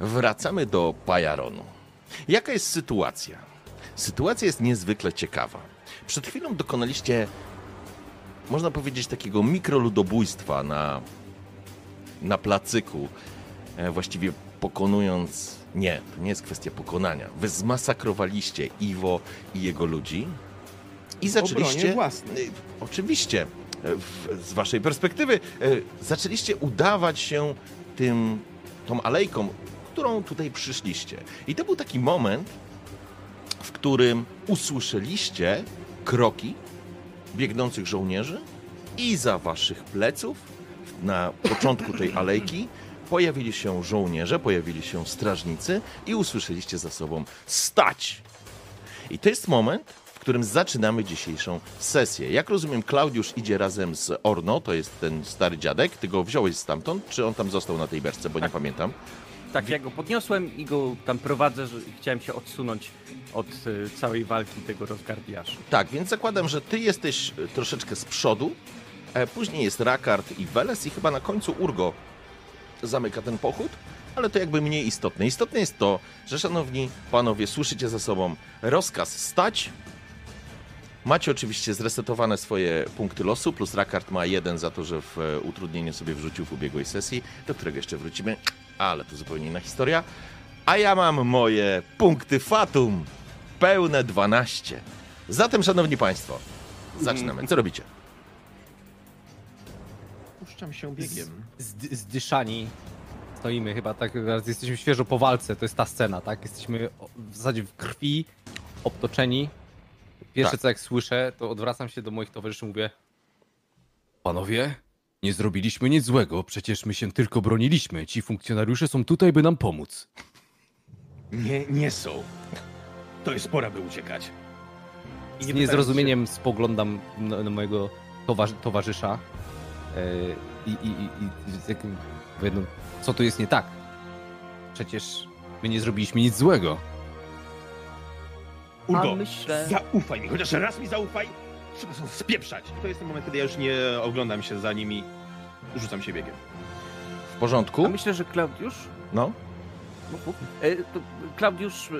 Wracamy do Pajaronu. Jaka jest sytuacja? Sytuacja jest niezwykle ciekawa. Przed chwilą dokonaliście, można powiedzieć, takiego mikroludobójstwa na, na placyku, e, właściwie pokonując. Nie, to nie jest kwestia pokonania. Wy zmasakrowaliście Iwo i jego ludzi i zaczęliście. własnej. Y, Oczywiście, e, w, z waszej perspektywy, e, zaczęliście udawać się tym, tą alejką, którą tutaj przyszliście. I to był taki moment, w którym usłyszeliście kroki biegnących żołnierzy i za waszych pleców, na początku tej alejki, pojawili się żołnierze, pojawili się strażnicy i usłyszeliście za sobą stać! I to jest moment, w którym zaczynamy dzisiejszą sesję. Jak rozumiem, Klaudiusz idzie razem z Orno, to jest ten stary dziadek. Ty go wziąłeś stamtąd, czy on tam został na tej berce, bo nie pamiętam. Tak, ja go podniosłem i go tam prowadzę, że chciałem się odsunąć od y, całej walki tego rozgardiasza. Tak, więc zakładam, że ty jesteś e, troszeczkę z przodu, e, później jest Rakard i Weles i chyba na końcu Urgo zamyka ten pochód, ale to jakby mniej istotne. Istotne jest to, że szanowni panowie, słyszycie za sobą rozkaz stać. Macie oczywiście zresetowane swoje punkty losu, plus Rakard ma jeden za to, że w e, utrudnienie sobie wrzucił w ubiegłej sesji, do którego jeszcze wrócimy, ale to zupełnie inna historia. A ja mam moje punkty fatum, pełne 12. Zatem, szanowni państwo, zaczynamy. Co robicie? Puszczam się biegiem. Zd- zdyszani. Stoimy chyba tak, teraz jesteśmy świeżo po walce, to jest ta scena, tak? Jesteśmy w zasadzie w krwi, obtoczeni. Pierwsze Tak. co jak słyszę, to odwracam się do moich towarzyszy i mówię Panowie, nie zrobiliśmy nic złego, przecież my się tylko broniliśmy. Ci funkcjonariusze są tutaj, by nam pomóc. Nie, nie są. To jest pora, by uciekać. I Z nie niezrozumieniem spoglądam na, na mojego towarzy towarzysza e, i, i, i, i jakim, no, co tu jest nie tak? Przecież my nie zrobiliśmy nic złego. Urgo, A myślę- zaufaj mi, chociaż raz mi zaufaj. Trzeba są spieprzać. To jest ten moment, kiedy ja już nie oglądam się za nimi. Rzucam się biegiem. W porządku? A myślę, że Klaudiusz... No. Mów. E, Klaudiusz e,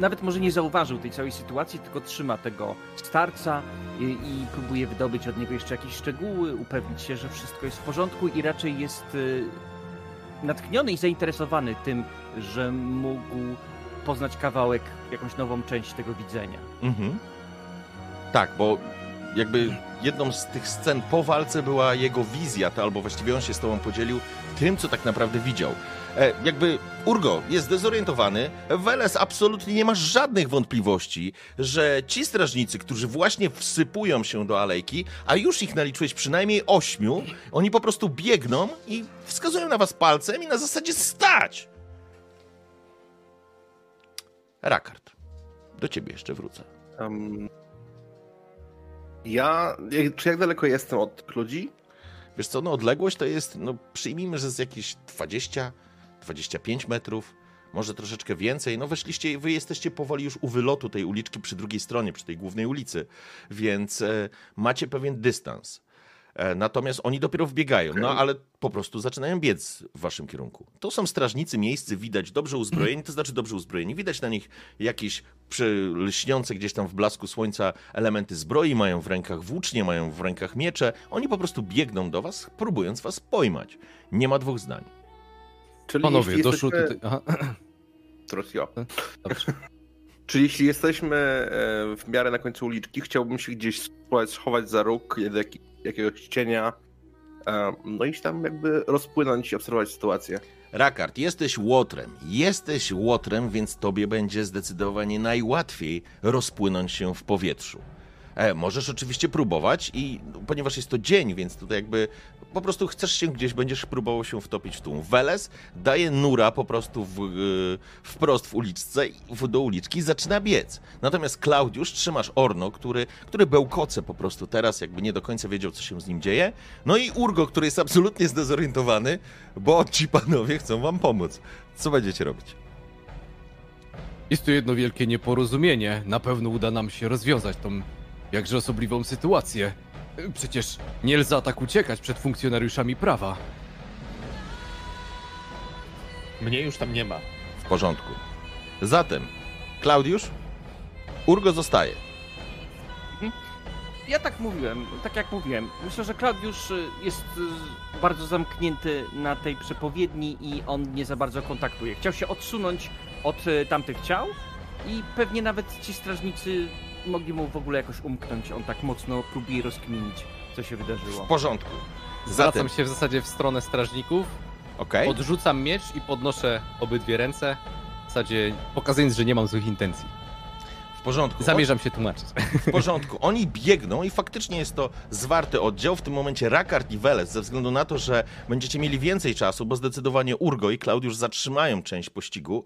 nawet może nie zauważył tej całej sytuacji, tylko trzyma tego starca i, i próbuje wydobyć od niego jeszcze jakieś szczegóły, upewnić się, że wszystko jest w porządku i raczej jest e, natchniony i zainteresowany tym, że mógł poznać kawałek, jakąś nową część tego widzenia. Mhm. Tak, bo jakby jedną z tych scen po walce była jego wizja, to albo właściwie on się z tobą podzielił tym, co tak naprawdę widział. E, jakby Urgo jest zdezorientowany, Weles absolutnie nie masz żadnych wątpliwości, że ci strażnicy, którzy właśnie wsypują się do alejki, a już ich naliczyłeś przynajmniej ośmiu, oni po prostu biegną i wskazują na was palcem i na zasadzie stać! Rakard, do ciebie jeszcze wrócę. Um, ja. Czy jak daleko jestem od ludzi? Wiesz co, no odległość to jest, no przyjmijmy, że z jakieś 20, 25 metrów, może troszeczkę więcej. No weszliście, wy jesteście powoli już u wylotu tej uliczki przy drugiej stronie, przy tej głównej ulicy, więc e, macie pewien dystans. E, natomiast oni dopiero wbiegają, no ale po prostu zaczynają biec w waszym kierunku. To są strażnicy miejscy, widać dobrze uzbrojeni, to znaczy dobrze uzbrojeni. Widać na nich jakieś lśniące gdzieś tam w blasku słońca elementy zbroi, mają w rękach włócznie, mają w rękach miecze. Oni po prostu biegną do was, próbując was pojmać. Nie ma dwóch zdań. Czyli Panowie, jeśli doszło jesteśmy... tutaj... Aha, ja. dobrze. Czyli jeśli jesteśmy e, w miarę na końcu uliczki, chciałbym się gdzieś schować za róg jak, jakiegoś cienia. No i tam jakby rozpłynąć i obserwować sytuację. Rakard, jesteś łotrem. Jesteś łotrem, więc tobie będzie zdecydowanie najłatwiej rozpłynąć się w powietrzu. E, możesz oczywiście próbować i no, ponieważ jest to dzień, więc tutaj jakby po prostu chcesz się gdzieś, będziesz próbował się wtopić w tłum. Weles daje nura po prostu w, y, wprost w uliczce, w, do uliczki i zaczyna biec. Natomiast Klaudiusz trzymasz Orno, który, który bełkoce po prostu teraz, jakby nie do końca wiedział, co się z nim dzieje. No i Urgo, który jest absolutnie zdezorientowany, bo ci panowie chcą wam pomóc. Co będziecie robić? Jest tu jedno wielkie nieporozumienie. Na pewno uda nam się rozwiązać tą jakże osobliwą sytuację. Przecież nie lza tak uciekać przed funkcjonariuszami prawa. Mnie już tam nie ma. W porządku. Zatem, Klaudiusz, Urgo zostaje. Ja tak mówiłem, tak jak mówiłem. Myślę, że Klaudiusz y, jest y, bardzo zamknięty na tej przepowiedni i on nie za bardzo kontaktuje. Chciał się odsunąć od y, tamtych ciał i pewnie nawet ci strażnicy mogli mu w ogóle jakoś umknąć. On tak mocno próbuje rozkminić, co się wydarzyło. W porządku. Zwracam Zatem, się w zasadzie w stronę strażników, okej. odrzucam miecz i podnoszę obydwie ręce. W zasadzie pokazując, że nie mam złych intencji. W porządku. Zamierzam się tłumaczyć. W porządku. Oni biegną i faktycznie jest to zwarty oddział. W tym momencie Rakard i Weles, ze względu na to, że będziecie mieli więcej czasu, bo zdecydowanie Urgo i Klaudiusz zatrzymają część pościgu.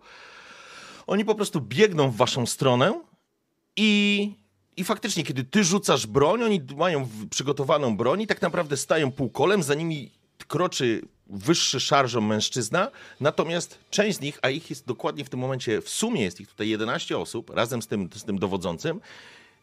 Oni po prostu biegną w waszą stronę i, i faktycznie, kiedy ty rzucasz broń, oni mają przygotowaną broń i tak naprawdę stają półkolem, za nimi kroczy wyższy szarżą mężczyzna, natomiast część z nich, a ich jest dokładnie w tym momencie, w sumie jest ich tutaj 11 osób, razem z tym, z tym dowodzącym,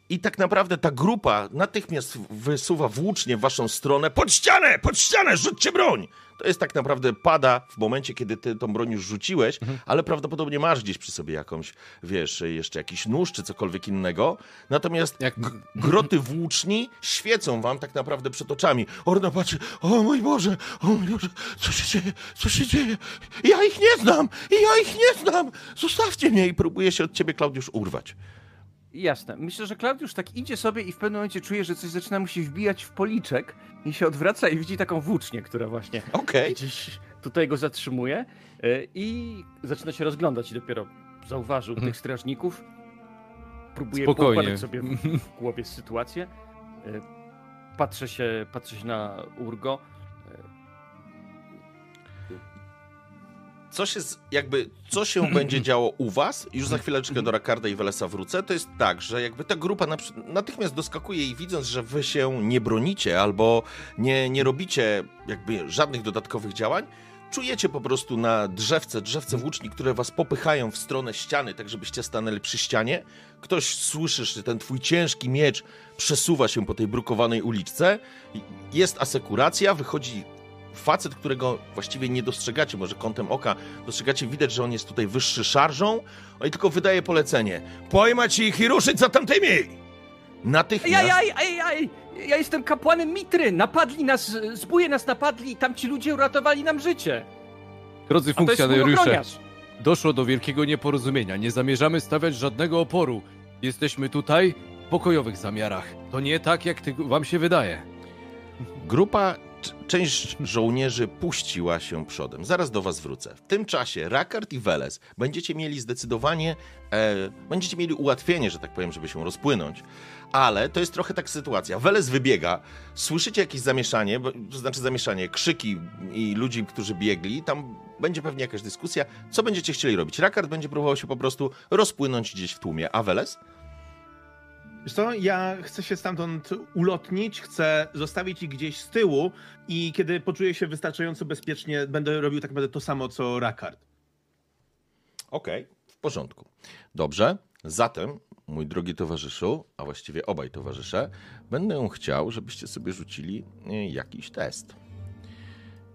i tak naprawdę ta grupa natychmiast wysuwa włócznie w waszą stronę. Pod ścianę! Pod ścianę! Rzućcie broń! To jest tak naprawdę pada w momencie, kiedy ty tą broń już rzuciłeś, ale prawdopodobnie masz gdzieś przy sobie jakąś, wiesz, jeszcze jakiś nóż czy cokolwiek innego. Natomiast Jak- groty włóczni świecą wam tak naprawdę przed oczami. Orna patrzy, o mój Boże, o mój Boże, co się dzieje, co się dzieje? Ja ich nie znam, ja ich nie znam, zostawcie mnie i próbuje się od ciebie Klaudiusz urwać. Jasne. Myślę, że Klaudiusz tak idzie sobie i w pewnym momencie czuje, że coś zaczyna mu się wbijać w policzek i się odwraca i widzi taką włócznię, która właśnie Okej. gdzieś tutaj go zatrzymuje y, i zaczyna się rozglądać i dopiero zauważył tych strażników. Próbuje Spokojnie. sobie w głowie sytuację. Y, Patrzę się, patrzę się na Urgo. Co się, jakby, co się będzie działo u was, już za chwileczkę do Rakarda i Welesa wrócę, to jest tak, że jakby ta grupa natychmiast doskakuje i widząc, że wy się nie bronicie albo nie, nie robicie jakby żadnych dodatkowych działań, czujecie po prostu na drzewce, drzewce włóczni, które was popychają w stronę ściany, tak żebyście stanęli przy ścianie. Ktoś słyszysz, że ten twój ciężki miecz przesuwa się po tej brukowanej uliczce. Jest asekuracja, wychodzi facet, którego właściwie nie dostrzegacie, może kątem oka dostrzegacie, widać, że on jest tutaj wyższy szarżą, on i tylko wydaje polecenie. Pojmać ich i ruszyć za tamtymi! Natychmiast... Ej, ej, ej, ej! Ja jestem kapłanem Mitry! Napadli nas, zbóje nas napadli i tamci ludzie uratowali nam życie! Drodzy funkcjonariusze, doszło do wielkiego nieporozumienia. Nie zamierzamy stawiać żadnego oporu. Jesteśmy tutaj w pokojowych zamiarach. To nie tak, jak ty, wam się wydaje. Grupa, część żołnierzy puściła się przodem. Zaraz do was wrócę. W tym czasie Rakard i Weles będziecie mieli zdecydowanie, e, będziecie mieli ułatwienie, że tak powiem, żeby się rozpłynąć. Ale to jest trochę tak sytuacja. Weles wybiega, słyszycie jakieś zamieszanie, bo- to znaczy zamieszanie, krzyki i ludzi, którzy biegli, tam będzie pewnie jakaś dyskusja. Co będziecie chcieli robić? Rakard będzie próbował się po prostu rozpłynąć gdzieś w tłumie, a Weles? Wiesz co, ja chcę się stamtąd ulotnić, chcę zostawić ich gdzieś z tyłu i kiedy poczuję się wystarczająco bezpiecznie, będę robił tak naprawdę to samo, co Rakard. Okej, w porządku. Dobrze, zatem, mój drogi towarzyszu, a właściwie obaj towarzysze, będę chciał, żebyście sobie rzucili y, jakiś test.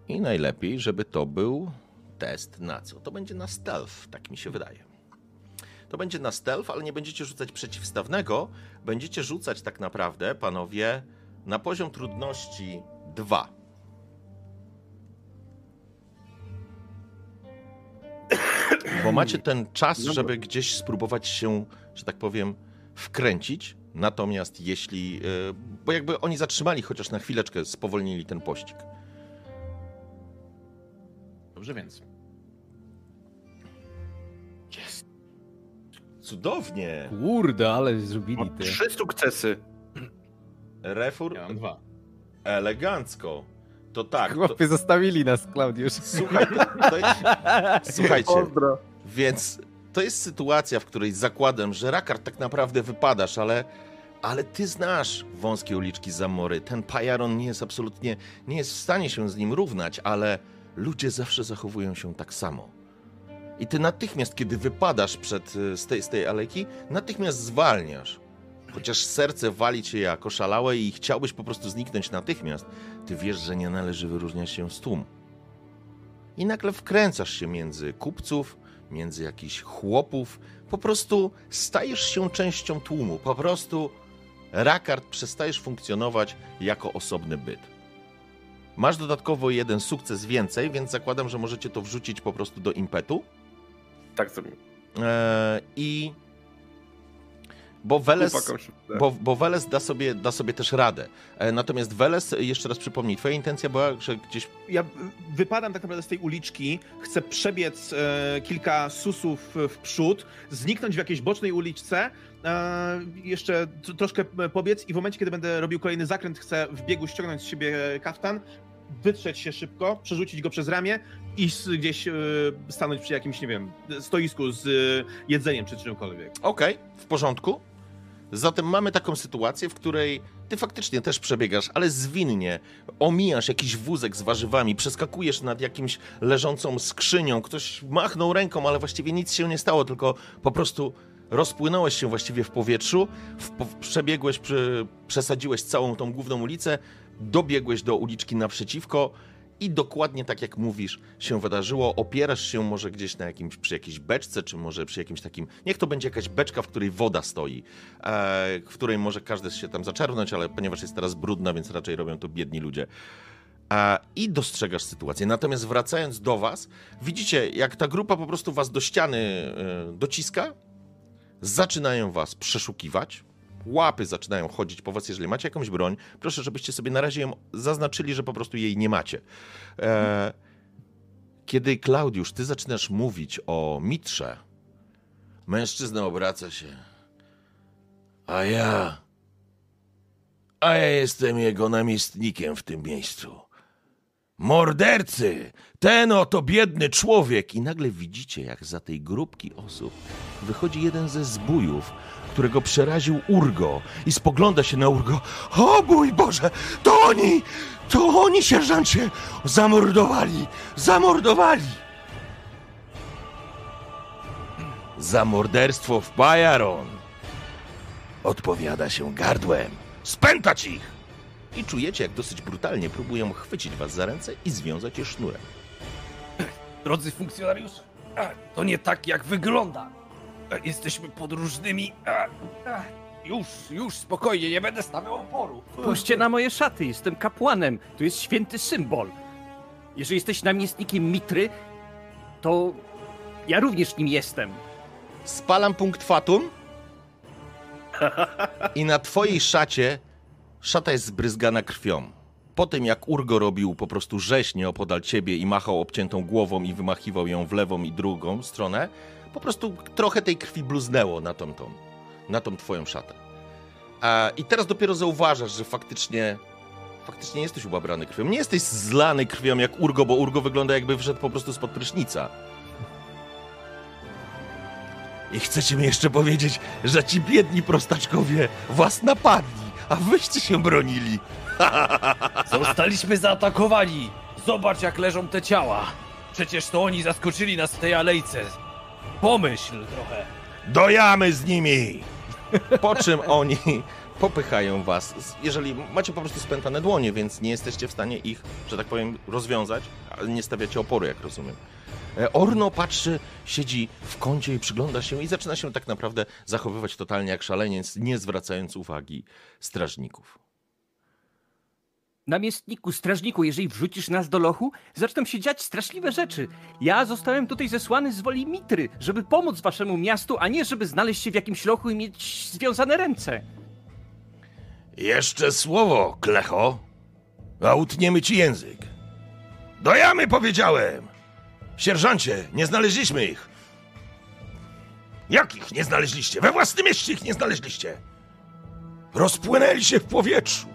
I najlepiej, żeby to był test na co? To będzie na stealth, tak mi się wydaje. To będzie na stealth, ale nie będziecie rzucać przeciwstawnego, będziecie rzucać tak naprawdę, panowie, na poziom trudności 2. Bo macie ten czas, żeby gdzieś spróbować się, że tak powiem, wkręcić. Natomiast jeśli. y, Bo jakby oni zatrzymali chociaż na chwileczkę, spowolnili ten pościg. Dobrze więc. Cudownie! Kurde, ale zrobili ty. Trzy sukcesy. Refur? Ja mam dwa. Elegancko. To tak. To, Chłopie, zostawili nas, Klaudiusz. słuchaj, to, to jest, słuchajcie, Pozdro. więc to jest sytuacja, w której zakładam, że Rakard tak naprawdę wypadasz, ale, ale ty znasz wąskie uliczki Zamory. Ten Pajaron nie jest absolutnie, nie jest w stanie się z nim równać, ale ludzie zawsze zachowują się tak samo. I ty natychmiast, kiedy wypadasz przed, y, z, tej, z tej natychmiast zwalniasz. Chociaż serce wali cię jako szalałe i chciałbyś po prostu zniknąć natychmiast, ty wiesz, że nie należy wyróżniać się z tłumu. I nagle wkręcasz się między kupców, między jakichś chłopów, po prostu stajesz się częścią tłumu, po prostu Rakard przestajesz funkcjonować jako osobny byt. Masz dodatkowo jeden sukces więcej, więc zakładam, że możecie to wrzucić po prostu do impetu. Tak zrobimy. Eee, I. Bo Weles, bo, bo Weles da, sobie, da sobie też radę. E, natomiast Weles, jeszcze raz przypomnij, twoja intencja była, że gdzieś. Ja wypadam tak naprawdę z tej uliczki, chcę przebiec e, kilka susów w przód, zniknąć w jakiejś bocznej uliczce, e, jeszcze t- troszkę pobiec i w momencie, kiedy będę robił kolejny zakręt, chcę w biegu ściągnąć z siebie kaftan, wytrzeć się szybko, przerzucić go przez ramię i gdzieś e, stanąć przy jakimś, nie wiem, stoisku z e, jedzeniem czy czymkolwiek. Okej, w porządku. Zatem mamy taką sytuację, w której ty faktycznie też przebiegasz, ale zwinnie. Omijasz jakiś wózek z warzywami, przeskakujesz nad jakimś leżącą skrzynią, ktoś machnął ręką, ale właściwie nic się nie stało, tylko po prostu rozpłynąłeś się właściwie w powietrzu, w, przebiegłeś, przy, przesadziłeś całą tą główną ulicę, dobiegłeś do uliczki naprzeciwko i dokładnie tak jak mówisz się wydarzyło. Opierasz się może gdzieś na jakimś, przy jakiejś beczce, czy może przy jakimś takim, niech to będzie jakaś beczka, w której woda stoi, e, w której może każdy się tam zaczerpnąć, ale ponieważ jest teraz brudna, więc raczej robią to biedni ludzie. E, I dostrzegasz sytuację. Natomiast wracając do was, widzicie jak ta grupa po prostu was do ściany e, dociska, zaczynają was przeszukiwać, łapy zaczynają chodzić po was, jeżeli macie jakąś broń, proszę, żebyście sobie na razie ją zaznaczyli, że po prostu jej nie macie. E, kiedy Klaudiusz, ty zaczynasz mówić o mitrze, mężczyzna obraca się. A ja. A ja jestem jego namiestnikiem w tym miejscu. Mordercy! Ten oto biedny człowiek! I nagle widzicie, jak za tej grupki osób wychodzi jeden ze zbójów, którego przeraził Urgo i spogląda się na Urgo. O mój Boże, to oni! To oni, sierżancie! Zamordowali! Zamordowali! Za morderstwo w Bajaron odpowiada się gardłem. Spętać ich! I czujecie, jak dosyć brutalnie próbują chwycić was za ręce i związać je sznurem. Drodzy funkcjonariusze, to nie tak jak wygląda. A, Jesteśmy podróżnymi. a, a, Już, już, spokojnie, nie będę stawiał oporu. Puśćcie na moje szaty, jestem kapłanem. To jest święty symbol. Jeżeli jesteś namiestnikiem Mitry, to ja również nim jestem. Spalam punkt fatum i na twojej szacie szata jest zbryzgana krwią. Po tym jak Urgo robił po prostu rzeźnie opodal ciebie i machał obciętą głową i wymachiwał ją w lewą i drugą stronę, po prostu trochę tej krwi bluznęło na tą, tą, na tą twoją szatę. A, I teraz dopiero zauważasz, że faktycznie faktycznie jesteś ubabrany krwią. Nie jesteś zlany krwią jak Urgo, bo Urgo wygląda jakby wszedł po prostu spod prysznica. I chcecie mi jeszcze powiedzieć, że ci biedni prostaczkowie was napadli, a wyście się bronili. Zostaliśmy zaatakowani. Zobacz, jak leżą te ciała. Przecież to oni zaskoczyli nas w tej alejce. Pomyśl trochę. Dojamy z nimi! Po czym oni popychają was. Jeżeli macie po prostu spętane dłonie, więc nie jesteście w stanie ich, że tak powiem, rozwiązać, ale nie stawiacie oporu, jak rozumiem. E, Orno patrzy, siedzi w kącie i przygląda się i zaczyna się tak naprawdę zachowywać totalnie jak szaleniec, nie zwracając uwagi strażników. Namiestniku, strażniku, jeżeli wrzucisz nas do lochu, zaczną się dziać straszliwe rzeczy. Ja zostałem tutaj zesłany z woli Mitry, żeby pomóc waszemu miastu, a nie żeby znaleźć się w jakimś lochu i mieć związane ręce. Jeszcze słowo, klecho, a utniemy ci język. Dojamy, powiedziałem! Sierżancie, nie znaleźliśmy ich. Jakich nie znaleźliście? We własnym mieście ich nie znaleźliście. rozpłynęli się w powietrzu.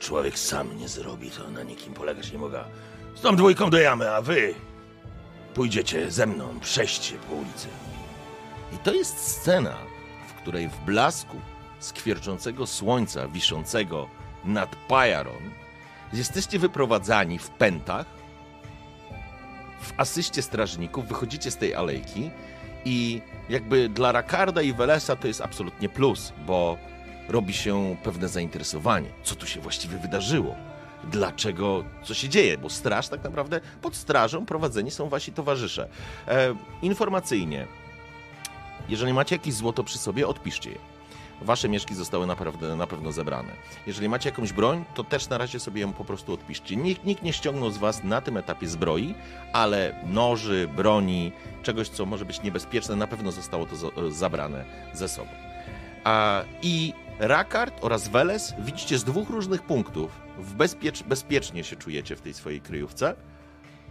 Człowiek sam nie zrobi, to na nikim polegać nie mogę. Z tą dwójką do jamy, a wy pójdziecie ze mną, przeście po ulicy. I to jest scena, w której w blasku skwierczącego słońca wiszącego nad Pajaron jesteście wyprowadzani w pętach, w asyście strażników, wychodzicie z tej alejki i jakby dla Rakarda i Welesa to jest absolutnie plus, bo robi się pewne zainteresowanie, co tu się właściwie wydarzyło. Dlaczego, co się dzieje, bo straż tak naprawdę pod strażą prowadzeni są wasi towarzysze. E, informacyjnie, jeżeli macie jakieś złoto przy sobie, odpiszcie je. Wasze mieszki zostały naprawdę, na pewno zebrane. Jeżeli macie jakąś broń, to też na razie sobie ją po prostu odpiszcie. Nikt, nikt nie ściągnął z was na tym etapie zbroi, ale noży, broni, czegoś, co może być niebezpieczne, na pewno zostało to za- zabrane ze sobą. A, I Rakard oraz Weles widzicie z dwóch różnych punktów. W bezpiecz, bezpiecznie się czujecie w tej swojej kryjówce,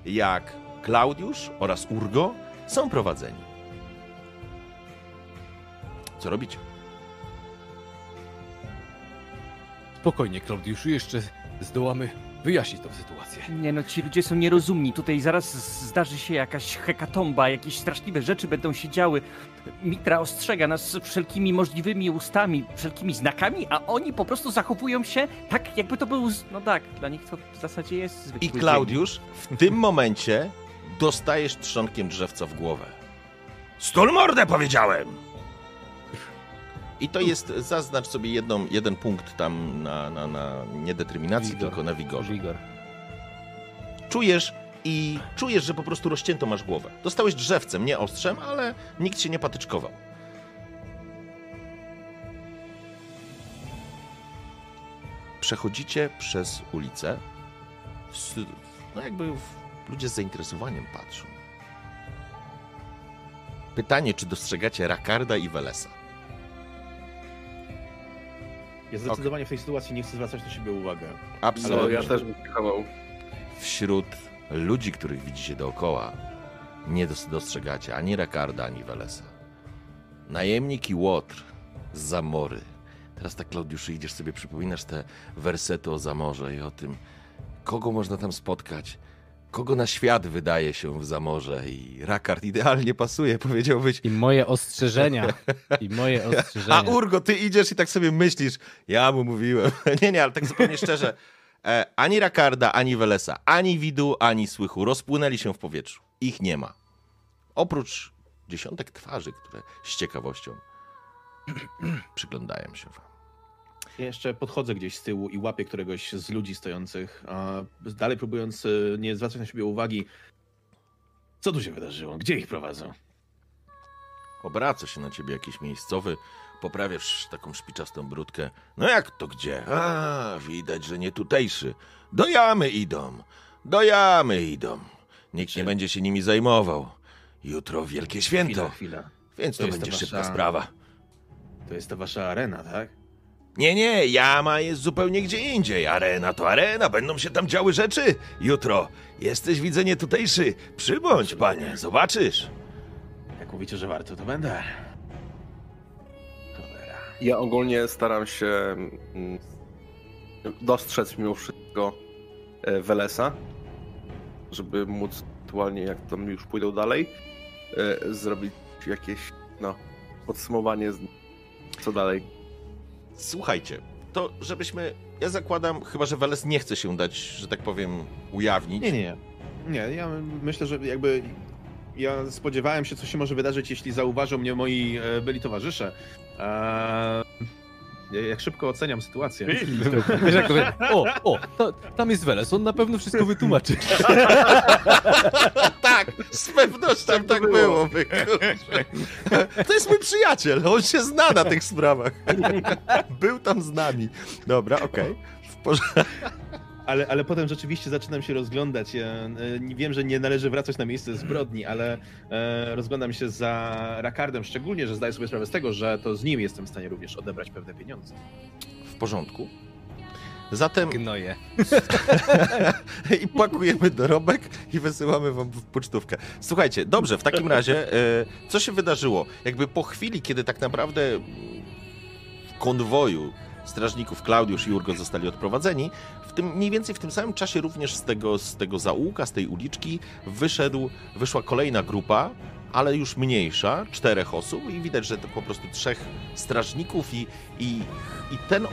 jak Klaudiusz oraz Urgo są prowadzeni. Co robicie? Spokojnie, Klaudiuszu, jeszcze zdołamy wyjaśnić tą sytuację. Nie no, ci ludzie są nierozumni. Tutaj zaraz zdarzy się jakaś hekatomba, jakieś straszliwe rzeczy będą się działy. Mitra ostrzega nas wszelkimi możliwymi ustami, wszelkimi znakami, a oni po prostu zachowują się tak, jakby to był... No tak, dla nich to w zasadzie jest zwykły I. Klaudiusz, w tym momencie dostajesz trzonkiem drzewca w głowę. Stól mordę powiedziałem! I to jest, zaznacz sobie jedną, jeden punkt tam na, na, na nie determinacji, tylko na wigorze. Igor. Czujesz i czujesz, że po prostu rozcięto masz głowę. Dostałeś drzewcem, nie ostrzem, ale nikt się nie patyczkował. Przechodzicie przez ulicę. W, no jakby w, ludzie z zainteresowaniem patrzą. Pytanie, czy dostrzegacie Rakarda i Welesa? Ja zdecydowanie w tej sytuacji nie chcę zwracać na siebie uwagę. Absolutnie. ja też bym wśród ludzi, których widzicie dookoła, nie dos- dostrzegacie ani Rakarda, ani Welesa. Najemnik i Łotr z Zamory. Teraz tak, Klaudiuszu, idziesz sobie, przypominasz te wersety o Zamorze i o tym, kogo można tam spotkać, kogo na świat wydaje się w Zamorze i Rakard idealnie pasuje, powiedziałbyś. I moje ostrzeżenia. I moje ostrzeżenia. A Urgo, ty idziesz i tak sobie myślisz, ja mu mówiłem. nie, nie, ale tak zupełnie szczerze. E, ani Rakarda, ani Welesa, ani widu, ani słychu rozpłynęli się w powietrzu. Ich nie ma. Oprócz dziesiątek twarzy, które z ciekawością przyglądają się wam. Ja jeszcze podchodzę gdzieś z tyłu i łapię któregoś z ludzi stojących, a dalej próbując e, nie zwracać na siebie uwagi. Co tu się wydarzyło? Gdzie ich prowadzą? Obraca się na ciebie jakiś miejscowy, poprawiasz taką szpiczastą brudkę. No jak to gdzie? A, widać, że nie tutejszy. Do jamy idą, do jamy idą. Nikt nie będzie się nimi zajmował. Jutro wielkie święto, Chwila, chwila. więc to, To będzie ta szybka wasza- sprawa. To jest ta wasza arena, tak? Nie, nie, jama jest zupełnie gdzie indziej. Arena to arena, będą się tam działy rzeczy. Jutro jesteś widzenie tutejszy. Przybądź, panie, zobaczysz. Jak mówicie, że warto, to będę. Ja ogólnie staram się mm, dostrzec mimo wszystko e, Welesa, żeby móc aktualnie, jak tam już pójdą dalej, e, zrobić jakieś no, podsumowanie, z- co dalej. Słuchajcie, to żebyśmy. Ja zakładam, chyba że Weles nie chce się dać, że tak powiem, ujawnić. Nie, nie, nie. Nie, ja myślę, że jakby ja spodziewałem się, co się może wydarzyć, jeśli zauważą mnie moi e, byli towarzysze. Eee, ja- jak szybko oceniam sytuację. Wiesz, jak to wie- o, o, to, tam jest Weles, on na pewno wszystko wytłumaczy. tak, z pewnością tak, Tak było. było. wy kurczę. To jest mój przyjaciel, on się zna na tych sprawach. Był tam z nami. Dobra, okej. W porządku. Ale, ale potem rzeczywiście zaczynam się rozglądać. E, nie- wiem, że nie należy wracać na miejsce zbrodni, ale e, rozglądam się za Rakardem, szczególnie, że zdaję sobie sprawę z tego, że to z nim jestem w stanie również odebrać pewne pieniądze. W porządku. Zatem Gnoje. i pakujemy dorobek i wysyłamy wam w pocztówkę. Słuchajcie, dobrze, w takim razie, e, co się wydarzyło? Jakby po chwili, kiedy tak naprawdę w konwoju strażników Klaudiusz i Urgo zostali odprowadzeni, w tym, mniej więcej w tym samym czasie również z tego, z tego zaułka, z tej uliczki wyszedł, wyszła kolejna grupa, ale już mniejsza, czterech osób i widać, że to po prostu trzech strażników i, i, i ten,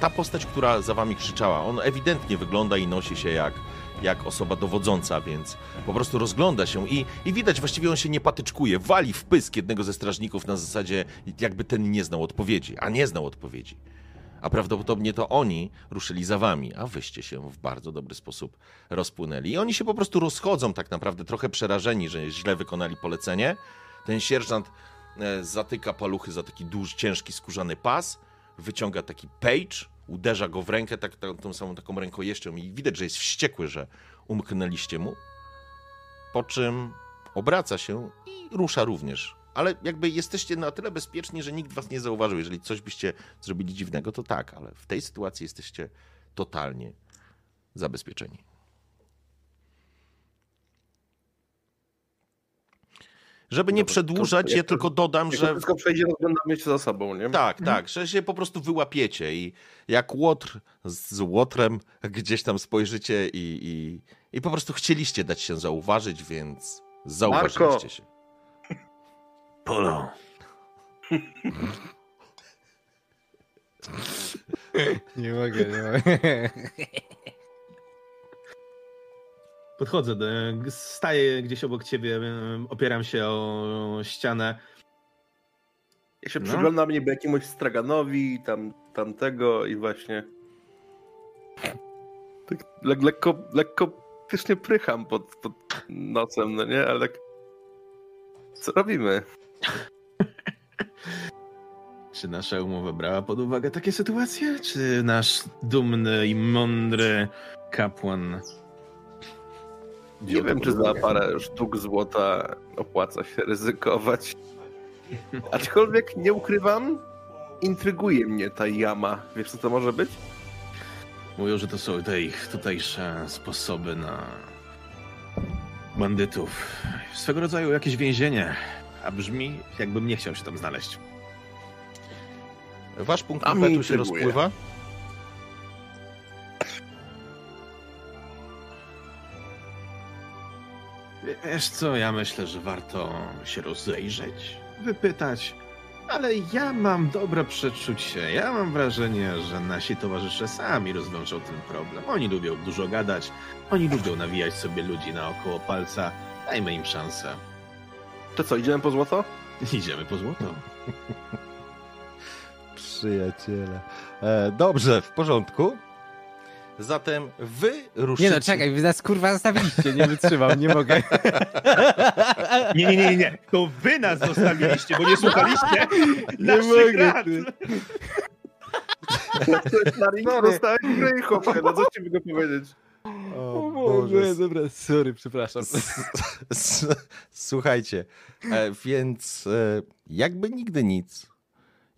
ta postać, która za wami krzyczała, on ewidentnie wygląda i nosi się jak, jak osoba dowodząca, więc po prostu rozgląda się i, i widać, właściwie on się nie patyczkuje, wali w pysk jednego ze strażników na zasadzie, jakby ten nie znał odpowiedzi, a nie znał odpowiedzi. A prawdopodobnie to oni ruszyli za wami, a wyście się w bardzo dobry sposób rozpłynęli. I oni się po prostu rozchodzą tak naprawdę, trochę przerażeni, że źle wykonali polecenie. Ten sierżant e, zatyka paluchy za taki duży, ciężki, skórzany pas, wyciąga taki page, uderza go w rękę tak, tą, tą samą taką rękojeścią i widać, że jest wściekły, że umknęliście mu. Po czym obraca się i rusza również. Ale jakby jesteście na tyle bezpieczni, że nikt was nie zauważył. Jeżeli coś byście zrobili dziwnego, to tak, ale w tej sytuacji jesteście totalnie zabezpieczeni. Żeby nie przedłużać, to ja to- tylko dodam, to że wszystko przejdzie, rozglądamy się za sobą, nie? tak, tak, że się po prostu wyłapiecie i jak łotr z łotrem gdzieś tam spojrzycie i, i, i po prostu chcieliście dać się zauważyć, więc zauważyliście Marko! się. Polo, Nie mogę, nie mogę. Podchodzę, do, staję gdzieś obok ciebie, em, opieram się o ścianę. Ja się No. przyglądam niby jakiemuś straganowi, tam, tamtego i właśnie... Tak le, lekko, lekko pysznie prycham pod, pod nosem, no nie? Ale tak... Co robimy? Czy nasza umowa brała pod uwagę takie sytuacje? Czy nasz dumny i mądry kapłan. Nie wiem, czy za parę sztuk złota opłaca się ryzykować. Aczkolwiek nie ukrywam, intryguje mnie ta jama. Wiesz, co to może być? Mówią, że to są te ich tutejsze sposoby na bandytów. Swego rodzaju jakieś więzienie. A brzmi, jakbym nie chciał się tam znaleźć. Wasz punkt impetu się rozpływa. Wiesz co, ja myślę, że warto się rozejrzeć, wypytać. Ale ja mam dobre przeczucie. Ja mam wrażenie, że nasi towarzysze sami rozwiążą ten problem. Oni lubią dużo gadać, oni lubią nawijać sobie ludzi naokoło palca. Dajmy im szansę. To co, idziemy po złoto? Idziemy po złoto. Przyjaciele. E, dobrze, w porządku. Zatem wy ruszycie... Nie no, czekaj, wy nas kurwa zostawiliście, nie wytrzymam, nie mogę. Nie, nie, nie, nie. To wy nas zostawiliście, bo nie słuchaliście Nie naszych mogę, rad. ring dostałeś gry, chłopie, no co ci mogę powiedzieć? O Boże, dobra, sorry, przepraszam. Słuchajcie, e, więc e, jakby nigdy nic.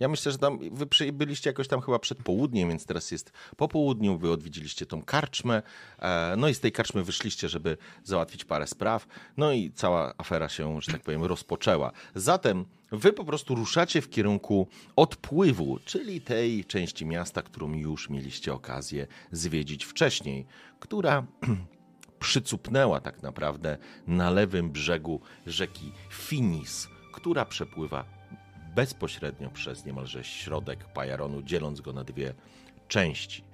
Ja myślę, że tam wy byliście jakoś tam chyba przed południem, więc teraz jest po południu, wy odwiedziliście tą karczmę, e, no i z tej karczmy wyszliście, żeby załatwić parę spraw, no i cała afera się, że tak powiem, rozpoczęła. Zatem wy po prostu ruszacie w kierunku odpływu, czyli tej części miasta, którą już mieliście okazję zwiedzić wcześniej, która przycupnęła tak naprawdę na lewym brzegu rzeki Finis, która przepływa bezpośrednio przez niemalże środek Pajaronu, dzieląc go na dwie części.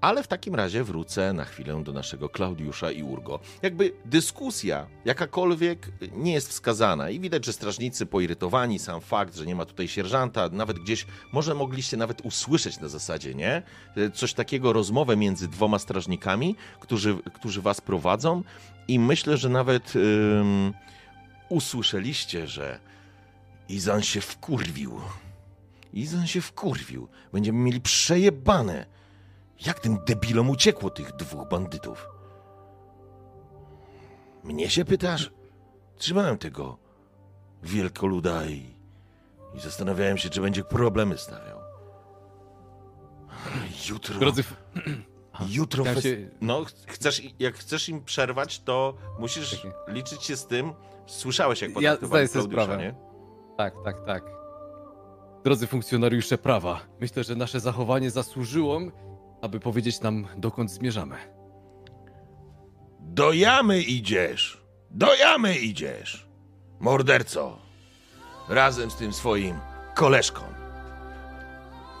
Ale w takim razie wrócę na chwilę do naszego Klaudiusza i Urgo. Jakby dyskusja jakakolwiek nie jest wskazana i widać, że strażnicy poirytowani, sam fakt, że nie ma tutaj sierżanta, nawet gdzieś, może mogliście nawet usłyszeć na zasadzie, nie? Coś takiego, rozmowę między dwoma strażnikami, którzy, którzy was prowadzą i myślę, że nawet usłyszeliście, że Izan się wkurwił. Izan się wkurwił. Będziemy mieli przejebane. Jak tym debilom uciekło tych dwóch bandytów? Mnie się pytasz? Trzymałem tego wielkoluda i, i zastanawiałem się, czy będzie problemy stawiał. Jutro. Drodzy, Jutro. chciałem Fes... się- No, chcesz, jak chcesz im przerwać, to musisz liczyć się z tym. Słyszałeś, jak Ja potraktowali sobie Klaudiusza, nie? Tak, tak, tak. Drodzy funkcjonariusze prawa, myślę, że nasze zachowanie zasłużyło, aby powiedzieć nam, dokąd zmierzamy. Do jamy idziesz! Do jamy idziesz! Morderco! Razem z tym swoim koleżką.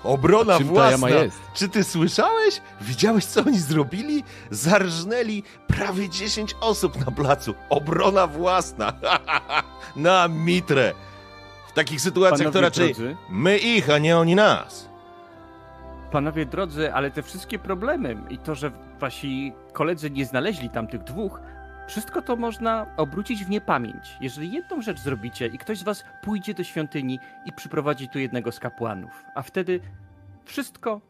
Obrona Czym ta własna. jama jest? Czy ty słyszałeś? Widziałeś, co oni zrobili? Zarżnęli prawie 10 osób na placu. Obrona własna. na mitrę. W takich sytuacjach to Panowie raczej drodzy. my ich, a nie oni nas. Panowie drodzy, ale te wszystkie problemy i to, że wasi koledzy nie znaleźli tamtych dwóch, wszystko to można obrócić w niepamięć. Jeżeli jedną rzecz zrobicie i ktoś z was pójdzie do świątyni i przyprowadzi tu jednego z kapłanów, a wtedy wszystko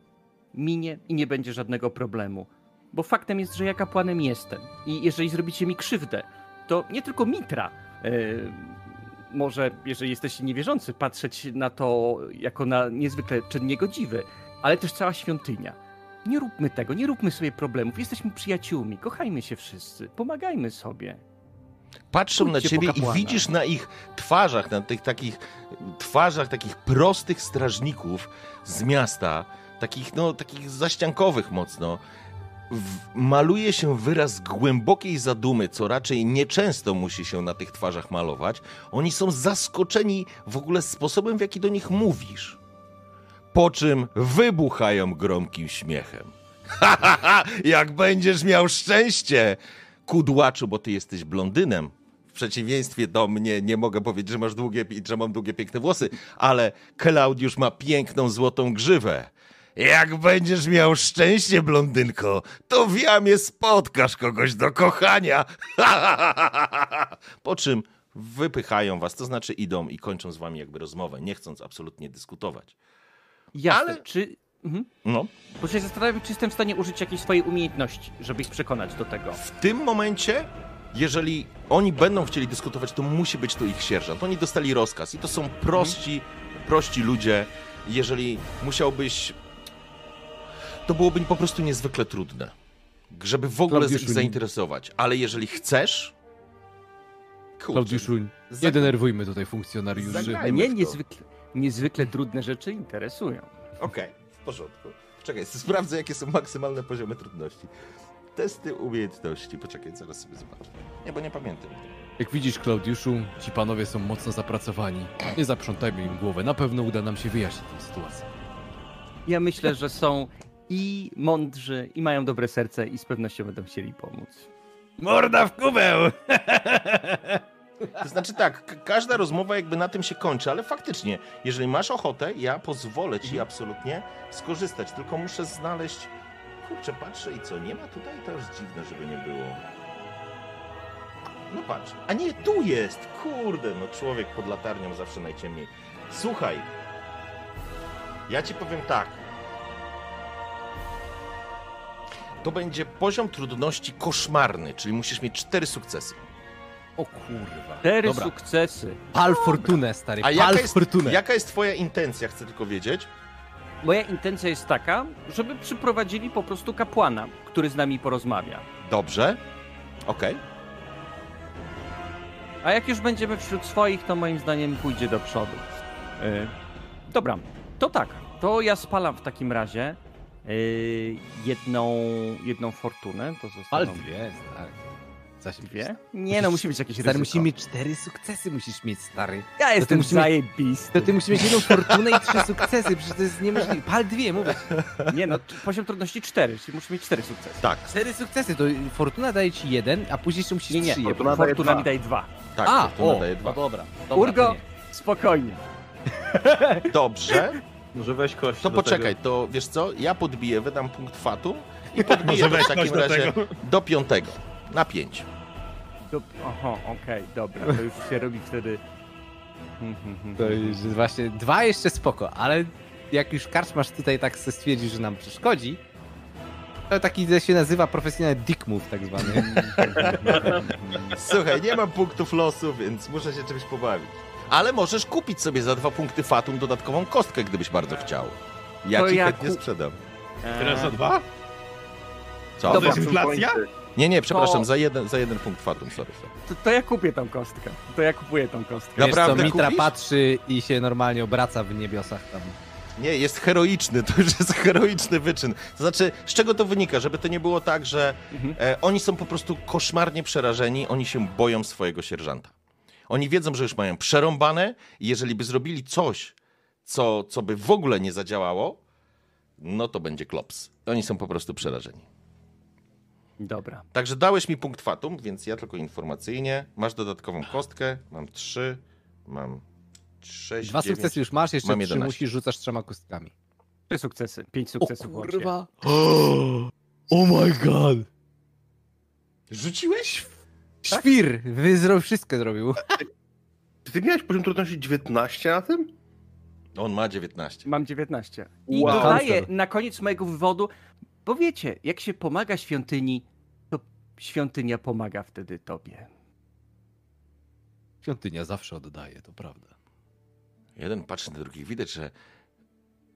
minie i nie będzie żadnego problemu. Bo faktem jest, że ja kapłanem jestem. I jeżeli zrobicie mi krzywdę, to nie tylko Mitra e, może, jeżeli jesteście niewierzący, patrzeć na to jako na niezwykle czyn niegodziwy, ale też cała świątynia. Nie róbmy tego, nie róbmy sobie problemów. Jesteśmy przyjaciółmi, kochajmy się wszyscy, pomagajmy sobie. Patrzą na Pójdźcie po ciebie i widzisz na ich twarzach, na tych takich twarzach takich prostych strażników z miasta, takich no, takich zaściankowych mocno, maluje się wyraz głębokiej zadumy, co raczej nieczęsto musi się na tych twarzach malować. Oni są zaskoczeni w ogóle sposobem, w jaki do nich mówisz. Po czym wybuchają gromkim śmiechem. Ha, ha, ha! Jak będziesz miał szczęście, kudłaczu, bo ty jesteś blondynem. W przeciwieństwie do mnie nie mogę powiedzieć, że masz długie, że mam długie, piękne włosy, ale Klaudiusz ma piękną, złotą grzywę. Jak będziesz miał szczęście, blondynko, to w jamie spotkasz kogoś do kochania. Po czym wypychają was, to znaczy idą i kończą z wami jakby rozmowę, nie chcąc absolutnie dyskutować. Jasne, Ale- czy... Mhm. No, Bo się zastanawiam, czy jestem w stanie użyć jakiejś swojej umiejętności, żeby ich przekonać do tego. w tym momencie, jeżeli oni będą chcieli dyskutować, to musi być to ich sierżant. Oni dostali rozkaz i to są prości, prości ludzie. Jeżeli musiałbyś... To byłoby po prostu niezwykle trudne, żeby w ogóle ich zainteresować. Ale jeżeli chcesz... Kurczę, Klaudiuszu, nie denerwujmy tutaj funkcjonariuszy. Zagrajmy Mnie niezwykle, niezwykle trudne rzeczy interesują. Okej, w porządku. Czekaj, sprawdzę, jakie są maksymalne poziomy trudności. Testy umiejętności. Poczekaj, zaraz sobie zobaczę. Nie, bo nie pamiętam. Jak widzisz, Klaudiuszu, ci panowie są mocno zapracowani. Nie zaprzątajmy im głowę. Na pewno uda nam się wyjaśnić tę sytuację. Ja myślę, że są i mądrzy, i mają dobre serce, i z pewnością będą chcieli pomóc. Morda w kubeł! To znaczy tak, każda rozmowa jakby na tym się kończy, ale faktycznie, jeżeli masz ochotę, ja pozwolę ci absolutnie skorzystać, tylko muszę znaleźć... Kurczę, patrzę i co, nie ma tutaj? To już dziwne, żeby nie było. No patrz, a nie, tu jest! Kurde, no człowiek pod latarnią zawsze najciemniej. Słuchaj, ja ci powiem tak. To będzie poziom trudności koszmarny, czyli musisz mieć cztery sukcesy. O kurwa. Cztery Dobra. sukcesy. Pal fortunę, stary. A Pal jaka jest, fortunę. jaka jest twoja intencja, chcę tylko wiedzieć? Moja intencja jest taka, żeby przyprowadzili po prostu kapłana, który z nami porozmawia. Dobrze. Okej. A jak już będziemy wśród swoich, to moim zdaniem pójdzie do przodu. Yy, dobra, to tak. To ja spalam w takim razie jedną, jedną fortunę. To Pal zostaną dwie, stary. Zaś dwie. Nie no, musi być jakieś Stary, ryzyko. musimy mieć cztery sukcesy, musisz mieć, stary. Ja jestem musimy- zajebisty. To ty musisz mieć jedną fortunę i trzy sukcesy, przecież to jest niemożliwe. Pal dwie, mówię. Nie no, poziom trudności cztery, czyli muszę mieć cztery sukcesy. Tak, Cztery sukcesy, to fortuna daje ci jeden, a później jeszcze musisz Nie, nie, trzy fortuna, jedne. Fortuna daje mi daje dwa. tak, A, fortuna o, daje dwa. no dobra. dobra Urgo, spokojnie. Dobrze, Może weź kość to do poczekaj, tego. to wiesz co, ja podbiję, wydam punkt fatum i podbiję w takim do razie tego. do piątego, na pięć. Do... Oho, okej, dobra, to już się robi wtedy... Hmm, hmm, hmm, To już właśnie dwa jeszcze spoko, ale jak już karczmasz tutaj tak se stwierdził, że nam przeszkodzi, to taki się nazywa profesjonalny dick move tak zwany. Słuchaj, nie mam punktów losu, więc muszę się czymś pobawić. Ale możesz kupić sobie za dwa punkty fatum dodatkową kostkę, gdybyś bardzo chciał. Ja To ci ja chętnie ku- sprzedam. E, Teraz za dwa? Co? To jest inflacja? Nie, nie, przepraszam, To- za jeden, za jeden punkt fatum, sorry. sorry. To, to ja kupię tą kostkę. To ja kupuję tą kostkę. Wiesz co, Naprawdę Mitra kupisz? patrzy i się normalnie obraca w niebiosach tam. Nie, jest heroiczny, to już jest heroiczny wyczyn. To znaczy, z czego to wynika? Żeby to nie było tak, że Mhm. e, oni są po prostu koszmarnie przerażeni, oni się boją swojego sierżanta. Oni wiedzą, że już mają przerąbane i jeżeli by zrobili coś, co, co by w ogóle nie zadziałało, no to będzie klops. Oni są po prostu przerażeni. Dobra. Także dałeś mi punkt fatum, więc ja tylko informacyjnie. Masz dodatkową kostkę, mam trzy, mam sześć, Dwa dziewięć. sukcesy już masz, jeszcze Mam trzy 11. musisz rzucasz trzema kostkami. Trzy sukcesy. Pięć sukcesów łącznie. Oh my god! Rzuciłeś? Świr! Wy zro... wszystko zrobił. Czy ty miałeś poziom trudności 19 na tym? On ma 19. Mam 19. I Wow. dodaję na koniec mojego wywodu, bo wiecie, jak się pomaga świątyni, to świątynia pomaga wtedy tobie. Świątynia zawsze oddaje, to prawda. Jeden patrzy na drugi. Widać, że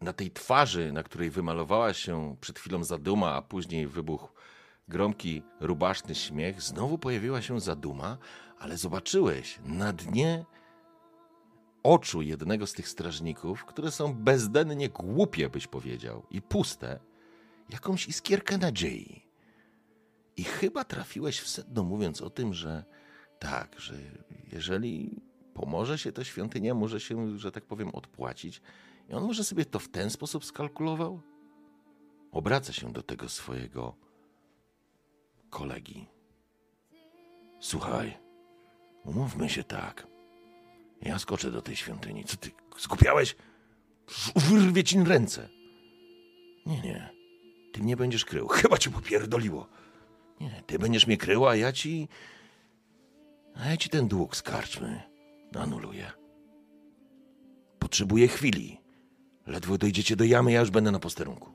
na tej twarzy, na której wymalowała się przed chwilą zaduma, a później wybuchł gromki, rubaszny śmiech, znowu pojawiła się zaduma, ale zobaczyłeś na dnie oczu jednego z tych strażników, które są bezdennie głupie, byś powiedział, i puste, jakąś iskierkę nadziei. I chyba trafiłeś w sedno, mówiąc o tym, że tak, że jeżeli pomoże się to świątynia, może się, że tak powiem, odpłacić. I on może sobie to w ten sposób skalkulował? Obraca się do tego swojego kolegi. Słuchaj, umówmy się tak. Ja skoczę do tej świątyni. Co ty skupiałeś? Wyrwie ci ręce. Nie, nie. Ty mnie będziesz krył. Chyba cię popierdoliło. Nie, ty będziesz mnie krył, a ja ci... A ja ci ten dług z karczmy anuluję. Potrzebuję chwili. Ledwo dojdziecie do jamy, ja już będę na posterunku.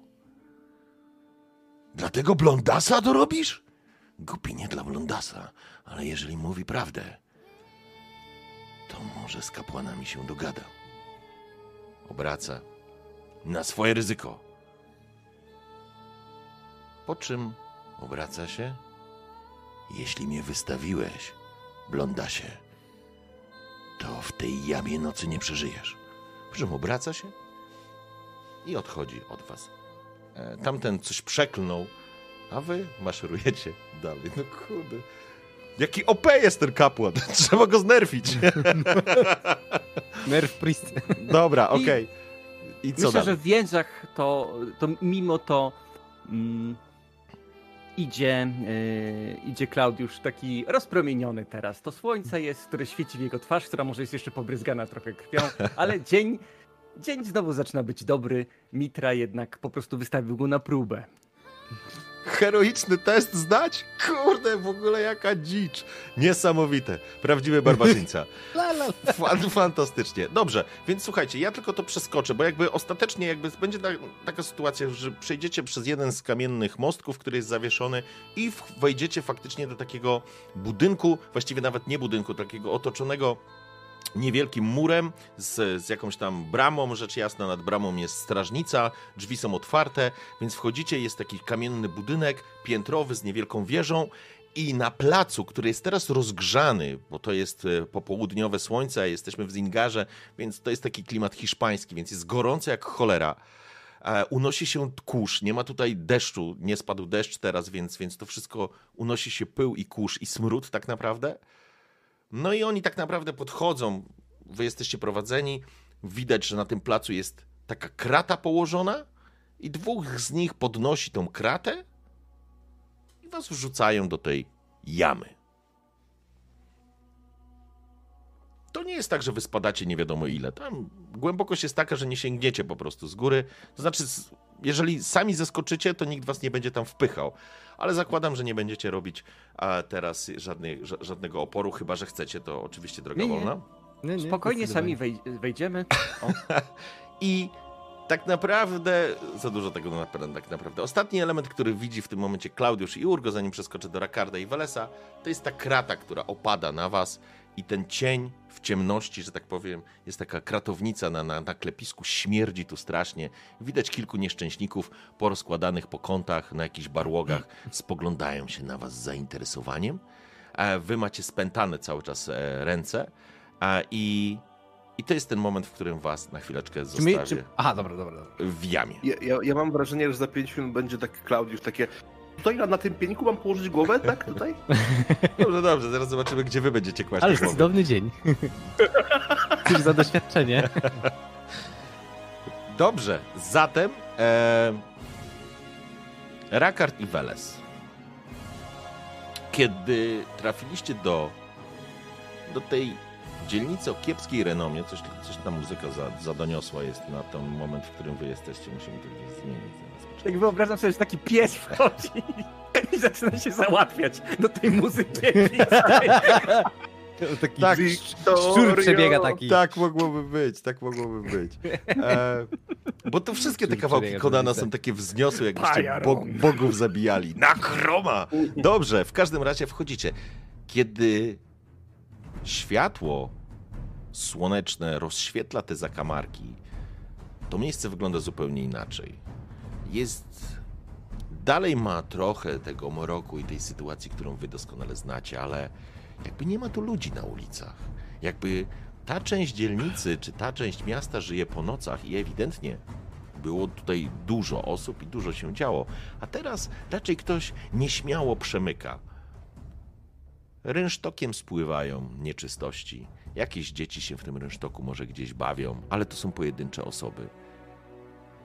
Dlatego blondasa to robisz? Głupi nie dla blondasa, ale jeżeli mówi prawdę, to może z kapłanami się dogada. Obraca na swoje ryzyko. Po czym obraca się? Jeśli mnie wystawiłeś, blondasie, to w tej jamie nocy nie przeżyjesz. Po czym obraca się i odchodzi od was. E, Tamten coś przeklnął, a wy maszerujecie dalej. No kurde. Jaki OP jest ten kapłan. Trzeba go znerfić. Nerf priest. Dobra, okej. I co Myślę, dalej? że w więzach to, to mimo to mm, idzie, yy, idzie Klaudiusz taki rozpromieniony teraz. To słońce jest, które świeci w jego twarz, która może jest jeszcze pobryzgana trochę krwią, ale dzień, dzień znowu zaczyna być dobry. Mitra jednak po prostu wystawił go na próbę. Heroiczny test zdać? Kurde, w ogóle jaka dzicz. Niesamowite. Prawdziwy barbarzyńca. Fan, fantastycznie. Dobrze, więc słuchajcie, ja tylko to przeskoczę, bo jakby ostatecznie jakby będzie ta, taka sytuacja, że przejdziecie przez jeden z kamiennych mostków, który jest zawieszony i wejdziecie faktycznie do takiego budynku, właściwie nawet nie budynku, takiego otoczonego niewielkim murem z, z jakąś tam bramą, rzecz jasna nad bramą jest strażnica, drzwi są otwarte, więc wchodzicie, jest taki kamienny budynek piętrowy z niewielką wieżą i na placu, który jest teraz rozgrzany, bo to jest e, popołudniowe słońce, jesteśmy w Zingarze, więc to jest taki klimat hiszpański, więc jest gorąco jak cholera. E, Unosi się kurz, nie ma tutaj deszczu, nie spadł deszcz teraz, więc, więc to wszystko unosi się pył i kurz i smród tak naprawdę. No i oni tak naprawdę podchodzą, wy jesteście prowadzeni, widać, że na tym placu jest taka krata położona i dwóch z nich podnosi tą kratę i was wrzucają do tej jamy. To nie jest tak, że wy spadacie nie wiadomo ile. Tam głębokość jest taka, że nie sięgniecie po prostu z góry. To znaczy, jeżeli sami zeskoczycie, to nikt was nie będzie tam wpychał. Ale zakładam, że nie będziecie robić a, teraz żadnej, ża- żadnego oporu, chyba że chcecie, to oczywiście droga Nie, wolna. Nie, nie, Spokojnie sami wej- wejdziemy. I tak naprawdę, za dużo tego naprawdę, tak naprawdę. Ostatni element, który widzi w tym momencie Klaudiusz i Urgo, zanim przeskoczę do Rakarda i Welesa, to jest ta krata, która opada na was i ten cień w ciemności, że tak powiem, jest taka kratownica na, na, na klepisku, śmierdzi tu strasznie. Widać kilku nieszczęśników porozkładanych po kątach, na jakichś barłogach, spoglądają się na was z zainteresowaniem. A wy macie spętane cały czas e, ręce a, i, i to jest ten moment, w którym was na chwileczkę Czy my, zostawię czy... Aha, dobra, dobra, dobra. w jamie. Ja, ja, ja mam wrażenie, że za 5 minut będzie taki Klaudiusz, takie tutaj na, na tym pieniku mam położyć głowę, tak? Tutaj? Dobrze, dobrze, zaraz zobaczymy, gdzie wy będziecie kłaść Ale cudowny dzień. Cóż za doświadczenie. Dobrze, zatem e, Rakard i Weles. Kiedy trafiliście do, do tej dzielnicy o kiepskiej renomie, coś, coś ta muzyka za, zadoniosła jest na ten moment, w którym wy jesteście, musimy to gdzieś zmienić. Tak wyobrażam sobie, że taki pies wchodzi i zaczyna się załatwiać do tej muzyki. Taki Tak, szczur przebiega taki. Tak mogłoby być, tak mogłoby być. E, bo to wszystkie te kawałki Konana są takie wzniosłe, jakbyście bog, bogów zabijali. Na chroma! Dobrze, w każdym razie wchodzicie. Kiedy światło słoneczne rozświetla te zakamarki, to miejsce wygląda zupełnie inaczej. Jest. Dalej ma trochę tego mroku i tej sytuacji, którą wy doskonale znacie, ale jakby nie ma tu ludzi na ulicach. Jakby ta część dzielnicy, czy ta część miasta żyje po nocach i ewidentnie było tutaj dużo osób i dużo się działo. A teraz raczej ktoś nieśmiało przemyka. Rynsztokiem spływają nieczystości. Jakieś dzieci się w tym rynsztoku może gdzieś bawią, ale to są pojedyncze osoby.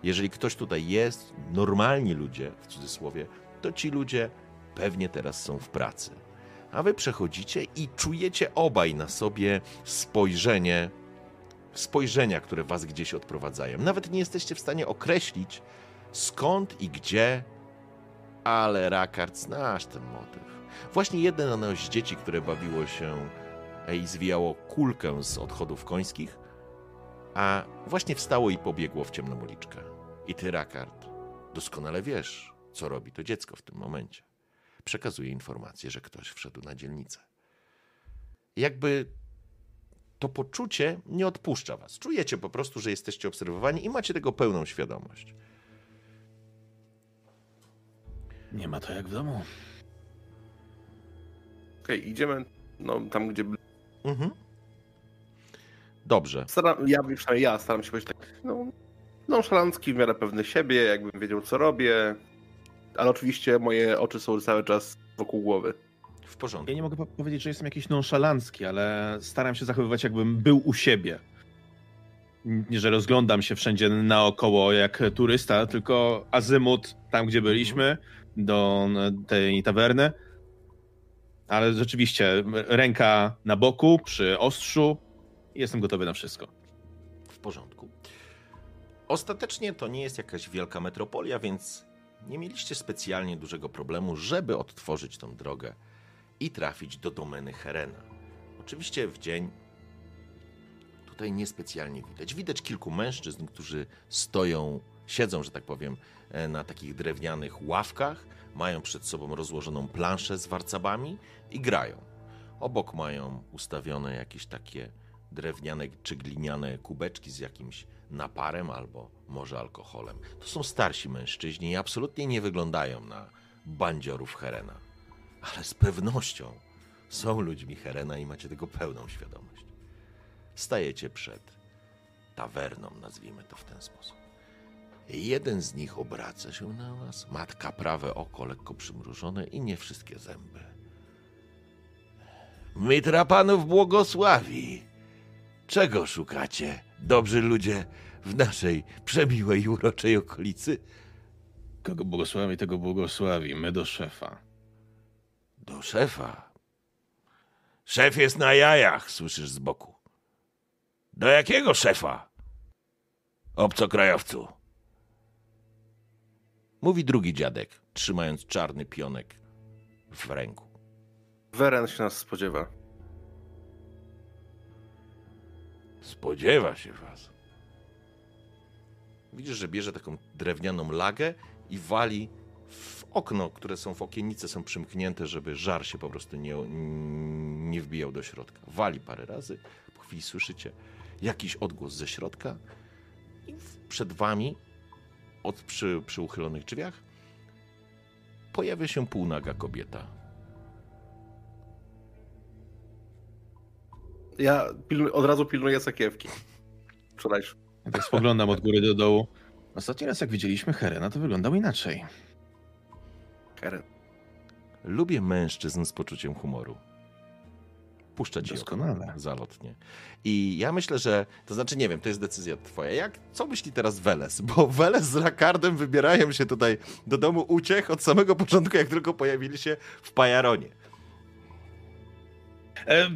Jeżeli ktoś tutaj jest, normalni ludzie, w cudzysłowie, to ci ludzie pewnie teraz są w pracy. A wy przechodzicie i czujecie obaj na sobie spojrzenie, spojrzenia, które was gdzieś odprowadzają. Nawet nie jesteście w stanie określić skąd i gdzie, ale Rakard, znasz ten motyw. Właśnie jedno z dzieci, które bawiło się i zwijało kulkę z odchodów końskich, a właśnie wstało i pobiegło w ciemną uliczkę. I ty, Rakard, doskonale wiesz, co robi to dziecko w tym momencie. Przekazuje informację, że ktoś wszedł na dzielnicę. Jakby to poczucie nie odpuszcza was. Czujecie po prostu, że jesteście obserwowani i macie tego pełną świadomość. Nie ma to jak w domu. Okej, idziemy no, tam, gdzie... Mhm. Dobrze. Staram, ja, przynajmniej ja staram się być tak no, nonszalancki, w miarę pewny siebie, jakbym wiedział, co robię. Ale oczywiście moje oczy są cały czas wokół głowy. W porządku. Ja nie mogę po- powiedzieć, że jestem jakiś nonszalancki, ale staram się zachowywać, jakbym był u siebie. Nie, że rozglądam się wszędzie naokoło jak turysta, tylko azymut tam, gdzie byliśmy, do tej tawerny. Ale rzeczywiście, ręka na boku, przy ostrzu. i Jestem gotowy na wszystko. W porządku. Ostatecznie to nie jest jakaś wielka metropolia, więc nie mieliście specjalnie dużego problemu, żeby odtworzyć tą drogę i trafić do domeny Herena. Oczywiście w dzień tutaj niespecjalnie widać. Widać kilku mężczyzn, którzy stoją, siedzą, że tak powiem, e, na takich drewnianych ławkach, mają przed sobą rozłożoną planszę z warcabami i grają. Obok mają ustawione jakieś takie drewniane czy gliniane kubeczki z jakimś naparem albo może alkoholem. To są starsi mężczyźni i absolutnie nie wyglądają na bandziorów Herena. Ale z pewnością są ludźmi Herena i macie tego pełną świadomość. Stajecie przed tawerną, nazwijmy to w ten sposób. Jeden z nich obraca się na was, matka prawe oko lekko przymrużone i nie wszystkie zęby. Mitra panów błogosławi. Czego szukacie, dobrzy ludzie, w naszej przemiłej i uroczej okolicy? Kogo błogosławi, tego błogosławi. My do szefa. Do szefa. Szef jest na jajach, słyszysz z boku. Do jakiego szefa? Obcokrajowcu. Mówi drugi dziadek, trzymając czarny pionek w ręku. Weren się nas spodziewa. Spodziewa się was. Widzisz, że bierze taką drewnianą lagę i wali w okno, które są w okiennice, są przymknięte, żeby żar się po prostu nie, nie wbijał do środka. Wali parę razy, po chwili słyszycie jakiś odgłos ze środka i przed wami, od, przy, przy uchylonych drzwiach, pojawia się półnaga kobieta. Ja pilnu, od razu pilnuję sakiewki. Wczorajszy. Ja tak spoglądam od góry do dołu. Ostatni raz jak widzieliśmy Herena, to wyglądał inaczej. Karen. Lubię mężczyzn z poczuciem humoru. Puszczę ci. Doskonale. zalotnie. I ja myślę, że, to znaczy nie wiem, to jest decyzja twoja. Jak, co myśli teraz Weles? Bo Weles z Rakardem wybierają się tutaj do domu uciech od samego początku, jak tylko pojawili się w Pajaronie. E,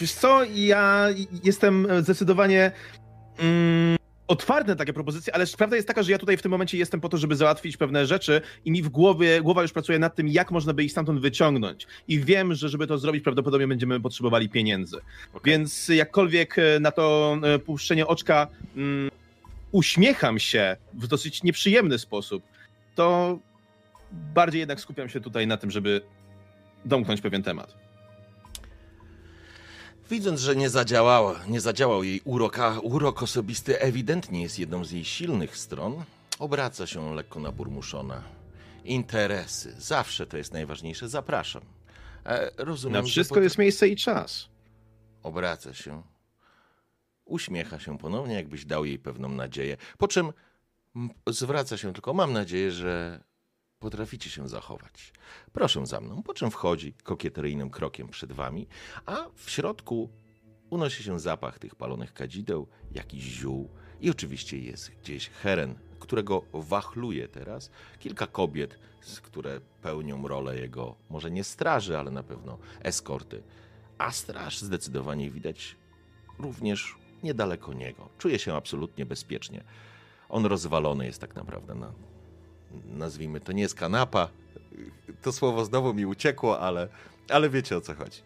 wiesz co, ja jestem zdecydowanie mm, otwarty na takie propozycje, ale prawda jest taka, że ja tutaj w tym momencie jestem po to, żeby załatwić pewne rzeczy i mi w głowie, głowa już pracuje nad tym, jak można by ich stamtąd wyciągnąć. I wiem, że żeby to zrobić, prawdopodobnie będziemy potrzebowali pieniędzy. Więc jakkolwiek e, na to e, puszczenie oczka mm, uśmiecham się w dosyć nieprzyjemny sposób, to bardziej jednak skupiam się tutaj na tym, żeby domknąć pewien temat. Widząc, że nie zadziałała, nie zadziałał jej urok, a urok osobisty ewidentnie jest jedną z jej silnych stron, obraca się lekko naburmuszona. Interesy, zawsze to jest najważniejsze, zapraszam. E, rozumiem, Na wszystko jest miejsce i czas. Obraca się. Uśmiecha się ponownie, jakbyś dał jej pewną nadzieję. Po czym zwraca się tylko, mam nadzieję, że potraficie się zachować. Proszę za mną. Po czym wchodzi kokieteryjnym krokiem przed wami, a w środku unosi się zapach tych palonych kadzideł, jakiś ziół i oczywiście jest gdzieś heren, którego wachluje teraz kilka kobiet, które pełnią rolę jego, może nie straży, ale na pewno eskorty a straż zdecydowanie widać również niedaleko niego. Czuje się absolutnie bezpiecznie. On rozwalony jest tak naprawdę na, nazwijmy, to nie jest kanapa. To słowo znowu mi uciekło, ale, ale wiecie o co chodzi.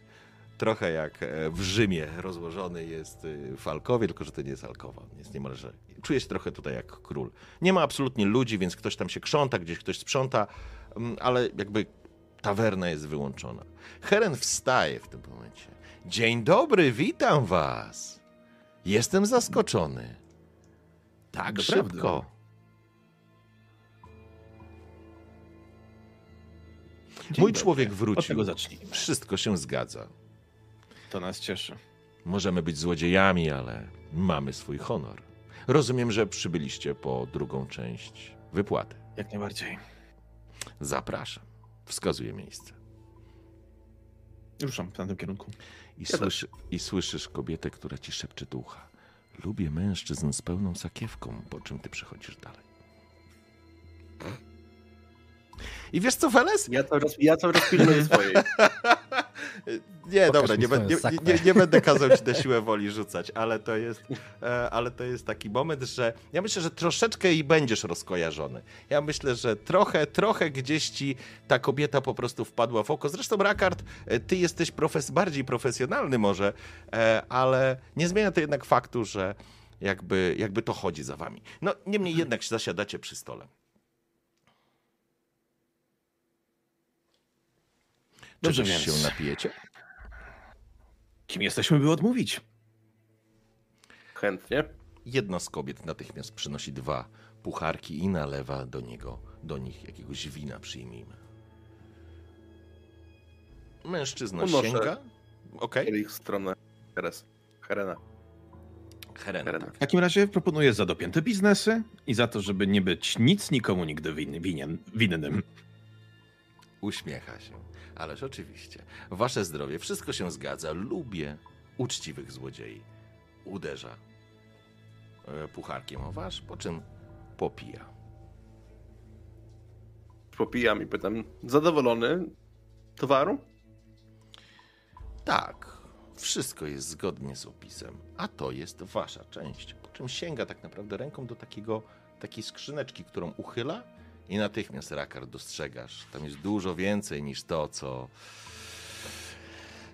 Trochę jak e, w Rzymie rozłożony jest w alkowie, tylko że to nie jest alkowa. Jest niemalże, czuje się trochę tutaj jak król. Nie ma absolutnie ludzi, więc ktoś tam się krząta, gdzieś ktoś sprząta, mm, ale jakby tawerna jest wyłączona. Heren wstaje w tym momencie. Dzień dobry, witam was. Jestem zaskoczony. Tak szybko. Dzień Mój dobry. człowiek Od wrócił. tego zacznijmy. Wszystko się zgadza. To nas cieszy. Możemy być złodziejami, ale mamy swój honor. Rozumiem, że przybyliście po drugą część wypłaty. Jak najbardziej. Zapraszam. Wskazuję miejsce. Ruszam w tamtym kierunku. I, słyszy, I słyszysz kobietę, która ci szepcze do ucha. Lubię mężczyzn z pełną sakiewką, po czym ty przechodzisz dalej. I wiesz co, Feles? Ja cały czas, ja cały czas pilnuję swojej. Nie, Pokaż dobra, nie, nie, nie, nie będę kazał ci na siłę woli rzucać, ale to jest, e, ale to jest taki moment, że ja myślę, że troszeczkę i będziesz rozkojarzony. Ja myślę, że trochę, trochę gdzieś ci ta kobieta po prostu wpadła w oko. Zresztą, Rakard, e, ty jesteś profes- bardziej profesjonalny może, e, ale nie zmienia to jednak faktu, że jakby, jakby to chodzi za wami. No, niemniej jednak zasiadacie przy stole. Dobrze więc. się napijecie? Kim jesteśmy, by odmówić? Chętnie. Jedna z kobiet natychmiast przynosi dwa pucharki i nalewa do niego, do nich jakiegoś wina, przyjmijmy. Mężczyzna Unoszę. sięga. Okej. Kielich w stronę Heres. Herena. Heren. Herena. Tak. W takim razie proponuję za dopięte biznesy i za to, żeby nie być nic nikomu nigdy win, winien, winnym. Uśmiecha się. Ależ oczywiście. Wasze zdrowie, wszystko się zgadza. Lubię uczciwych złodziei. Uderza e, pucharkiem o wasz, po czym popija. Popijam i pytam, zadowolony towaru? Tak, wszystko jest zgodnie z opisem, a to jest wasza część. Po czym sięga tak naprawdę ręką do takiego, takiej skrzyneczki, którą uchyla i natychmiast Rakar dostrzegasz. Tam jest dużo więcej niż to, co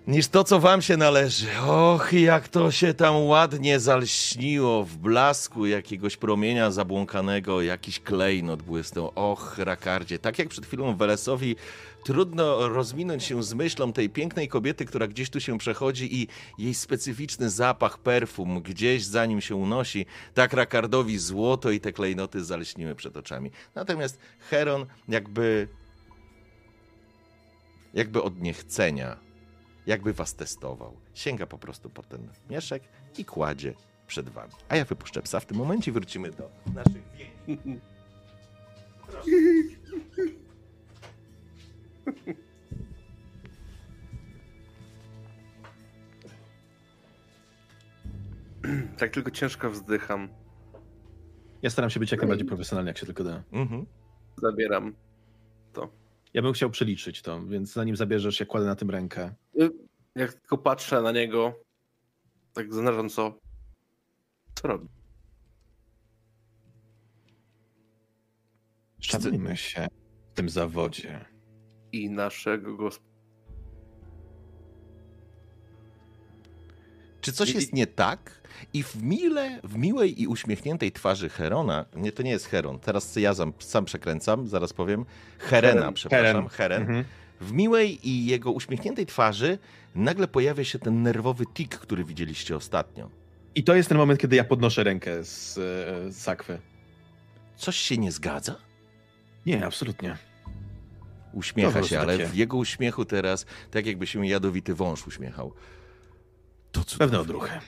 niż to, co wam się należy. Och, jak to się tam ładnie zalśniło w blasku jakiegoś promienia zabłąkanego, jakiś klejnot błysnął. Och, Rakardzie, tak jak przed chwilą Welesowi trudno rozminąć się z myślą tej pięknej kobiety, która gdzieś tu się przechodzi i jej specyficzny zapach perfum gdzieś za nim się unosi, tak Rakardowi złoto i te klejnoty zalśniły przed oczami. Natomiast Heron jakby jakby od niechcenia, jakby was testował. Sięga po prostu po ten mieszek i kładzie przed wami. A ja wypuszczę psa w tym momencie i wrócimy do naszych więzi. Tak tylko ciężko wzdycham. Ja staram się być jak najbardziej profesjonalny, jak się tylko da. Mhm. Zabieram. Ja bym chciał przeliczyć to, więc zanim zabierzesz, ja kładę na tym rękę. Jak tylko patrzę na niego, tak zastanawiam co. Co robi? Szanujmy się w tym zawodzie. I naszego gospodarza. Czy coś jest nie tak? I w, mile, w miłej i uśmiechniętej twarzy Herona, nie, to nie jest Heron, teraz ja sam, sam przekręcam, zaraz powiem, Herena, Heren. przepraszam, Heren. Mhm. W miłej i jego uśmiechniętej twarzy nagle pojawia się ten nerwowy tik, który widzieliście ostatnio. I to jest ten moment, kiedy ja podnoszę rękę z, e, z sakwy. Coś się nie zgadza? Nie, absolutnie. Uśmiecha się, ale takie. w jego uśmiechu teraz, tak jakby się jadowity wąż uśmiechał. To cudowne. Pewne odruchy.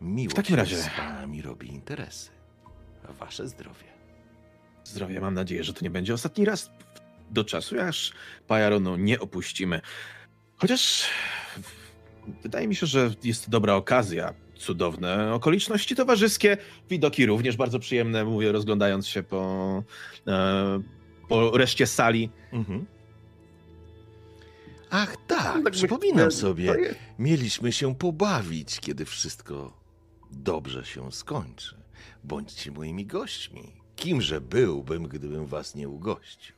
Miło W takim się razie- z panami robi interesy. Wasze zdrowie. Zdrowie, mam nadzieję, że to nie będzie ostatni raz do czasu, aż Pajaronu nie opuścimy. Chociaż wydaje mi się, że jest to dobra okazja. Cudowne okoliczności towarzyskie, widoki również bardzo przyjemne, mówię, rozglądając się po, e, po reszcie sali. Mhm. Ach tak, Tak przypominam myślę, sobie. Mieliśmy się pobawić, kiedy wszystko dobrze się skończy. Bądźcie moimi gośćmi. Kimże byłbym, gdybym was nie ugościł?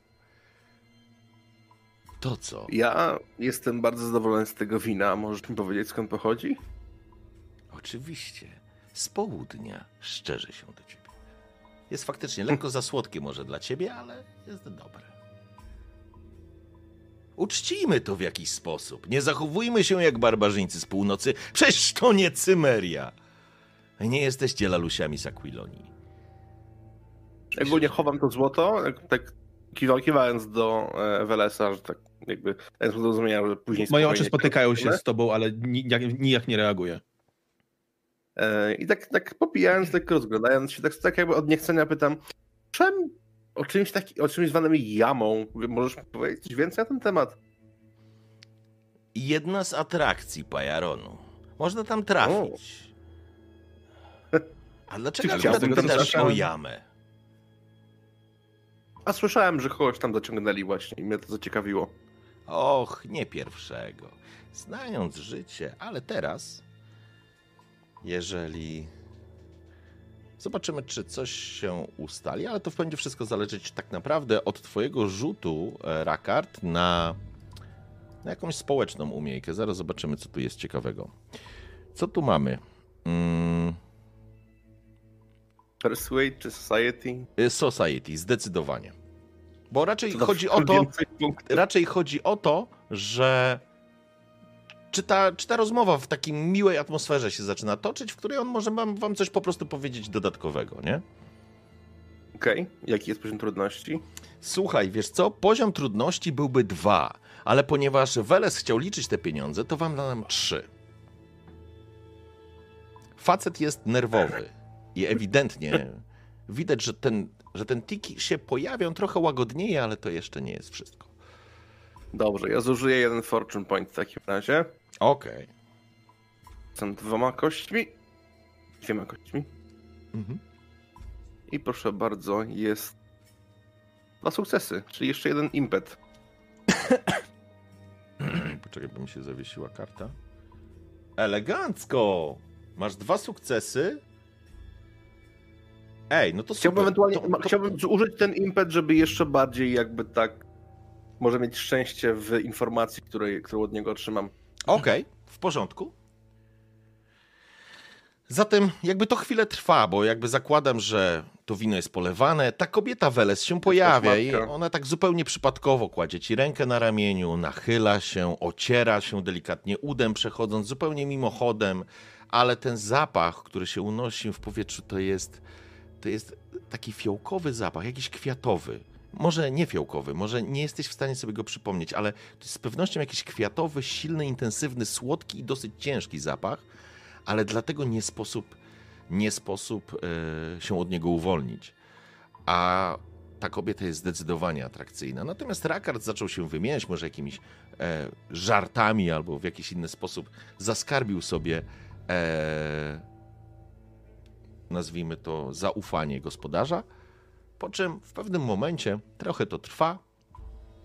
To co? Ja jestem bardzo zadowolony z tego wina. Możesz mi powiedzieć skąd pochodzi? Oczywiście. Z południa szczerze się do ciebie. Jest faktycznie lekko za słodkie może dla ciebie, ale jest dobre. Uczcijmy to w jakiś sposób. Nie zachowujmy się jak barbarzyńcy z północy. Przecież to nie Cymeria. Nie jesteście lalusiami z Aquilonii. Ogólnie chowam to złoto, jak- tak kiwa- kiwając do e, Welesa, że tak jakby zrozumienia, że później Moje oczy spotykają się z tobą, ale nijak, nijak nie reaguję. E, I tak, tak popijając, tak rozglądając się, tak, tak jakby od niechcenia pytam, czym, o czymś taki, o czymś zwanym jamą, możesz powiedzieć coś więcej na ten temat? Jedna z atrakcji Pajaronu. Można tam trafić. A dlaczego akurat pytasz o jamę? A słyszałem, że kogoś tam zaciągnęli właśnie i mnie to zaciekawiło. Och, nie pierwszego. Znając życie, ale teraz, jeżeli. Zobaczymy, czy coś się ustali, ale to będzie wszystko zależeć tak naprawdę od Twojego rzutu, e, Rakard, na, na jakąś społeczną umiejkę. Zaraz zobaczymy, co tu jest ciekawego. Co tu mamy? Mm, Persuade czy Society? y, society, zdecydowanie. Bo raczej To chodzi o to. raczej chodzi o to, że czy ta, czy ta rozmowa w takiej miłej atmosferze się zaczyna toczyć, w której on może wam, wam coś po prostu powiedzieć dodatkowego, nie? Okej, jaki jest poziom trudności? Słuchaj, wiesz co? Poziom trudności byłby dwa, ale ponieważ Weles chciał liczyć te pieniądze, to wam dam trzy. Facet jest nerwowy i ewidentnie widać, że ten, że ten tiki się pojawią, trochę łagodnieje, ale to jeszcze nie jest wszystko. Dobrze, ja zużyję jeden fortune point w takim razie. Okej. Są dwoma kośćmi. Dwiema kośćmi. Mhm. I proszę bardzo, jest dwa sukcesy, czyli jeszcze jeden impet. Poczekaj, bo mi się zawiesiła karta. Elegancko! Masz dwa sukcesy. Ej, no to super. Chciałbym ewentualnie, To- to- chciałbym użyć ten impet, żeby jeszcze bardziej jakby tak może mieć szczęście w informacji, której, którą od niego otrzymam. Okej, w porządku. Zatem jakby to chwilę trwa, bo jakby zakładam, że to wino jest polewane, ta kobieta Weles się pojawia i ona tak zupełnie przypadkowo kładzie ci rękę na ramieniu, nachyla się, ociera się delikatnie udem, przechodząc zupełnie mimochodem, ale ten zapach, który się unosi w powietrzu, to jest, to jest taki fiołkowy zapach, jakiś kwiatowy. Może nie fiołkowy, może nie jesteś w stanie sobie go przypomnieć, ale to jest z pewnością jakiś kwiatowy, silny, intensywny, słodki i dosyć ciężki zapach, ale dlatego nie sposób, nie sposób e, się od niego uwolnić. A ta kobieta jest zdecydowanie atrakcyjna. Natomiast Rakard zaczął się wymieniać może jakimiś e, żartami albo w jakiś inny sposób zaskarbił sobie e, nazwijmy to zaufanie gospodarza, po czym w pewnym momencie trochę to trwa.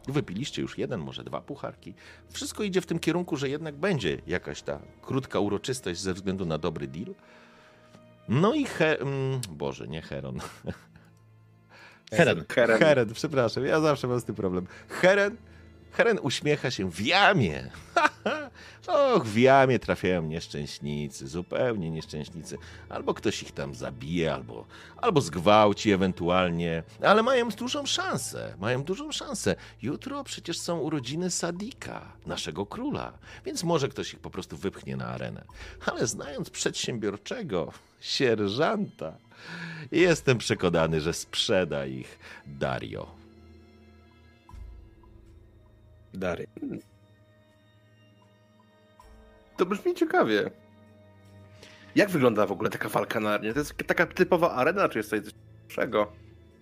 Wypiliście już jeden, może dwa pucharki. Wszystko idzie w tym kierunku, że jednak będzie jakaś ta krótka uroczystość ze względu na dobry deal. No i he... mm, Boże, nie Heron. Heren. Keren. Heren, przepraszam, ja zawsze mam z tym problem. Heren, Heren uśmiecha się w jamie. Och, w jamie trafiają nieszczęśnicy, zupełnie nieszczęśnicy. Albo ktoś ich tam zabije, albo, albo zgwałci ewentualnie, ale mają dużą szansę, mają dużą szansę. Jutro przecież są urodziny Sadika, naszego króla, więc może ktoś ich po prostu wypchnie na arenę. Ale znając przedsiębiorczego sierżanta, jestem przekonany, że sprzeda ich Dario. Dary. To brzmi ciekawie. Jak wygląda w ogóle taka walka na arenie? To jest taka typowa arena, czy jest coś większego?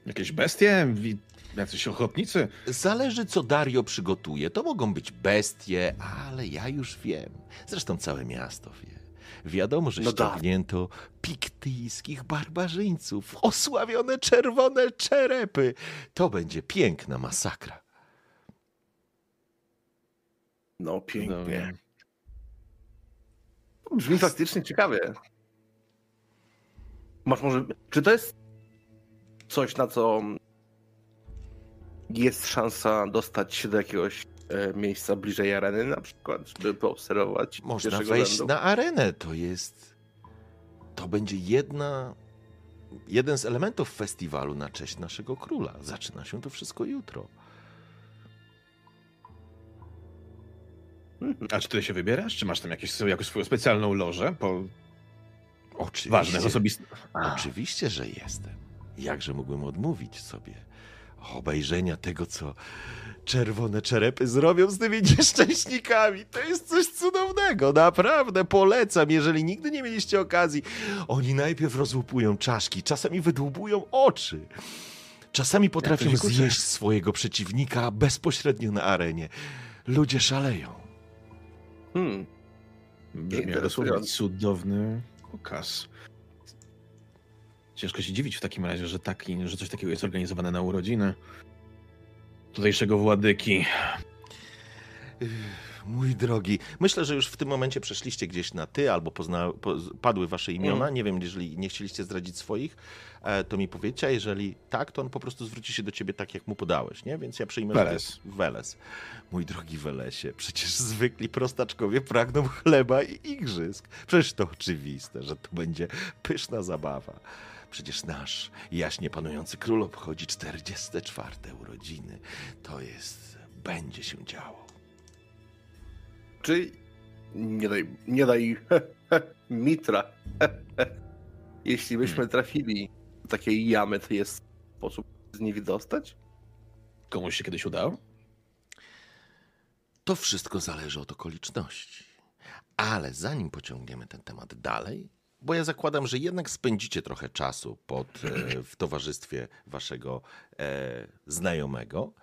Jakieś bestie? Jacyś ochotnicy? Zależy, co Dario przygotuje. To mogą być bestie, ale ja już wiem. Zresztą całe miasto wie. Wiadomo, że No tak. ściągnięto piktyjskich barbarzyńców, osławione czerwone czerepy. To będzie piękna masakra. No, pięknie. Brzmi faktycznie ciekawie. Masz może. Czy to jest coś, na co jest szansa dostać się do jakiegoś e, miejsca bliżej areny, na przykład, żeby poobserwować? Można wejść rzędu? na arenę. To jest. To będzie jedna. Jeden z elementów festiwalu na cześć naszego króla. Zaczyna się to wszystko jutro. A czy ty się wybierasz? Czy masz tam jakieś, jakąś swoją specjalną lożę? Po Oczywiście. ważnych osobistych. Oczywiście, że jestem. Jakże mógłbym odmówić sobie obejrzenia tego, co czerwone czerepy zrobią z tymi nieszczęśnikami. To jest coś cudownego, naprawdę polecam, jeżeli nigdy nie mieliście okazji. Oni najpierw rozłupują czaszki, czasami wydłubują oczy. Czasami potrafią zjeść swojego przeciwnika bezpośrednio na arenie. Ludzie szaleją. Hmm. Brzmi jak dosłownie cudowny pokaz. Ciężko się dziwić w takim razie, że, taki, że coś takiego jest organizowane na urodziny tutejszego władyki. Mój drogi, myślę, że już w tym momencie przeszliście gdzieś na ty, albo pozna, po, padły wasze imiona. Nie wiem, jeżeli nie chcieliście zdradzić swoich, e, to mi powiedzcie, a jeżeli tak, to on po prostu zwróci się do ciebie tak, jak mu podałeś, nie? Więc ja przyjmę, Weles. Weles. Mój drogi Welesie, przecież zwykli prostaczkowie pragną chleba i igrzysk. Przecież to oczywiste, że to będzie pyszna zabawa. Przecież nasz jaśnie panujący król obchodzi 44 urodziny. To jest... będzie się działo. Czy nie daj, nie daj mitra. Jeśli byśmy trafili do takiej jamy, to jest sposób z niej wydostać? Komuś się kiedyś udało? To wszystko zależy od okoliczności. Ale zanim pociągniemy ten temat dalej, bo ja zakładam, że jednak spędzicie trochę czasu pod, e, w towarzystwie waszego e, znajomego,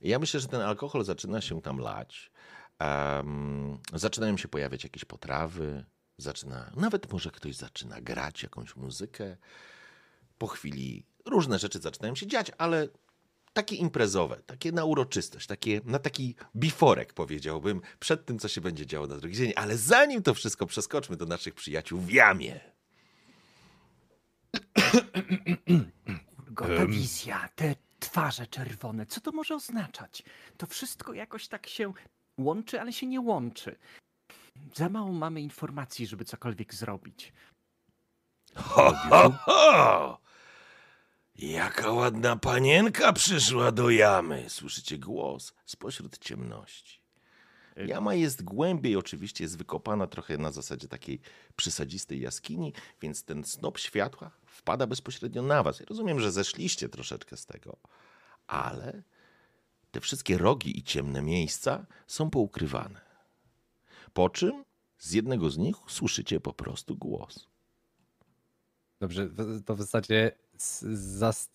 ja myślę, że ten alkohol zaczyna się tam lać. Em, zaczynają się pojawiać jakieś potrawy, zaczyna, nawet może ktoś zaczyna grać jakąś muzykę. Po chwili różne rzeczy zaczynają się dziać, ale takie imprezowe, takie na uroczystość, takie, na taki biforek powiedziałbym, przed tym, co się będzie działo na drugi dzień. Ale zanim to wszystko przeskoczmy do naszych przyjaciół w jamie. Gota wizja, te twarze czerwone. Co to może oznaczać? To wszystko jakoś tak się łączy, ale się nie łączy. Za mało mamy informacji, żeby cokolwiek zrobić. Ho, ho, ho! Jaka ładna panienka przyszła do jamy. Słyszycie głos spośród ciemności. Jama jest głębiej, oczywiście jest wykopana trochę na zasadzie takiej przysadzistej jaskini, więc ten snop światła wpada bezpośrednio na was. Ja rozumiem, że zeszliście troszeczkę z tego, ale te wszystkie rogi i ciemne miejsca są poukrywane. Po czym z jednego z nich słyszycie po prostu głos. Dobrze, to w zasadzie z,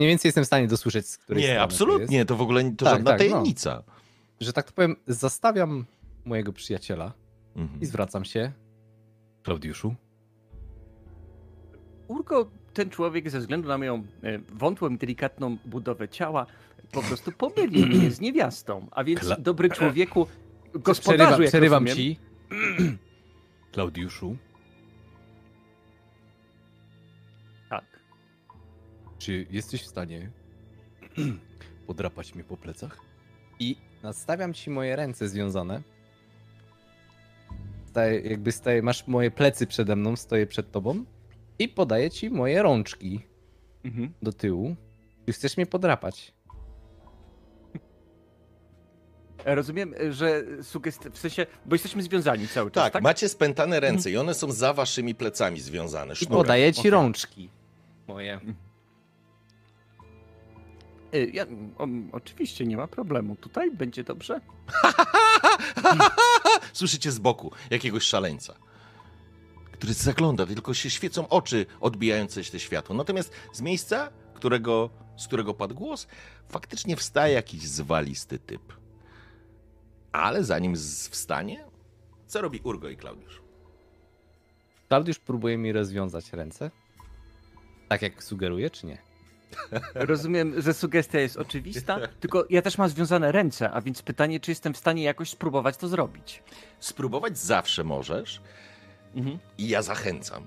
mniej więcej jestem w stanie dosłyszeć, z której Nie, strony to absolutnie, to w ogóle to Tak, żadna tak, no. tajemnica. Jest. Że tak to powiem, zastawiam mojego przyjaciela Mhm. i zwracam się. Klaudiuszu, Urgo, ten człowiek ze względu na moją e, wątłą i delikatną budowę ciała po prostu pomylił mnie z niewiastą. A więc Kla- dobry człowieku, przerywam, gospodarzu, jak przerywam rozumiem, ci. Klaudiuszu, Tak. czy jesteś w stanie podrapać mnie po plecach? I nastawiam ci moje ręce związane. Staję, jakby staję, masz moje plecy przede mną, stoję przed tobą i podaję ci moje rączki Mhm. do tyłu. Czy chcesz mnie podrapać? Rozumiem, że sugest... w sensie, bo jesteśmy związani cały czas, Tak, tak? macie spętane ręce i one są za waszymi plecami związane I podaję ci Okej. rączki moje. Y, Ja, o, oczywiście, nie ma problemu. Tutaj będzie dobrze? Słyszycie z boku jakiegoś szaleńca, który zagląda, tylko się świecą oczy odbijające się te światło. Natomiast z miejsca, którego, z którego padł głos, faktycznie wstaje jakiś zwalisty typ. Ale zanim wstanie, co robi Urgo i Klaudiusz? Klaudiusz próbuje mi rozwiązać ręce. Tak jak sugeruje, czy nie? Rozumiem, że sugestia jest oczywista, tylko ja też mam związane ręce, a więc pytanie, czy jestem w stanie jakoś spróbować to zrobić. Spróbować zawsze możesz Mhm. i ja zachęcam,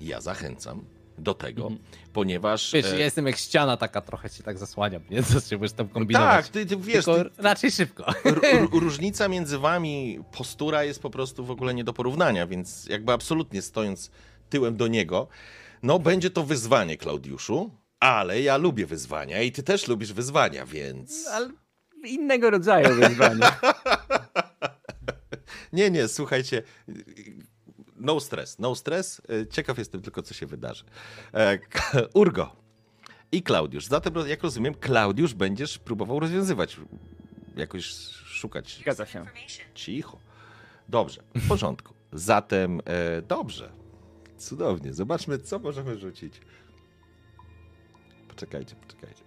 ja zachęcam do tego, Mhm. ponieważ... Wiesz, e, ja jestem jak ściana taka trochę tak zasłaniam, nie? Co się będziesz tam kombinować. tak, ty, ty wiesz, Tylko ty, raczej szybko. Różnica między wami, postura jest po prostu w ogóle nie do porównania, więc jakby absolutnie stojąc tyłem do niego, no będzie to wyzwanie, Klaudiuszu, ale ja lubię wyzwania i ty też lubisz wyzwania, więc... Ale innego rodzaju wyzwanie. Nie, nie, słuchajcie, no stres, no stres, ciekaw jestem tylko, co się wydarzy. E, Urgo i Klaudiusz, zatem, jak rozumiem, Klaudiusz będziesz próbował rozwiązywać, jakoś szukać Zgadza się. Cicho. Dobrze, w porządku. Zatem e, dobrze. Cudownie. Zobaczmy, co możemy rzucić. Poczekajcie, poczekajcie.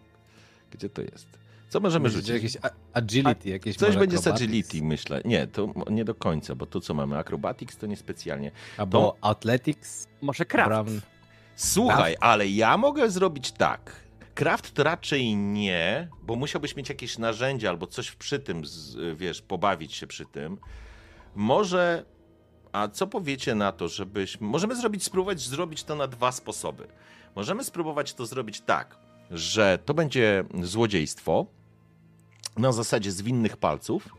Gdzie to jest? Co możemy Będzie rzucić? jakieś a- agility, jakieś Coś będzie z acrobatics, agility, myślę. Nie, to nie do końca, bo to, co mamy, acrobatics, to niespecjalnie. Albo athletics. Może kraft. Brown. Słuchaj, ale ja mogę zrobić tak. Kraft to raczej nie, bo musiałbyś mieć jakieś narzędzie albo coś przy tym, z, wiesz, pobawić się przy tym. Może, a co powiecie na to, żebyś, możemy zrobić, spróbować zrobić to na dwa sposoby. Możemy spróbować to zrobić tak, że to będzie złodziejstwo na zasadzie zwinnych palców.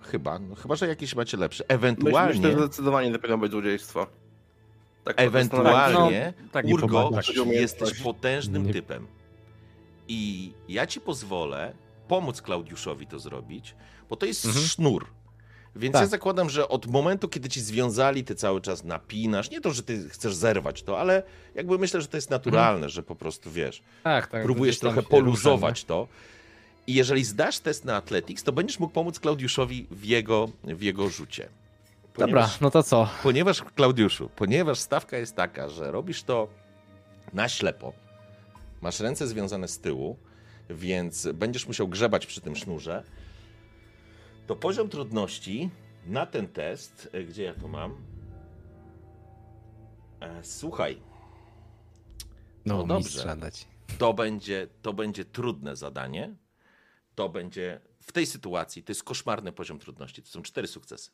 Chyba, no, chyba, że jakieś macie lepsze. Myślę, Ewentualnie... myślę, że zdecydowanie nie powinno być złodziejstwo. Tak, Ewentualnie, No, tak, Urgo, pomagasz. jesteś potężnym Nie- typem. I ja ci pozwolę pomóc Klaudiuszowi to zrobić, bo to jest Mhm. sznur. Więc Tak. ja zakładam, że od momentu, kiedy ci związali, ty cały czas napinasz. Nie to, że ty chcesz zerwać to, ale jakby myślę, że to jest naturalne, że po prostu wiesz, Tak, tak. próbujesz trochę poluzować to. I jeżeli zdasz test na Athletics, to będziesz mógł pomóc Klaudiuszowi w jego, w jego rzucie. ruszamy. Dobra, no to co? Ponieważ, Klaudiuszu, ponieważ stawka jest taka, że robisz to na ślepo, masz ręce związane z tyłu, więc będziesz musiał grzebać przy tym sznurze, to poziom trudności na ten test, e, gdzie ja to mam? E, słuchaj, No, No dobrze. to będzie, to będzie trudne zadanie. To będzie w tej sytuacji, to jest koszmarny poziom trudności. To są cztery sukcesy.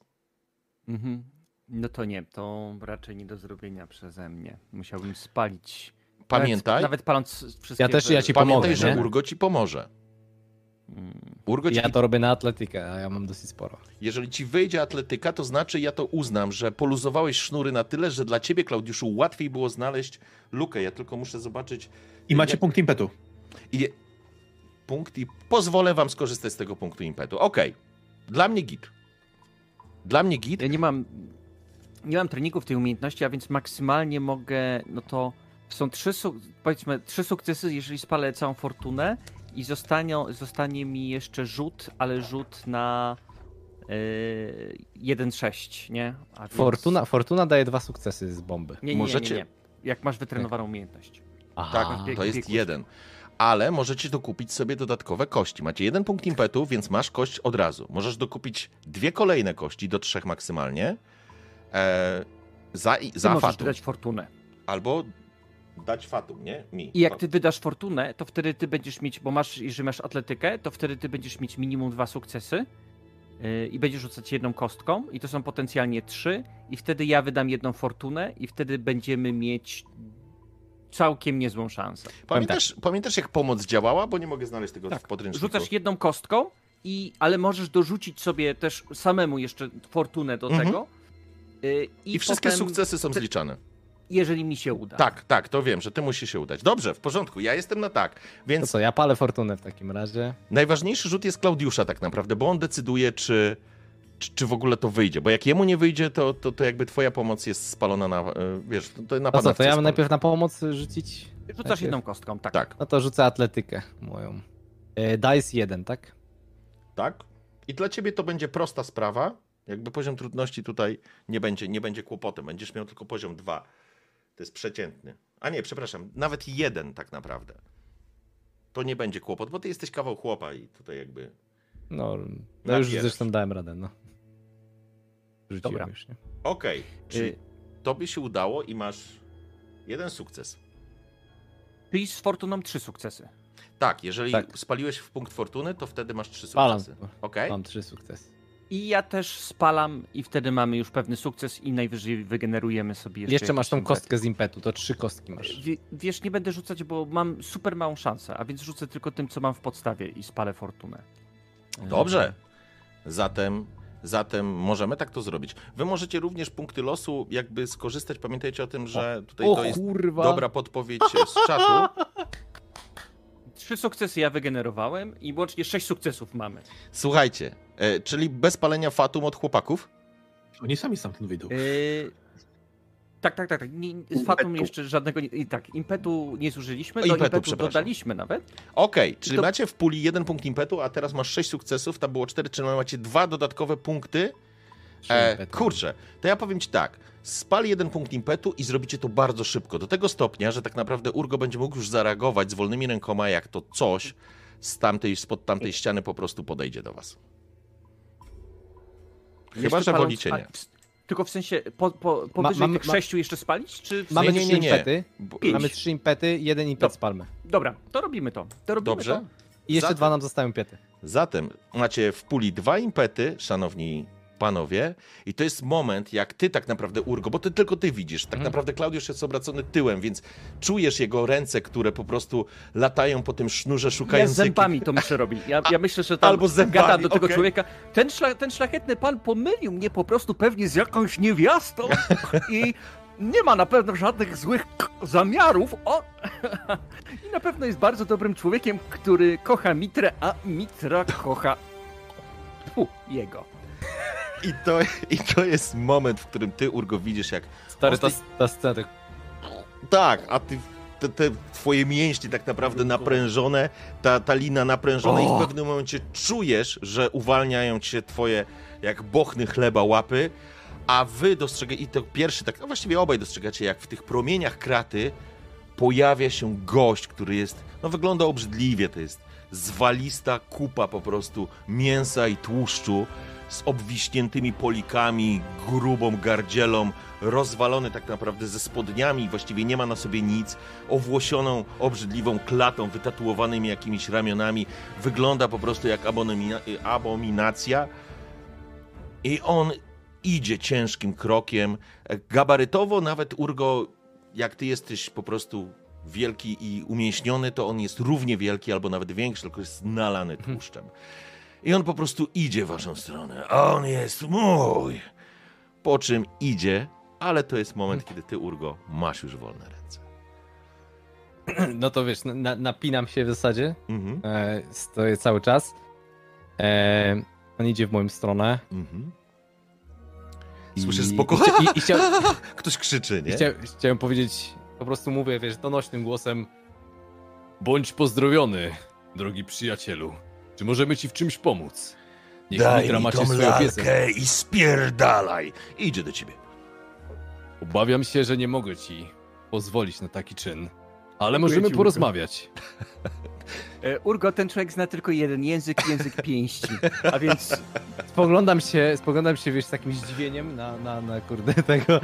Mhm. No to nie, to raczej nie do zrobienia przeze mnie. Musiałbym spalić pamiętaj, Nawet, nawet paląc wszystkie... Ja też- ja ci pamiętaj, pomogę, że nie? Urgo ci pomoże. Mm. Urgo ci, Ja to robię na atletykę, a ja mam dosyć sporo. jeżeli ci wyjdzie atletyka, to znaczy ja to uznam, że poluzowałeś sznury na tyle, że dla ciebie, Klaudiuszu, łatwiej było znaleźć lukę. Ja tylko muszę zobaczyć. I macie jak- punkt impetu. I punkt i pozwolę wam skorzystać z tego punktu impetu. Okej. Dla mnie git. Dla mnie git. Ja nie mam, nie mam treningów tej umiejętności, a więc maksymalnie mogę, no to są trzy, suk- powiedzmy, trzy sukcesy, jeżeli spalę całą fortunę i zostanie, zostanie mi jeszcze rzut, ale rzut na yy, 1-6, nie? A więc- Fortuna, Fortuna daje dwa sukcesy z bomby. Nie, nie, nie, Możecie- nie, nie. Jak masz wytrenowaną umiejętność. Aha. Tak, bieg- to jest jeden. Ale możecie dokupić sobie dodatkowe kości. Macie jeden punkt impetu, więc masz kość od razu. Możesz dokupić dwie kolejne kości, do trzech maksymalnie. E, za i- za możesz fatum. wydać fortunę. Albo dać fatum, nie? Mi. I jak ty wydasz fortunę, to wtedy ty będziesz mieć, bo masz, jeżeli masz atletykę, to wtedy ty będziesz mieć minimum dwa sukcesy yy, i będziesz rzucać jedną kostką i to są potencjalnie trzy i wtedy ja wydam jedną fortunę i wtedy będziemy mieć całkiem niezłą szansę. Pamiętasz, pamiętasz, jak pomoc działała? Bo nie mogę znaleźć tego Tak. w podręczniku. Rzucasz jedną kostką, i, ale możesz dorzucić sobie też samemu jeszcze fortunę do Mhm. tego. yy, I, I wszystkie potem, sukcesy są zliczane. Jeżeli mi się uda. Tak, tak, to wiem, że ty musi się udać. Dobrze, w porządku, ja jestem na tak. To Więc co, ja palę Fortunę w takim razie. najważniejszy rzut jest Klaudiusza tak naprawdę, bo on decyduje, czy, czy, czy w ogóle to wyjdzie. Bo jak jemu nie wyjdzie, to, to, to jakby twoja pomoc jest spalona na, e, wiesz, to No napad co, to ja mam najpierw na pomoc rzucić? Rzucasz Najpierw. jedną kostką, tak. Tak, No to rzucę atletykę moją. E, Dice 1, tak? tak. I dla ciebie to będzie prosta sprawa. Jakby poziom trudności tutaj nie będzie, nie będzie kłopotem. Będziesz miał tylko poziom 2. To jest przeciętny. A nie, przepraszam, nawet jeden tak naprawdę. To nie będzie kłopot, bo ty jesteś kawał chłopa i tutaj jakby No, no już zresztą dałem radę, no. Rzuciłem Dobra. już, nie? Okej, czyli Y- tobie się udało i masz jeden sukces. Ty z fortuną trzy sukcesy. Tak, jeżeli Tak. spaliłeś w punkt fortuny, to wtedy masz trzy Spalam. sukcesy. Okej? Mam trzy sukcesy. I ja też spalam i wtedy mamy już pewny sukces i najwyżej wygenerujemy sobie jeszcze Jeszcze, masz tą impet. kostkę z impetu, to trzy kostki masz. Wie, wiesz, nie będę rzucać, bo mam super małą szansę, a więc rzucę tylko tym, co mam w podstawie i spalę fortunę. Dobrze. Zatem, zatem możemy tak to zrobić. Wy możecie również punkty losu jakby skorzystać. Pamiętajcie o tym, że tutaj O to jest kurwa! dobra podpowiedź z czatu. Trzy sukcesy ja wygenerowałem i łącznie sześć sukcesów mamy. Słuchajcie, e, czyli bez palenia fatum od chłopaków? Oni sami stamtąd wyjdą. Yy... Tak, tak, tak. tak. Nie, z Fatum jeszcze żadnego. Nie, i tak, impetu nie zużyliśmy, do impetu, impetu, dodaliśmy nawet. Okej, czyli to- macie w puli jeden punkt impetu, a teraz masz sześć sukcesów, tam było cztery, czyli macie dwa dodatkowe punkty. E, kurczę, to ja powiem ci tak. Spal jeden punkt impetu i zrobicie to bardzo szybko. Do tego stopnia, że tak naprawdę Urgo będzie mógł już zareagować z wolnymi rękoma, jak to coś z tamtej, spod tamtej ściany po prostu podejdzie do was. Chyba, Jeszcze że wolicie a, nie. Tylko w sensie po, po, powyżej mamy- tych ma- sześciu jeszcze spalić? Czy w Mamy nie, trzy nie, nie. impety. Bo- Pięć. Mamy trzy impety, jeden impet Dob- spalmy. Dobra, to robimy to. to robimy Dobrze? To. I jeszcze Zatem- dwa nam zostają impety. Zatem macie w puli dwa impety, szanowni panowie, i to jest moment, jak ty tak naprawdę, Urgo, bo ty tylko ty widzisz, tak Mhm. naprawdę Klaudiusz jest obracony tyłem, więc czujesz jego ręce, które po prostu latają po tym sznurze, Ja szukając z zębami to muszę robić. Ja, ja myślę, że tam albo zębami, gada do tego okej. człowieka. Ten, szla, ten szlachetny pan pomylił mnie po prostu pewnie z jakąś niewiastą i nie ma na pewno żadnych złych zamiarów. O! I na pewno jest bardzo dobrym człowiekiem, który kocha Mitrę, a Mitra kocha Fu, jego. I to, I to jest moment, w którym ty, Urgo, widzisz jak... Stary, ta, ta scena tak... Tak, a ty... Te, te twoje mięśnie tak naprawdę naprężone, ta, ta lina naprężona i w pewnym momencie czujesz, że uwalniają cię twoje jak bochny chleba łapy, a wy dostrzegacie, i to pierwszy, tak, no właściwie obaj dostrzegacie, jak w tych promieniach kraty pojawia się gość, który jest, no wygląda obrzydliwie, to jest zwalista kupa po prostu mięsa i tłuszczu z obwiśniętymi polikami, grubą gardzielą, rozwalony tak naprawdę ze spodniami, właściwie nie ma na sobie nic, owłosioną, obrzydliwą klatą, wytatuowanymi jakimiś ramionami, wygląda po prostu jak abomina- abominacja. I on idzie ciężkim krokiem, gabarytowo nawet Urgo, jak ty jesteś po prostu wielki i umięśniony, to on jest równie wielki albo nawet większy, tylko jest nalany tłuszczem. I on po prostu idzie w waszą stronę. On jest mój. Po czym idzie, ale to jest moment, kiedy ty, Urgo, masz już wolne ręce. No to wiesz, na, napinam się w zasadzie. Mhm. E, stoję cały czas. E, on idzie w moją stronę. Mhm. I- Słyszysz i spoko? chcia- i- i chcia- Ktoś krzyczy, I nie? chcia, chciałem powiedzieć, po prostu mówię, wiesz, donośnym głosem. Bądź pozdrowiony, drogi przyjacielu. Czy możemy ci w czymś pomóc? Niech Daj Mitra mi tą lalkę i spierdalaj. Idzie do ciebie. Obawiam się, że nie mogę ci pozwolić na taki czyn. Ale Dziękuję możemy ci, porozmawiać. E, Urgo, ten człowiek zna tylko jeden język, język pięści. A więc Spoglądam się, spoglądam się, wiesz, z takim zdziwieniem na, na, na kurde tego.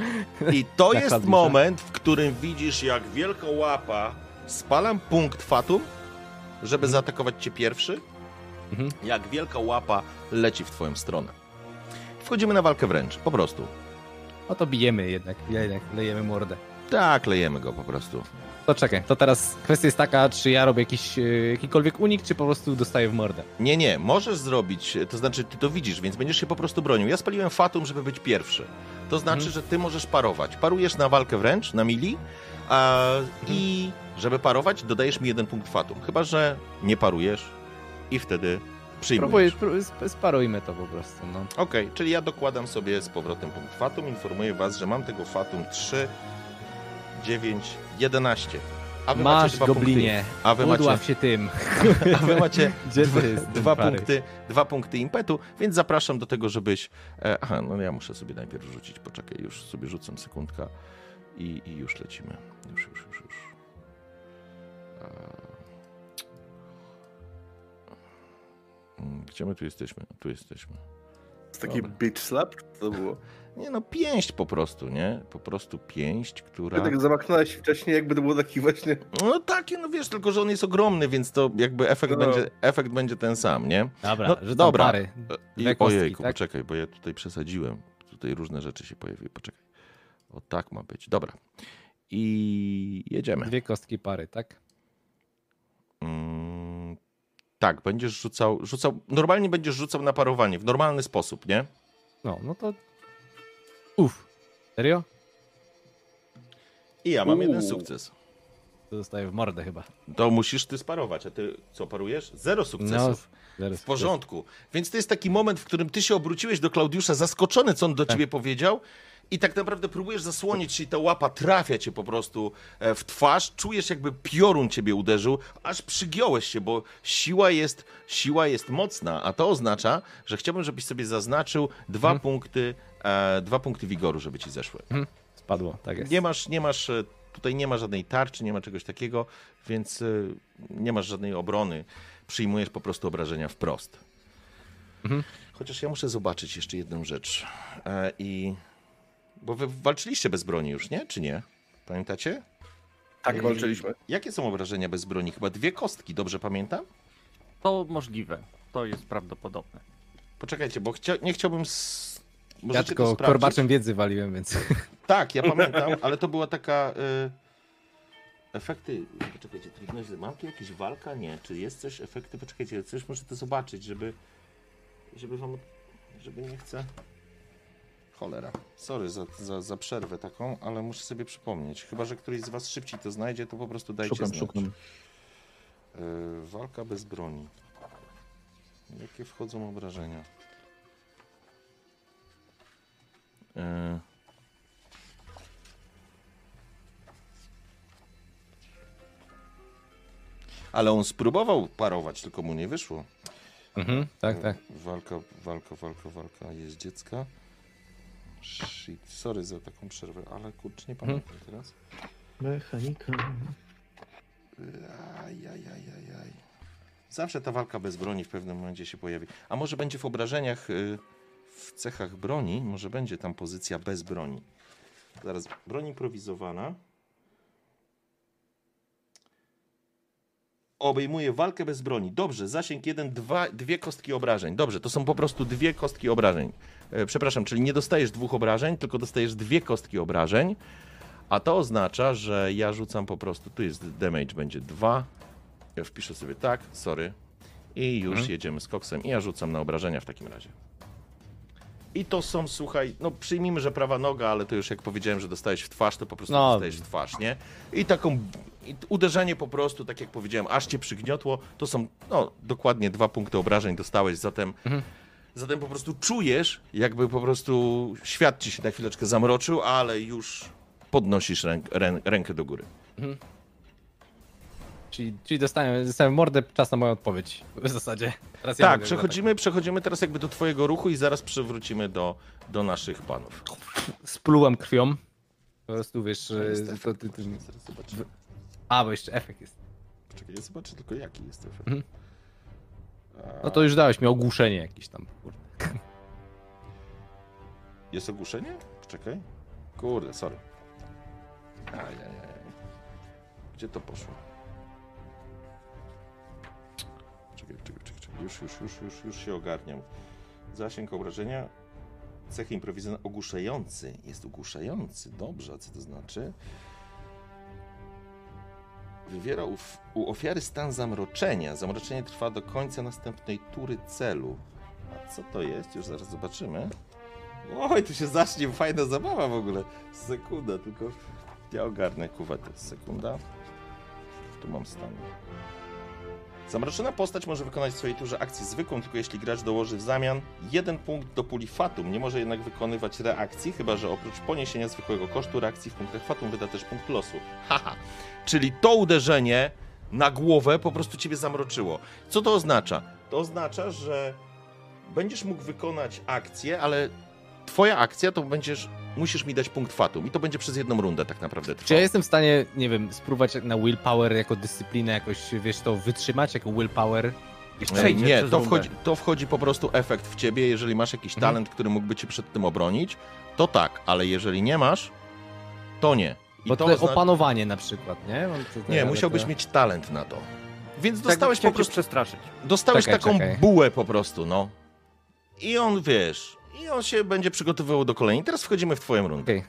I to jest moment, w którym widzisz, jak wielka łapa spalam punkt fatum, żeby zaatakować cię pierwszy. Mhm. Jak wielka łapa leci w twoją stronę. Wchodzimy na walkę wręcz, po prostu. No to bijemy jednak, jednak lejemy mordę. Tak, lejemy go po prostu. To czekaj, to teraz kwestia jest taka, czy ja robię jakiś, e, jakikolwiek unik, czy po prostu dostaję w mordę. Nie, nie, możesz zrobić, to znaczy ty to widzisz, więc będziesz się po prostu bronił. Ja spaliłem fatum, żeby być pierwszy. To znaczy, Mhm. że ty możesz parować. Parujesz na walkę wręcz, na mili a, i żeby parować, dodajesz mi jeden punkt fatum. Chyba, że nie parujesz i wtedy przyjmujesz. pró- sp- sparujmy to po prostu, no. Okej, czyli ja dokładam sobie z powrotem punkt fatum. Informuję was, że mam tego fatum 3, 9, 11. A wy macie Masz, dwa goblinie, punkty. A wy macie, udław się tym. a wy macie dwa, dwa punkty, dwa punkty impetu, więc zapraszam do tego, żebyś... E, aha, no ja muszę sobie najpierw rzucić, poczekaj, już sobie rzucam sekundka i, i już lecimy. Już, już, już, już. E, Gdzie my tu jesteśmy? Tu jesteśmy. To taki Dobra. bitch slap? Co to było? Nie no, pięść po prostu, nie? Po prostu pięść, która... Ja tak zamachnąłeś wcześniej, jakby to było taki właśnie... No takie, no wiesz, tylko że on jest ogromny, więc to jakby efekt, No. będzie, efekt będzie ten sam, nie? Dobra, No, rzucam dobra. pary. I, kostki, ojejku, tak? poczekaj, bo ja tutaj przesadziłem. Tutaj różne rzeczy się pojawiły, poczekaj. O tak ma być, dobra. I jedziemy. Dwie kostki pary, tak? Mm, tak, będziesz rzucał, rzucał, normalnie będziesz rzucał na parowanie, w normalny sposób, nie? No, no to... Uff. Serio? I ja mam jeden Uuu. sukces. To dostaję w mordę chyba. To musisz ty sparować, a ty co, parujesz? Zero sukcesów. zaraz. W porządku. Więc to jest taki moment, w którym ty się obróciłeś do Klaudiusza, zaskoczony, co on do ciebie powiedział. I tak naprawdę próbujesz zasłonić, czyli ta łapa trafia cię po prostu e, w twarz. Czujesz, jakby piorun ciebie uderzył, aż przygiąłeś się, bo siła jest, siła jest mocna, a to oznacza, że chciałbym, żebyś sobie zaznaczył dwa punkty, e, dwa punkty wigoru, żeby ci zeszły. Spadło, tak jest. Nie masz, nie masz, e, tutaj nie ma żadnej tarczy, nie ma czegoś takiego, więc e, nie masz żadnej obrony. Przyjmujesz po prostu obrażenia wprost. Chociaż ja muszę zobaczyć jeszcze jedną rzecz. E, I. Bo wy walczyliście bez broni już, nie? Czy nie? Pamiętacie? Tak walczyliśmy. Jakie są obrażenia bez broni? Chyba dwie kostki, dobrze pamiętam? to możliwe. To jest prawdopodobne. Poczekajcie, bo chcia... nie chciałbym. S... Ja Możecie to tylko korbaczem wiedzy waliłem, więc... Tak, ja pamiętam, ale to była taka. Y... Efekty. Poczekajcie, trudność. Mam tu jakieś walka? Nie. Czy jest coś? Efekty? Poczekajcie, coś muszę to zobaczyć, żeby. Żeby wam. Żeby nie chcę. Cholera. Sorry za, za, za przerwę taką, ale muszę sobie przypomnieć. Chyba, że któryś z was szybciej to znajdzie, to po prostu dajcie Szukam, znać. szukam. Y... Walka bez broni. Jakie wchodzą obrażenia? Y... Ale on spróbował parować, tylko mu nie wyszło. Mhm, tak, tak. Walka, walka, walka, walka. Jest dziecka. Shit, sorry za taką przerwę, ale kurczę, nie pamiętam teraz. Mechanika. Ajajajajaj. Zawsze ta walka bez broni w pewnym momencie się pojawi. A może będzie w obrażeniach, y, w cechach broni, może będzie tam pozycja bez broni. Zaraz, broń improwizowana. Obejmuje walkę bez broni. Dobrze, zasięg 1, dwa, dwie kostki obrażeń. Dobrze, to są po prostu dwie kostki obrażeń. E, Przepraszam, czyli nie dostajesz dwóch obrażeń, tylko dostajesz dwie kostki obrażeń. A to oznacza, że ja rzucam po prostu, tu jest damage, będzie 2. Ja wpiszę sobie tak, sorry. I już Mhm. jedziemy z koksem i ja rzucam na obrażenia w takim razie. I to są, słuchaj, no przyjmijmy, że prawa noga, ale to już jak powiedziałem, że dostałeś w twarz, to po prostu No. dostajesz w twarz, nie? I taką i uderzenie po prostu, tak jak powiedziałem, aż cię przygniotło, to są, no, dokładnie dwa punkty obrażeń dostałeś, zatem, zatem po prostu czujesz, jakby po prostu świat ci się na chwileczkę zamroczył, ale już podnosisz ręk, rę, rękę do góry. Czyli, czyli dostałem, dostałem mordę, czas na moją odpowiedź w zasadzie. Teraz ja tak, przechodzimy, przechodzimy teraz jakby do twojego ruchu i zaraz przywrócimy do, do naszych panów. Splułem krwią. Po prostu wiesz, Jest to, ty, ty, zobaczymy. A, bo jeszcze efekt jest. Czekaj, ja zobaczę tylko jaki jest efekt. Mhm. No to już dałeś mi ogłuszenie jakieś tam. Kurde. Jest ogłuszenie? Czekaj. Kurde, sorry. Ajajaj. Gdzie to poszło? Czekaj, czekaj, czekaj. czekaj. Już, już, już, już, już się ogarniam. Zasięg obrażenia. Cechy improwizacyjne. Ogłuszający. Jest ogłuszający. Dobrze, a co to znaczy? Wywiera u, u ofiary stan zamroczenia. Zamroczenie trwa do końca następnej tury celu. A co to jest? Już zaraz zobaczymy. Oj, tu się zacznie fajna zabawa w ogóle. Sekunda, tylko ja ogarnę kuwetę. Sekunda. Tu mam stan. Zamroczona postać może wykonać w swojej turze akcję zwykłą, tylko jeśli gracz dołoży w zamian jeden punkt do puli Fatum. Nie może jednak wykonywać reakcji, chyba że oprócz poniesienia zwykłego kosztu reakcji w punktach Fatum wyda też punkt losu. Haha. Czyli to uderzenie na głowę po prostu ciebie zamroczyło. Co to oznacza? To oznacza, że będziesz mógł wykonać akcję, ale twoja akcja to będziesz, musisz mi dać punkt fatum i to będzie przez jedną rundę tak naprawdę Czy ja jestem w stanie, nie wiem, spróbować na willpower jako dyscyplinę jakoś, wiesz, to wytrzymać jako willpower? Jeszcze przejdzie Nie, przez to wchodzi, to wchodzi po prostu efekt w ciebie, jeżeli masz jakiś Mhm. talent, który mógłby cię przed tym obronić, to tak, ale jeżeli nie masz, to nie. I Bo to to ozna- opanowanie na przykład, nie? Nie, musiałbyś to- mieć talent na to. Więc Tak, dostałeś po prostu przestraszyć. Dostałeś Czekaj, taką czekaj. bułę po prostu, no. I on, wiesz, i on się będzie przygotowywał do kolejnej. Teraz wchodzimy w twoją rundę. Okej.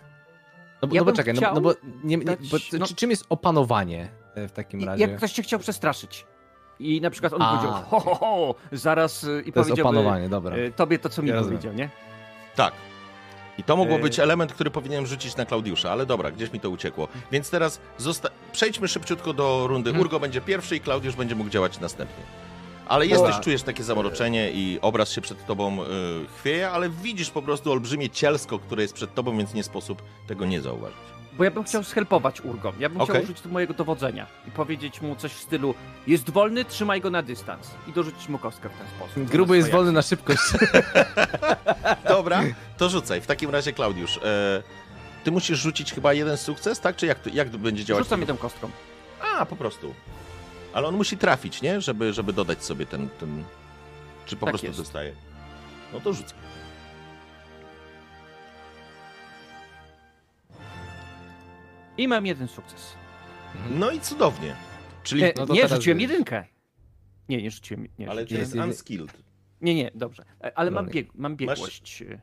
No, bo- Ja no bo czekaj, no, no bo, nie, nie, dać- bo no- czy, czym jest opanowanie e, w takim razie? Jak ktoś cię chciał przestraszyć. I na przykład on A, powiedział, ho, ho, ho, zaraz y, i To opanowanie, dobra. y, tobie to, co mi Ja rozumiem. powiedział, nie? Tak. I to mogło być element, który powinienem rzucić na Klaudiusza, ale dobra, gdzieś mi to uciekło. Więc teraz zosta- przejdźmy szybciutko do rundy. Mhm. Urgo będzie pierwszy i Klaudiusz będzie mógł działać następnie. Ale jesteś, czujesz takie zamroczenie i obraz się przed tobą y, chwieje, ale widzisz po prostu olbrzymie cielsko, które jest przed tobą, więc nie sposób tego nie zauważyć. Bo ja bym chciał shelpować Urgo. Ja bym Okej. chciał użyć tu mojego dowodzenia i powiedzieć mu coś w stylu jest wolny, trzymaj go na dystans. I dorzucić mu kostkę w ten sposób. Gruby jest wolny na szybkość. Dobra, to rzucaj. W takim razie, Klaudiusz, e, ty musisz rzucić chyba jeden sukces, tak? Czy jak, to- jak będzie działać? Rzucam jedną kostką. A, po prostu. Ale on musi trafić, nie? Żeby, żeby dodać sobie ten, ten... Czy po Tak prostu jest. dostaje? No to rzucaj. I mam jeden sukces. No i cudownie. Czyli... E, no to nie, rzuciłem wiesz. jedynkę. Nie, nie rzuciłem. Nie, ale to rzuciłem. jest jest- unskilled. nie, nie, dobrze. E, Ale mam, bieg, mam biegłość. e,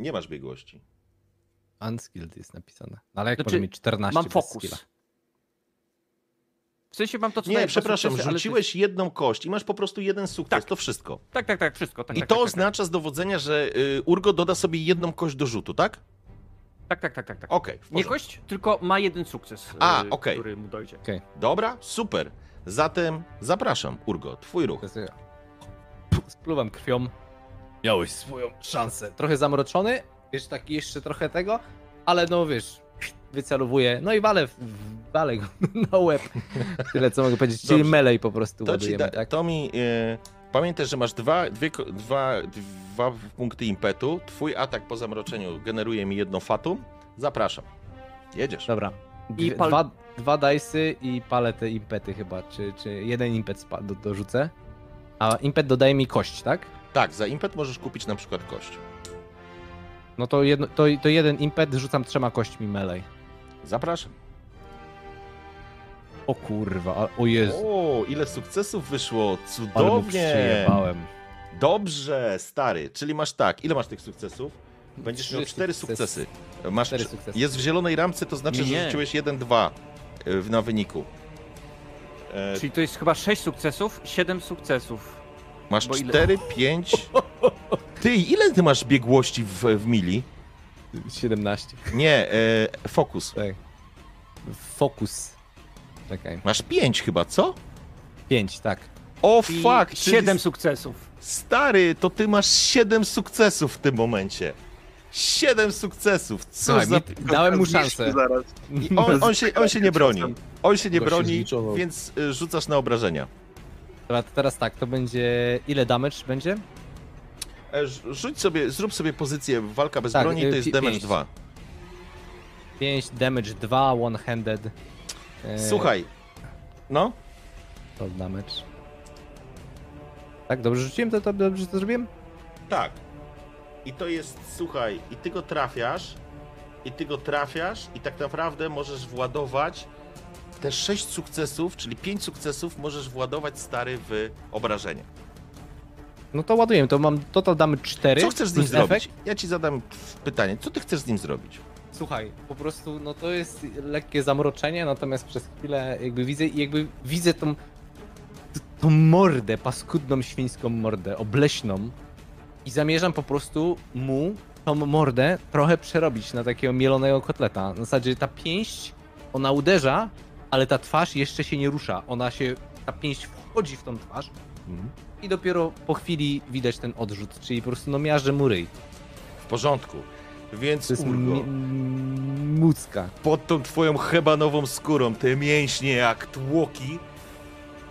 Nie masz biegłości. Unskilled jest napisane. Ale jak Znaczy, może mieć 14 Mam bez fokus. W sensie mam to, co Nie, przepraszam, sukcesy, rzuciłeś jedną kość i masz po prostu jeden sukces, Tak. to wszystko. Tak, tak, tak, wszystko. Tak, I tak, to tak, tak, oznacza z dowodzenia, że y, Urgo doda sobie jedną kość do rzutu, tak? Tak, tak, tak, tak. tak. Okej, w Nie kość, tylko ma jeden sukces, A, e, okej. który mu dojdzie. Dobra, super. Zatem zapraszam, Urgo, twój ruch. To jest- Spluwam krwią. Miałeś swoją szansę. Trochę zamroczony, wiesz, tak jeszcze trochę tego, ale no wiesz, wycelowuję, no i walę, w- walę go na łeb. Tyle co mogę powiedzieć, czyli Dobrze. melej po prostu To, ci ładujemy, da, tak? to mi. Y, pamiętaj, że masz dwa, dwie, dwa, dwa punkty impetu. Twój atak po zamroczeniu generuje mi jedno fatum. Zapraszam. Jedziesz. Dobra. I Dwie- pal- Dwa, dwa dice'y i palę te impety chyba, czy, czy jeden impet spa- do, dorzucę. A impet dodaje mi kość, tak? Tak, za impet możesz kupić na przykład kość. No to, jedno, to, to jeden impet rzucam trzema kośćmi melej. Zapraszam. O kurwa, o Jezu. O, ile sukcesów wyszło. Ale Cudownie. przyjebałem. Dobrze, stary. Czyli masz tak. Ile masz tych sukcesów? Będziesz miał cztery sukcesy. sukcesy. Masz, Cztery sukcesy. Jest w zielonej ramce, to znaczy, Nie, że rzuciłeś 1-2 y, na wyniku. E, Czyli to jest chyba 6 sukcesów, 7 sukcesów. masz bo ile- 4, 5. Ty, ile ty masz biegłości w, w mili? 17. Nie, e, fokus. Tak. Fokus. Czekaj. Masz 5 chyba, co? 5, tak. O I fuck, czyli 7 sukcesów. stary, to ty masz 7 sukcesów w tym momencie. 7 sukcesów. Co Słuchaj, za... dałem mu szansę. On, on, się, on się nie broni. On się nie broni, więc y, rzucasz na obrażenia. Dobra, to teraz tak, to będzie... Ile damage będzie? E, rz- Rzuć sobie, zrób sobie pozycję walka bez Tak, broni, y, to jest damage pięć. 2. 5, damage 2, one-handed. E, Słuchaj, no, To damage. Tak, dobrze rzuciłem? To, to dobrze to zrobiłem? tak. I to jest, słuchaj, i ty go trafiasz, i ty go trafiasz, i tak naprawdę możesz władować te 6 sukcesów, czyli 5 sukcesów możesz władować stary w obrażenia. No to ładuję, to mam total damage 4. Co chcesz z nim plus zrobić? efekt. Ja ci zadam pytanie, co ty chcesz z nim zrobić? Słuchaj, po prostu no to jest lekkie zamroczenie, natomiast przez chwilę jakby widzę i jakby widzę tą, tą mordę, paskudną świńską mordę, obleśną i zamierzam po prostu mu tą mordę trochę przerobić na takiego mielonego kotleta. Na zasadzie ta pięść, ona uderza, ale ta twarz jeszcze się nie rusza. Ona się, ta pięść wchodzi w tą twarz i dopiero po chwili widać ten odrzut, czyli po prostu no miażdżę mu ryj. W porządku. Więc To jest Urgo, mi- mucka. pod tą twoją hebanową skórą, te mięśnie jak tłoki,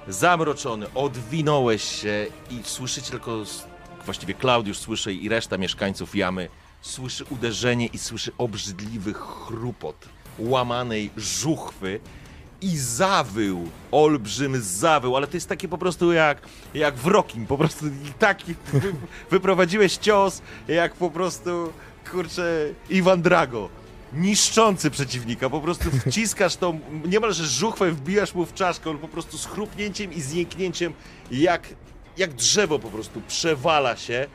zamroczony, odwinąłeś się i słyszycie tylko, s- właściwie Klaudiusz słyszy i reszta mieszkańców jamy, słyszy uderzenie i słyszy obrzydliwy chrupot łamanej żuchwy i zawył, olbrzym zawył, ale to jest takie po prostu jak, jak w Rokim, po prostu taki wy, wyprowadziłeś cios, jak po prostu, kurczę, Iwan Drago, niszczący przeciwnika, po prostu wciskasz tą, niemalże żuchwę wbijasz mu w czaszkę, on po prostu z chrupnięciem i zniknięciem, jak, jak drzewo po prostu przewala się,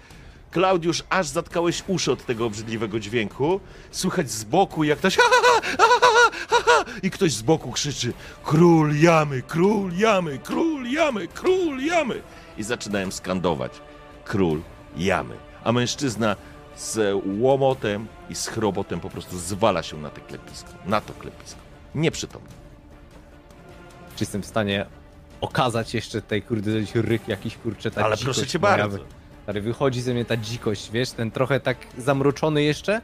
Klaudiusz, aż zatkałeś uszy od tego obrzydliwego dźwięku. Słychać z boku, jak ktoś ha, ha, ha, i ktoś z boku krzyczy Król jamy, król jamy, król jamy, król jamy. I zaczynałem skandować Król jamy. A mężczyzna z łomotem i z chrobotem po prostu zwala się na te klepisko, na to klepisko. Nieprzytomny. Czy jestem w stanie okazać jeszcze tej kurde ryk jakiś kurczę tak Ale proszę cię bardzo. Stary, wychodzi ze mnie ta dzikość, wiesz, ten trochę tak zamroczony jeszcze,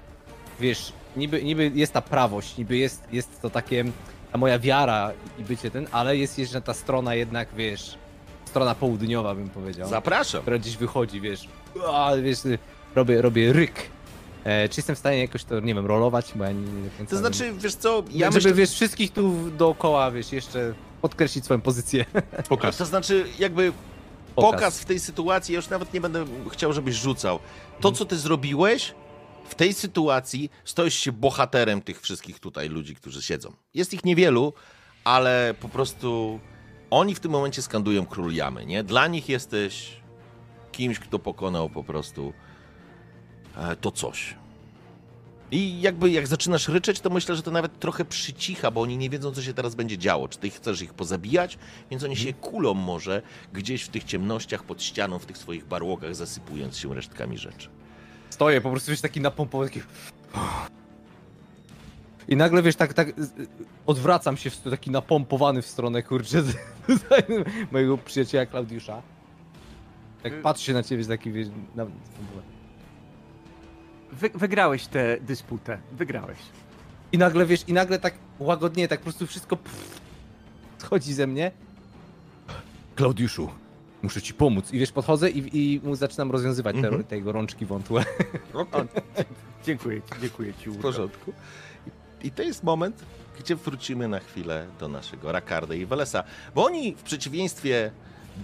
wiesz, niby, niby jest ta prawość, niby jest, jest to takie, ta moja wiara i bycie ten, ale jest jeszcze ta strona jednak, wiesz, strona południowa bym powiedział, Zapraszam. która gdzieś wychodzi, wiesz, a, wiesz, robię, robię ryk. E, czy jestem w stanie jakoś to, nie wiem, rolować, bo ja nie, nie To wiem. znaczy, wiesz co, ja Ja żeby, myślę, wiesz, wszystkich tu dookoła, wiesz, jeszcze podkreślić swoją pozycję. To znaczy, jakby Pokaz. pokaz. w tej sytuacji, ja już nawet nie będę chciał, żebyś rzucał. To, co ty zrobiłeś, w tej sytuacji stoisz się bohaterem tych wszystkich tutaj ludzi, którzy siedzą. Jest ich niewielu, ale po prostu oni w tym momencie skandują król jamy, nie? Dla nich jesteś kimś, kto pokonał po prostu e, to coś. I jakby jak zaczynasz ryczeć, to myślę, że to nawet trochę przycicha, bo oni nie wiedzą, co się teraz będzie działo. Czy ty chcesz ich pozabijać, więc oni się kulą może gdzieś w tych ciemnościach pod ścianą, w tych swoich barłogach, zasypując się resztkami rzeczy. Stoję po prostu, wiesz, taki napompowany, taki... I nagle, wiesz, tak, tak z- odwracam się, w- taki napompowany w stronę, kurczę, z- mojego przyjaciela Klaudiusza. Tak patrzę na ciebie, z taki, wiesz, na... Wy, wygrałeś tę dysputę. Wygrałeś. I nagle, wiesz, i nagle tak łagodnie, tak po prostu wszystko pff, schodzi ze mnie. Klaudiuszu, muszę ci pomóc. I wiesz, podchodzę i, i mu zaczynam rozwiązywać Mhm. te, te jego rączki wątłe. Dziękuję ci, dziękuję ci. W porządku. I, I to jest moment, gdzie wrócimy na chwilę do naszego Rakarda i Welesa, bo oni w przeciwieństwie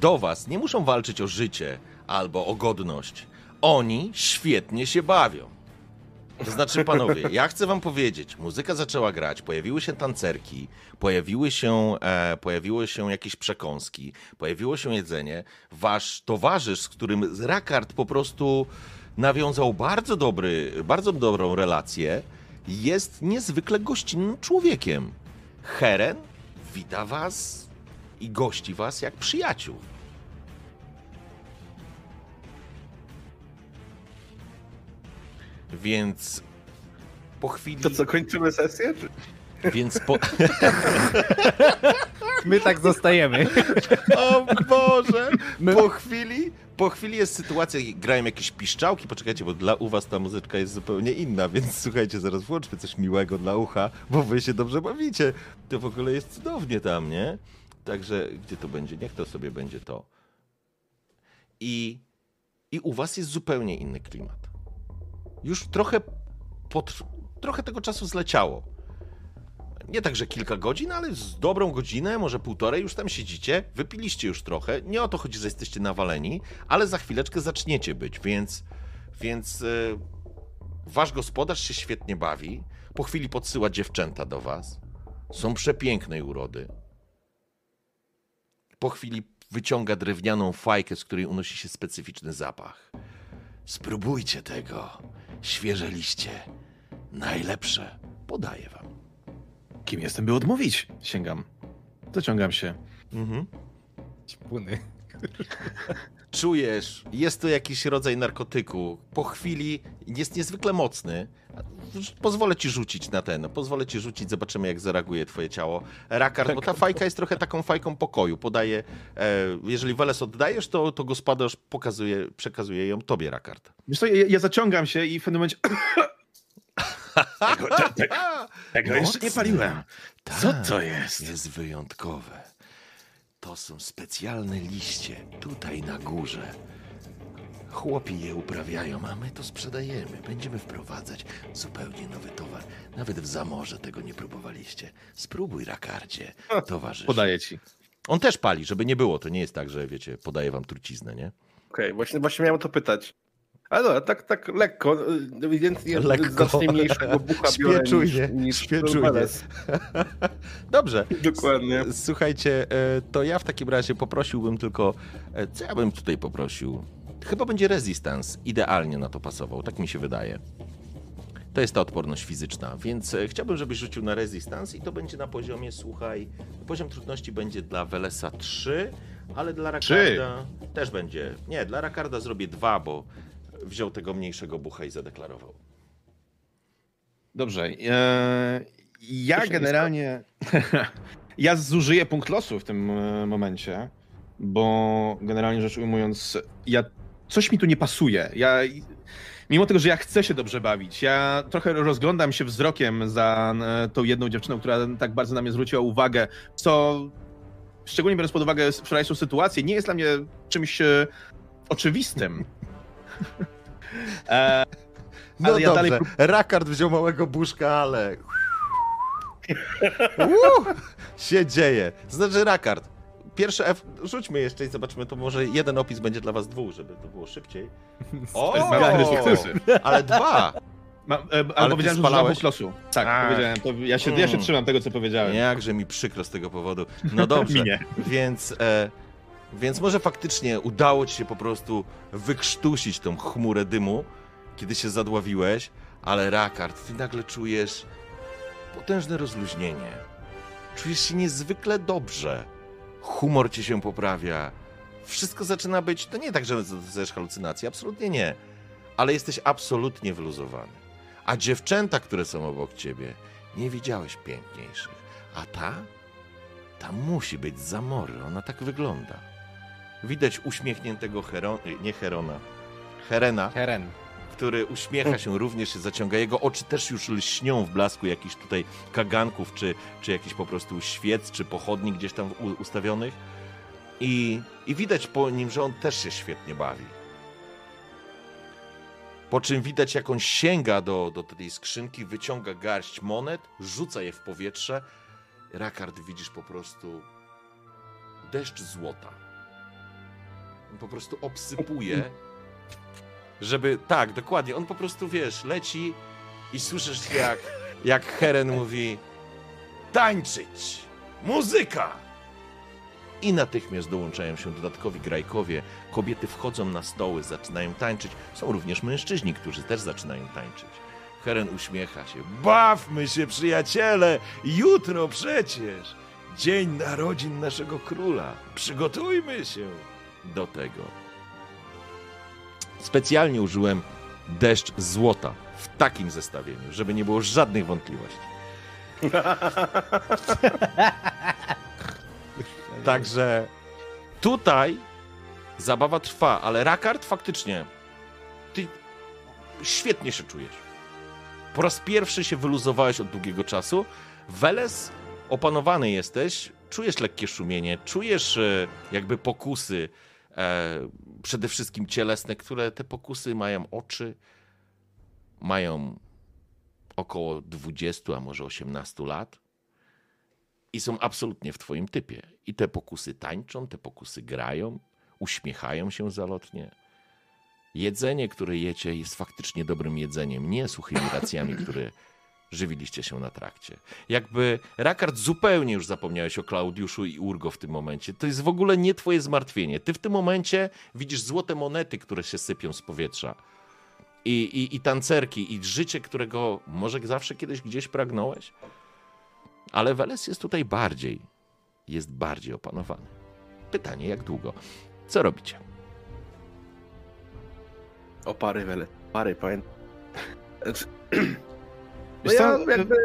do was nie muszą walczyć o życie albo o godność. Oni świetnie się bawią. To znaczy, panowie, ja chcę wam powiedzieć, muzyka zaczęła grać, pojawiły się tancerki, pojawiły się, e, pojawiły się jakieś przekąski, pojawiło się jedzenie. Wasz towarzysz, z którym Rakard po prostu nawiązał bardzo dobry, bardzo dobrą relację. Jest niezwykle gościnnym człowiekiem. Heren wita was i gości was jak przyjaciół. Więc po chwili. To co, kończymy sesję? Czy... Więc po. My tak zostajemy. O Boże! Po chwili, po chwili jest sytuacja, grają jakieś piszczałki, poczekajcie, bo dla u was ta muzyczka jest zupełnie inna, więc słuchajcie, zaraz włączmy coś miłego dla ucha, bo wy się dobrze bawicie. To w ogóle jest cudownie tam, nie? Także gdzie to będzie? Niech to sobie będzie to. I, i u was jest zupełnie inny klimat. Już trochę, pod, trochę tego czasu zleciało nie tak, że kilka godzin, ale z dobrą godzinę, może półtorej już tam siedzicie, wypiliście już trochę. Nie o to chodzi, że jesteście nawaleni, ale za chwileczkę zaczniecie być, więc, więc yy, wasz gospodarz się świetnie bawi. Po chwili podsyła dziewczęta do was. Są przepięknej urody. Po chwili wyciąga drewnianą fajkę, z której unosi się specyficzny zapach. Spróbujcie tego. Świeże liście. Najlepsze. Podaję wam. Kim jestem, by odmówić? Sięgam. Dociągam się. Mhm. Ćpuny. Czujesz, jest to jakiś rodzaj narkotyku. Po chwili jest niezwykle mocny. Pozwolę ci rzucić na ten, pozwolę ci rzucić, zobaczymy jak zareaguje twoje ciało. Rakard, bo ta fajka jest trochę taką fajką pokoju. Podaje, e, jeżeli Weles oddajesz, to, to gospodarz pokazuje, przekazuje ją tobie, Rakard. Wiesz co, ja, ja zaciągam się i w pewnym momencie... tego, te, te, tego jeszcze nie paliłem. Co Tak, to jest? Jest wyjątkowe. To są specjalne liście tutaj na górze. Chłopi je uprawiają, a my to sprzedajemy. Będziemy wprowadzać zupełnie nowy towar. Nawet w zamorze tego nie próbowaliście. Spróbuj, Rakardzie, towarzysz. Podaję ci. On też pali, żeby nie było. To nie jest tak, że wiecie, podaje wam truciznę, nie? Okej, właśnie, właśnie miałem to pytać. Ale dobra, tak, tak lekko, y, więc ja Lekko. znacznie mniejszego bucha biorę niż, niż. Dobrze. Dokładnie. Słuchajcie, e, to ja w takim razie poprosiłbym tylko. e, Co ja bym tutaj poprosił? Chyba będzie resistance. Idealnie na to pasował, tak mi się wydaje. To jest ta odporność fizyczna, więc e, chciałbym, żebyś rzucił na resistance i to będzie na poziomie, słuchaj, poziom trudności będzie dla Welesa 3, ale dla? Rakarda też będzie. Nie, dla Rakarda zrobię 2, bo wziął tego mniejszego bucha i zadeklarował. Dobrze. E, ja generalnie. ja zużyję punkt losu w tym e, momencie, bo generalnie rzecz ujmując, ja coś mi tu nie pasuje. Ja. Mimo tego, że ja chcę się dobrze bawić, ja trochę rozglądam się wzrokiem za e, tą jedną dziewczyną, która tak bardzo na mnie zwróciła uwagę, co szczególnie biorąc pod uwagę wczorajszą sytuację, nie jest dla mnie czymś e, oczywistym. e, No Ale ja dobrze, dalej Rakard wziął małego buszka, ale... Uuu, się dzieje. Znaczy Rakard, pierwszy F, rzućmy jeszcze i zobaczmy, to może jeden opis będzie dla was dwóch, żeby to było szybciej. O, ale dwa. Ma, e, ale powiedziałem, że używam losu. Tak, Ach. powiedziałem. To ja, się, ja się Mm. trzymam tego, co powiedziałem. Jakże mi przykro z tego powodu. No dobrze, Minie. więc, e, więc może faktycznie udało ci się po prostu wykrztusić tą chmurę dymu, kiedy się zadławiłeś, ale Rakard, ty nagle czujesz potężne rozluźnienie. Czujesz się niezwykle dobrze. Humor ci się poprawia. Wszystko zaczyna być, to nie tak, że zdajesz halucynacje, absolutnie nie. Ale jesteś absolutnie wyluzowany. A dziewczęta, które są obok ciebie, nie widziałeś piękniejszych. A ta? Ta musi być Zamory, ona tak wygląda. Widać uśmiechniętego Heron, nie Herona, Herena, Heren. Który uśmiecha się również, się zaciąga. Jego oczy też już lśnią w blasku jakichś tutaj kaganków, czy, czy jakichś po prostu świec, czy pochodni gdzieś tam ustawionych. I, I widać po nim, że on też się świetnie bawi. Po czym widać, jak on sięga do, do tej skrzynki, wyciąga garść monet, rzuca je w powietrze. Rakard, widzisz po prostu deszcz złota. On po prostu obsypuje żeby, tak, dokładnie, on po prostu, wiesz, leci i słyszysz jak, jak Heren mówi tańczyć, muzyka i natychmiast dołączają się dodatkowi grajkowie. Kobiety wchodzą na stoły, zaczynają tańczyć. Są również mężczyźni, którzy też zaczynają tańczyć. Heren uśmiecha się. Bawmy się, przyjaciele! Jutro przecież! Dzień narodzin naszego króla. Przygotujmy się do tego. Specjalnie użyłem deszcz złota w takim zestawieniu, żeby nie było żadnych wątpliwości. Także tutaj zabawa trwa, ale Rakard faktycznie ty świetnie się czujesz. Po raz pierwszy się wyluzowałeś od długiego czasu. Weles, opanowany jesteś, czujesz lekkie szumienie, czujesz e, jakby pokusy, e, przede wszystkim cielesne, które te pokusy mają oczy, mają około 20, a może 18 lat i są absolutnie w twoim typie. I te pokusy tańczą, te pokusy grają, uśmiechają się zalotnie. Jedzenie, które jecie, jest faktycznie dobrym jedzeniem, nie suchymi racjami, które żywiliście się na trakcie. Jakby Rakard zupełnie już zapomniałeś o Klaudiuszu i Urgo w tym momencie. To jest w ogóle nie twoje zmartwienie. Ty w tym momencie widzisz złote monety, które się sypią z powietrza. I, i, i tancerki, i życie, którego może zawsze kiedyś gdzieś pragnąłeś. Ale Weles jest tutaj bardziej, jest bardziej opanowany. Pytanie, jak długo? Co robicie? O pary wele. Pary, pamiętam. No Wiesz ja co, jakby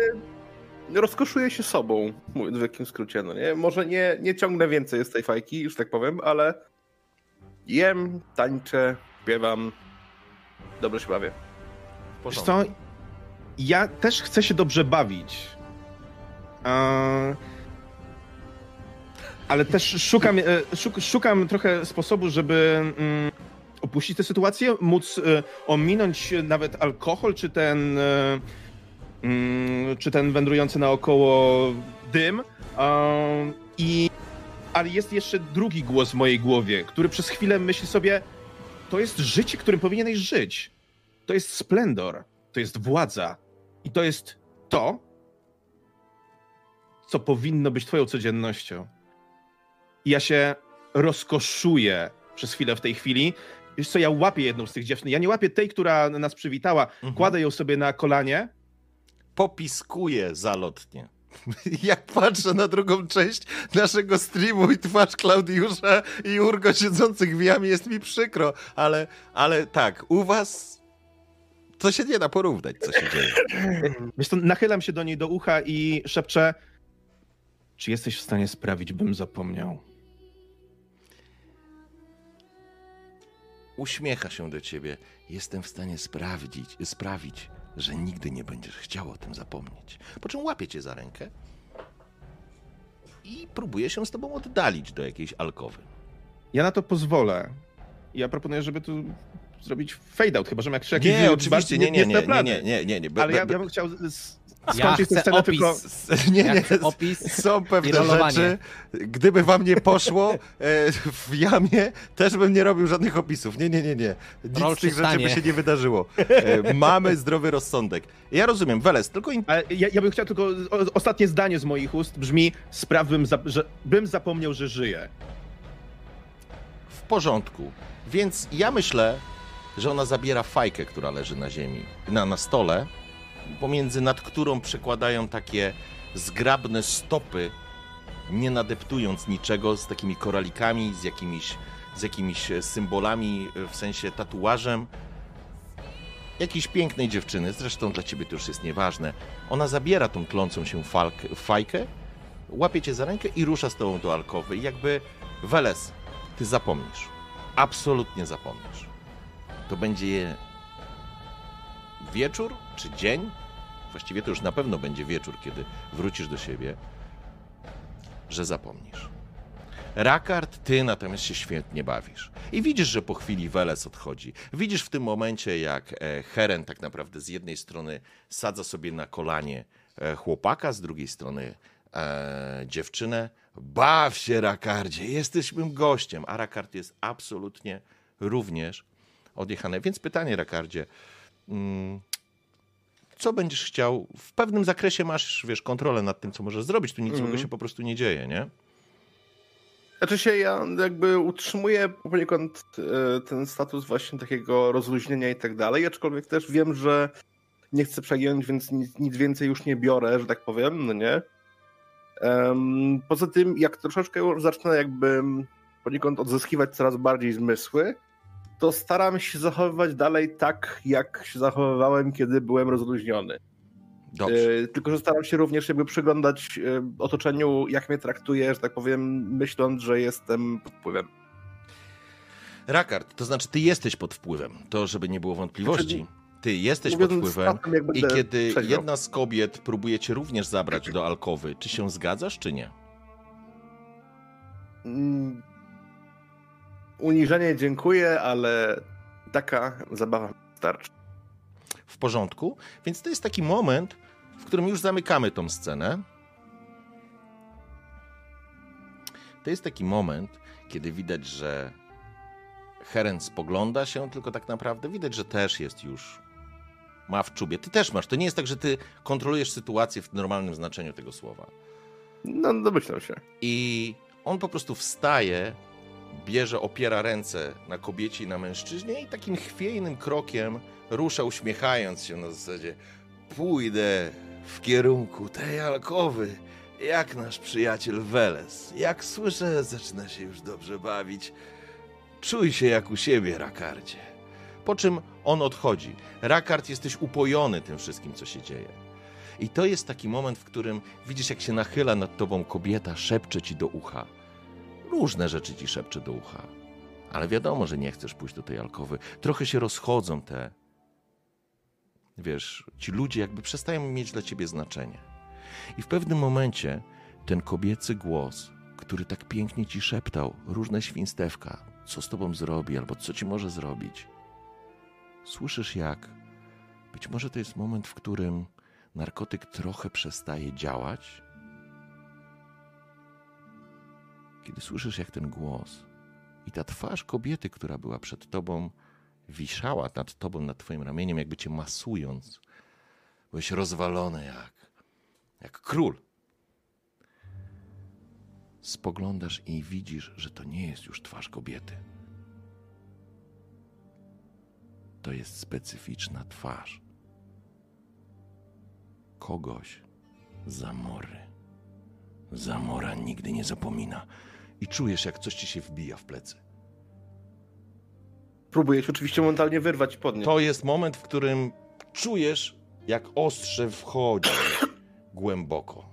rozkoszuję się sobą, mówiąc w wielkim skrócie, no nie? Może nie, nie ciągnę więcej z tej fajki, już tak powiem, ale jem, tańczę, śpiewam, dobrze się bawię. Wiesz co, ja też chcę się dobrze bawić. Eee, ale też szukam, e, szuk, szukam trochę sposobu, żeby mm, opuścić tę sytuację, móc e, ominąć nawet alkohol, czy ten, e, czy ten wędrujący naokoło dym. Eee, I ale jest jeszcze drugi głos w mojej głowie, który przez chwilę myśli sobie, to jest życie, którym powinieneś żyć. To jest splendor, to jest władza i to jest to, co powinno być twoją codziennością. I ja się rozkoszuję przez chwilę w tej chwili. Wiesz co, ja łapię jedną z tych dziewczyn. Ja nie łapię tej, która nas przywitała. Mhm. Kładę ją sobie na kolanie. Popiskuję zalotnie. Jak patrzę na drugą część naszego streamu i twarz Klaudiusza i Urgo siedzących w jamie, jest mi przykro, ale, ale tak, u was to się nie da porównać, co się dzieje. Wiesz co, nachylam się do niej do ucha i szepczę, czy jesteś w stanie sprawić, bym zapomniał? Uśmiecha się do ciebie. Jestem w stanie sprawdzić, sprawić, że nigdy nie będziesz chciał o tym zapomnieć. Po czym łapie cię za rękę i próbuje się z tobą oddalić do jakiejś alkowy. Ja na to pozwolę. Ja proponuję, żeby tu zrobić fade out, chyba że jak jakiś Nie, oczywiście, nie, nie, nie, nie, nie, nie, nie, nie. Ale ja bym chciał s- Ja skończyć tę scenę opis. tylko... Nie, Ja nie, chcę opis są pewne rzeczy. Gdyby wam nie poszło e, w jamie, też bym nie robił żadnych opisów. Nie, nie, nie, nie. Nic Rol z tych rzeczy by się nie wydarzyło. E, Mamy zdrowy rozsądek. Ja rozumiem, Weles, tylko in... Ja, ja bym chciał tylko... Ostatnie zdanie z moich ust brzmi spraw, bym, za, że, bym zapomniał, że żyję. w porządku. Więc ja myślę, że ona zabiera fajkę, która leży na ziemi, na, na stole, pomiędzy nad którą przekładają takie zgrabne stopy, nie nadeptując niczego, z takimi koralikami, z jakimiś, z jakimiś e, symbolami, e, w sensie tatuażem. Jakiejś pięknej dziewczyny, zresztą dla ciebie to już jest nieważne. Ona zabiera tą tlącą się falkę, fajkę, łapie cię za rękę i rusza z tobą do alkowy. I jakby, Weles, ty zapomnisz. Absolutnie zapomnisz. To będzie wieczór czy dzień? Właściwie to już na pewno będzie wieczór, kiedy wrócisz do siebie, że zapomnisz. Rakard, ty natomiast się świetnie bawisz. I widzisz, że po chwili Weles odchodzi. Widzisz w tym momencie, jak e, Heren tak naprawdę z jednej strony sadza sobie na kolanie e, chłopaka, z drugiej strony e, dziewczynę. Baw się, Rakardzie, jesteś mym gościem. A Rakard jest absolutnie również odjechany. Więc pytanie, Rakardzie, mm, co będziesz chciał? W pewnym zakresie masz, wiesz, kontrolę nad tym, co możesz zrobić. Tu nic Mhm. złego się po prostu nie dzieje, nie? Znaczy się ja jakby utrzymuję poniekąd e, ten status właśnie takiego rozluźnienia i tak dalej, aczkolwiek też wiem, że nie chcę przegiąć, więc nic, nic więcej już nie biorę, że tak powiem, no nie? Em, poza tym, jak troszeczkę zacznę jakby poniekąd odzyskiwać coraz bardziej zmysły, to staram się zachowywać dalej tak, jak się zachowywałem, kiedy byłem rozluźniony. Dobrze. E, Tylko, że staram się również jakby przyglądać e, otoczeniu, jak mnie traktuje, że tak powiem, myśląc, że jestem pod wpływem. Rakard, to znaczy ty jesteś pod wpływem, to żeby nie było wątpliwości. Ty jesteś pod wpływem i kiedy jedna z kobiet próbuje cię również zabrać do alkowy, czy się zgadzasz, czy nie? Uniżenie dziękuję, ale taka zabawa starczy. W porządku? Więc to jest taki moment, w którym już zamykamy tą scenę. To jest taki moment, kiedy widać, że Heren spogląda się, tylko tak naprawdę widać, że też jest już. Ma w czubie. Ty też masz. To nie jest tak, że ty kontrolujesz sytuację w normalnym znaczeniu tego słowa. No, domyślam się. I on po prostu wstaje, bierze, opiera ręce na kobiecie i na mężczyźnie i takim chwiejnym krokiem rusza, uśmiechając się na zasadzie pójdę w kierunku tej alkowy, jak nasz przyjaciel Weles. Jak słyszę, zaczyna się już dobrze bawić. Czuj się jak u siebie, Rakardzie. Po czym on odchodzi. Rakard, jesteś upojony tym wszystkim, co się dzieje. I to jest taki moment, w którym widzisz, jak się nachyla nad tobą kobieta, szepcze ci do ucha. Różne rzeczy ci szepcze do ucha. Ale wiadomo, że nie chcesz pójść do tej alkowy. Trochę się rozchodzą te. Wiesz, ci ludzie jakby przestają mieć dla ciebie znaczenie. I w pewnym momencie ten kobiecy głos, który tak pięknie ci szeptał różne świństewka, co z tobą zrobi albo co ci może zrobić. Słyszysz jak? Być może to jest moment, w którym narkotyk trochę przestaje działać, kiedy słyszysz jak ten głos i ta twarz kobiety, która była przed tobą, wiszała nad tobą, nad twoim ramieniem, jakby cię masując. Byłeś rozwalony jak, jak król. Spoglądasz i widzisz, że to nie jest już twarz kobiety. To jest specyficzna twarz kogoś Zamory. Zamora nigdy nie zapomina. I czujesz, jak coś ci się wbija w plecy. Próbuję się oczywiście momentalnie wyrwać i podnieść. To jest moment, w którym czujesz, jak ostrze wchodzi głęboko.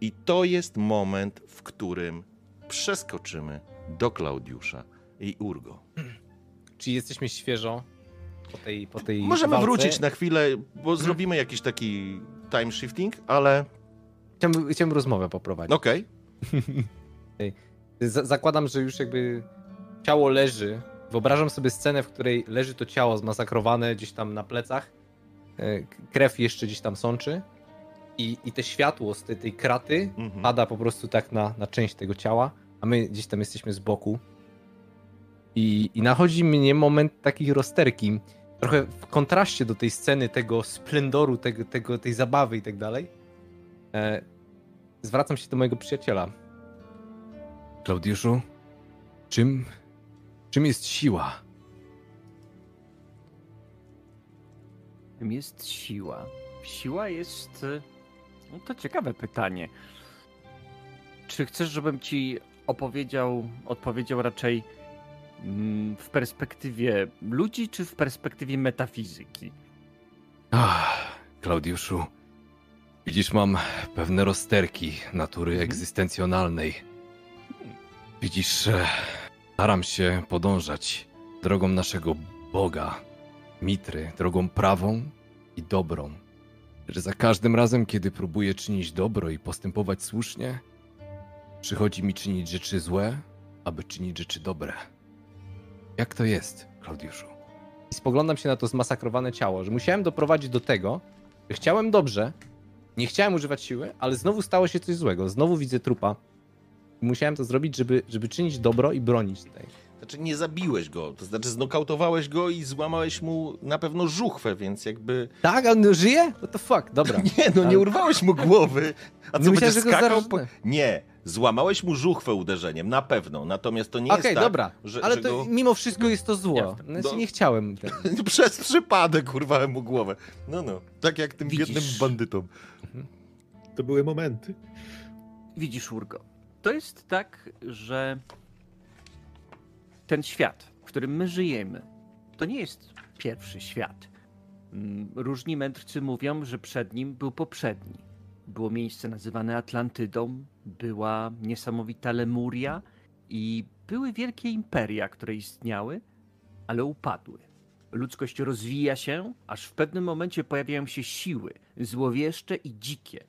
I to jest moment, w którym przeskoczymy do Klaudiusza i Urgo. Czy jesteśmy świeżo po tej, po tej Możemy walce? wrócić na chwilę, bo zrobimy jakiś taki time shifting, ale Chciałbym, chciałbym rozmowę poprowadzić. okej. Z- zakładam, że już jakby ciało leży. Wyobrażam sobie scenę, w której leży to ciało zmasakrowane gdzieś tam na plecach. E, k- Krew jeszcze gdzieś tam sączy. I, i te światło z tej, tej kraty Mhm. pada po prostu tak na, na część tego ciała, a my gdzieś tam jesteśmy z boku. I, I nachodzi mnie moment takiej rozterki. Trochę w kontraście do tej sceny, tego splendoru, tego, tego, tej zabawy i tak dalej. E, zwracam się do mojego przyjaciela. Klaudiuszu, czym, czym jest siła? Czym jest siła? Siła jest. y, No to ciekawe pytanie. Czy chcesz, żebym ci opowiedział, odpowiedział raczej mm, w perspektywie ludzi, czy w perspektywie metafizyki? Ach, Klaudiuszu, widzisz, mam pewne rozterki natury Mhm. egzystencjonalnej. Widzisz, e, staram się podążać drogą naszego Boga, Mitry, drogą prawą i dobrą. Że za każdym razem, kiedy próbuję czynić dobro i postępować słusznie, przychodzi mi czynić rzeczy złe, aby czynić rzeczy dobre. Jak to jest, Klaudiuszu? I spoglądam się na to zmasakrowane ciało, że musiałem doprowadzić do tego, że chciałem dobrze, nie chciałem używać siły, ale znowu stało się coś złego. Znowu widzę trupa. I musiałem to zrobić, żeby, żeby czynić dobro i bronić tej. Znaczy nie zabiłeś go, to znaczy znokautowałeś go i złamałeś mu na pewno żuchwę, więc jakby... Tak, on żyje? What the fuck, dobra. Nie, no nie urwałeś mu głowy. A co, No myślałem, że go skakał po... Nie, Złamałeś mu żuchwę uderzeniem, na pewno. Natomiast to nie Okej, jest tak, dobra, że, ale że to go... mimo wszystko jest to zło. Ja- Znaczy, do- nie chciałem. Tego. Przez przypadek urwałem mu głowę. No, no. Tak jak tym Widzisz. biednym bandytom. To były momenty. Widzisz, Urgo, to jest tak, że ten świat, w którym my żyjemy, to nie jest pierwszy świat. Mm, Różni mędrcy mówią, że przed nim był poprzedni. Było miejsce nazywane Atlantydą, była niesamowita Lemuria i były wielkie imperia, które istniały, ale upadły. Ludzkość rozwija się, aż w pewnym momencie pojawiają się siły złowieszcze i dzikie,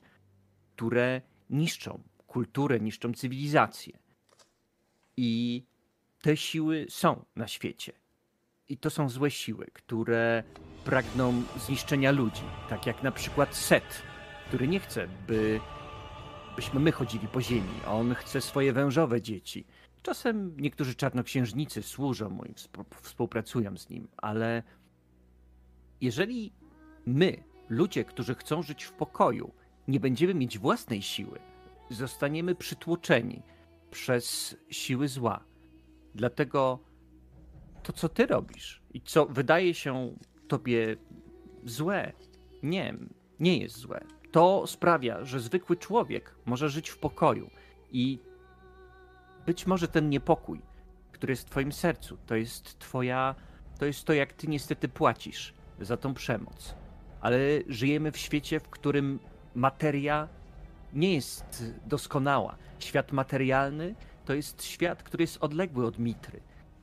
które niszczą kulturę, niszczą cywilizację. I te siły są na świecie. I to są złe siły, które pragną zniszczenia ludzi. Tak jak na przykład Set, który nie chce, by, byśmy my chodzili po ziemi. On chce swoje wężowe dzieci. Czasem niektórzy czarnoksiężnicy służą mu i współ- współpracują z nim, ale jeżeli my, ludzie, którzy chcą żyć w pokoju, nie będziemy mieć własnej siły, zostaniemy przytłoczeni przez siły zła. Dlatego to, co ty robisz i co wydaje się tobie złe, nie, nie jest złe. To sprawia, że zwykły człowiek może żyć w pokoju i być może ten niepokój, który jest w twoim sercu, to jest twoja, to jest to, jak ty niestety płacisz za tą przemoc. Ale żyjemy w świecie, w którym materia nie jest doskonała. Świat materialny to jest świat, który jest odległy od mitry.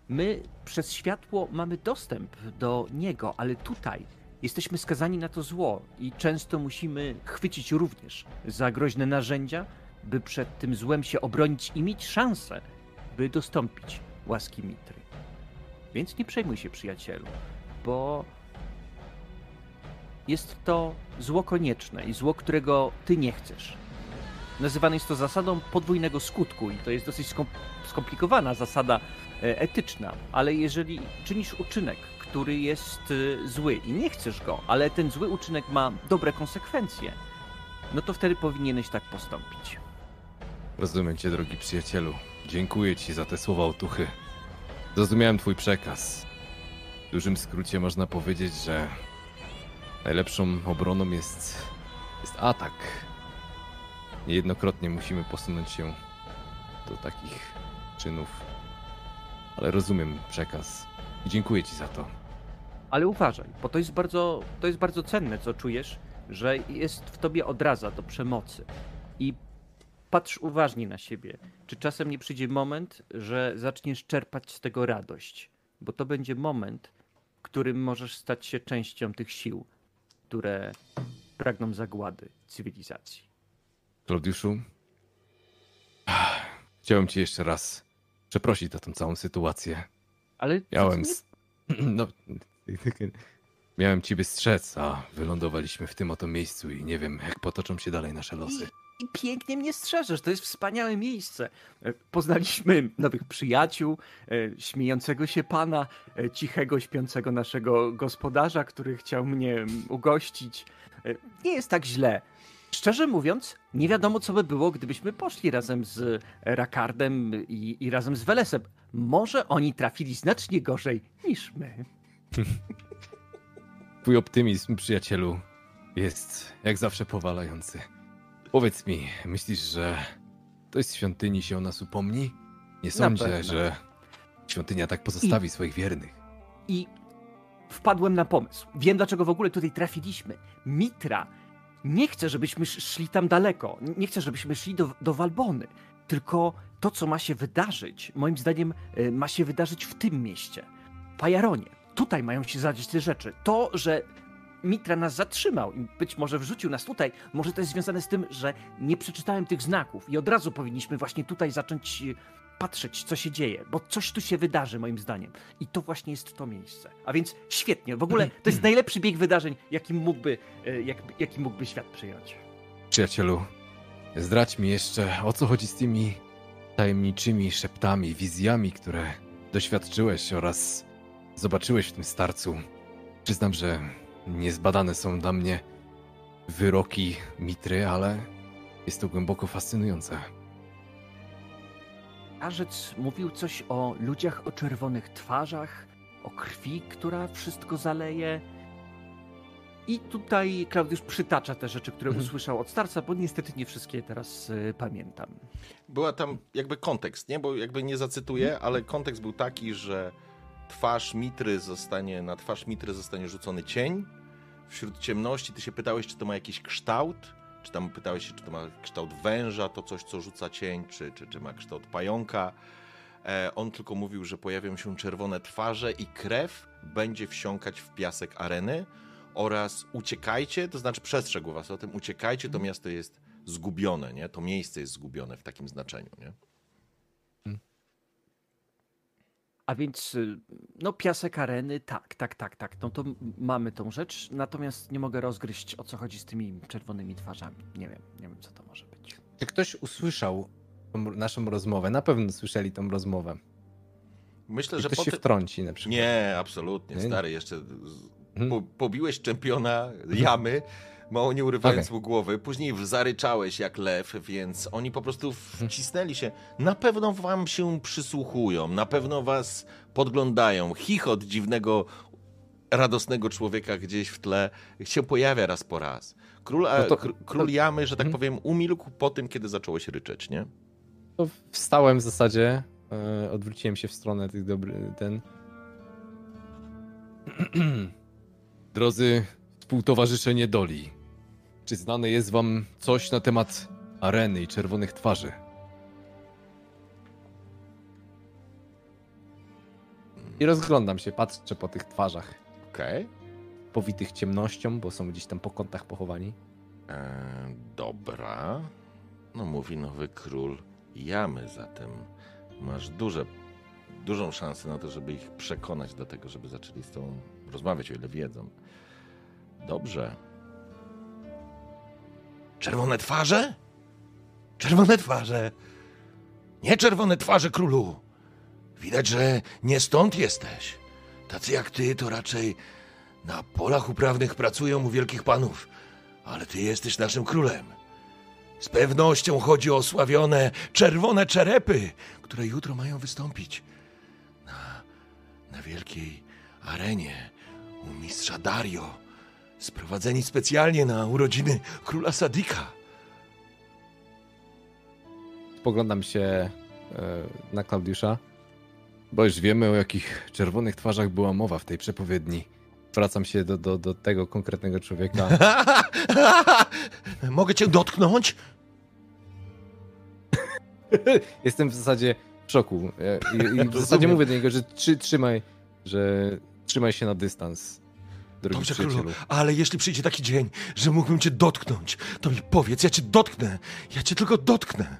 My przez światło mamy dostęp do niego, ale tutaj jesteśmy skazani na to zło i często musimy chwycić również za groźne narzędzia, by przed tym złem się obronić i mieć szansę, by dostąpić łaski mitry. Więc nie przejmuj się, przyjacielu, bo jest to zło konieczne i zło, którego ty nie chcesz. Nazywane jest to zasadą podwójnego skutku i to jest dosyć skom- skomplikowana zasada e, etyczna, ale jeżeli czynisz uczynek, który jest e, zły i nie chcesz go, ale ten zły uczynek ma dobre konsekwencje, no to wtedy powinieneś tak postąpić. Rozumiem cię, drogi przyjacielu. Dziękuję ci za te słowa otuchy. Zrozumiałem twój przekaz. W dużym skrócie można powiedzieć, że najlepszą obroną jest, jest atak. Niejednokrotnie musimy posunąć się do takich czynów. Ale rozumiem przekaz i dziękuję ci za to. Ale uważaj, bo to jest bardzo, to jest bardzo cenne, co czujesz, że jest w tobie odraza do przemocy. I patrz uważnie na siebie. Czy czasem nie przyjdzie moment, że zaczniesz czerpać z tego radość? Bo to będzie moment, w którym możesz stać się częścią tych sił, które pragną zagłady cywilizacji. Klaudiuszu, chciałem ci jeszcze raz przeprosić za tą całą sytuację. Ale Miałem. nie- No. Miałem ciebie strzec, a wylądowaliśmy w tym oto miejscu i nie wiem, jak potoczą się dalej nasze losy. I pięknie mnie strzeżesz, to jest wspaniałe miejsce. E, Poznaliśmy nowych przyjaciół, e, śmiejącego się pana, e, cichego, śpiącego naszego gospodarza, który chciał mnie ugościć. Nie jest tak źle. Szczerze mówiąc, nie wiadomo, co by było, gdybyśmy poszli razem z Rakardem i, i razem z Welesem. Może oni trafili znacznie gorzej niż my. Twój optymizm, przyjacielu, jest jak zawsze powalający. Powiedz mi, myślisz, że to jest świątyni się o nas upomni? Nie sądzę, że świątynia tak pozostawi swoich wiernych. I wpadłem na pomysł. Wiem, dlaczego w ogóle tutaj trafiliśmy. Mitra nie chce, żebyśmy sz- szli tam daleko. Nie chce, żebyśmy szli do, do Walbony. Tylko to, co ma się wydarzyć, moim zdaniem, y, ma się wydarzyć w tym mieście. Pajaronie. Tutaj mają się zadzieć te rzeczy. To, że Mitra nas zatrzymał i być może wrzucił nas tutaj, może to jest związane z tym, że nie przeczytałem tych znaków i od razu powinniśmy właśnie tutaj zacząć y, patrzeć, co się dzieje, bo coś tu się wydarzy, moim zdaniem. I to właśnie jest to miejsce. A więc świetnie. W ogóle to jest najlepszy bieg wydarzeń, jaki mógłby, e, jak, jaki mógłby świat przyjąć. Przyjacielu, zdradź mi jeszcze, o co chodzi z tymi tajemniczymi szeptami, wizjami, które doświadczyłeś oraz zobaczyłeś w tym starcu. Przyznam, że niezbadane są dla mnie wyroki Mitry, ale jest to głęboko fascynujące. starzec mówił coś o ludziach o czerwonych twarzach, o krwi, która wszystko zaleje. I tutaj Klaudiusz przytacza te rzeczy, które Mhm. usłyszał od starca, bo niestety nie wszystkie teraz y, pamiętam. Była tam jakby kontekst, nie? Bo jakby nie zacytuję, ale kontekst był taki, że twarz Mitry zostanie, na twarz Mitry zostanie rzucony cień. Wśród ciemności ty się pytałeś, czy to ma jakiś kształt, czy tam pytałeś się, czy to ma kształt węża, to coś, co rzuca cień, czy, czy, czy ma kształt pająka. E, on tylko mówił, że pojawią się czerwone twarze i krew będzie wsiąkać w piasek areny oraz uciekajcie, to znaczy przestrzegł was o tym, uciekajcie, to miasto jest zgubione, nie? To miejsce jest zgubione w takim znaczeniu, nie? A więc, y, no piasek areny, tak, tak, tak, tak, no to mamy tą rzecz, natomiast nie mogę rozgryźć o co chodzi z tymi czerwonymi twarzami. Nie wiem, nie wiem co to może być. Czy ktoś usłyszał naszą rozmowę? Na pewno słyszeli tą rozmowę. Myślę, I że ktoś po się wtrąci na przykład. Nie, absolutnie, Nie? stary, jeszcze Mhm. po, pobiłeś czempiona jamy, mało nie urywając Okej. mu głowy, później zaryczałeś jak lew, więc oni po prostu Mhm. wcisnęli się. Na pewno wam się przysłuchują, na pewno was podglądają. Chichot dziwnego, radosnego człowieka gdzieś w tle się pojawia raz po raz. Król, No to- kr- król jamy, że tak Mhm. powiem, umilkł po tym, kiedy zacząłeś ryczeć, nie? To wstałem w zasadzie, e, odwróciłem się w stronę tych dobry, ten... Drodzy współtowarzysze niedoli, czy znane jest wam coś na temat areny i czerwonych twarzy? I rozglądam się, patrzę po tych twarzach, Okej. powitych ciemnością, bo są gdzieś tam po kątach pochowani. E, dobra. No mówi nowy król jamy, zatem masz duże, dużą szansę na to, żeby ich przekonać do tego, żeby zaczęli z tobą rozmawiać, o ile wiedzą. Dobrze. Czerwone twarze? Czerwone twarze. Nie czerwone twarze, królu. Widać, że nie stąd jesteś. Tacy jak ty to raczej na polach uprawnych pracują u wielkich panów. Ale ty jesteś naszym królem. Z pewnością chodzi o osławione czerwone czerepy, które jutro mają wystąpić na, na wielkiej arenie u mistrza Dario. Sprowadzeni specjalnie na urodziny króla Sadika. Spoglądam się e, na Klaudiusza, bo już wiemy o jakich czerwonych twarzach była mowa w tej przepowiedni. Zwracam się do, do, do tego konkretnego człowieka. Mogę cię dotknąć? Jestem w zasadzie w szoku. E, I, i w zasadzie mówię do niego, że trzy, trzymaj, że trzymaj się na dystans. Drogi Dobrze, królu, przyjacielu. ale jeśli przyjdzie taki dzień, że mógłbym cię dotknąć, to mi powiedz, ja cię dotknę. Ja cię tylko dotknę.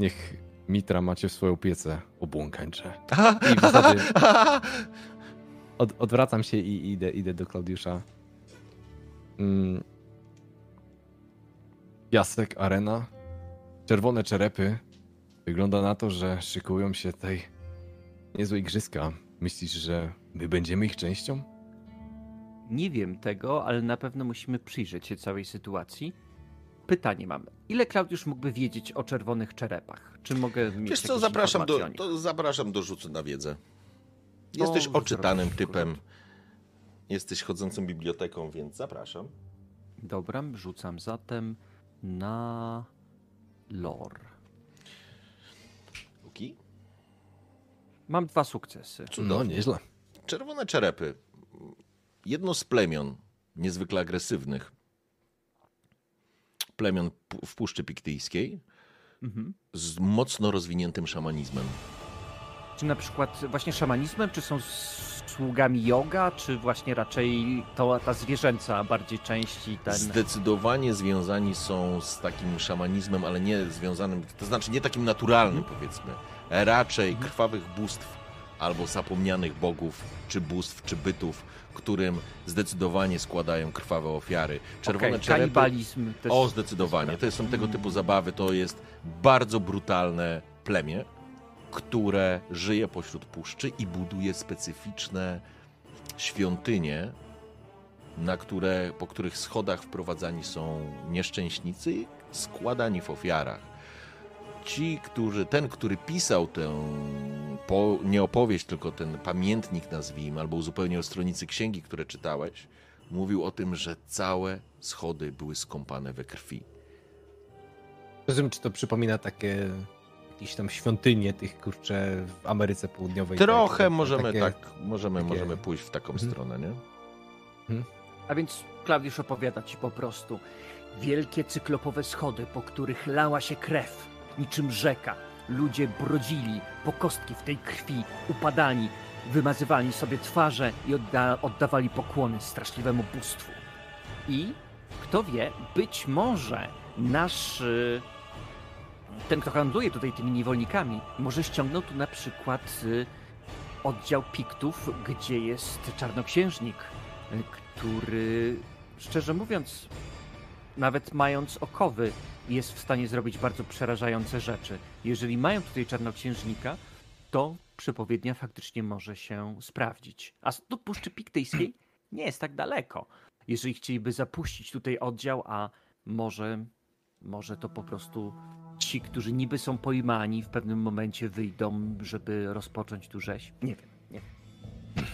Niech Mitra macie w swoją piecę obłąkańcze. Aha, I w zasadzie od, odwracam się i idę, idę do Klaudiusza. Mm. Piasek, arena, czerwone czerepy. Wygląda na to, że szykują się tutaj niezłe igrzyska. Myślisz, że my będziemy ich częścią? Nie wiem tego, ale na pewno musimy przyjrzeć się całej sytuacji. Pytanie mam. Ile Klaudiusz mógłby wiedzieć o czerwonych czerepach? Czy mogę mieć Wiesz co, zapraszam do, o to zapraszam do rzutu na wiedzę. No, Jesteś zrobię oczytanym typem. Jesteś chodzącą biblioteką, więc zapraszam. Dobra, rzucam zatem na lore. Luki? Mam dwa sukcesy. No, Cudownie. nieźle. Czerwone czerepy. Jedno z plemion niezwykle agresywnych. Plemion w Puszczy Piktyjskiej Mhm. z mocno rozwiniętym szamanizmem. Czy na przykład właśnie szamanizmem, czy są sługami yoga, czy właśnie raczej to, ta zwierzęca bardziej część i ten... Zdecydowanie związani są z takim szamanizmem, ale nie związanym, to znaczy nie takim naturalnym Mhm. powiedzmy. Raczej krwawych bóstw albo zapomnianych bogów, czy bóstw, czy bytów, którym zdecydowanie składają krwawe ofiary. Czerwone Okej, czerepy... Kanibalizm też... O, zdecydowanie. To są tego typu zabawy. To jest bardzo brutalne plemię, które żyje pośród puszczy i buduje specyficzne świątynie, na które, po których schodach wprowadzani są nieszczęśnicy składani w ofiarach. Ci, którzy, ten, który pisał tę po, nie opowieść, tylko ten pamiętnik nazwijmy, albo uzupełniał stronicy księgi, które czytałeś, mówił o tym, że całe schody były skąpane we krwi. Rozumiem, czy to przypomina takie jakieś tam świątynie tych, kurczę, w Ameryce Południowej. Trochę takie, możemy takie... tak, możemy, takie- możemy pójść w taką Mhm. stronę, nie? A więc Klaudiusz opowiada ci po prostu. Wielkie cyklopowe schody, po których lała się krew, niczym rzeka. Ludzie brodzili po kostki w tej krwi, upadali, wymazywali sobie twarze i odda oddawali pokłony straszliwemu bóstwu. I kto wie, być może nasz. y, Ten, kto handluje tutaj tymi niewolnikami, może ściągnął tu na przykład y, oddział Piktów, gdzie jest czarnoksiężnik, y, który, szczerze mówiąc, nawet mając okowy, jest w stanie zrobić bardzo przerażające rzeczy. Jeżeli mają tutaj czarnoksiężnika, to przepowiednia faktycznie może się sprawdzić. A do Puszczy Piktejskiej nie jest tak daleko. Jeżeli chcieliby zapuścić tutaj oddział, a może, może to po prostu ci, którzy niby są pojmani, w pewnym momencie wyjdą, żeby rozpocząć tu rzeź. Nie wiem, nie wiem.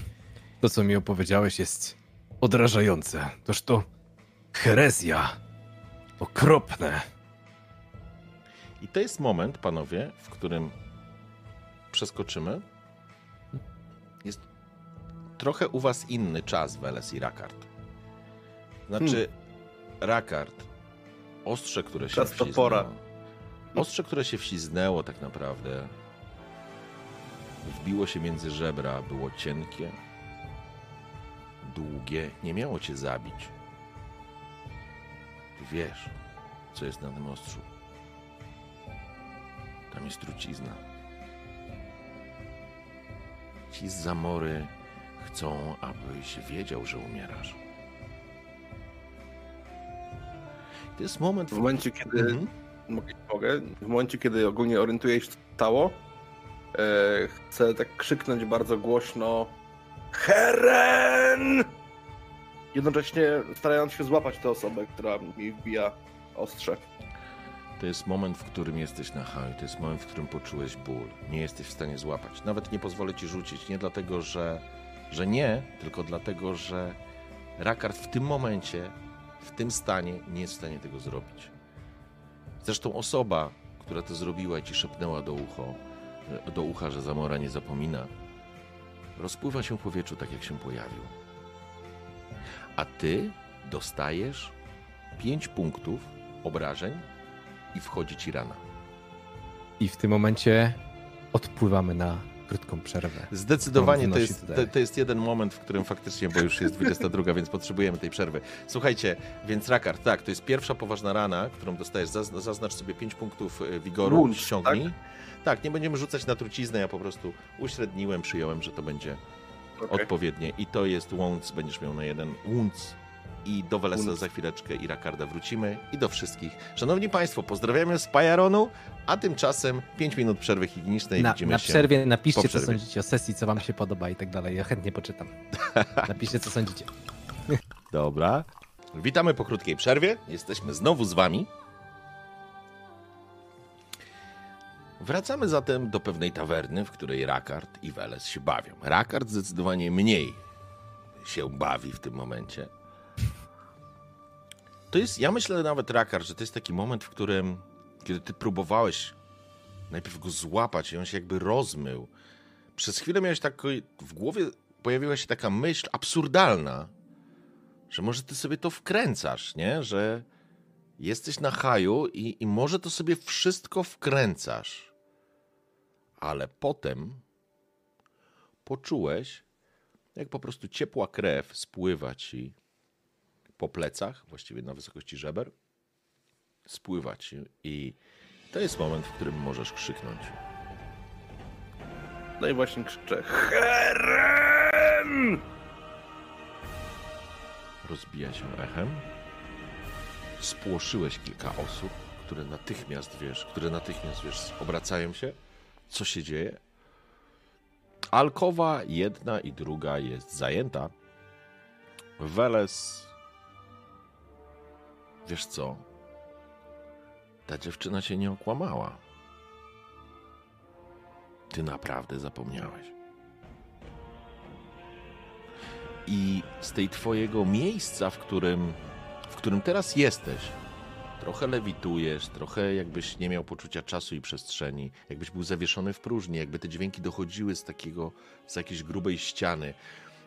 To, co mi opowiedziałeś, jest odrażające. Toż to herezja. Okropne. I to jest moment, panowie, w którym przeskoczymy. Jest trochę u was inny czas, Weles i Rakard. Znaczy, Rakard, ostrze, które się Czas topora. ostrze, które się wślizgnęło tak naprawdę, wbiło się między żebra, było cienkie, długie, nie miało cię zabić. Wiesz, co jest na tym ostrzu. Tam jest trucizna. Ci z zamory chcą, abyś wiedział, że umierasz. To jest moment, W momencie, kiedy Mhm. mogę, w momencie, kiedy ogólnie orientuję się, co stało, e, chcę tak krzyknąć bardzo głośno Heren! Jednocześnie starając się złapać tę osobę, która mi wbija ostrze. To jest moment, w którym jesteś na haju, to jest moment, w którym poczułeś ból. Nie jesteś w stanie złapać. Nawet nie pozwolę ci rzucić. Nie dlatego, że, że nie, tylko dlatego, że Rakard w tym momencie, w tym stanie nie jest w stanie tego zrobić. Zresztą osoba, która to zrobiła i ci szepnęła do, ucho, do ucha, że Zamora nie zapomina, rozpływa się w powietrzu tak, jak się pojawił. A ty dostajesz 5 punktów obrażeń i wchodzi ci rana. I w tym momencie odpływamy na krótką przerwę. Zdecydowanie to jest, to, to jest jeden moment, w którym faktycznie, bo już jest 22, więc potrzebujemy tej przerwy. Słuchajcie, więc Rakard, tak, to jest pierwsza poważna rana, którą dostajesz. Zaz- Zaznacz sobie 5 punktów e, wigoru, Wounds, ściągnij. Tak? nie będziemy rzucać na truciznę, ja po prostu uśredniłem, przyjąłem, że to będzie Okej. odpowiednie. I to jest Wounds, będziesz miał na jeden Wounds. I do Welesa za chwileczkę i Rakarda wrócimy i do wszystkich. Szanowni Państwo, pozdrawiamy z Pajaronu, a tymczasem 5 minut przerwy higienicznej. Na, Widzimy na się. przerwie napiszcie, po co przerwie. sądzicie o sesji, co wam się podoba i tak dalej. Ja chętnie poczytam. Napiszcie, co sądzicie. Dobra. Witamy po krótkiej przerwie. Jesteśmy znowu z wami. Wracamy zatem do pewnej tawerny, w której Rakard i Weles się bawią. Rakard zdecydowanie mniej się bawi w tym momencie. To jest, ja myślę nawet, Rakard, że to jest taki moment, w którym, kiedy ty próbowałeś najpierw go złapać i on się jakby rozmył, przez chwilę miałeś taki, w głowie pojawiła się taka myśl absurdalna, że może ty sobie to wkręcasz, nie? Że jesteś na haju i, i może to sobie wszystko wkręcasz. Ale potem poczułeś, jak po prostu ciepła krew spływa ci po plecach, właściwie na wysokości żeber, spływa ci i to jest moment, w którym możesz krzyknąć. No i właśnie krzyczę Heren! rozbija się echem. Spłoszyłeś kilka osób, które natychmiast, wiesz, które natychmiast, wiesz, obracają się. Co się dzieje? Alkowa jedna i druga jest zajęta. Weles... Wiesz co? Ta dziewczyna cię nie okłamała. Ty naprawdę zapomniałeś. I z tej twojego miejsca, w którym, w którym teraz jesteś, trochę lewitujesz, trochę jakbyś nie miał poczucia czasu i przestrzeni, jakbyś był zawieszony w próżni, jakby te dźwięki dochodziły z takiego, z jakiejś grubej ściany,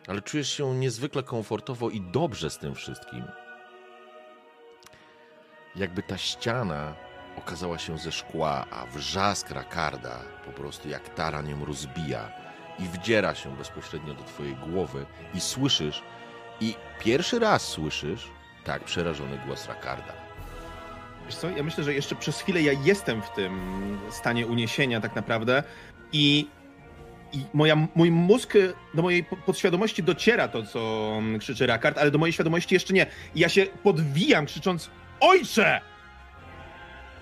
ale czujesz się niezwykle komfortowo i dobrze z tym wszystkim. Jakby ta ściana okazała się ze szkła, a wrzask Rakarda po prostu jak taran ją rozbija i wdziera się bezpośrednio do twojej głowy i słyszysz, i pierwszy raz słyszysz tak przerażony głos Rakarda. Wiesz co, ja myślę, że jeszcze przez chwilę ja jestem w tym stanie uniesienia tak naprawdę i, i moja, mój mózg do mojej po- podświadomości dociera to, co krzyczy Rakard, ale do mojej świadomości jeszcze nie. I ja się podwijam krzycząc Ojcze!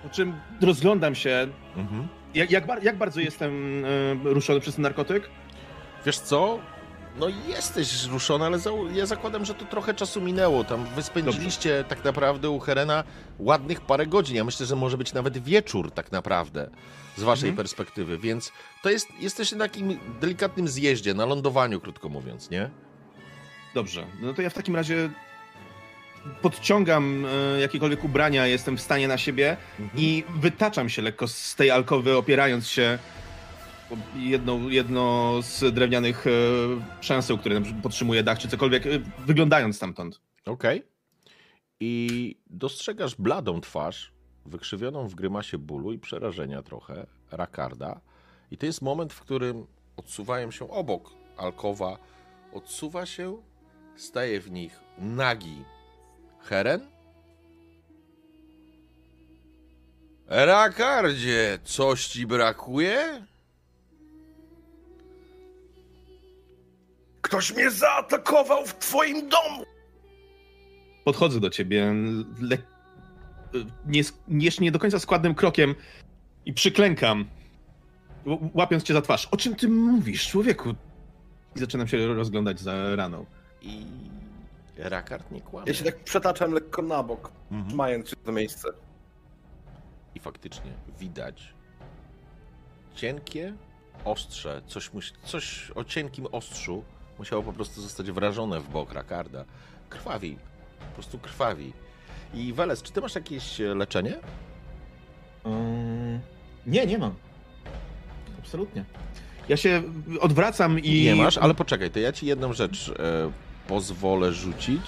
Po czym rozglądam się, Mhm. jak, jak, jak bardzo jestem e, ruszony przez ten narkotyk? Wiesz co? No jesteś ruszony, ale za, ja zakładam, że to trochę czasu minęło. Tam wy spędziliście tak naprawdę u Herena ładnych parę godzin. Ja myślę, że może być nawet wieczór tak naprawdę z waszej Mhm. perspektywy, więc to jest, jesteś na takim delikatnym zjeździe, na lądowaniu, krótko mówiąc, nie? Dobrze, no to ja w takim razie podciągam e, jakiekolwiek ubrania, jestem w stanie na siebie i wytaczam się lekko z tej alkowy, opierając się jedno, jedno z drewnianych e, przęseł, które podtrzymuje dach, czy cokolwiek, e, wyglądając stamtąd. Okej. I dostrzegasz bladą twarz, wykrzywioną w grymasie bólu i przerażenia trochę, Rakarda. I to jest moment, w którym odsuwają się obok alkowa, odsuwa się, staje w nich nagi Heren. Rakardzie, coś ci brakuje? Ktoś mnie zaatakował w twoim domu! Podchodzę do ciebie le... nie, jeszcze nie do końca składnym krokiem i przyklękam, łapiąc cię za twarz. O czym ty mówisz, człowieku? I zaczynam się rozglądać za raną. I Rakard nie kłamie. Ja się tak przetaczam lekko na bok, Mhm. mając się to miejsce. I faktycznie widać cienkie ostrze, coś, coś o cienkim ostrzu musiało po prostu zostać wrażone w bok Rakarda. Krwawi, po prostu krwawi. I Weles, czy ty masz jakieś e, leczenie? Ym, Nie, nie mam. Absolutnie. Ja się odwracam i. Nie masz, ale poczekaj, to ja ci jedną rzecz e, pozwolę rzucić.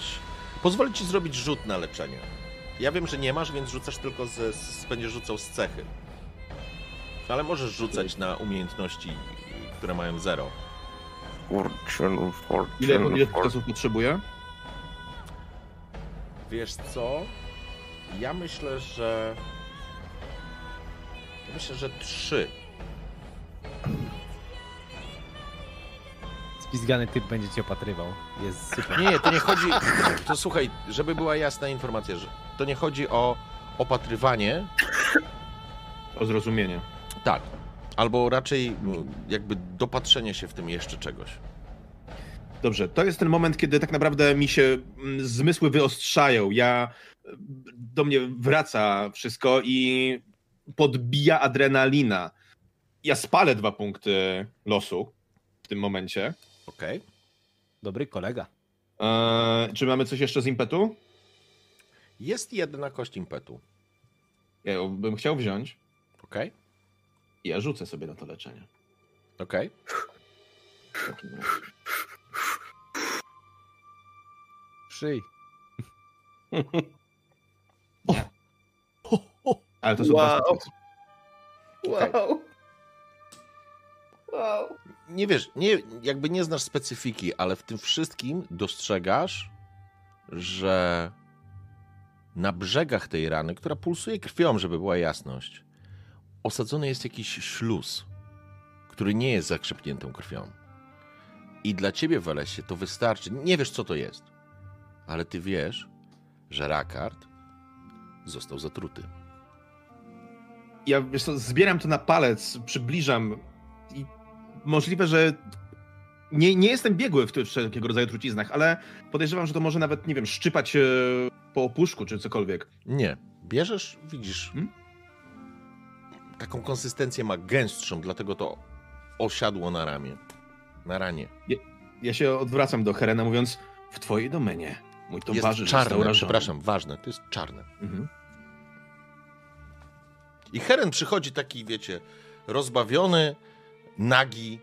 Pozwolę ci zrobić rzut na leczenie. Ja wiem, że nie masz, więc rzucasz tylko z, z będziesz rzucał z cechy. Ale możesz rzucać na umiejętności, które mają zero. Fortune, fortune, Ile, ile fortune. czasów potrzebuję? Wiesz co? Ja myślę, że. Ja myślę, że trzy. Spizgany typ będzie cię opatrywał. Jest super. Nie, to nie chodzi. To słuchaj, żeby była jasna informacja, że to nie chodzi o opatrywanie, O zrozumienie. tak. Albo raczej jakby dopatrzenie się w tym jeszcze czegoś. Dobrze, to jest ten moment, kiedy tak naprawdę mi się mm, zmysły wyostrzają. Ja do mnie wraca wszystko i podbija adrenalina. Ja spalę dwa punkty losu w tym momencie. Okej? Dobry kolega. Eee, czy mamy coś jeszcze z impetu? Jest jedna kość impetu. Ja bym chciał wziąć Okej? i ja rzucę sobie na to leczenie. Okej? Razie. Szyj. Ale to są Wow. Wow. Wow. Nie wiesz, nie, jakby nie znasz specyfiki, ale w tym wszystkim dostrzegasz, że na brzegach tej rany, która pulsuje krwią, żeby była jasność, osadzony jest jakiś śluz, który nie jest zakrzepniętą krwią. I dla ciebie, Welesie, to wystarczy. Nie wiesz, co to jest, ale ty wiesz, że Rakard został zatruty. Ja wiesz co, zbieram to na palec, przybliżam i możliwe, że nie, nie jestem biegły w tych wszelkiego rodzaju truciznach, ale podejrzewam, że to może nawet, nie wiem, szczypać e, po opuszku czy cokolwiek. Nie. Bierzesz, widzisz. Hmm? Taką konsystencję ma gęstszą, dlatego to osiadło na ramię. Na ranie. Ja się odwracam do Herena, mówiąc, w twojej domenie. Mój Jest towarzysz został czarne, przepraszam, ważne, to jest czarne. Mhm. I Heren przychodzi taki, wiecie, rozbawiony, nagi.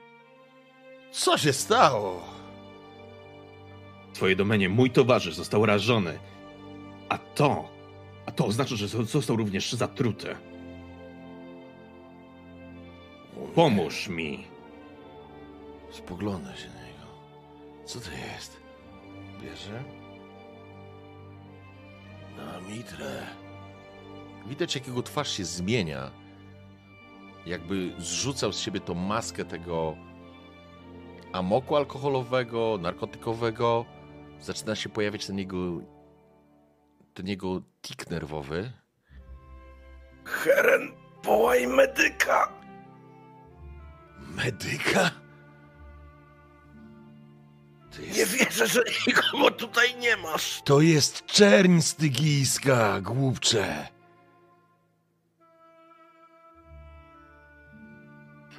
Co się stało? W twojej domenie mój towarzysz został rażony. A to, a to oznacza, że został również zatruty. Pomóż mi. Spogląda się na niego. Co to jest? Bierze? Na mitrę. Widać, jak jego twarz się zmienia. Jakby zrzucał z siebie tą maskę tego amoku alkoholowego, narkotykowego. Zaczyna się pojawiać ten jego ten jego tik nerwowy. Heren, wołaj medyka! Medyka? Jest... Nie wierzę, że nikogo tutaj nie masz. To jest czerń stygijska, głupcze.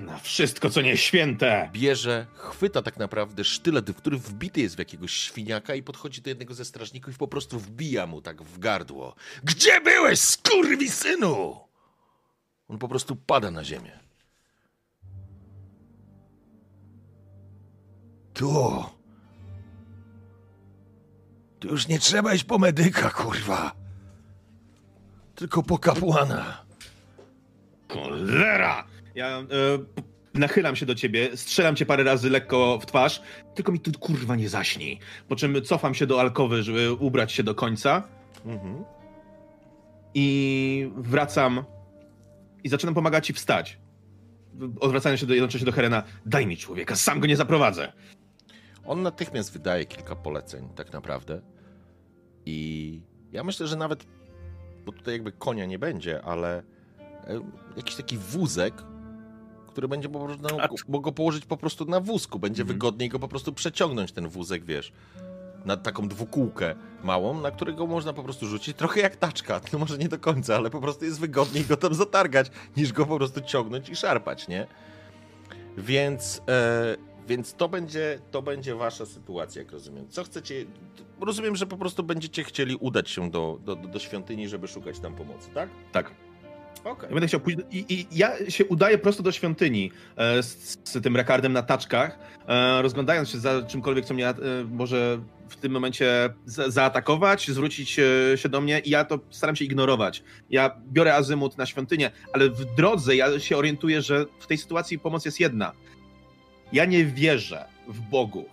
Na wszystko, co nie święte. bierze, chwyta tak naprawdę sztylet, w który wbity jest w jakiegoś świniaka i podchodzi do jednego ze strażników i po prostu wbija mu tak w gardło. Gdzie byłeś, skurwysynu? On po prostu pada na ziemię. Tu. Tu już nie trzeba iść po medyka, kurwa. Tylko po kapłana. Cholera! Ja e, nachylam się do ciebie, strzelam cię parę razy lekko w twarz, tylko mi tu kurwa nie zaśnij. Po czym cofam się do alkowy, żeby ubrać się do końca Mhm. i wracam i zaczynam pomagać ci wstać. Odwracając się do, jednocześnie do Herena, daj mi człowieka, sam go nie zaprowadzę. On natychmiast wydaje kilka poleceń, tak naprawdę. I ja myślę, że nawet, bo tutaj jakby konia nie będzie, ale e, jakiś taki wózek, który będzie po prostu, no, go położyć po prostu na wózku. Będzie wygodniej go po prostu przeciągnąć, ten wózek, wiesz, na taką dwukółkę małą, na którego można po prostu rzucić, trochę jak taczka, no może nie do końca, ale po prostu jest wygodniej go tam zatargać, niż go po prostu ciągnąć i szarpać, nie? Więc, e, więc to, będzie, to będzie wasza sytuacja, jak rozumiem. Co chcecie? Rozumiem, że po prostu będziecie chcieli udać się do, do, do świątyni, żeby szukać tam pomocy, tak? Tak. Okej. Ja będę chciał pójść. do- I, I ja się udaję prosto do świątyni e, z, z tym rekardem na taczkach, e, rozglądając się za czymkolwiek, co mnie e, może w tym momencie za, zaatakować, zwrócić e, się do mnie i ja to staram się ignorować. Ja biorę azymut na świątynię, ale w drodze ja się orientuję, że w tej sytuacji pomoc jest jedna. Ja nie wierzę w bogów,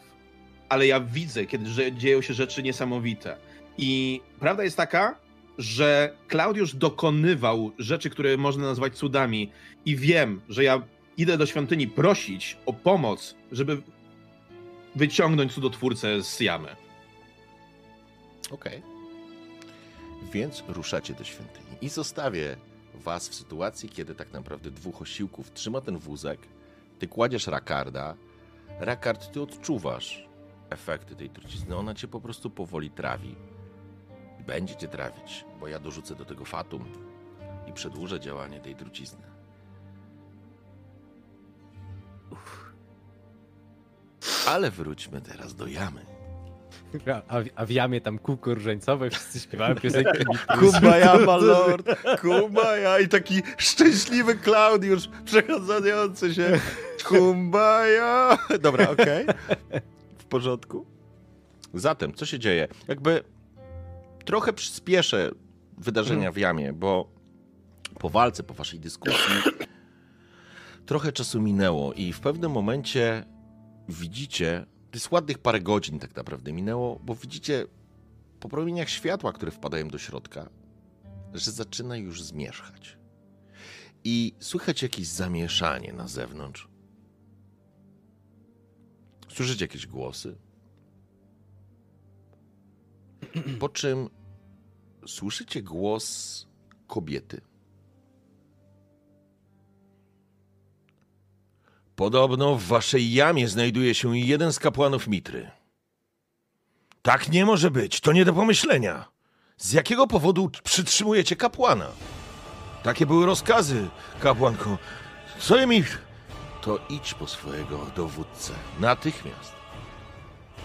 ale ja widzę, kiedy dzieją się rzeczy niesamowite. I prawda jest taka, że Klaudiusz dokonywał rzeczy, które można nazwać cudami, i wiem, że ja idę do świątyni prosić o pomoc, żeby wyciągnąć cudotwórcę z jamy. Okej. Więc ruszacie do świątyni i zostawię was w sytuacji, kiedy tak naprawdę dwóch osiłków trzyma ten wózek, ty kładziesz rakarda, rakard ty odczuwasz efekty tej trucizny, ona cię po prostu powoli trawi. Będzie cię trawić, bo ja dorzucę do tego fatum i przedłużę działanie tej trucizny. Uff. Ale wróćmy teraz do jamy. A, a w jamie tam kółko różańcowe, wszyscy śpiewają piosenkę. Kumbaya, my lord, kumbaya i taki szczęśliwy Klaudiusz przechodzący się kumbaya. Dobra, okej. W porządku. Zatem, co się dzieje? Jakby trochę przyspieszę wydarzenia w jamie, bo po walce, po waszej dyskusji trochę czasu minęło i w pewnym momencie widzicie, to jest ładnych parę godzin tak naprawdę minęło, bo widzicie po promieniach światła, które wpadają do środka, że zaczyna już zmierzchać. I słychać jakieś zamieszanie na zewnątrz. Słyszycie jakieś głosy. Po czym słyszycie głos kobiety. Podobno w waszej jamie znajduje się jeden z kapłanów Mitry. Tak nie może być, to nie do pomyślenia. Z jakiego powodu przytrzymujecie kapłana? Takie były rozkazy, kapłanko. Co mi... to idź po swojego dowódcę. Natychmiast.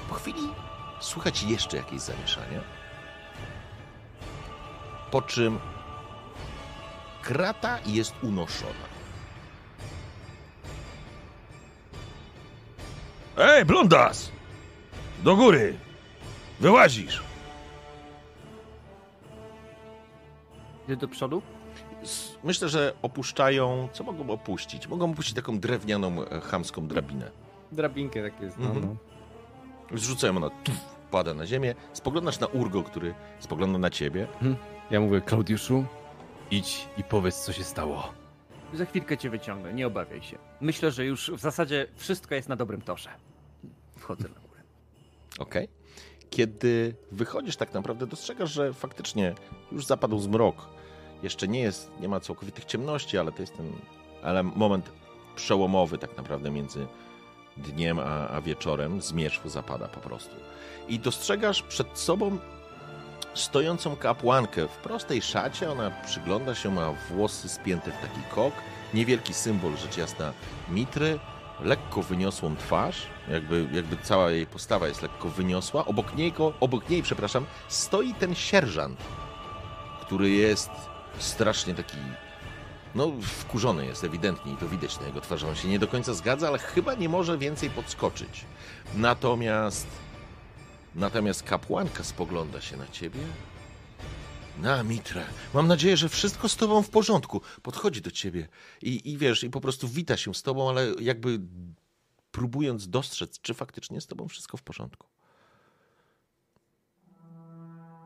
Po chwili słychać jeszcze jakieś zamieszanie. Po czym krata jest unoszona. Ej, blondas! Do góry! Wyłazisz! Idę do przodu. Myślę, że opuszczają. Co mogą opuścić? Mogą opuścić taką drewnianą, e, chamską drabinę. Drabinkę tak jest. No, Mhm. no. Zrzucają ona, tuf, pada na ziemię. Spoglądasz na Urgo, który spogląda na ciebie. Ja mówię, Klaudiuszu, idź i powiedz, co się stało. Za chwilkę cię wyciągnę, nie obawiaj się. Myślę, że już w zasadzie wszystko jest na dobrym torze. Wchodzę na górę. Okej. Kiedy wychodzisz, tak naprawdę dostrzegasz, że faktycznie już zapadł zmrok. Jeszcze nie jest, nie ma całkowitych ciemności, ale to jest ten ale moment przełomowy tak naprawdę między dniem a, a wieczorem. Zmierzch zapada po prostu. I dostrzegasz przed sobą stojącą kapłankę w prostej szacie. Ona przygląda się, ma włosy spięte w taki kok. Niewielki symbol, rzecz jasna, mitry. Lekko wyniosłą twarz, jakby, jakby cała jej postawa jest lekko wyniosła. Obok, niego, obok niej, przepraszam, stoi ten sierżant, który jest strasznie taki no, wkurzony jest ewidentnie i to widać na jego twarzy. On się nie do końca zgadza, ale chyba nie może więcej podskoczyć. Natomiast. Natomiast kapłanka spogląda się na ciebie. Na, Mitre, mam nadzieję, że wszystko z tobą w porządku. Podchodzi do ciebie i, i wiesz, i po prostu wita się z tobą, ale jakby próbując dostrzec, czy faktycznie z tobą wszystko w porządku.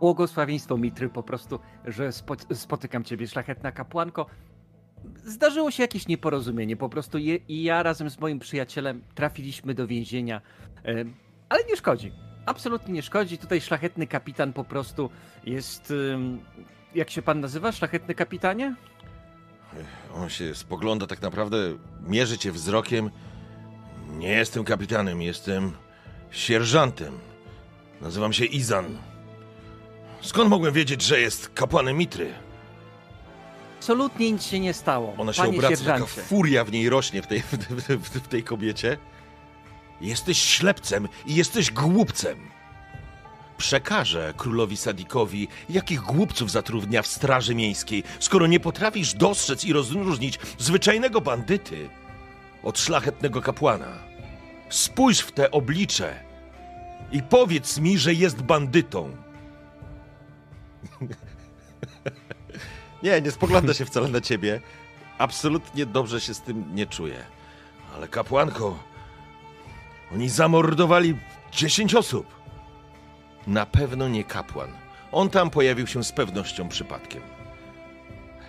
Błogosławieństwo Mitry po prostu, że spo, spotykam ciebie, szlachetna kapłanko. Zdarzyło się jakieś nieporozumienie, po prostu je, i ja razem z moim przyjacielem trafiliśmy do więzienia, ale nie szkodzi. Absolutnie nie szkodzi. Tutaj szlachetny kapitan po prostu jest... Jak się pan nazywa, szlachetny kapitanie? On się spogląda tak naprawdę, mierzy cię wzrokiem. Nie jestem kapitanem, jestem sierżantem. Nazywam się Izan. Skąd mogłem wiedzieć, że jest kapłanem Mitry? Absolutnie nic się nie stało. Ona się panie obraca, taka sierżancie. furia w niej rośnie w tej, w, w, w tej kobiecie. Jesteś ślepcem i jesteś głupcem. Przekażę królowi Sadikowi, jakich głupców zatrudnia w straży miejskiej, skoro nie potrafisz dostrzec i rozróżnić zwyczajnego bandyty od szlachetnego kapłana. Spójrz w te oblicze i powiedz mi, że jest bandytą. Nie, nie spogląda się wcale na ciebie. Absolutnie dobrze się z tym nie czuje. Ale kapłanko, oni zamordowali 10 osób. Na pewno nie kapłan. On tam pojawił się z pewnością przypadkiem.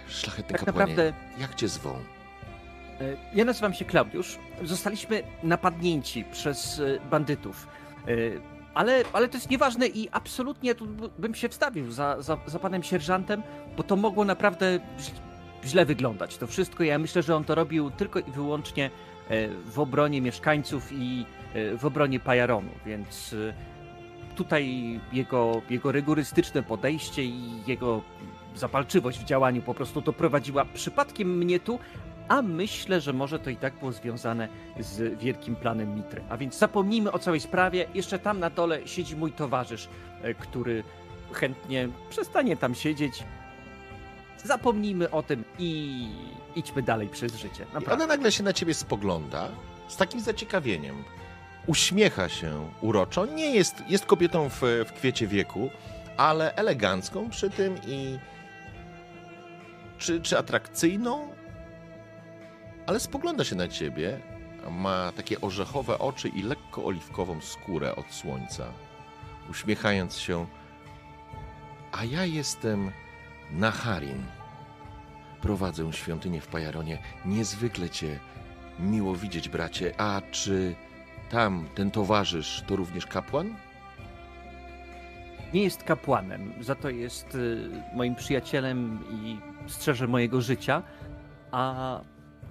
Szlachetny Tak kapłanie, naprawdę jak cię zwą? E, Ja nazywam się Klaudiusz. Zostaliśmy napadnięci przez e, bandytów. E, Ale, ale to jest nieważne i absolutnie tu bym się wstawił za, za, za panem sierżantem, bo to mogło naprawdę źle wyglądać. To wszystko, ja myślę, że on to robił tylko i wyłącznie w obronie mieszkańców i w obronie Pajaronu, więc e, tutaj jego, jego rygorystyczne podejście i jego zapalczywość w działaniu po prostu doprowadziła przypadkiem mnie tu, a myślę, że może to i tak było związane z wielkim planem Mitry. A więc zapomnijmy o całej sprawie. Jeszcze tam na dole siedzi mój towarzysz, e, który chętnie przestanie tam siedzieć. Zapomnijmy o tym i idźmy dalej przez życie. Naprawdę. ona nagle się na ciebie spogląda z takim zaciekawieniem. Uśmiecha się uroczo. Nie jest, jest kobietą w, w kwiecie wieku, ale elegancką przy tym i. Czy, czy atrakcyjną? Ale spogląda się na ciebie. Ma takie orzechowe oczy i lekko oliwkową skórę od słońca. Uśmiechając się. A ja jestem Naharin. Prowadzę świątynię w Pajaronie. Niezwykle cię miło widzieć, bracie. A czy tam ten towarzysz to również kapłan? Nie jest kapłanem, za to jest y, moim przyjacielem i strzeże mojego życia, a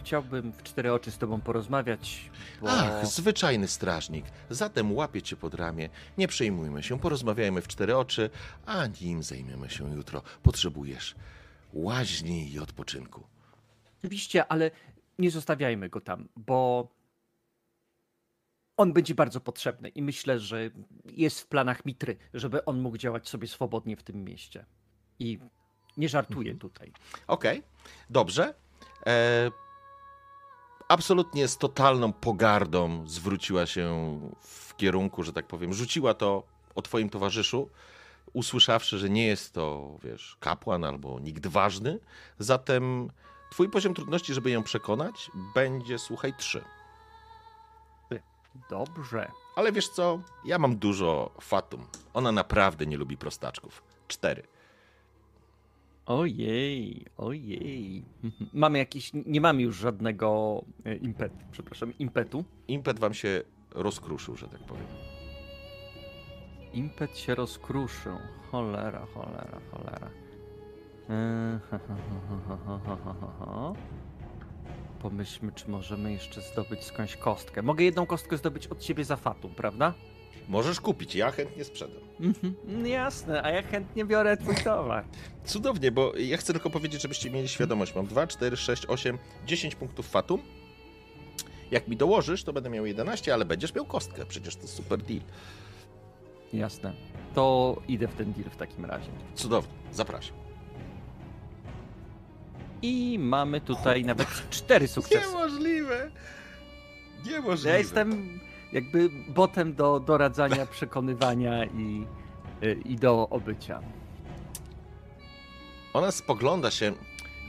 chciałbym w cztery oczy z tobą porozmawiać, bo... Ach, zwyczajny strażnik. Zatem łapię cię pod ramię. Nie przejmujmy się, porozmawiajmy w cztery oczy, a nim zajmiemy się jutro. Potrzebujesz łaźni i odpoczynku. Oczywiście, ale nie zostawiajmy go tam, bo on będzie bardzo potrzebny i myślę, że jest w planach Mitry, żeby on mógł działać sobie swobodnie w tym mieście. I nie żartuję Mhm. tutaj. Okej, dobrze. E, absolutnie z totalną pogardą zwróciła się w kierunku, że tak powiem, rzuciła to o twoim towarzyszu, usłyszawszy, że nie jest to, wiesz, kapłan albo nikt ważny. Zatem twój poziom trudności, żeby ją przekonać, będzie, słuchaj, trzy. Dobrze. Ale wiesz co? Ja mam dużo fatum. Ona naprawdę nie lubi prostaczków. Cztery. Ojej, ojej. Mamy jakiś, nie mamy już żadnego e, impetu, przepraszam, impetu. Impet wam się rozkruszył, że tak powiem. Impet się rozkruszył. Cholera, cholera, cholera. Eee, ha, ha, ha, Pomyślmy, czy możemy jeszcze zdobyć skądś kostkę. Mogę jedną kostkę zdobyć od ciebie za fatum, prawda? Możesz kupić, ja chętnie sprzedam. Mhm, jasne, a ja chętnie biorę twój towar. Cudownie, bo ja chcę tylko powiedzieć, żebyście mieli świadomość. Mam 2, 4, 6, 8, 10 punktów fatum. Jak mi dołożysz, to będę miał 11, ale będziesz miał kostkę. Przecież to super deal. Jasne. To idę w ten deal w takim razie. Cudownie, zapraszam. I mamy tutaj nawet cztery sukcesy. Niemożliwe! Niemożliwe. Ja jestem jakby botem do doradzania, przekonywania i, y, i do obycia. Ona spogląda się.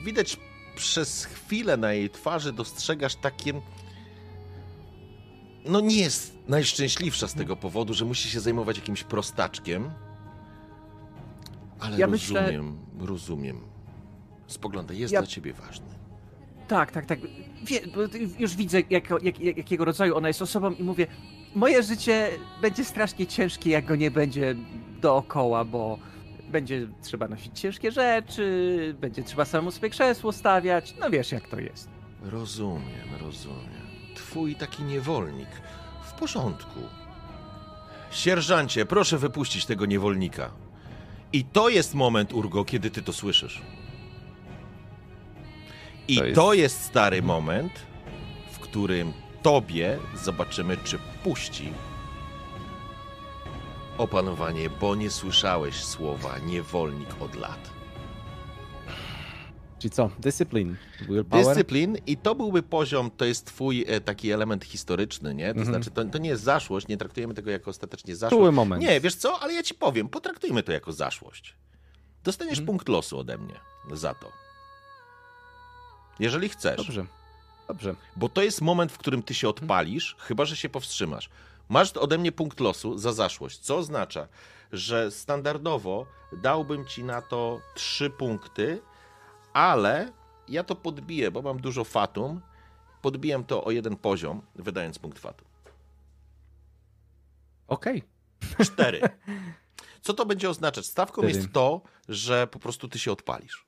Widać przez chwilę na jej twarzy dostrzegasz takie. No nie jest najszczęśliwsza z tego powodu, że musi się zajmować jakimś prostaczkiem. Ale Ja myślę- rozumiem, rozumiem. Spogląda, jest Ja- dla ciebie ważny. Tak, tak, tak. Wie, bo ty- już widzę, jak, jak, jak, jakiego rodzaju ona jest osobą i mówię, moje życie będzie strasznie ciężkie, jak go nie będzie dookoła, bo będzie trzeba nosić ciężkie rzeczy, będzie trzeba samemu sobie krzesło stawiać, no wiesz jak to jest. Rozumiem, rozumiem. Twój taki niewolnik. W porządku. Sierżancie, proszę wypuścić tego niewolnika. I to jest moment, Urgo, kiedy ty to słyszysz. I To jest- to jest stary moment, w którym tobie zobaczymy, czy puści opanowanie, bo nie słyszałeś słowa niewolnik od lat. Czyli co? Dyscyplin, willpower. Dyscyplin i to byłby poziom, to jest twój e, taki element historyczny, nie? To Mhm. znaczy, to, to nie jest zaszłość, nie traktujemy tego jako ostatecznie zaszłość. Czuły moment. Nie, wiesz co, ale ja ci powiem, potraktujmy to jako zaszłość. Dostaniesz Mhm. punkt losu ode mnie za to. Jeżeli chcesz. Dobrze. Dobrze. Bo to jest moment, w którym ty się odpalisz, chyba że się powstrzymasz. Masz ode mnie punkt losu za zaszłość, co oznacza, że standardowo dałbym ci na to trzy punkty, ale ja to podbiję, bo mam dużo fatum. Podbijam to o jeden poziom, wydając punkt fatum. Okej. Cztery. Co to będzie oznaczać? Stawką Cztery. jest to, że po prostu ty się odpalisz.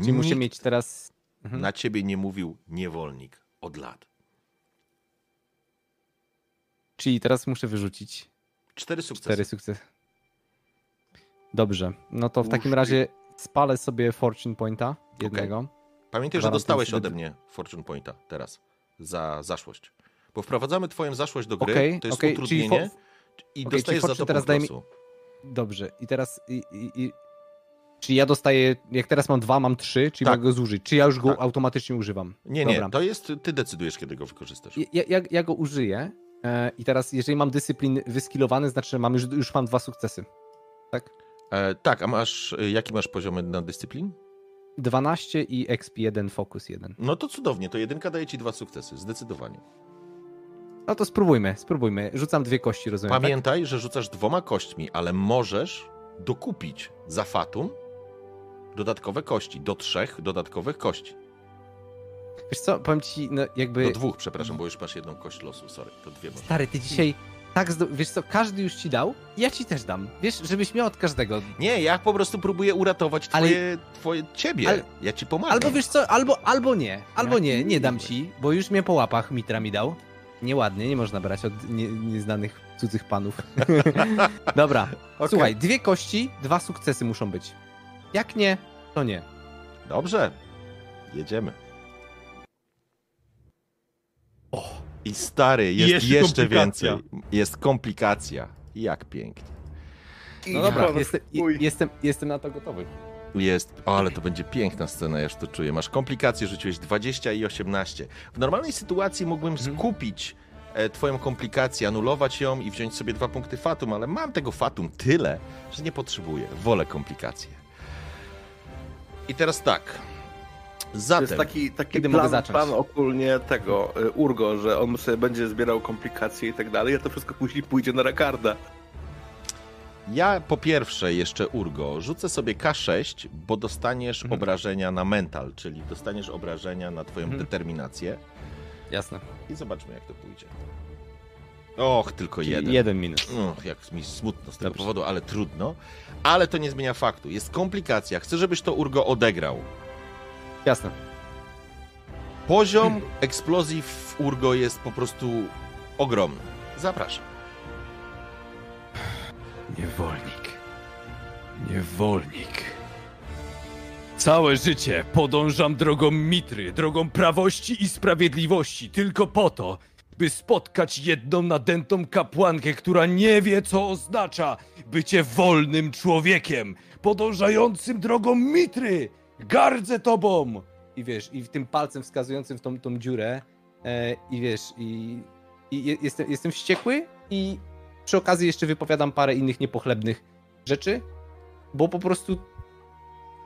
Czyli muszę Nikt mieć teraz... Mhm. na ciebie nie mówił niewolnik od lat. Czyli teraz muszę wyrzucić Cztery sukcesy. cztery sukcesy. Dobrze. No to w takim Uż, razie spalę sobie Fortune Pointa jednego. Pamiętaj, że dostałeś ode mnie Fortune Pointa teraz za zaszłość. Bo wprowadzamy twoją zaszłość do gry, Okej, to jest czyli utrudnienie i okej, dostajesz za to teraz daj mi-. Dobrze. I teraz... I, i, i... Czyli ja dostaję... Jak teraz mam dwa, mam trzy, czyli Tak. mogę go zużyć. Czy ja już go Tak. automatycznie używam? Nie, nie, Dobra. to jest, ty decydujesz, kiedy go wykorzystasz. Ja, ja, ja go użyję e, i teraz jeżeli mam dyscyplin wyskilowany, znaczy, że mam już, już mam dwa sukcesy. Tak? E, tak, a masz, jaki masz poziom na dyscyplin? 12 i XP 1, Focus 1. No to cudownie, to jedynka daje ci dwa sukcesy, zdecydowanie. No to spróbujmy, spróbujmy. Rzucam dwie kości, rozumiem, tak? Pamiętaj, że rzucasz dwoma kośćmi, ale możesz dokupić za fatum dodatkowe kości, do trzech dodatkowych kości. Wiesz co, powiem ci, no jakby... Do dwóch, przepraszam, bo już masz jedną kość losu, sorry, to dwie masz. Stary, ty dzisiaj tak zdo... Wiesz co, każdy już ci dał, ja ci też dam. Wiesz, żebyś miał od każdego. Nie, ja po prostu próbuję uratować Ale- twoje, twoje ciebie. Ale- Ja ci pomagam. Albo wiesz co, albo, albo nie, albo Jaki nie, nie dam ci, bo już mnie po łapach Mitra mi dał. Nieładnie, nie można brać od nie, nieznanych cudzych panów. Dobra, Okej. słuchaj, dwie kości, dwa sukcesy muszą być. Jak nie, to nie. Dobrze. Jedziemy. I stary, jest jeszcze jeszcze, więcej. Jest komplikacja. Jak pięknie. No dobra, jestem, jestem, jestem na to gotowy. Jest, o, ale to będzie piękna scena, ja już to czuję. Masz komplikacje, rzuciłeś 20 i 18. W normalnej sytuacji mógłbym skupić e, twoją komplikację, anulować ją i wziąć sobie dwa punkty fatum, ale mam tego fatum tyle, że nie potrzebuję. Wolę komplikacje. I teraz tak. To Zatem, jest taki, taki Kiedy plan, mogę zacząć? plan ogólnie tego y, Urgo, że on sobie będzie zbierał komplikacje i tak dalej, a to wszystko później pójdzie na Rakarda. ja po pierwsze jeszcze Urgo, rzucę sobie K6, bo dostaniesz Mhm. obrażenia na mental, czyli dostaniesz obrażenia na twoją Mhm. determinację Jasne. i zobaczmy jak to pójdzie. Och, tylko Czyli jeden. jeden minus. Och, jak mi smutno z tego Dobrze. powodu, ale trudno. Ale to nie zmienia faktu. Jest komplikacja. Chcę, żebyś to Urgo odegrał. Jasne. Poziom eksplozji w Urgo jest po prostu ogromny. Zapraszam. Niewolnik. Niewolnik. Całe życie podążam drogą Mitry, drogą prawości i sprawiedliwości, tylko po to, by spotkać jedną nadętą kapłankę, która nie wie, co oznacza bycie wolnym człowiekiem, podążającym drogą Mitry. Gardzę tobą! I wiesz, i tym palcem wskazującym w tą, tą dziurę e, i wiesz, i, i je- jestem, jestem wściekły i przy okazji jeszcze wypowiadam parę innych niepochlebnych rzeczy, bo po prostu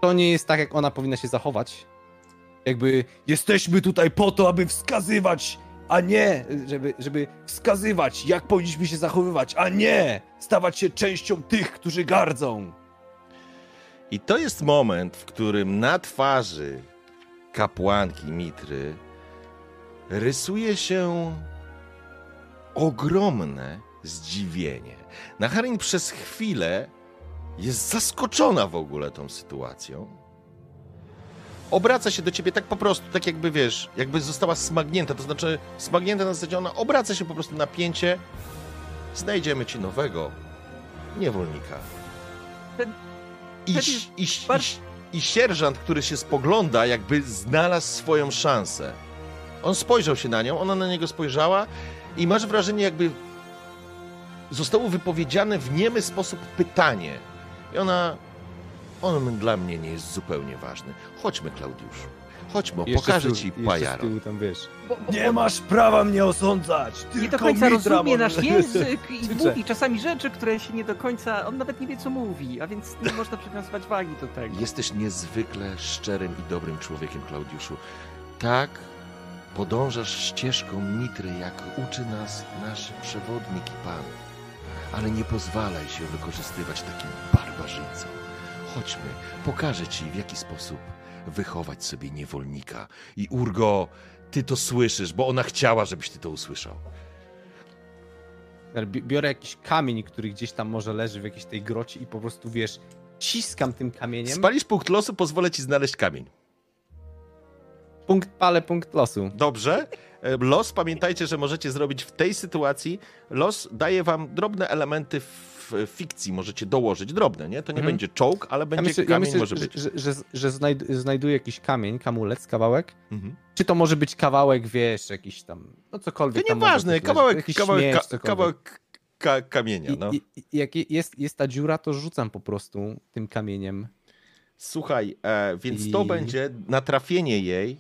to nie jest tak, jak ona powinna się zachować. Jakby Jesteśmy tutaj po to, aby wskazywać, a nie żeby, żeby wskazywać, jak powinniśmy się zachowywać, a nie stawać się częścią tych, którzy gardzą. I to jest moment, w którym na twarzy kapłanki Mitry rysuje się ogromne zdziwienie. Naharin przez chwilę jest zaskoczona w ogóle tą sytuacją. Obraca się do ciebie tak po prostu, tak jakby wiesz, jakby została smagnięta, to znaczy smagnięta na zasadzie ona obraca się po prostu na pięcie. Znajdziemy ci nowego niewolnika. I, i, i, I sierżant, który się spogląda, jakby znalazł swoją szansę. On spojrzał się na nią, ona na niego spojrzała i masz wrażenie, jakby zostało wypowiedziane w niemy sposób pytanie. I ona. On dla mnie nie jest zupełnie ważny. Chodźmy, Klaudiuszu. Chodźmy, jeszcze pokażę tyłu- ci pajaro. tyłu tam wiesz. Bo, bo, Nie masz prawa mnie osądzać. Tylko nie do końca Mitra rozumie nasz język i mówi czasami rzeczy, które się nie do końca. On nawet nie wie, co mówi, a więc nie można przywiązywać wagi do tego. Jesteś niezwykle szczerym i dobrym człowiekiem, Klaudiuszu. Tak podążasz ścieżką Mitry, jak uczy nas nasz przewodnik i Pan. Ale nie pozwalaj się wykorzystywać takim barbarzyńcom. Chodźmy, pokażę ci, w jaki sposób wychować sobie niewolnika. I Urgo, ty to słyszysz, bo ona chciała, żebyś ty to usłyszał. Bi- Biorę jakiś kamień, który gdzieś tam może leży w jakiejś tej grocie i po prostu wiesz, ciskam tym kamieniem. Spalisz punkt losu, pozwolę ci znaleźć kamień. Punkt pale, punkt losu. Dobrze. E, Los, pamiętajcie, że możecie zrobić w tej sytuacji. Los daje wam drobne elementy w fikcji, możecie dołożyć drobne, nie? To nie Mhm. będzie czołg, ale Ja będzie myślę, ja kamień, myślę może że, być. że, że, że znajd, znajduję jakiś kamień, kamulec, kawałek. Mhm. Czy to może być kawałek, wiesz, jakiś tam, no To cokolwiek tam nieważne, kawałek, jakiś kawałek, ka, cokolwiek. kawałek ka, kamienia, no. i, i jak je- jest, jest ta dziura, to rzucam po prostu tym kamieniem. Słuchaj, e, więc to I- będzie na trafienie jej.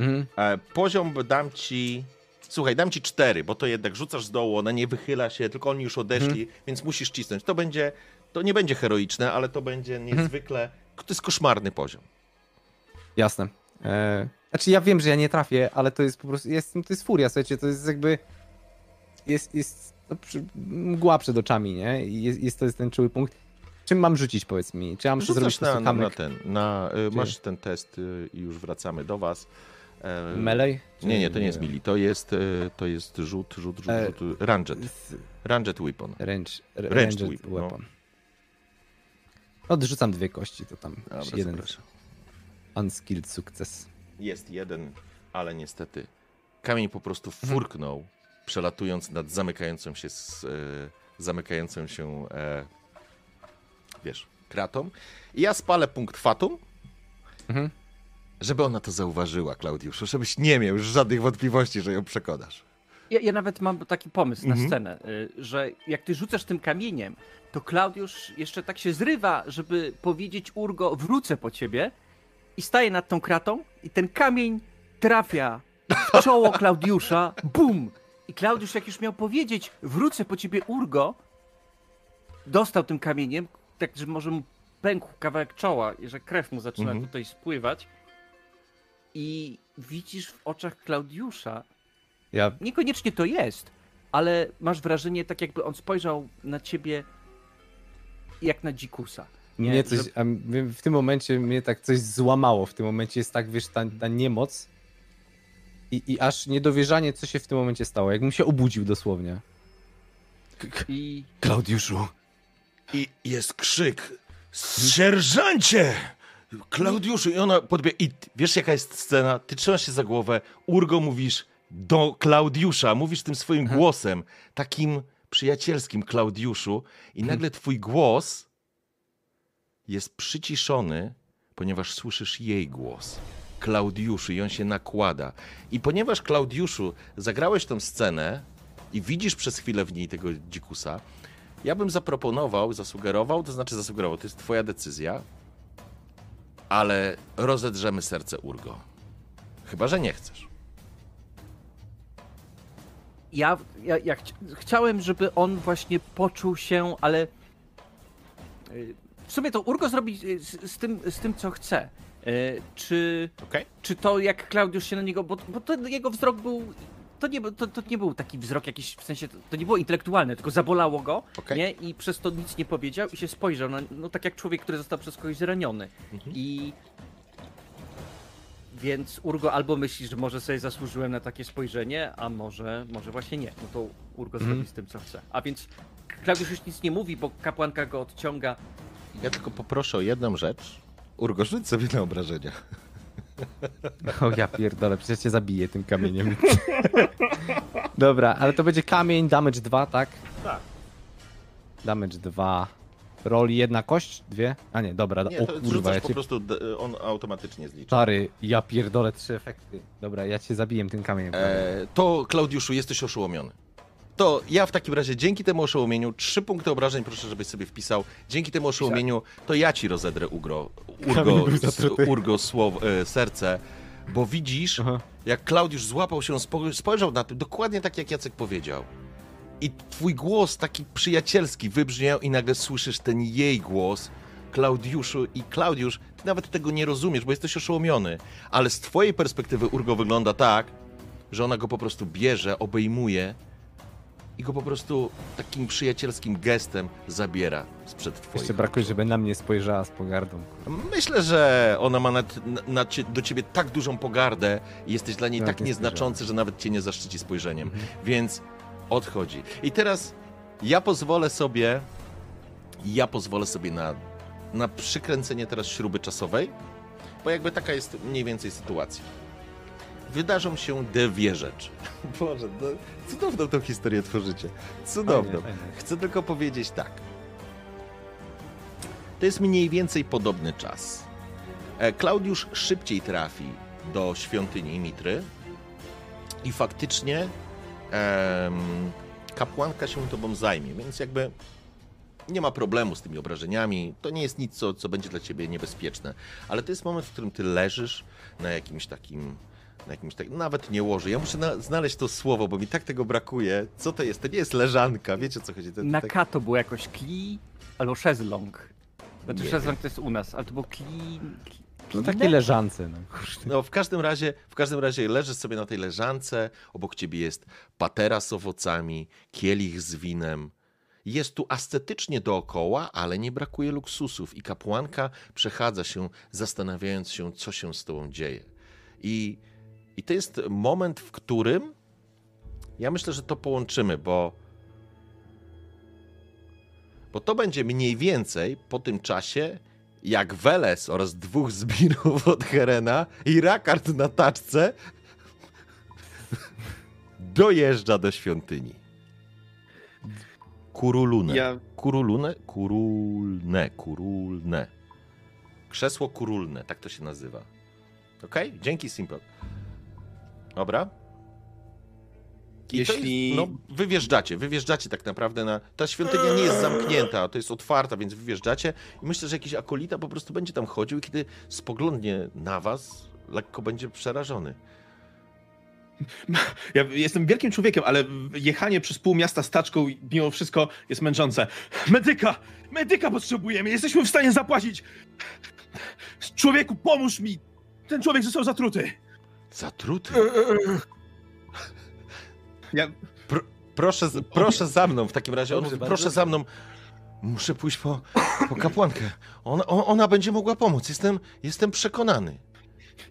Mhm. E, poziom dam ci... Słuchaj, dam ci cztery, bo to jednak rzucasz z dołu, ona nie wychyla się, tylko oni już odeszli, Mhm. więc musisz cisnąć. To będzie, to nie będzie heroiczne, ale to będzie Mhm. niezwykle, to jest koszmarny poziom. Jasne. E, znaczy ja wiem, że ja nie trafię, ale to jest po prostu, jest, to jest furia, słuchajcie, to jest jakby, jest, jest no, przy, mgła przed oczami, nie? Jest, jest to jest ten czuły punkt. Czym mam rzucić, powiedz mi? Czy muszę zrobić na, na, ten, na, y, masz ten test y, i już wracamy do was. E, melee? Nie, nie, to nie jest mili, to jest, y, to jest rzut, rzut, rzut, E, rzut, ranged, Z- ranged weapon. Range, Ranged ranged weapon, no. weapon. Odrzucam dwie kości, to tam Dobra, jeden zapraszam. unskilled sukces. Jest jeden, ale niestety kamień po prostu Mhm. furknął, przelatując nad zamykającą się, s- e, zamykającą się, e, wiesz, kratą. I ja spalę punkt fatum, Mhm. Żeby ona to zauważyła, Klaudiuszu, żebyś nie miał już żadnych wątpliwości, że ją przekonasz. ja, ja nawet mam taki pomysł na Mhm. scenę, y, że jak ty rzucasz tym kamieniem, to Klaudiusz jeszcze tak się zrywa, żeby powiedzieć Urgo, wrócę po ciebie i staje nad tą kratą i ten kamień trafia w czoło Klaudiusza, bum! I Klaudiusz jak już miał powiedzieć, wrócę po ciebie Urgo, dostał tym kamieniem, tak, że może mu pękł kawałek czoła i że krew mu zaczyna Mhm. tutaj spływać i widzisz w oczach Klaudiusza, Ja niekoniecznie to jest, ale masz wrażenie, tak jakby on spojrzał na ciebie jak na dzikusa. Nie, mnie coś, w tym momencie mnie tak coś złamało. W tym momencie jest tak, wiesz, ta, ta niemoc i, i aż niedowierzanie, co się w tym momencie stało. Jakbym się obudził dosłownie. I Klaudiuszu, I jest krzyk. Sierżancie! Klaudiuszu! I ona podbiega. I wiesz, jaka jest scena? Ty trzymasz się za głowę. Urgo mówisz do Klaudiusza. Mówisz tym swoim głosem. Takim przyjacielskim Klaudiuszu. I nagle twój głos jest przyciszony, ponieważ słyszysz jej głos. Klaudiuszu i on się nakłada. I ponieważ Klaudiuszu zagrałeś tą scenę i widzisz przez chwilę w niej tego dzikusa, ja bym zaproponował, zasugerował, to znaczy zasugerował, to jest twoja decyzja, ale rozedrzemy serce Urgo. Chyba, że nie chcesz. ja, ja, ja chci- chciałem, żeby on właśnie poczuł się, ale y, w sumie to Urgo zrobi y, z, z, tym, z tym, co chce. Y, Czy, Okej? czy to jak Klaudiusz się na niego, bo, bo to jego wzrok był, to nie, był- to, to nie był taki wzrok jakiś, w sensie, to, to nie było intelektualne, tylko zabolało go, Okej. nie? I przez to nic nie powiedział i się spojrzał, na, no tak jak człowiek, który został przez kogoś zraniony. Mhm. I więc Urgo albo myśli, że może sobie zasłużyłem na takie spojrzenie, a może, może właśnie nie. No to Urgo Mhm. zrobi z tym, co chce. A więc Klaudiusz już nic nie mówi, bo kapłanka go odciąga. Ja tylko poproszę o jedną rzecz. Urgo, rzuć sobie na obrażenia. O ja pierdolę, przecież cię zabiję tym kamieniem. Dobra, ale to będzie kamień, damage 2, tak? Tak. Damage 2. Roli jedna kość? Dwie? A nie, dobra, Nie, o to kurwa, ja po cię... prostu, d- on automatycznie zliczy. Stary, ja pierdolę trzy efekty. Dobra, ja cię zabiję tym kamieniem. E, to, Klaudiuszu, jesteś oszołomiony. To ja w takim razie dzięki temu oszołomieniu, trzy punkty obrażeń proszę, żebyś sobie wpisał. Dzięki temu oszołomieniu, to ja ci rozedrę ugro, urgo, urgo słow, e, serce, bo widzisz, Aha. jak Klaudiusz złapał się, spo- spojrzał na tym, dokładnie tak jak Jacek powiedział. I twój głos taki przyjacielski wybrzmiał i nagle słyszysz ten jej głos, Klaudiuszu i Klaudiusz, ty nawet tego nie rozumiesz, bo jesteś oszołomiony, ale z twojej perspektywy Urgo wygląda tak, że ona go po prostu bierze, obejmuje i go po prostu takim przyjacielskim gestem zabiera sprzed twoich. Jeszcze brakuje, żeby na mnie spojrzała z pogardą. Myślę, że ona ma nad, na, na cie, do ciebie tak dużą pogardę i jesteś dla niej tak nie nieznaczący, że nawet cię nie zaszczyci spojrzeniem. Mhm. Więc odchodzi. I teraz ja pozwolę sobie, ja pozwolę sobie na, na przykręcenie teraz śruby czasowej, bo jakby taka jest mniej więcej sytuacja. Wydarzą się dwie rzeczy. Boże, no, cudowną tą historię tworzycie. Cudowną. Fajnie, fajnie. Chcę tylko powiedzieć tak. To jest mniej więcej podobny czas. E, Klaudiusz szybciej trafi do świątyni Mitry i faktycznie em, kapłanka się tobą zajmie, więc jakby nie ma problemu z tymi obrażeniami. To nie jest nic, co, co będzie dla ciebie niebezpieczne. Ale to jest moment, w którym ty leżysz na jakimś takim. Na jakimś tak, nawet nie łoży. Ja muszę na, znaleźć to słowo, bo mi tak tego brakuje. Co to jest? To nie jest leżanka, wiecie o co chodzi? To, to Na tak- K to było jakoś kli albo szezlong. Znaczy Nie szezlong to jest u nas, ale to było kli... kli No takie leżance, no. No, w każdym razie, w każdym razie leżysz sobie na tej leżance, obok ciebie jest patera z owocami, kielich z winem. Jest tu ascetycznie dookoła, ale nie brakuje luksusów i kapłanka przechadza się, zastanawiając się, co się z tobą dzieje. I, i to jest moment, w którym ja myślę, że to połączymy, bo bo to będzie mniej więcej po tym czasie, jak Weles oraz dwóch zbirów od Herena i Rakard na taczce dojeżdża do świątyni. Kurulune. Ja- Kurulune? Kurulne. Kurulne. Krzesło kurulne, tak to się nazywa. Okej? Dzięki, Simple. Dobra. I Jeśli... jest, no, wy wjeżdżacie, wy wjeżdżacie tak naprawdę na... Ta świątynia nie jest zamknięta, to jest otwarta, więc wy wjeżdżacie i myślę, że jakiś akolita po prostu będzie tam chodził i kiedy spoglądnie na was, lekko będzie przerażony. Ja jestem wielkim człowiekiem, ale jechanie przez pół miasta staczką mimo wszystko jest męczące. Medyka! Medyka potrzebujemy! Jesteśmy w stanie zapłacić! Człowieku, pomóż mi! Ten człowiek został zatruty! Zatruty? Ja... Proszę, z- proszę za mną w takim razie. On mówi, proszę za mną. Muszę pójść po, po kapłankę. Ona, ona będzie mogła pomóc. Jestem, jestem przekonany.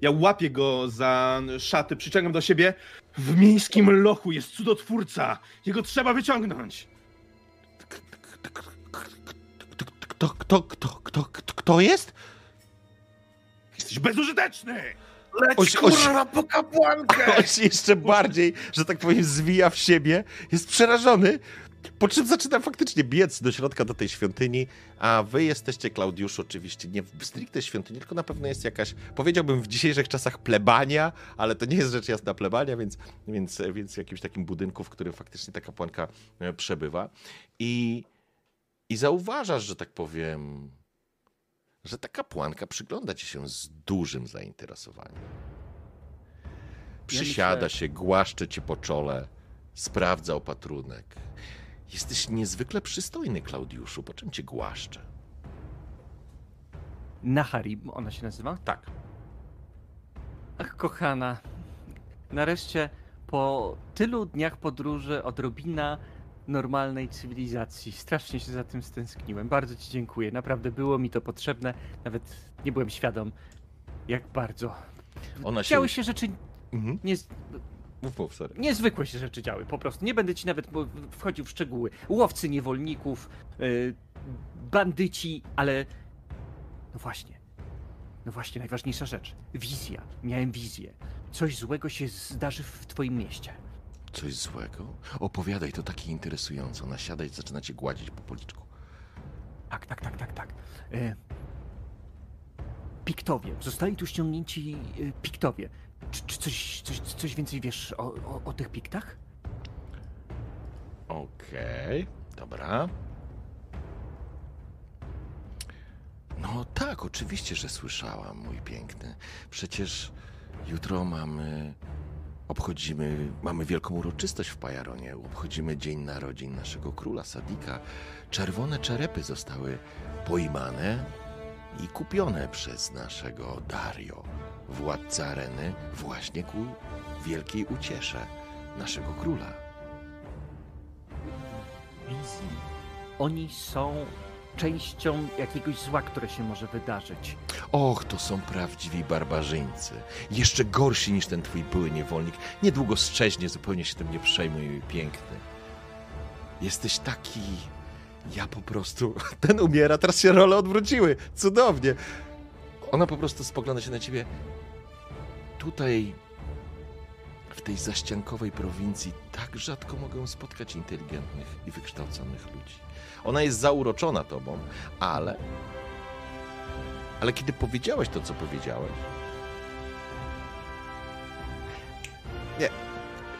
Ja łapię go za szaty, przyciągam do siebie. W miejskim lochu jest cudotwórca! Jego trzeba wyciągnąć! Kto, kto, kto, kto, kto, kto jest? Jesteś bezużyteczny! Leć Oś- oś- kurwa po kapłankę! On się jeszcze bardziej, że tak powiem, zwija w siebie. Jest przerażony. Po czym zaczyna faktycznie biec do środka do tej świątyni, a wy jesteście, Klaudiuszu, oczywiście nie w stricte świątyni, tylko na pewno jest jakaś, powiedziałbym w dzisiejszych czasach plebania, ale to nie jest rzecz jasna plebania, więc, więc, więc w jakimś takim budynku, w którym faktycznie ta kapłanka e, przebywa. I, I zauważasz, że tak powiem, że ta kapłanka przygląda ci się z dużym zainteresowaniem. Przysiada myślę- się, głaszcze cię po czole, sprawdza opatrunek. Jesteś niezwykle przystojny, Klaudiuszu, po czym cię głaszcze? Nahari, ona się nazywa? Tak. Ach, kochana. Nareszcie po tylu dniach podróży odrobina normalnej cywilizacji. Strasznie się za tym stęskniłem. Bardzo ci dziękuję. Naprawdę było mi to potrzebne. Nawet nie byłem świadom, jak bardzo. Ona się... Działy się rzeczy Mhm. nie, Mów, mów, sorry. niezwykłe się rzeczy działy. Po prostu. Nie będę ci nawet wchodził w szczegóły. Łowcy niewolników, yy, bandyci, ale. No właśnie. No właśnie, najważniejsza rzecz. Wizja. Miałem wizję. Coś złego się zdarzy w twoim mieście. Coś złego? Opowiadaj, to takie interesujące. Ona siada i zaczyna cię gładzić po policzku. Tak, tak, tak, tak, tak. E... Piktowie. Zostali tu ściągnięci e, piktowie. Czy, czy coś, coś, coś więcej wiesz o, o, o tych piktach? Okej, dobra. No tak, oczywiście, że słyszałam, mój piękny. Przecież jutro mamy. Obchodzimy, mamy wielką uroczystość w Pajaronie. Obchodzimy Dzień Narodzin naszego króla Sadika. Czerwone czerepy zostały pojmane i kupione przez naszego Dario, władcę areny, właśnie ku wielkiej uciesze naszego króla. Oni są częścią jakiegoś zła, które się może wydarzyć. Och, to są prawdziwi barbarzyńcy. Jeszcze gorsi niż ten twój były niewolnik. Niedługo strzeźnie, zupełnie się tym nie przejmuj, piękny. Jesteś taki... Ja po prostu... Ten umiera, teraz się role odwróciły. Cudownie. Ona po prostu spogląda się na ciebie. Tutaj, w tej zaściankowej prowincji, tak rzadko mogę spotkać inteligentnych i wykształconych ludzi. Ona jest zauroczona tobą, ale ale kiedy powiedziałeś to, co powiedziałeś. Nie.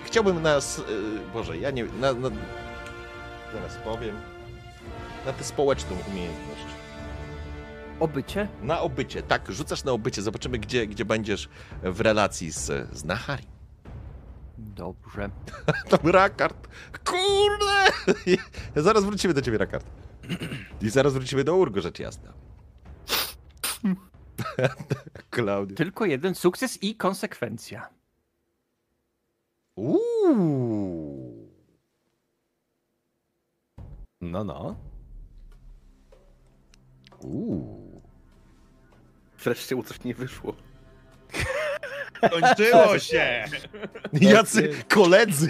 Chciałbym nas. y, Boże, ja nie. Na, na, zaraz powiem. Na tę społeczną umiejętność. Obycie? Na obycie, tak, rzucasz na obycie. Zobaczymy, gdzie, gdzie będziesz w relacji z, z Nahari. Dobrze. Tam Rakard. Kurde! Zaraz wrócimy do ciebie, Rakard. I zaraz wrócimy do Urgo, rzecz jasna. Klaudia. Tylko jeden sukces i konsekwencja. Uuu. No, no. Uuu. Wreszcie mu coś nie wyszło. Kończyło się! Jacy koledzy!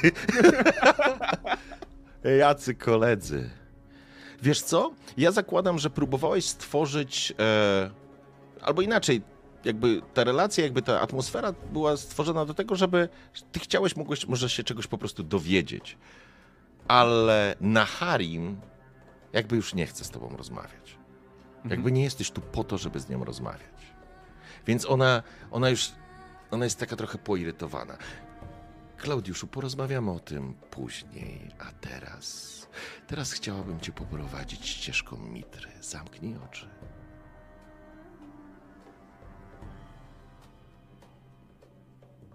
Jacy koledzy. Wiesz co? Ja zakładam, że próbowałeś stworzyć. E, albo inaczej, jakby ta relacja, jakby ta atmosfera była stworzona do tego, żeby ty chciałeś, mogłeś może się czegoś po prostu dowiedzieć. Ale na Harim jakby już nie chce z tobą rozmawiać. Jakby nie jesteś tu po to, żeby z nią rozmawiać. Więc ona, ona już, ona jest taka trochę poirytowana. Klaudiuszu, porozmawiamy o tym później, a teraz. Teraz chciałabym cię poprowadzić ścieżką mitry. Zamknij oczy.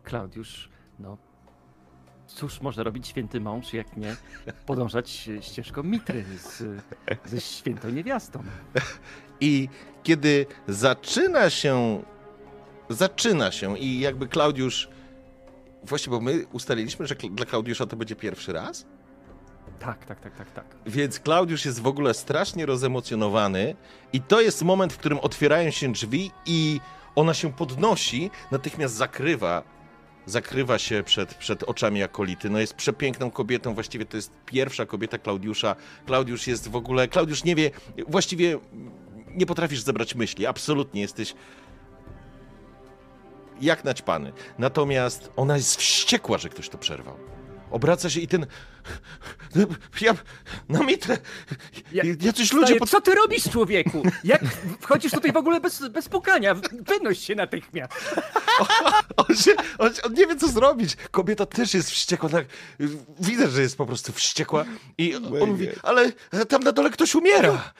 Klaudiusz, no cóż może robić święty mąż, jak nie podążać ścieżką mitry z, ze świętą niewiastą. I kiedy zaczyna się. Zaczyna się i jakby Klaudiusz. Właśnie, bo my ustaliliśmy, że dla Klaudiusza to będzie pierwszy raz. Tak, tak, tak, tak, tak. Więc Klaudiusz jest w ogóle strasznie rozemocjonowany i to jest moment, w którym otwierają się drzwi i ona się podnosi, natychmiast zakrywa, zakrywa się przed, przed oczami akolity. No jest przepiękną kobietą, właściwie to jest pierwsza kobieta Klaudiusza. Klaudiusz jest w ogóle, Klaudiusz nie wie, właściwie nie potrafisz zebrać myśli, absolutnie jesteś jak naćpany. Natomiast ona jest wściekła, że ktoś to przerwał. Obraca się i ten. Ja. Na mitrę. Ja- Jacyś ludzie. Pod... Co ty robisz, człowieku? Jak wchodzisz tutaj w ogóle bez, bez pukania? Wynoś się natychmiast. On, się, on, on nie wie, co zrobić. Kobieta też jest wściekła. Tak, widać, że jest po prostu wściekła. I on mówi, ale tam na dole ktoś umiera.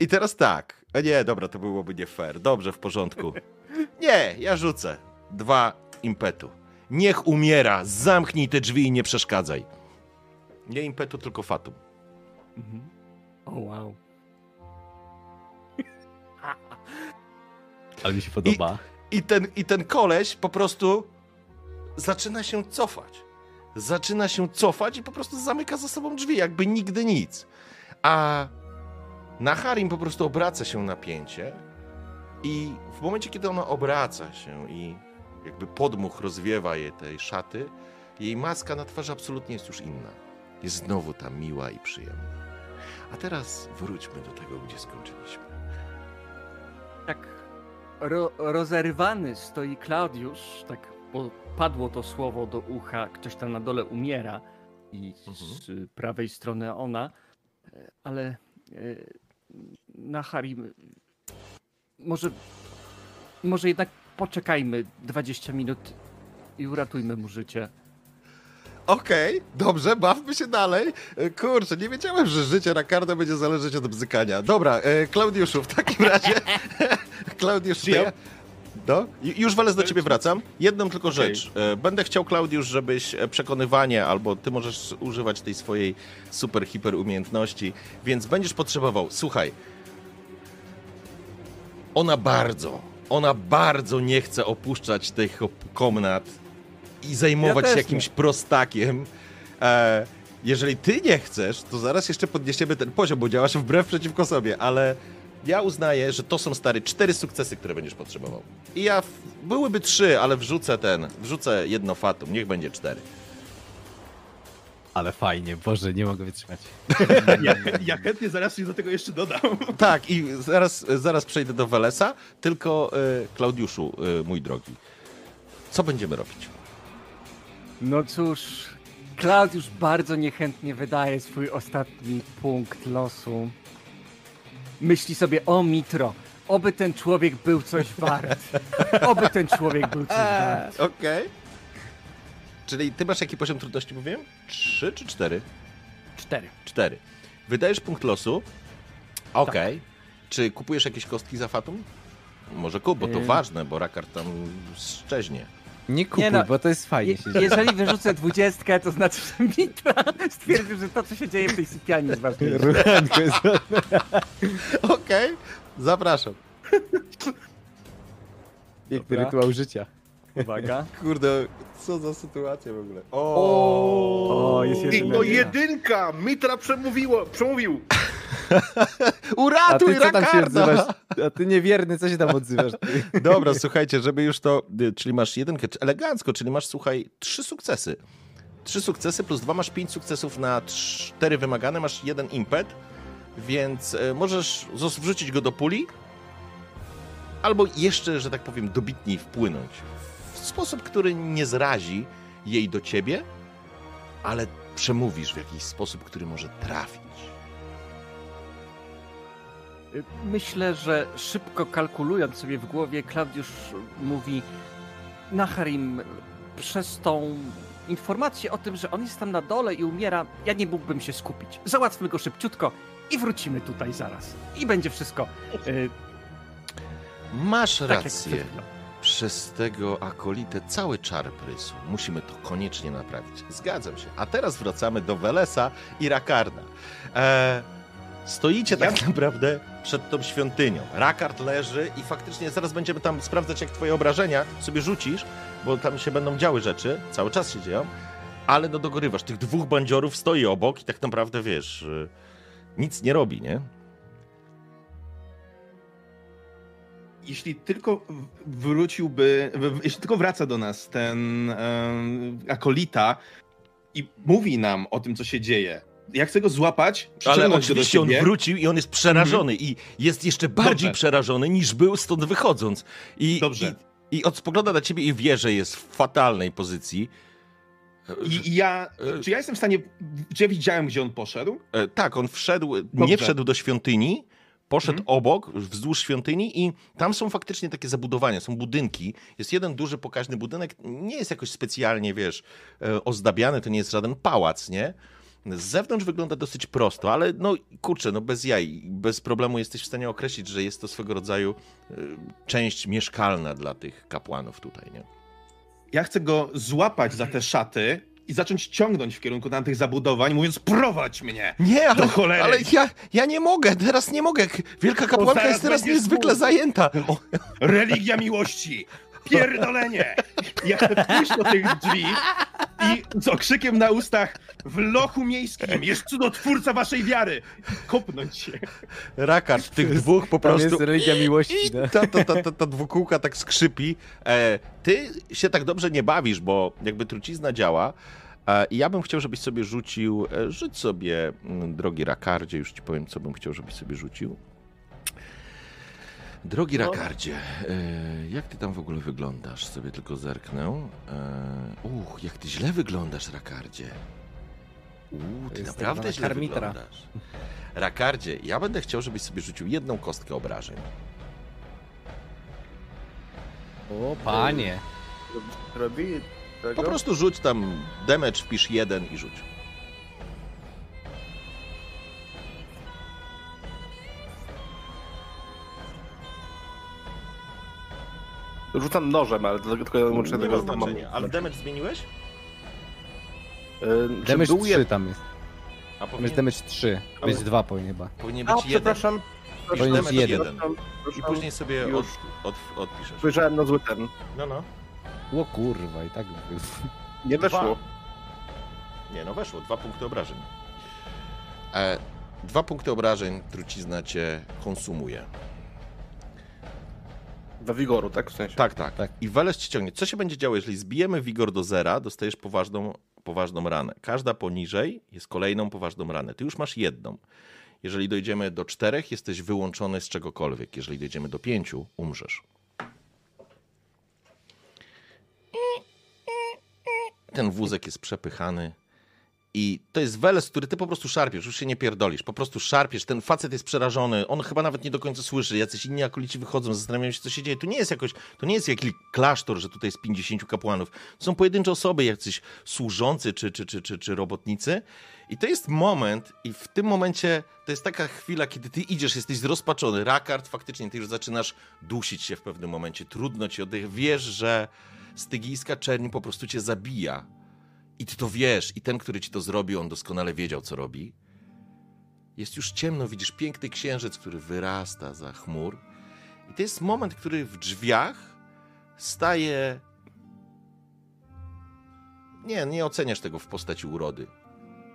I teraz tak. A nie, dobra, to byłoby nie fair. Dobrze, w porządku. Nie, ja rzucę. Dwa impetu. Niech umiera. Zamknij te drzwi i nie przeszkadzaj. Nie impetu, tylko fatum. O wow. Ale mi się podoba. I ten, I ten koleś po prostu zaczyna się cofać. Zaczyna się cofać i po prostu zamyka za sobą drzwi, jakby nigdy nic. A na Harim po prostu obraca się napięcie i w momencie, kiedy ona obraca się i jakby podmuch rozwiewa jej tej szaty, jej maska na twarzy absolutnie jest już inna. Jest znowu ta miła i przyjemna. A teraz wróćmy do tego, gdzie skończyliśmy. Tak ro, rozerwany stoi Klaudiusz, tak bo padło to słowo do ucha, ktoś tam na dole umiera i z prawej strony ona, e, ale e, na Harim może, może jednak poczekajmy 20 minut i uratujmy mu życie. Okej, dobrze, bawmy się dalej. E, Kurczę, nie wiedziałem, że życie Rakarda będzie zależeć od bzykania. Dobra, e, Klaudiuszu, w takim razie... Klaudiusz, ja-. No, Ju- już Wales do ciebie wracam. Jedną tylko Okej. rzecz. E, Będę chciał, Klaudiusz, żebyś e, przekonywanie, albo ty możesz używać tej swojej super, hiper umiejętności, więc będziesz potrzebował, słuchaj, ona bardzo, ona bardzo nie chce opuszczać tych komnat i zajmować Ja się jakimś prostakiem. E, jeżeli ty nie chcesz, to zaraz jeszcze podniesiemy ten poziom, bo działasz wbrew przeciwko sobie, ale ja uznaję, że to są stary cztery sukcesy, które będziesz potrzebował. I ja, w, byłyby trzy, ale wrzucę ten, wrzucę jedno fatum, niech będzie cztery. Ale fajnie, Boże, nie mogę wytrzymać. Ja, ja chętnie zaraz się do tego jeszcze dodam. Tak, i zaraz, zaraz przejdę do Welesa, tylko e, Klaudiuszu, e, mój drogi, co będziemy robić? No cóż, Klaudiusz bardzo niechętnie wydaje swój ostatni punkt losu. Myśli sobie, o Mitro, oby ten człowiek był coś wart. Oby ten człowiek był coś wart. Okej. Czyli ty masz jaki poziom trudności, mówiłem? Trzy czy cztery? Cztery. Cztery. Wydajesz punkt losu. Okej. Czy kupujesz jakieś kostki za Fatum? Może kup, bo to Y- ważne, bo Rakar tam szczeźnie. Nie kupuj, Nie no, bo to jest fajnie. Je, się dzieje. jeżeli wyrzucę dwudziestkę, to znaczy, że Mitra stwierdził, że to, co się dzieje w tej sypialni jest ważniejsze. Okej, zapraszam. Piękny rytuał życia. Uwaga. Kurde, co za sytuacja w ogóle. O, O, jest I jedyna. to jedynka! Mitra przemówiło, przemówił! A Uratuj ty co tam się Rakarda! A ty niewierny, co się tam odzywasz? Ty? Dobra, słuchajcie, żeby już to, y, czyli masz jedynkę, czy- elegancko, czyli masz, słuchaj, trzy sukcesy. Trzy sukcesy plus dwa, masz pięć sukcesów na cztery wymagane, masz jeden impet, więc y, możesz zos- wrzucić go do puli, albo jeszcze, że tak powiem, dobitniej wpłynąć. Sposób, który nie zrazi jej do ciebie, ale przemówisz w jakiś sposób, który może trafić. Myślę, że szybko kalkulując sobie w głowie, Klaudiusz mówi Naharim, przez tą informację o tym, że on jest tam na dole i umiera, ja nie mógłbym się skupić. Załatwmy go szybciutko i wrócimy tutaj zaraz. I będzie wszystko y, Masz tak rację. Przez tego akolitę cały czar prysł. Musimy to koniecznie naprawić. Zgadzam się. A teraz wracamy do Welesa i Rakarda. E, stoicie tak naprawdę przed tą świątynią. Rakard leży i faktycznie zaraz będziemy tam sprawdzać, jak twoje obrażenia sobie rzucisz, bo tam się będą działy rzeczy, cały czas się dzieją, ale no dogorywasz. Tych dwóch bandziorów stoi obok i tak naprawdę, wiesz, y, nic nie robi, nie? Jeśli tylko wróciłby, jeśli tylko wraca do nas ten em, akolita i mówi nam o tym, co się dzieje, ja chcę go złapać, Ale oczywiście on wrócił i on jest przerażony i jest jeszcze bardziej Dobrze. przerażony niż był stąd wychodząc. I, Dobrze. I, I spogląda na ciebie i wie, że jest w fatalnej pozycji. I, I ja, czy ja jestem w stanie, czy ja widziałem, gdzie on poszedł? E, tak, on wszedł, nie Dobrze. wszedł do świątyni, poszedł Mhm. obok, wzdłuż świątyni i tam są faktycznie takie zabudowania, są budynki. Jest jeden duży, pokaźny budynek, nie jest jakoś specjalnie, wiesz, e, ozdabiany, to nie jest żaden pałac, nie? Z zewnątrz wygląda dosyć prosto, ale no kurczę, no bez jaj, bez problemu jesteś w stanie określić, że jest to swego rodzaju e, część mieszkalna dla tych kapłanów tutaj, nie? Ja chcę go złapać za te szaty i zacząć ciągnąć w kierunku tamtych zabudowań, mówiąc, prowadź mnie! Nie, ale, Do cholery! ale ja, ja nie mogę, teraz nie mogę. Wielka kapłanka jest teraz niezwykle zajęta. O, Religia miłości! Pierdolenie! Ja chcę pójść do tych drzwi i z okrzykiem na ustach w lochu miejskim jest cudotwórca waszej wiary! Kopnąć się. Rakard tych dwóch po prostu... jest religia miłości. I no. ta, ta, ta, ta, ta dwukółka tak skrzypi. E, ty się tak dobrze nie bawisz, bo jakby trucizna działa. E, I ja bym chciał, żebyś sobie rzucił. E, rzuć sobie, mm, drogi Rakardzie, już ci powiem, co bym chciał, żebyś sobie rzucił. Drogi Rakardzie, e, jak ty tam w ogóle wyglądasz? Sobie tylko zerknę. E, uch, jak ty źle wyglądasz, Rakardzie. Uuu, ty jest naprawdę źle karmitra. wyglądasz. Rakardzie, ja będę chciał, żebyś sobie rzucił jedną kostkę obrażeń. O, panie. Robi tego? Po prostu rzuć tam damage, wpisz jeden i rzuć. Rzucam nożem, ale do- tylko ja muszę Nie tego ma znaczenia. Ale damage zmieniłeś? Yy, Damage był 3 jed- tam jest. A Tam powinien, jest damage 3. Ale- Być 2 powinien chyba. powinien A, być jeden. przepraszam. Powinien być damage jeden. jeden. I później sobie od, Już. od, odpiszesz. Spojrzałem na zły ten. No, no. O kurwa, i tak był. Nie weszło. Nie, no weszło. Dwa punkty obrażeń. E, dwa punkty obrażeń trucizna cię konsumuje. Do wigoru, tak? W sensie. Tak, tak. Tak. I Weles ci ciągnie. Co się będzie działo, jeżeli zbijemy wigor do zera, dostajesz poważną, poważną ranę. Każda poniżej jest kolejną poważną ranę. Ty już masz jedną. Jeżeli dojdziemy do czterech, jesteś wyłączony z czegokolwiek. Jeżeli dojdziemy do pięciu, umrzesz. Ten wózek jest przepychany. I to jest Weles, który ty po prostu szarpiesz, już się nie pierdolisz, po prostu szarpiesz, ten facet jest przerażony, on chyba nawet nie do końca słyszy, jacyś inni akolici wychodzą, zastanawiają się, co się dzieje. Tu nie jest jakoś, to nie jest jakiś klasztor, że tutaj jest 50 kapłanów. To są pojedyncze osoby, jacyś służący czy, czy, czy, czy, czy robotnicy. I to jest moment, i w tym momencie to jest taka chwila, kiedy ty idziesz, jesteś zrozpaczony. Rakard, faktycznie, ty już zaczynasz dusić się w pewnym momencie, trudno ci oddech. Wiesz, że stygijska czerni po prostu cię zabija. I ty to wiesz, i ten, który ci to zrobił, on doskonale wiedział, co robi. Jest już ciemno, widzisz piękny księżyc, który wyrasta za chmur. I to jest moment, który w drzwiach staje. Nie, nie oceniasz tego w postaci urody.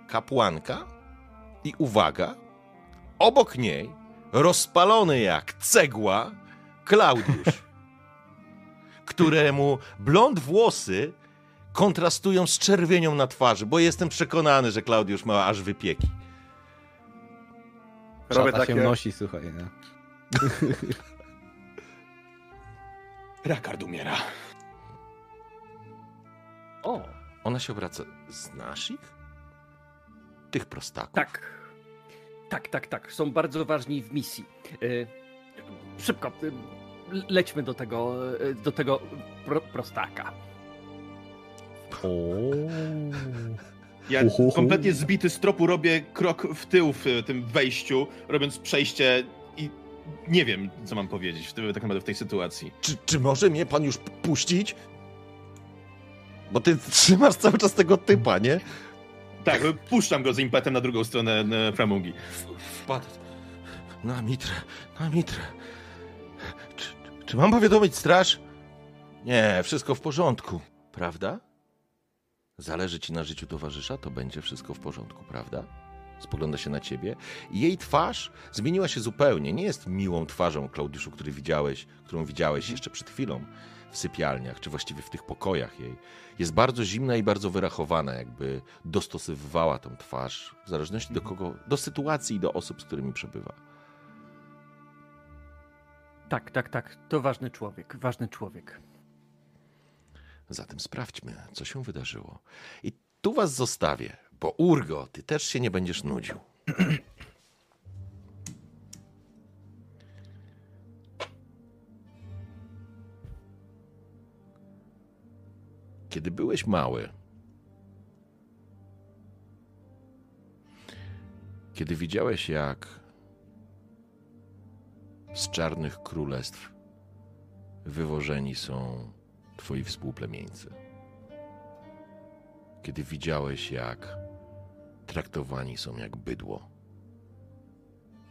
Kapłanka i uwaga, obok niej, rozpalony jak cegła, Klaudiusz, któremu blond włosy kontrastują z czerwienią na twarzy, bo jestem przekonany, że Klaudiusz ma aż wypieki. Robię Szata takie... się nosi, słuchaj. No. Rakard umiera. O, Ona się obraca. Znasz ich? Tych prostaków? tak. Tak, tak, tak. Są bardzo ważni w misji. Y, szybko, y, lećmy do tego, y, do tego pro, prostaka. O. Ja kompletnie zbity z tropu robię krok w tył w tym wejściu, robiąc przejście i nie wiem, co mam powiedzieć w, tym- tak naprawdę w tej sytuacji. Czy, czy może mnie pan już puścić? Bo ty trzymasz cały czas tego typa, nie? Tak, puszczam go z impetem na drugą stronę framugi. Wpadł. Na mitrę, na mitrę. Czy, czy mam powiadomić straż? Nie, wszystko w porządku, prawda? Zależy ci na życiu towarzysza, to będzie wszystko w porządku, prawda? Spogląda się na ciebie jej twarz zmieniła się zupełnie. Nie jest miłą twarzą, Klaudiuszu, który widziałeś, którą widziałeś jeszcze przed chwilą w sypialniach, czy właściwie w tych pokojach jej. Jest bardzo zimna i bardzo wyrachowana, jakby dostosowywała tą twarz w zależności do kogo, do sytuacji i do osób, z którymi przebywa. Tak, tak, tak. To ważny człowiek, ważny człowiek. Zatem sprawdźmy, co się wydarzyło. I tu was zostawię, bo Urgo, ty też się nie będziesz nudził. Kiedy byłeś mały, kiedy widziałeś, jak z czarnych królestw wywożeni są twoi współplemieńcy. Kiedy widziałeś, jak traktowani są jak bydło.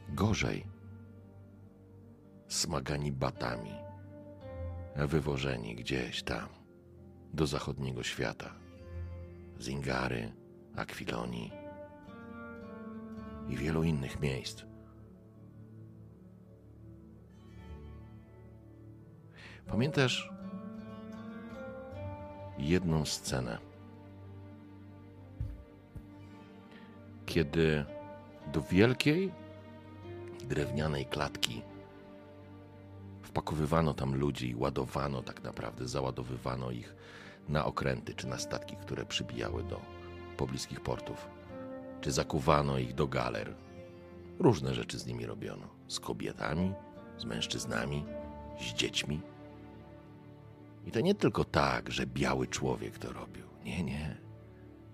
Gorzej, smagani batami, wywożeni gdzieś tam, do zachodniego świata. Z Ingary, Akwilonii i wielu innych miejsc. Pamiętasz jedną scenę, kiedy do wielkiej drewnianej klatki wpakowywano tam ludzi i ładowano tak naprawdę, załadowywano ich na okręty czy na statki, które przybijały do pobliskich portów, czy zakuwano ich do galer. Różne rzeczy z nimi robiono. Z kobietami, z mężczyznami, z dziećmi. I to nie tylko tak, że biały człowiek to robił. Nie, nie.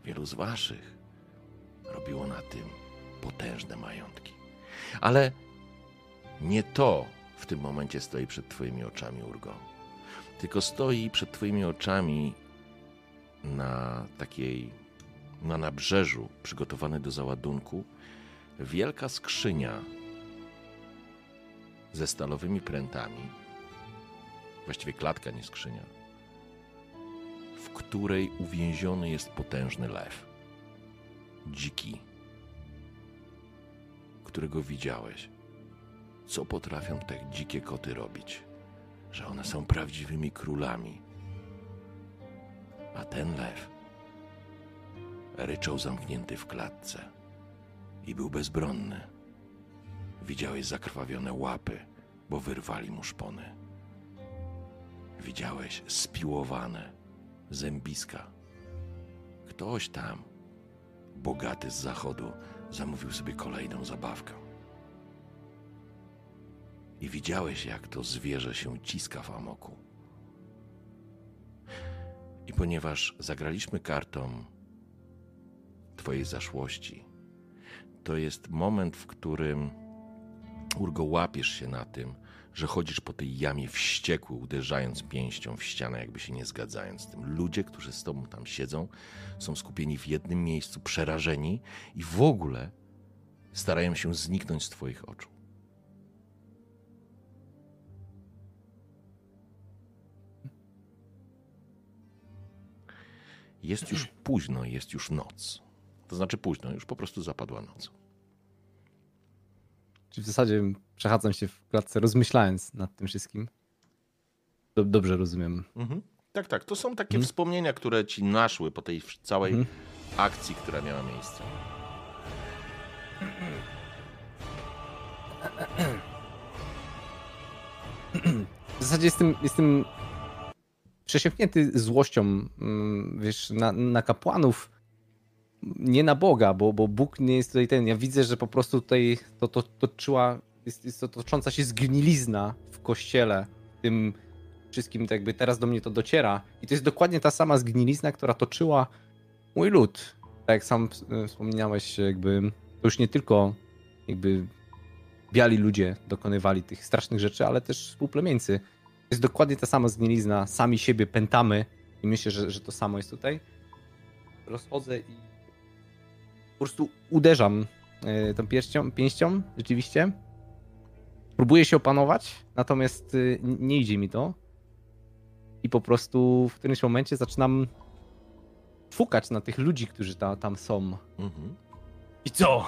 Wielu z waszych robiło na tym potężne majątki. Ale nie to w tym momencie stoi przed twoimi oczami, Urgo. Tylko stoi przed twoimi oczami na takiej, na nabrzeżu, przygotowane do załadunku, wielka skrzynia ze stalowymi prętami, właściwie klatka, nie skrzynia, w której uwięziony jest potężny lew. Dziki, którego widziałeś. Co potrafią te dzikie koty robić? Że one są prawdziwymi królami. A ten lew ryczał zamknięty w klatce i był bezbronny. Widziałeś zakrwawione łapy, bo wyrwali mu szpony. Widziałeś spiłowane zębiska. Ktoś tam, bogaty z zachodu, zamówił sobie kolejną zabawkę. I widziałeś, jak to zwierzę się ciska w amoku. I ponieważ zagraliśmy kartą Twojej zaszłości, to jest moment, w którym Urgo łapiesz się na tym, że chodzisz po tej jamie wściekły, uderzając pięścią w ścianę, jakby się nie zgadzając z tym. Ludzie, którzy z tobą tam siedzą, są skupieni w jednym miejscu, przerażeni i w ogóle starają się zniknąć z twoich oczu. Jest już późno, jest już noc. To znaczy późno, już po prostu zapadła noc. W zasadzie przechadzam się w klatce, rozmyślając nad tym wszystkim. Do, dobrze rozumiem. Mhm. Tak, tak. To są takie Mhm. wspomnienia, które ci naszły po tej całej Mhm. akcji, która miała miejsce. W zasadzie jestem, jestem przesiąknięty złością, mm, wiesz, na, na kapłanów, nie na Boga, bo, bo Bóg nie jest tutaj ten. Ja widzę, że po prostu tutaj to, to, toczyła, jest, jest to tocząca się zgnilizna w kościele, tym wszystkim, to jakby teraz do mnie to dociera. I to jest dokładnie ta sama zgnilizna, która toczyła mój lud. Tak jak sam e, wspomniałeś, jakby to już nie tylko jakby biali ludzie dokonywali tych strasznych rzeczy, ale też współplemieńcy. To jest dokładnie ta sama zgnilizna, sami siebie pętamy i myślę, że, że to samo jest tutaj. Rozchodzę i po prostu uderzam e, tą pięścią, pięścią rzeczywiście. Próbuję się opanować, natomiast e, nie idzie mi to. I po prostu w którymś momencie zaczynam fukać na tych ludzi, którzy ta, tam są. Mhm. I co?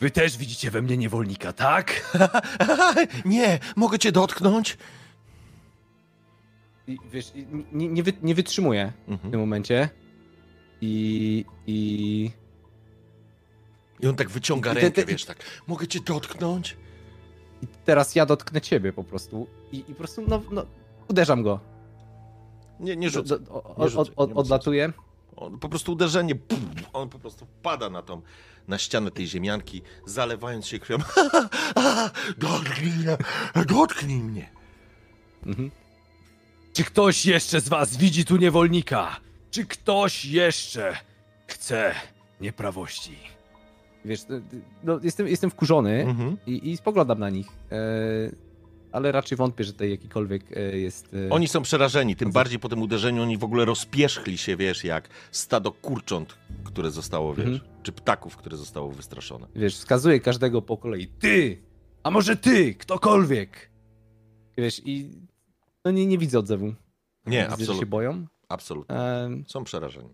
Wy też widzicie we mnie niewolnika, tak? nie, mogę cię dotknąć? I wiesz, nie, nie, wy, nie wytrzymuję w Mhm. tym momencie. I. i... I on tak wyciąga I te- rękę, te- wiesz, tak, mogę cię dotknąć? I teraz ja dotknę ciebie po prostu. I, i po prostu, no, no uderzam go. Nie, nie rzucę. do, o, nie od, rzucaj, od, nie ma odlatuję. On po prostu uderzenie, pum, on po prostu pada na tą, na ścianę tej ziemianki, zalewając się krwią. dotknij mnie, dotknij mnie. Mhm. Czy ktoś jeszcze z was widzi tu niewolnika? Czy ktoś jeszcze chce nieprawości? Wiesz, no, no, jestem, jestem wkurzony Mhm. i, i spoglądam na nich. E, ale raczej wątpię, że tutaj jakikolwiek e, jest. E, Oni są przerażeni, tym bardziej po tym uderzeniu oni w ogóle rozpierzchli się, wiesz, jak stado kurcząt, które zostało, wiesz, Mhm. czy ptaków, które zostało wystraszone. Wiesz, wskazuję każdego po kolei. Ty! A może ty, ktokolwiek? Wiesz, i no nie, nie widzę odzewu. Nie, Widzę, że się absolutnie, boją. absolutnie. Są przerażeni.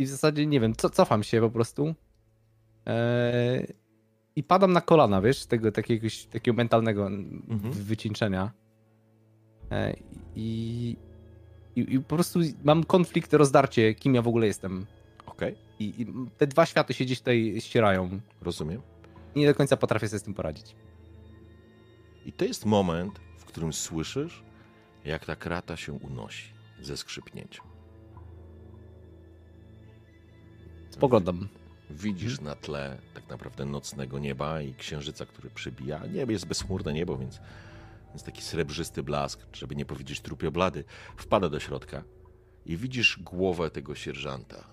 I w zasadzie nie wiem, co, cofam się po prostu. E, I padam na kolana, wiesz, tego takiego, takiego mentalnego Mhm. wycieńczenia. E, i, i, I po prostu mam konflikt, rozdarcie, kim ja w ogóle jestem. Okej, I, I te dwa światy się gdzieś tutaj ścierają. rozumiem. I nie do końca potrafię sobie z tym poradzić. I to jest moment, w którym słyszysz, jak ta krata się unosi ze skrzypnięciem. Spoglądam. Widzisz na tle tak naprawdę nocnego nieba i księżyca, który przybija. Niebie jest bezchmurne niebo, więc, więc taki srebrzysty blask, żeby nie powiedzieć trupioblady, wpada do środka i widzisz głowę tego sierżanta.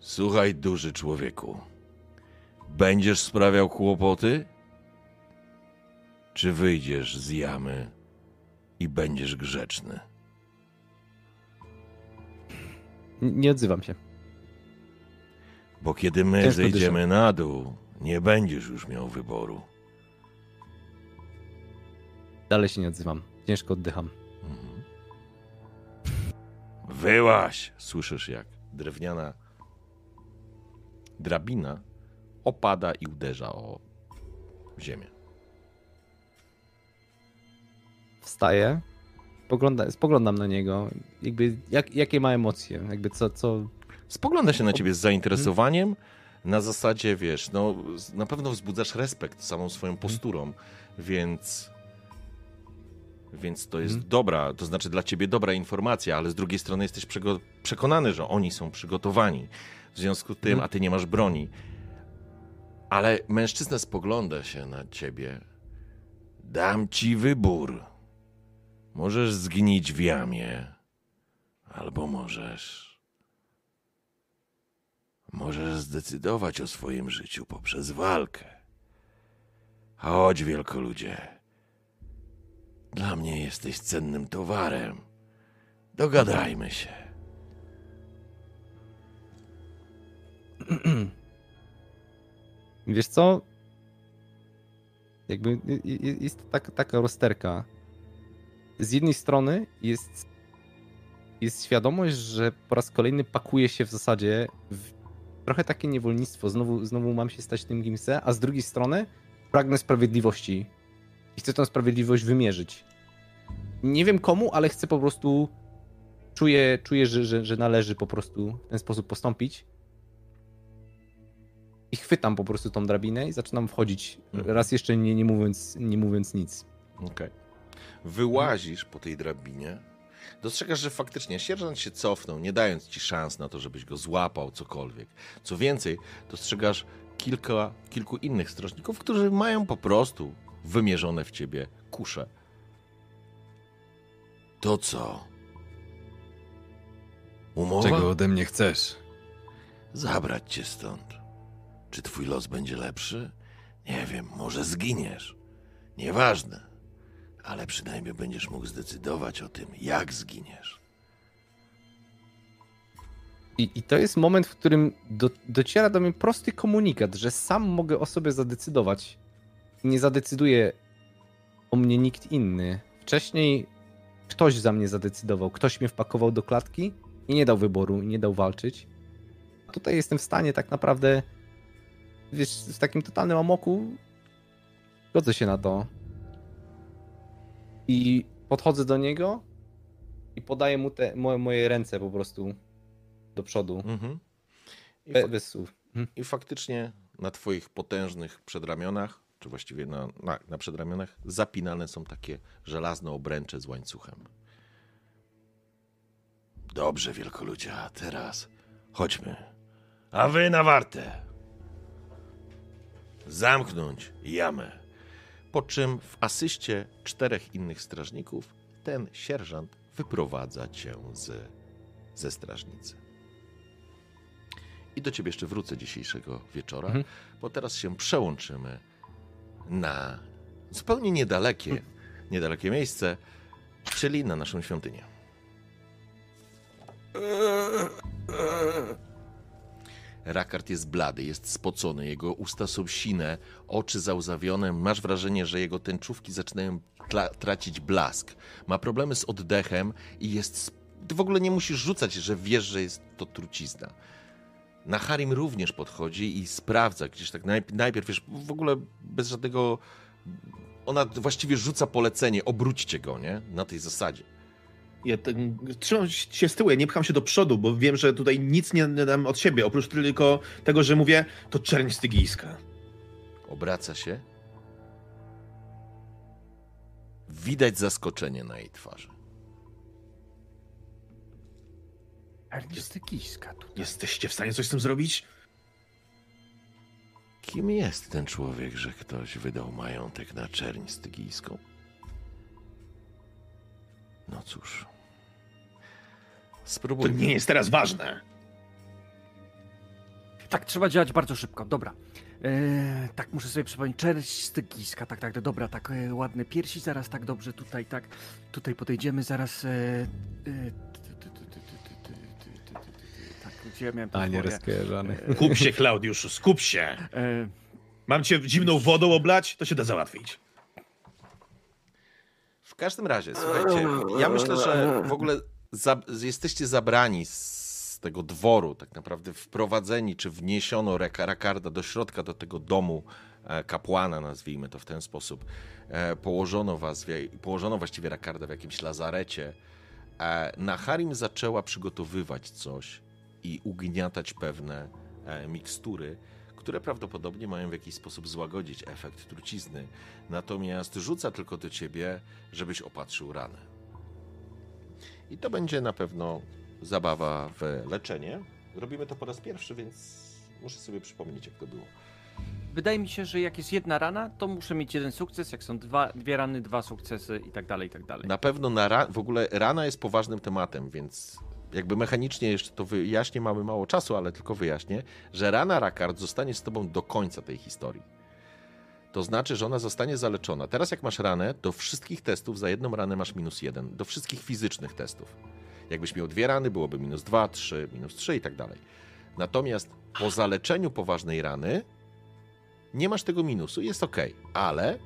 Słuchaj, duży człowieku, będziesz sprawiał kłopoty? Czy wyjdziesz z jamy i będziesz grzeczny? Nie odzywam się. Bo kiedy my Ciężko zejdziemy na dół, nie będziesz już miał wyboru. Dalej się nie odzywam. Ciężko oddycham. Mhm. Wyłaś! Słyszysz, jak drewniana drabina opada i uderza o ziemię. Wstaję, spogląda, spoglądam na niego. Jakby, jak, jakie ma emocje? Jakby co, co... Spogląda się na ciebie z zainteresowaniem. Na zasadzie, wiesz, no, na pewno wzbudzasz respekt samą swoją posturą, więc. Więc to jest Mhm. dobra, to znaczy dla ciebie dobra informacja, ale z drugiej strony jesteś przekonany, że oni są przygotowani. W związku z tym, Mhm. a ty nie masz broni. Ale mężczyzna spogląda się na ciebie. Dam ci wybór. Możesz zgnić w jamie, albo możesz Możesz zdecydować o swoim życiu poprzez walkę. Chodź, wielkoludzie. Dla mnie jesteś cennym towarem. Dogadajmy się. Wiesz co? Jakby jest tak, taka rozterka. Z jednej strony jest, jest świadomość, że po raz kolejny pakuje się w zasadzie w trochę takie niewolnictwo. Znowu, znowu mam się stać tym, chcę, a z drugiej strony pragnę sprawiedliwości. I chcę tę sprawiedliwość wymierzyć. Nie wiem komu, ale chcę po prostu. Czuję, czuję że, że, że należy po prostu w ten sposób postąpić i chwytam po prostu tą drabinę i zaczynam wchodzić. Mhm. Raz jeszcze nie, nie, mówiąc, nie mówiąc nic. Okej. Wyłazisz po tej drabinie. Dostrzegasz, że faktycznie sierżant się cofnął, nie dając ci szans na to, żebyś go złapał, cokolwiek. Co więcej, dostrzegasz kilka, kilku innych strażników, którzy mają po prostu wymierzone w ciebie kusze. To co? Umowa? Czego ode mnie chcesz? Zabrać cię stąd. Czy twój los będzie lepszy? Nie wiem, może zginiesz. Nieważne. Ale przynajmniej będziesz mógł zdecydować o tym, jak zginiesz. I, I to jest moment, w którym do, dociera do mnie prosty komunikat, że sam mogę o sobie zadecydować. Nie zadecyduje o mnie nikt inny. Wcześniej ktoś za mnie zadecydował, ktoś mnie wpakował do klatki i nie dał wyboru, nie dał walczyć. A tutaj jestem w stanie tak naprawdę, wiesz, w takim totalnym amoku godzę się na to. I podchodzę do niego i podaję mu te moje, moje ręce po prostu do przodu. Mhm. I, Be, fa- bez słów. Mhm. I faktycznie na twoich potężnych przedramionach, czy właściwie na, na, na przedramionach, zapinane są takie żelazne obręcze z łańcuchem. Dobrze, wielkoludzie, a teraz chodźmy. A wy na wartę. Zamknąć jamę. Po czym w asyście czterech innych strażników ten sierżant wyprowadza cię z, ze strażnicy. I do ciebie jeszcze wrócę dzisiejszego wieczora, Mhm. bo teraz się przełączymy na zupełnie niedalekie, niedalekie miejsce, czyli na naszą świątynię. Rakard jest blady, jest spocony, jego usta są sine, oczy załzawione. Masz wrażenie, że jego tęczówki zaczynają tracić blask. Ma problemy z oddechem i jest. Ty w ogóle nie musisz rzucać, że wiesz, że jest to trucizna. Na Harim również podchodzi i sprawdza gdzieś tak najp- najpierw, wiesz, w ogóle bez żadnego. Ona właściwie rzuca polecenie, obróćcie go, nie? Na tej zasadzie. Ja ten, trzymam się z tyłu, ja nie pcham się do przodu, bo wiem, że tutaj nic nie dam od siebie, oprócz tylko tego, że mówię, to czerń stygijska. Obraca się. Widać zaskoczenie na jej twarzy. Ernstykiska tutaj. Jesteście w stanie coś z tym zrobić? Kim jest ten człowiek, że ktoś wydał majątek na czerń stygijską? No cóż. To nie jest teraz ważne. Tak, trzeba działać bardzo szybko. Dobra. E, tak, muszę sobie przypomnieć. Czerść, stygiska, tak, tak, dobra, tak, e, ładne piersi, zaraz tak dobrze tutaj, tak, tutaj podejdziemy, zaraz. E, tak, gdzie ja miałem A nie rozkojarzony. Skup się, Klaudiuszu, skup się. Mam cię zimną wodą oblać, to się da załatwić. W każdym razie, słuchajcie, ja myślę, że w ogóle za, jesteście zabrani z tego dworu, tak naprawdę wprowadzeni, czy wniesiono Rakarda do środka, do tego domu e, kapłana, nazwijmy to w ten sposób. E, Położono was, położono właściwie Rakarda w jakimś lazarecie. E, Naharim zaczęła przygotowywać coś i ugniatać pewne mikstury, które prawdopodobnie mają w jakiś sposób złagodzić efekt trucizny. Natomiast rzuca tylko do ciebie, żebyś opatrzył ranę. I to będzie na pewno zabawa w leczenie. Robimy to po raz pierwszy, więc muszę sobie przypomnieć, jak to było. wydaje mi się, że jak jest jedna rana, to muszę mieć jeden sukces, jak są dwa, dwie rany, dwa sukcesy i tak dalej, i tak dalej. Na pewno na ra- w ogóle rana jest poważnym tematem, więc jakby mechanicznie jeszcze to wyjaśnię, mamy mało czasu, ale tylko wyjaśnię, że rana Rakard zostanie z tobą do końca tej historii. To znaczy, że ona zostanie zaleczona. Teraz jak masz ranę, do wszystkich testów za jedną ranę masz minus jeden. Do wszystkich fizycznych testów. Jakbyś miał dwie rany, byłoby minus dwa, trzy, minus trzy i tak dalej. Natomiast po zaleczeniu poważnej rany nie masz tego minusu, jest ok, ale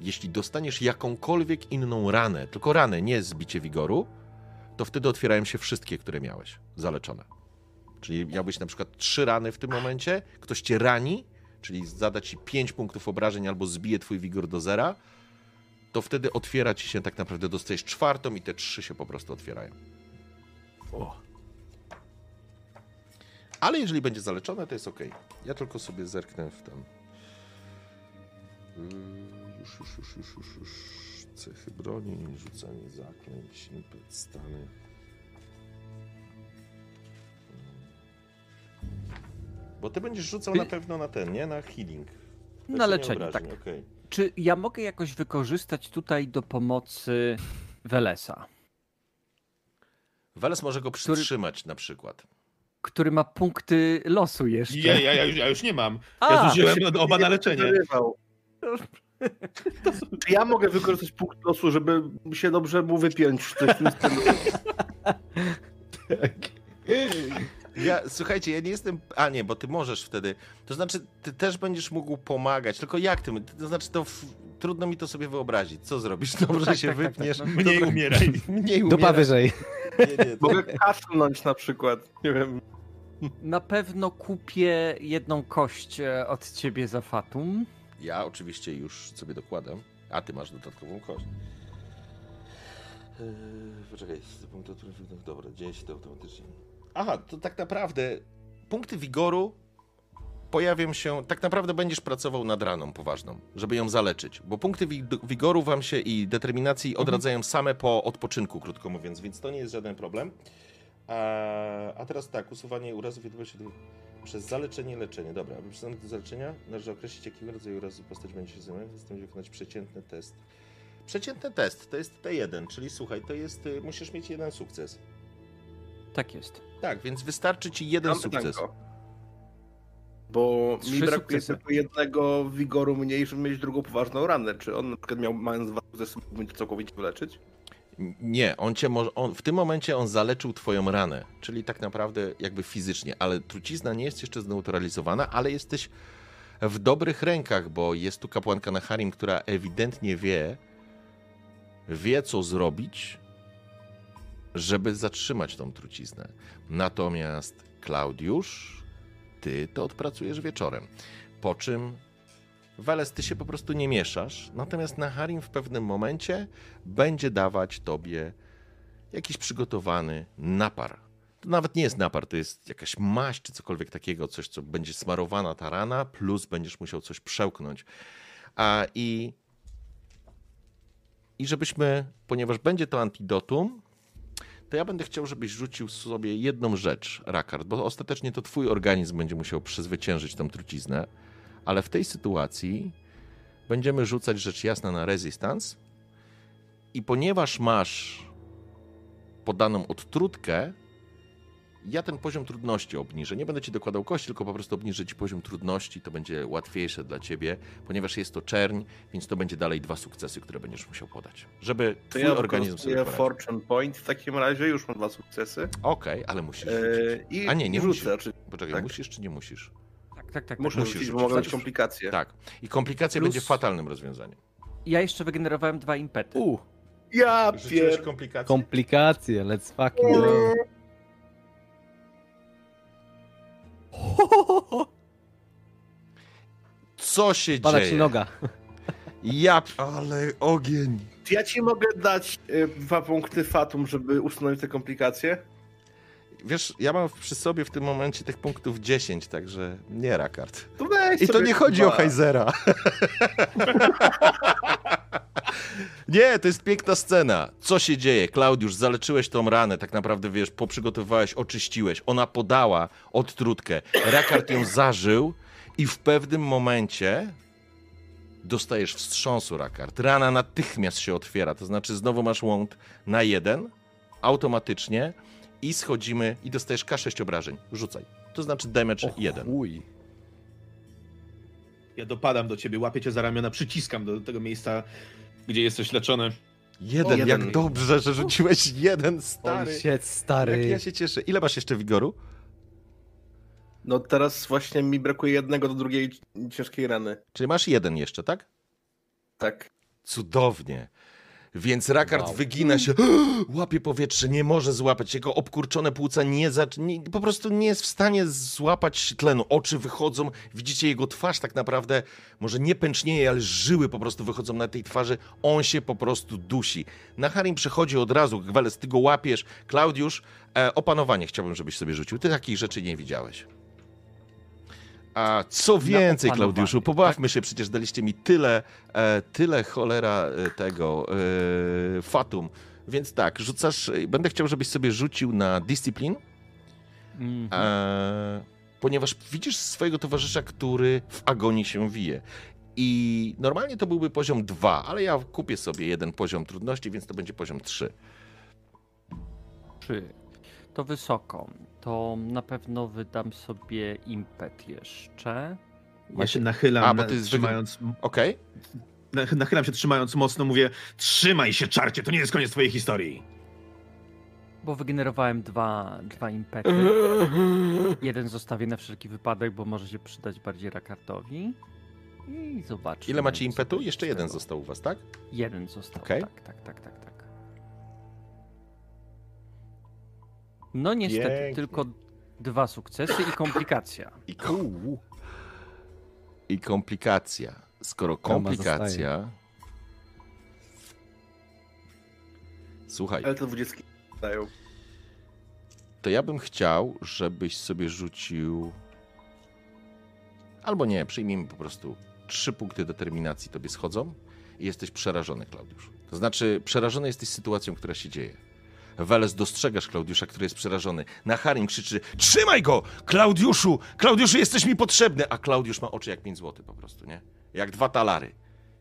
jeśli dostaniesz jakąkolwiek inną ranę, tylko ranę, nie zbicie wigoru, to wtedy otwierają się wszystkie, które miałeś zaleczone. Czyli miałbyś na przykład trzy rany w tym momencie, ktoś cię rani, czyli zada ci pięć punktów obrażeń albo zbije twój wigor do zera, to wtedy otwiera ci się tak naprawdę, dostajesz czwartą i te trzy się po prostu otwierają. O. Ale jeżeli będzie zaleczone, to jest ok. Ja tylko sobie zerknę w ten. Yy, Już, już, już, już, już, już. Cechy broni, rzucanie zaklęć, impet, stany. Bo ty będziesz rzucał na pewno na ten, nie? Na healing. Na leczenie, tak. okej. Czy ja mogę jakoś wykorzystać tutaj do pomocy Welesa, Weles może go przytrzymać na przykład. który ma punkty losu jeszcze? Ja, ja, ja, już, ja już nie mam. A, Ja zużyłem się oba na leczenie. Czy ja mogę wykorzystać punkt losu, żeby się dobrze mu wypiąć? w Coś w tym stylu? Ja, słuchajcie, ja nie jestem. A nie, bo ty możesz wtedy. To znaczy, ty też będziesz mógł pomagać. Tylko jak ty? To znaczy, to w... trudno mi to sobie wyobrazić. Co zrobisz? Dobrze tak, się tak, tak, wypniesz. tak, Mniej Dobra, umieraj. Mniej Dupa umieraj. wyżej. Nie, nie, Mogę kaszlnąć na przykład. Nie wiem. Na pewno kupię jedną kość e, od ciebie za Fatum. Ja oczywiście już sobie dokładam, a ty masz dodatkową kość. Eee, poczekaj, z punktu trudnych, dobra, dzieje się to automatycznie. Aha, to tak naprawdę punkty wigoru pojawią się, tak naprawdę będziesz pracował nad raną poważną, żeby ją zaleczyć, bo punkty wig- wigoru wam się i determinacji odradzają same po odpoczynku, krótko mówiąc, więc to nie jest żaden problem. A, a teraz tak, usuwanie urazów wiadomości przez zaleczenie leczenie. Dobra, aby przystąpić do zaleczenia należy określić, jakiego rodzaju urazu postać będzie się zajmować, następnie wykonać przeciętny test. Przeciętny test to jest T1, czyli słuchaj, to jest, y, musisz mieć jeden sukces. Tak jest. Tak, więc wystarczy ci jeden Mam sukces. pytanko. Bo Trzy mi brakuje sukcesy. tylko jednego wigoru mniej, żeby mieć drugą poważną ranę. Czy on na przykład miał, mając dwa sukcesy, mógłby to całkowicie wyleczyć? Nie, on cię może, on, w tym momencie on zaleczył twoją ranę, czyli tak naprawdę jakby fizycznie, ale trucizna nie jest jeszcze zneutralizowana, ale jesteś w dobrych rękach, bo jest tu kapłanka Naharim, która ewidentnie wie, wie co zrobić, żeby zatrzymać tą truciznę. Natomiast Klaudiusz, ty to odpracujesz wieczorem. Po czym Weles, ty się po prostu nie mieszasz, natomiast Naharim w pewnym momencie będzie dawać tobie jakiś przygotowany napar. To nawet nie jest napar, to jest jakaś maść czy cokolwiek takiego, coś, co będzie smarowana ta rana, plus będziesz musiał coś przełknąć. A i, i żebyśmy, ponieważ będzie to antidotum, to ja będę chciał, żebyś rzucił sobie jedną rzecz, Rakard, bo ostatecznie to twój organizm będzie musiał przezwyciężyć tą truciznę, ale w tej sytuacji będziemy rzucać rzecz jasna na resistance i ponieważ masz podaną odtrutkę, ja ten poziom trudności obniżę. Nie będę ci dokładał kości, tylko po prostu obniżę ci poziom trudności. To będzie łatwiejsze dla ciebie, ponieważ jest to czerń, więc to będzie dalej dwa sukcesy, które będziesz musiał podać, żeby To twój ja organizm sobie wykorzystuję poradził. Fortune Point w takim razie, już mam dwa sukcesy. Okej, ale musisz rzucić. Eee, I A nie, nie rzucę. musisz. Znaczy, Poczekaj, tak. musisz czy nie musisz? Tak, tak, tak. muszę tak. musisz rzucić, bo mogą być Tak. komplikacje. Tak. I komplikacja Plus- będzie fatalnym rozwiązaniem. Ja jeszcze wygenerowałem dwa impety. U, Ja pier... komplikację? komplikacje, let's fucking go. Co się Pada dzieje? ci noga. Ja, ale ogień. Czy ja ci mogę dać y, dwa punkty fatum, żeby usunąć te komplikacje? Wiesz, ja mam przy sobie w tym momencie tych punktów 10, także nie rakard. To weź I to nie chodzi dwa. o Heizera. nie, to jest piękna scena. Co się dzieje? Klaudiusz, zaleczyłeś tą ranę, tak naprawdę, wiesz, poprzygotowywałeś, oczyściłeś. Ona podała odtrutkę. Rakard ją zażył i w pewnym momencie dostajesz wstrząsu, Rakard. Rana natychmiast się otwiera, to znaczy znowu masz łąd na jeden, automatycznie i schodzimy i dostajesz K6 obrażeń. Rzucaj. To znaczy damage 1. Uj. Ja dopadam do ciebie, łapię cię za ramiona, przyciskam do tego miejsca, gdzie jesteś leczony. Jeden, O, jeden. jak dobrze, że rzuciłeś jeden, stary. Oj, shit, Jak stary. ja się cieszę. Ile masz jeszcze wigoru? No teraz właśnie mi brakuje jednego do drugiej ciężkiej rany. Czyli masz jeden jeszcze, tak? Tak. Cudownie. Więc Rakard Wow. wygina się, łapie powietrze, nie może złapać. Jego obkurczone płuca nie, zac- nie po prostu nie jest w stanie złapać tlenu. Oczy wychodzą, widzicie jego twarz tak naprawdę, może nie pęcznieje, ale żyły po prostu wychodzą na tej twarzy. On się po prostu dusi. Na Harim przychodzi od razu, Gweles, ty go łapiesz. Klaudiusz, e, opanowanie chciałbym, żebyś sobie rzucił. Ty takich rzeczy nie widziałeś. A co więcej, Klaudiuszu, pobawmy się, przecież daliście mi tyle, e, tyle cholera e, tego e, fatum. Więc tak, rzucasz, e, będę chciał, żebyś sobie rzucił na discipline, Mhm. e, ponieważ widzisz swojego towarzysza, który w agonii się wije. I normalnie to byłby poziom 2, ale ja kupię sobie jeden poziom trudności, więc to będzie poziom 3. Trzy. To wysoko. To na pewno wydam sobie impet jeszcze. Ja się nachylam, A, bo jest trzymając, Okej? nach- nachylam się trzymając mocno, mówię trzymaj się czarcie, to nie jest koniec twojej historii. Bo wygenerowałem dwa, dwa impety. Jeden zostawię na wszelki wypadek, bo może się przydać bardziej Rakardowi. I zobaczmy. Ile macie impetu? Jeszcze jeden został u was, tak? Jeden został. Okej. Tak, tak, tak, tak, No niestety, Pięknie. tylko dwa sukcesy i komplikacja. I, kom... I komplikacja. Skoro komplikacja... Słuchaj, Ale te dwudziestki dają. to ja bym chciał, żebyś sobie rzucił. Albo nie, przyjmijmy po prostu trzy punkty determinacji tobie schodzą i jesteś przerażony, Klaudiusz. To znaczy, przerażony jesteś sytuacją, która się dzieje. Weles, dostrzegasz Klaudiusza, który jest przerażony. Na Harim krzyczy: Trzymaj go! Klaudiuszu! Klaudiuszu, jesteś mi potrzebny! A Klaudiusz ma oczy jak 5 zł po prostu, nie? Jak dwa talary.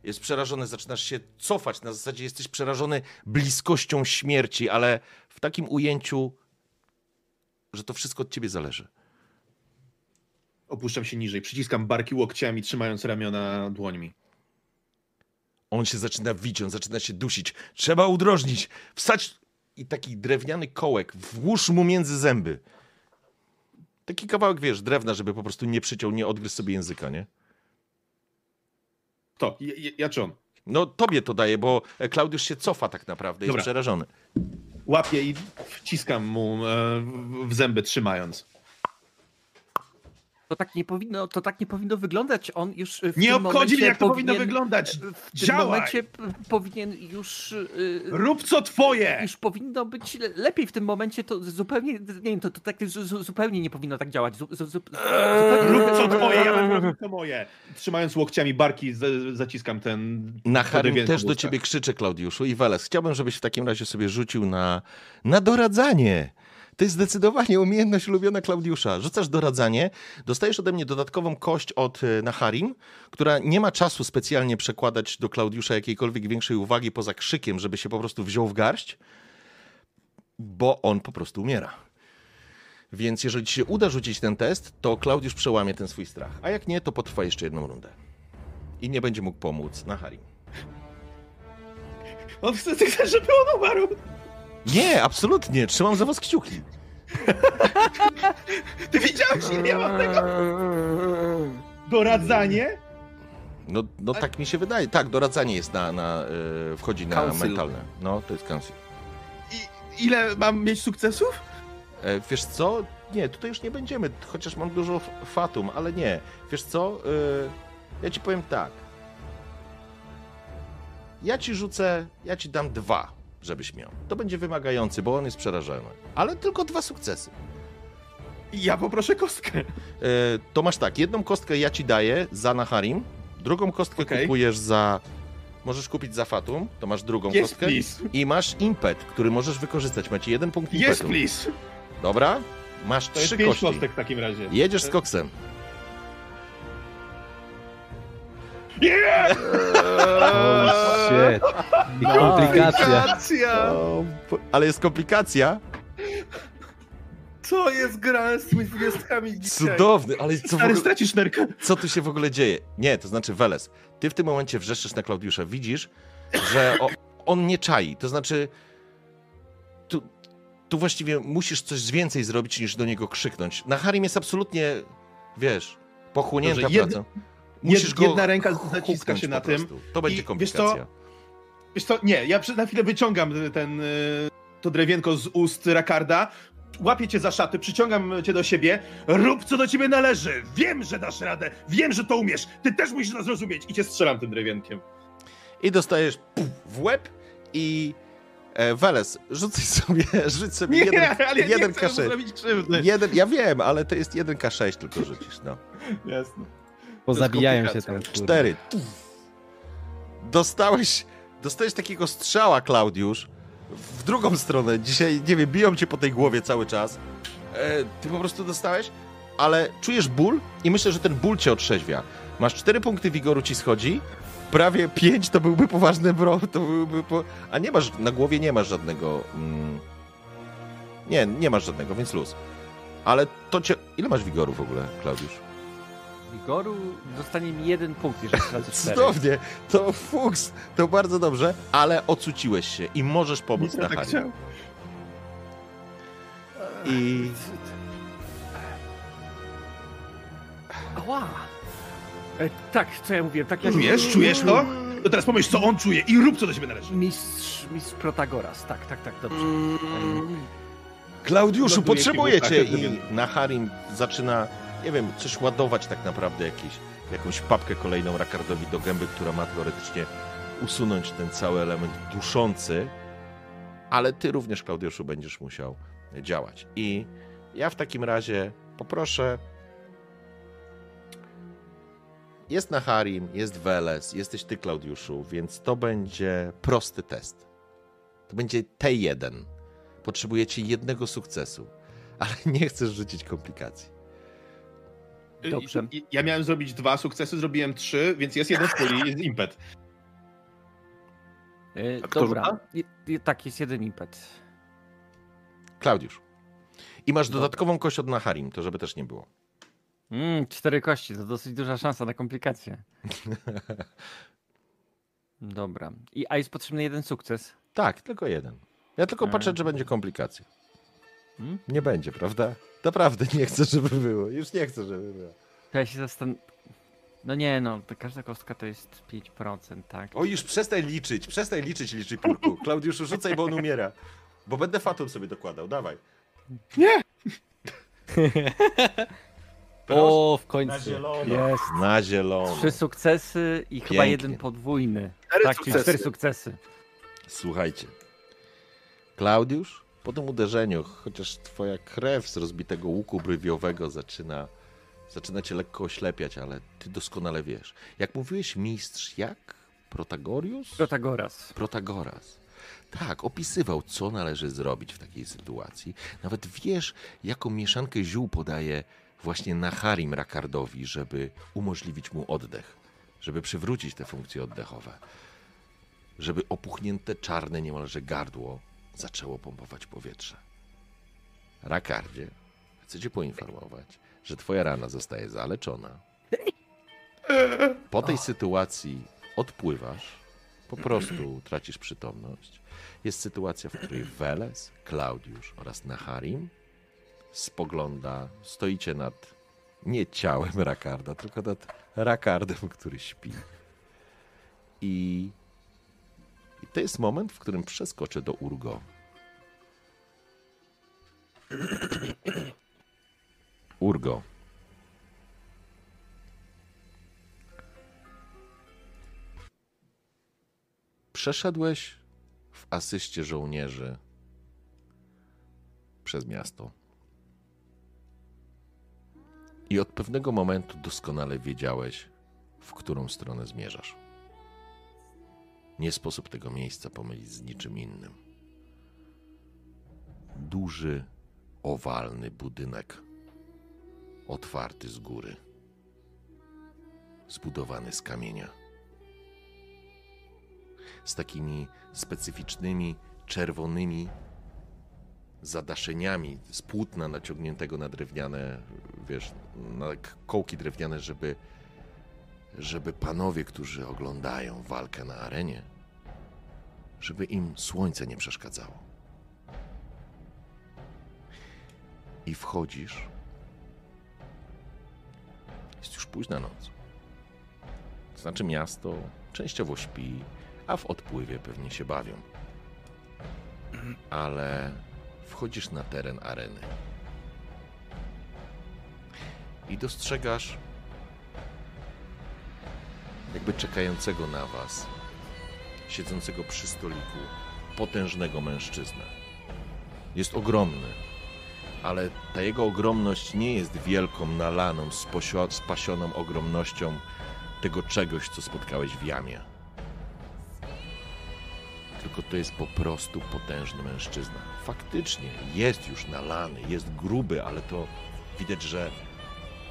Jest przerażony, zaczynasz się cofać. Na zasadzie jesteś przerażony bliskością śmierci, ale w takim ujęciu, że to wszystko od ciebie zależy. Opuszczam się niżej, przyciskam barki łokciami, trzymając ramiona dłońmi. On się zaczyna wić, on zaczyna się dusić. Trzeba udrożnić. Wstać i taki drewniany kołek włóż mu między zęby. Taki kawałek, wiesz, drewna, żeby po prostu nie przyciął, nie odgryzł sobie języka, nie? To, ja, czy on? No tobie to daje, bo Klaudiusz się cofa tak naprawdę, jest Dobra. przerażony. Łapię i wciskam mu e, w zęby, trzymając. To tak nie powinno, to tak nie powinno wyglądać. On już w Nie tym obchodzi mnie, jak to powinno powinien- wyglądać. W tym Działaj! momencie p- powinien już. y, Rób co twoje! Już powinno być le- lepiej w tym momencie, to zupełnie, nie wiem, to, to tak zu, zu, zupełnie nie powinno tak działać. Zu, zu, zu, zupełnie Rób co twoje, ja będę robił co moje. Trzymając łokciami barki, z, zaciskam ten... Na podewieńko też do ciebie krzyczy, Klaudiuszu. I Weles, chciałbym, żebyś w takim razie sobie rzucił na, na doradzanie. To jest zdecydowanie umiejętność ulubiona Klaudiusza. Rzucasz doradzanie, dostajesz ode mnie dodatkową kość od e, Naharim, która nie ma czasu specjalnie przekładać do Klaudiusza jakiejkolwiek większej uwagi poza krzykiem, żeby się po prostu wziął w garść, bo on po prostu umiera. Więc jeżeli ci się uda rzucić ten test, to Klaudiusz przełamie ten swój strach. A jak nie, to potrwa jeszcze jedną rundę. I nie będzie mógł pomóc Naharim. On chce, żeby on umarł! Nie, absolutnie. Trzymam za was kciuki. Ty widziałeś, ile ja mam tego? Doradzanie? No, no tak mi się wydaje. Tak, doradzanie jest na, na e, wchodzi na Council. mentalne. No, to jest council. I, ile mam mieć sukcesów? E, wiesz co? Nie, tutaj już nie będziemy, chociaż mam dużo fatum, ale nie. Wiesz co? E, ja ci powiem tak. Ja ci rzucę, ja ci dam dwa, żebyś miał. To będzie wymagający, bo on jest przerażony. Ale tylko dwa sukcesy. Ja poproszę kostkę. E, to masz tak, jedną kostkę ja ci daję za Naharim, drugą kostkę Okej. kupujesz za... Możesz kupić za Fatum, to masz drugą Yes, kostkę. please. I masz impet, który możesz wykorzystać. Macie jeden punkt Yes, impetu. please. Dobra? Masz To trzy kości. kostek w takim razie. Jedziesz z koksem. Yeah! Oh shit. I komplikacja. Komplikacja! O, po- ale jest komplikacja. Co jest grane z tymi dwudziestkami dzisiaj? Cudowny, ale co, w Stary, ogóle, stracisz nerkę. co tu się w ogóle dzieje? Nie, to znaczy Weles, ty w tym momencie wrzeszczysz na Klaudiusza. Widzisz, że o, on nie czai. To znaczy, tu, tu właściwie musisz coś więcej zrobić, niż do niego krzyknąć. Na Harim jest absolutnie, wiesz, pochłonięta Dobrze, jed- praca. Musisz go jedna ręka zaciska się na tym. To będzie I wiesz co? komplikacja. Wiesz co, nie, ja na chwilę wyciągam ten, y, to drewienko z ust Rakarda, łapię cię za szaty, przyciągam cię do siebie, rób co do ciebie należy, wiem, że dasz radę, wiem, że to umiesz, ty też musisz nas zrozumieć i cię strzelam tym drewienkiem. I dostajesz puf, w łeb i e, Weles, rzucaj sobie, rzuć sobie Nie, jeden, ale ja jeden nie chcę mu K6. zrobić krzywdy. Jeden, ja wiem, ale to jest jeden K6 tylko rzucisz, no. Jasne. Pozabijają się tam. kurde. Cztery. Dostałeś, dostałeś takiego strzała, Klaudiusz, w drugą stronę. Dzisiaj, nie wiem, biją cię po tej głowie cały czas. E, ty po prostu dostałeś, ale czujesz ból i myślę, że ten ból cię otrzeźwia. Masz 4 punkty wigoru ci schodzi, prawie 5 to byłby poważny bro, to byłby po... A nie masz, na głowie nie masz żadnego... Mm... Nie, nie masz żadnego, więc luz. Ale to cię... Ile masz wigoru w ogóle, Klaudiusz? Wigoru dostanie mi jeden punkt, jeżeli stracę cztery. Cudownie, to fuks, to bardzo dobrze, ale ocuciłeś się i możesz pomóc Nic na tak. I Ała! E, tak, co ja mówiłem, tak jak... Czujesz? Czujesz to? To teraz pomyśl, co on czuje i rób, co do siebie należy. Mistrz, mistrz Protagoras, tak, tak, tak, dobrze. Klaudiuszu, w cię! ustach, I jak na Harim zaczyna, nie wiem, coś ładować tak naprawdę, jakiś, jakąś papkę kolejną Rakardowi do gęby, która ma teoretycznie usunąć ten cały element duszący, ale ty również, Klaudiuszu, będziesz musiał działać. I ja w takim razie poproszę. Jest na Harim, jest Weles, jesteś ty, Klaudiuszu, więc to będzie prosty test. To będzie T1. Potrzebujecie jednego sukcesu, ale nie chcesz rzucić komplikacji. Dobrze. Ja miałem zrobić dwa sukcesy, zrobiłem trzy, więc jest jeden w puli, jest impet. E, dobra? I, tak, jest jeden impet. Klaudiusz. I masz dodatkową kość od Naharim, to żeby też nie było. Mm, cztery kości, to dosyć duża szansa na komplikacje. Dobra. I, a jest potrzebny jeden sukces. Tak, tylko jeden. Ja tylko patrzę, Mm. czy będzie komplikacja. Hmm? Nie będzie, prawda? Naprawdę nie chcę, żeby było. Już nie chcę, żeby było. To ja się zastan... No nie no, każda kostka to jest 5%, tak? O, już przestań liczyć, przestań liczyć, liczy kurku. Klaudiuszu, rzucaj, bo on umiera. Bo będę fatum sobie dokładał, dawaj. O, w Na końcu. zielono. Jest. Na zielono. Trzy sukcesy i chyba Pięknie. jeden podwójny. Cztery tak, czyli sukcesy. cztery sukcesy. Słuchajcie. Klaudiusz, po tym uderzeniu, chociaż twoja krew z rozbitego łuku brywiowego zaczyna, zaczyna cię lekko oślepiać, ale ty doskonale wiesz. Jak mówiłeś mistrz, jak? Protagorius? Protagoras. Protagoras. Tak, opisywał, co należy zrobić w takiej sytuacji. Nawet wiesz, jaką mieszankę ziół podaje właśnie Naharim Rakardowi, żeby umożliwić mu oddech, żeby przywrócić te funkcje oddechowe, żeby opuchnięte czarne niemalże gardło zaczęło pompować powietrze. Rakardzie, chcę cię poinformować, że twoja rana zostaje zaleczona. Po tej sytuacji odpływasz, po prostu tracisz przytomność. Jest sytuacja, w której Weles, Klaudiusz oraz Naharim spogląda, stoicie nad nie ciałem Rakarda, tylko nad Rakardem, który śpi. I, I to jest moment, w którym przeskoczę do Urgo. Urgo. Przeszedłeś w asyście żołnierzy przez miasto. I od pewnego momentu doskonale wiedziałeś, w którą stronę zmierzasz. Nie sposób tego miejsca pomylić z niczym innym. Duży, owalny budynek, otwarty z góry, zbudowany z kamienia z takimi specyficznymi, czerwonymi zadaszeniami z płótna naciągniętego na drewniane, wiesz, na kołki drewniane, żeby, żeby panowie, którzy oglądają walkę na arenie, żeby im słońce nie przeszkadzało. I wchodzisz. Jest już późna noc. To znaczy miasto częściowo śpi, a w odpływie pewnie się bawią. Ale wchodzisz na teren areny i dostrzegasz jakby czekającego na was, siedzącego przy stoliku, potężnego mężczyznę. Jest ogromny, ale ta jego ogromność nie jest wielką, nalaną, spasioną ogromnością tego czegoś, co spotkałeś w jamie tylko to jest po prostu potężny mężczyzna. Faktycznie jest już nalany, jest gruby, ale to widać, że,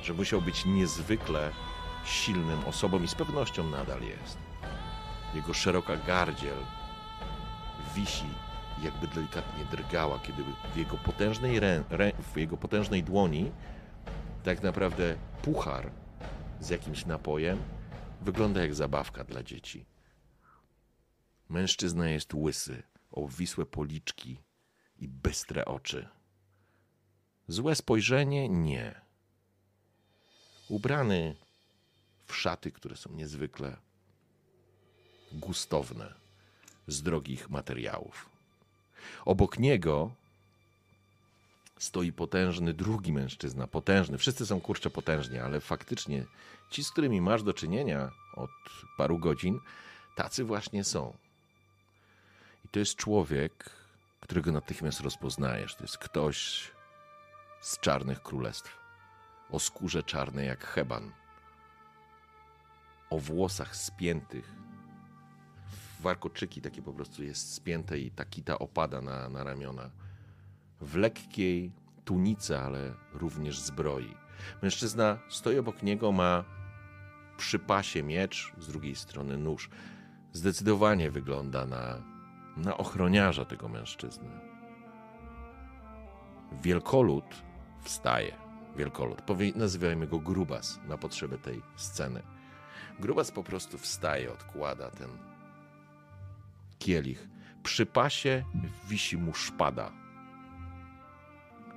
że musiał być niezwykle silnym osobą i z pewnością nadal jest. Jego szeroka gardziel wisi jakby delikatnie drgała, kiedy w jego potężnej, rę, w jego potężnej dłoni tak naprawdę puchar z jakimś napojem wygląda jak zabawka dla dzieci. Mężczyzna jest łysy, obwisłe policzki i bystre oczy. Złe spojrzenie? Nie. Ubrany w szaty, które są niezwykle gustowne, z drogich materiałów. Obok niego stoi potężny drugi mężczyzna, potężny. Wszyscy są kurczę potężni, ale faktycznie ci, z którymi masz do czynienia od paru godzin, tacy właśnie są. I to jest człowiek, którego natychmiast rozpoznajesz. To jest ktoś z czarnych królestw. O skórze czarnej jak heban. O włosach spiętych. Warkoczyki takie po prostu jest spięte i ta kita opada na, na ramiona. W lekkiej tunice, ale również zbroi. Mężczyzna stoi obok niego, ma przy pasie miecz, z drugiej strony nóż. Zdecydowanie wygląda na, na ochroniarza tego mężczyzny. Wielkolud wstaje. Wielkolud. Powie, nazywajmy go Grubas na potrzeby tej sceny. Grubas po prostu wstaje, odkłada ten kielich. Przy pasie wisi mu szpada.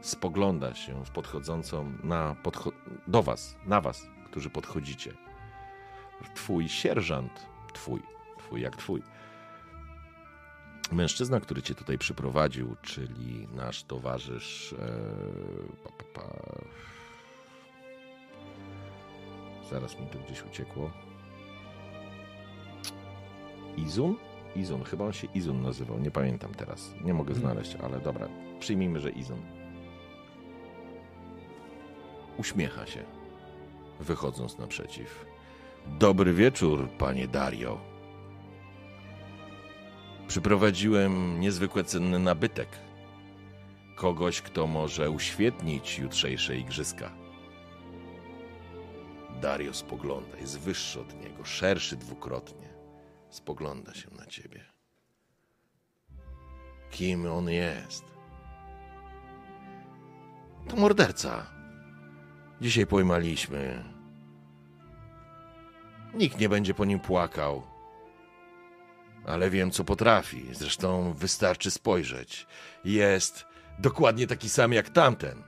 Spogląda się z podchodzącą na podcho- do was, na was, którzy podchodzicie. Twój sierżant, twój, twój jak twój. Mężczyzna, który cię tutaj przyprowadził, czyli nasz towarzysz. E, pa, pa, pa. Zaraz mi to gdzieś uciekło. Izun? Izun, chyba on się Izun nazywał, nie pamiętam teraz. Nie mogę znaleźć, ale dobra, przyjmijmy, że Izun. Uśmiecha się, wychodząc naprzeciw. Dobry wieczór, panie Dario. Przyprowadziłem niezwykle cenny nabytek. Kogoś, kto może uświetnić jutrzejsze igrzyska. Dario spogląda, jest wyższy od niego, szerszy dwukrotnie. Spogląda się na ciebie. Kim on jest? To morderca. Dzisiaj pojmaliśmy. Nikt nie będzie po nim płakał. Ale wiem, co potrafi. Zresztą wystarczy spojrzeć. Jest dokładnie taki sam jak tamten.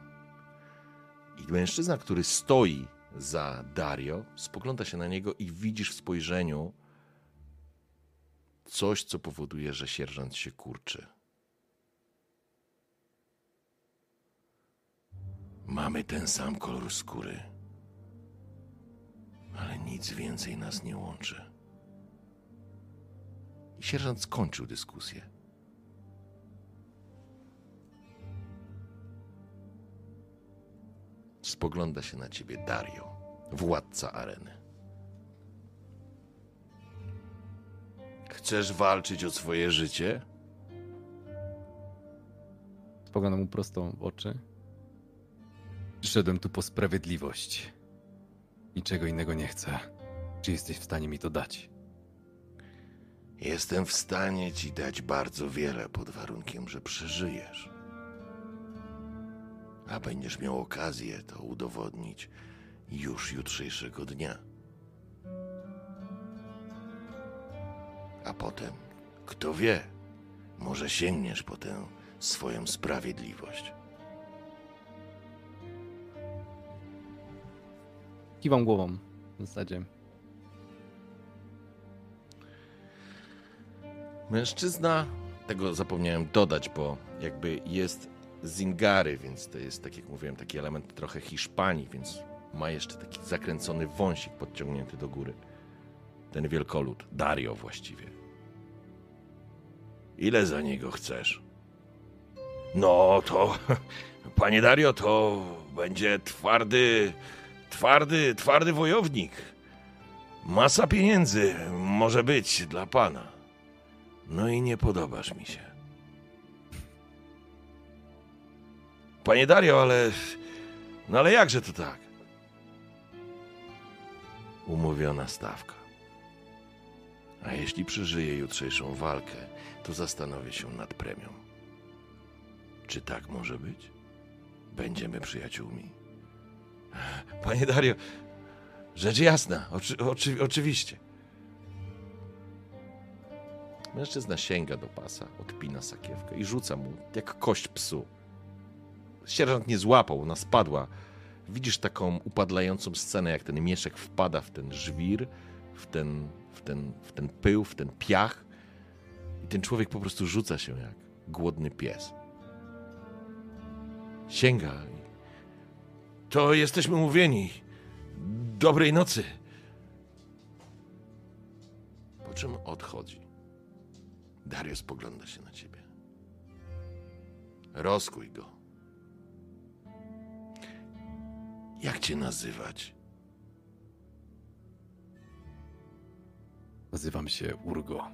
I mężczyzna, który stoi za Dario, spogląda się na niego i widzisz w spojrzeniu coś, co powoduje, że sierżant się kurczy. Mamy ten sam kolor skóry, ale nic więcej nas nie łączy. I sierżant skończył dyskusję. Spogląda się na ciebie Dario, władca areny. Chcesz walczyć o swoje życie? Spoglądam mu prosto w oczy. Przyszedłem tu po sprawiedliwość. Niczego innego nie chcę. Czy jesteś w stanie mi to dać? Jestem w stanie ci dać bardzo wiele pod warunkiem, że przeżyjesz. A będziesz miał okazję to udowodnić już jutrzejszego dnia. A potem, kto wie, może sięgniesz po tę swoją sprawiedliwość. Kiwam głową w zasadzie. Mężczyzna, tego zapomniałem dodać, bo jakby jest z Ingary, więc to jest, tak jak mówiłem, taki element trochę Hiszpanii, więc ma jeszcze taki zakręcony wąsik podciągnięty do góry. Ten wielkolud, Dario właściwie. Ile za niego chcesz? No to, panie Dario, to będzie twardy, twardy, twardy wojownik. Masa pieniędzy może być dla pana. No i nie podobasz mi się. Panie Dario, ale. No ale jakże to tak? Umówiona stawka. A jeśli przeżyję jutrzejszą walkę, to zastanowię się nad premią. Czy tak może być? Będziemy przyjaciółmi. Panie Dario, rzecz jasna, oczy, oczy, oczywiście. Mężczyzna sięga do pasa, odpina sakiewkę i rzuca mu jak kość psu. Sierżant nie złapał, ona spadła. Widzisz taką upadlającą scenę, jak ten mieszek wpada w ten żwir, w ten, w ten, w ten pył, w ten piach. I ten człowiek po prostu rzuca się jak głodny pies. Sięga. To jesteśmy umówieni. Dobrej nocy. Po czym odchodzi. Dario spogląda się na ciebie. Rozkuj go. Jak cię nazywać? Nazywam się Urgo.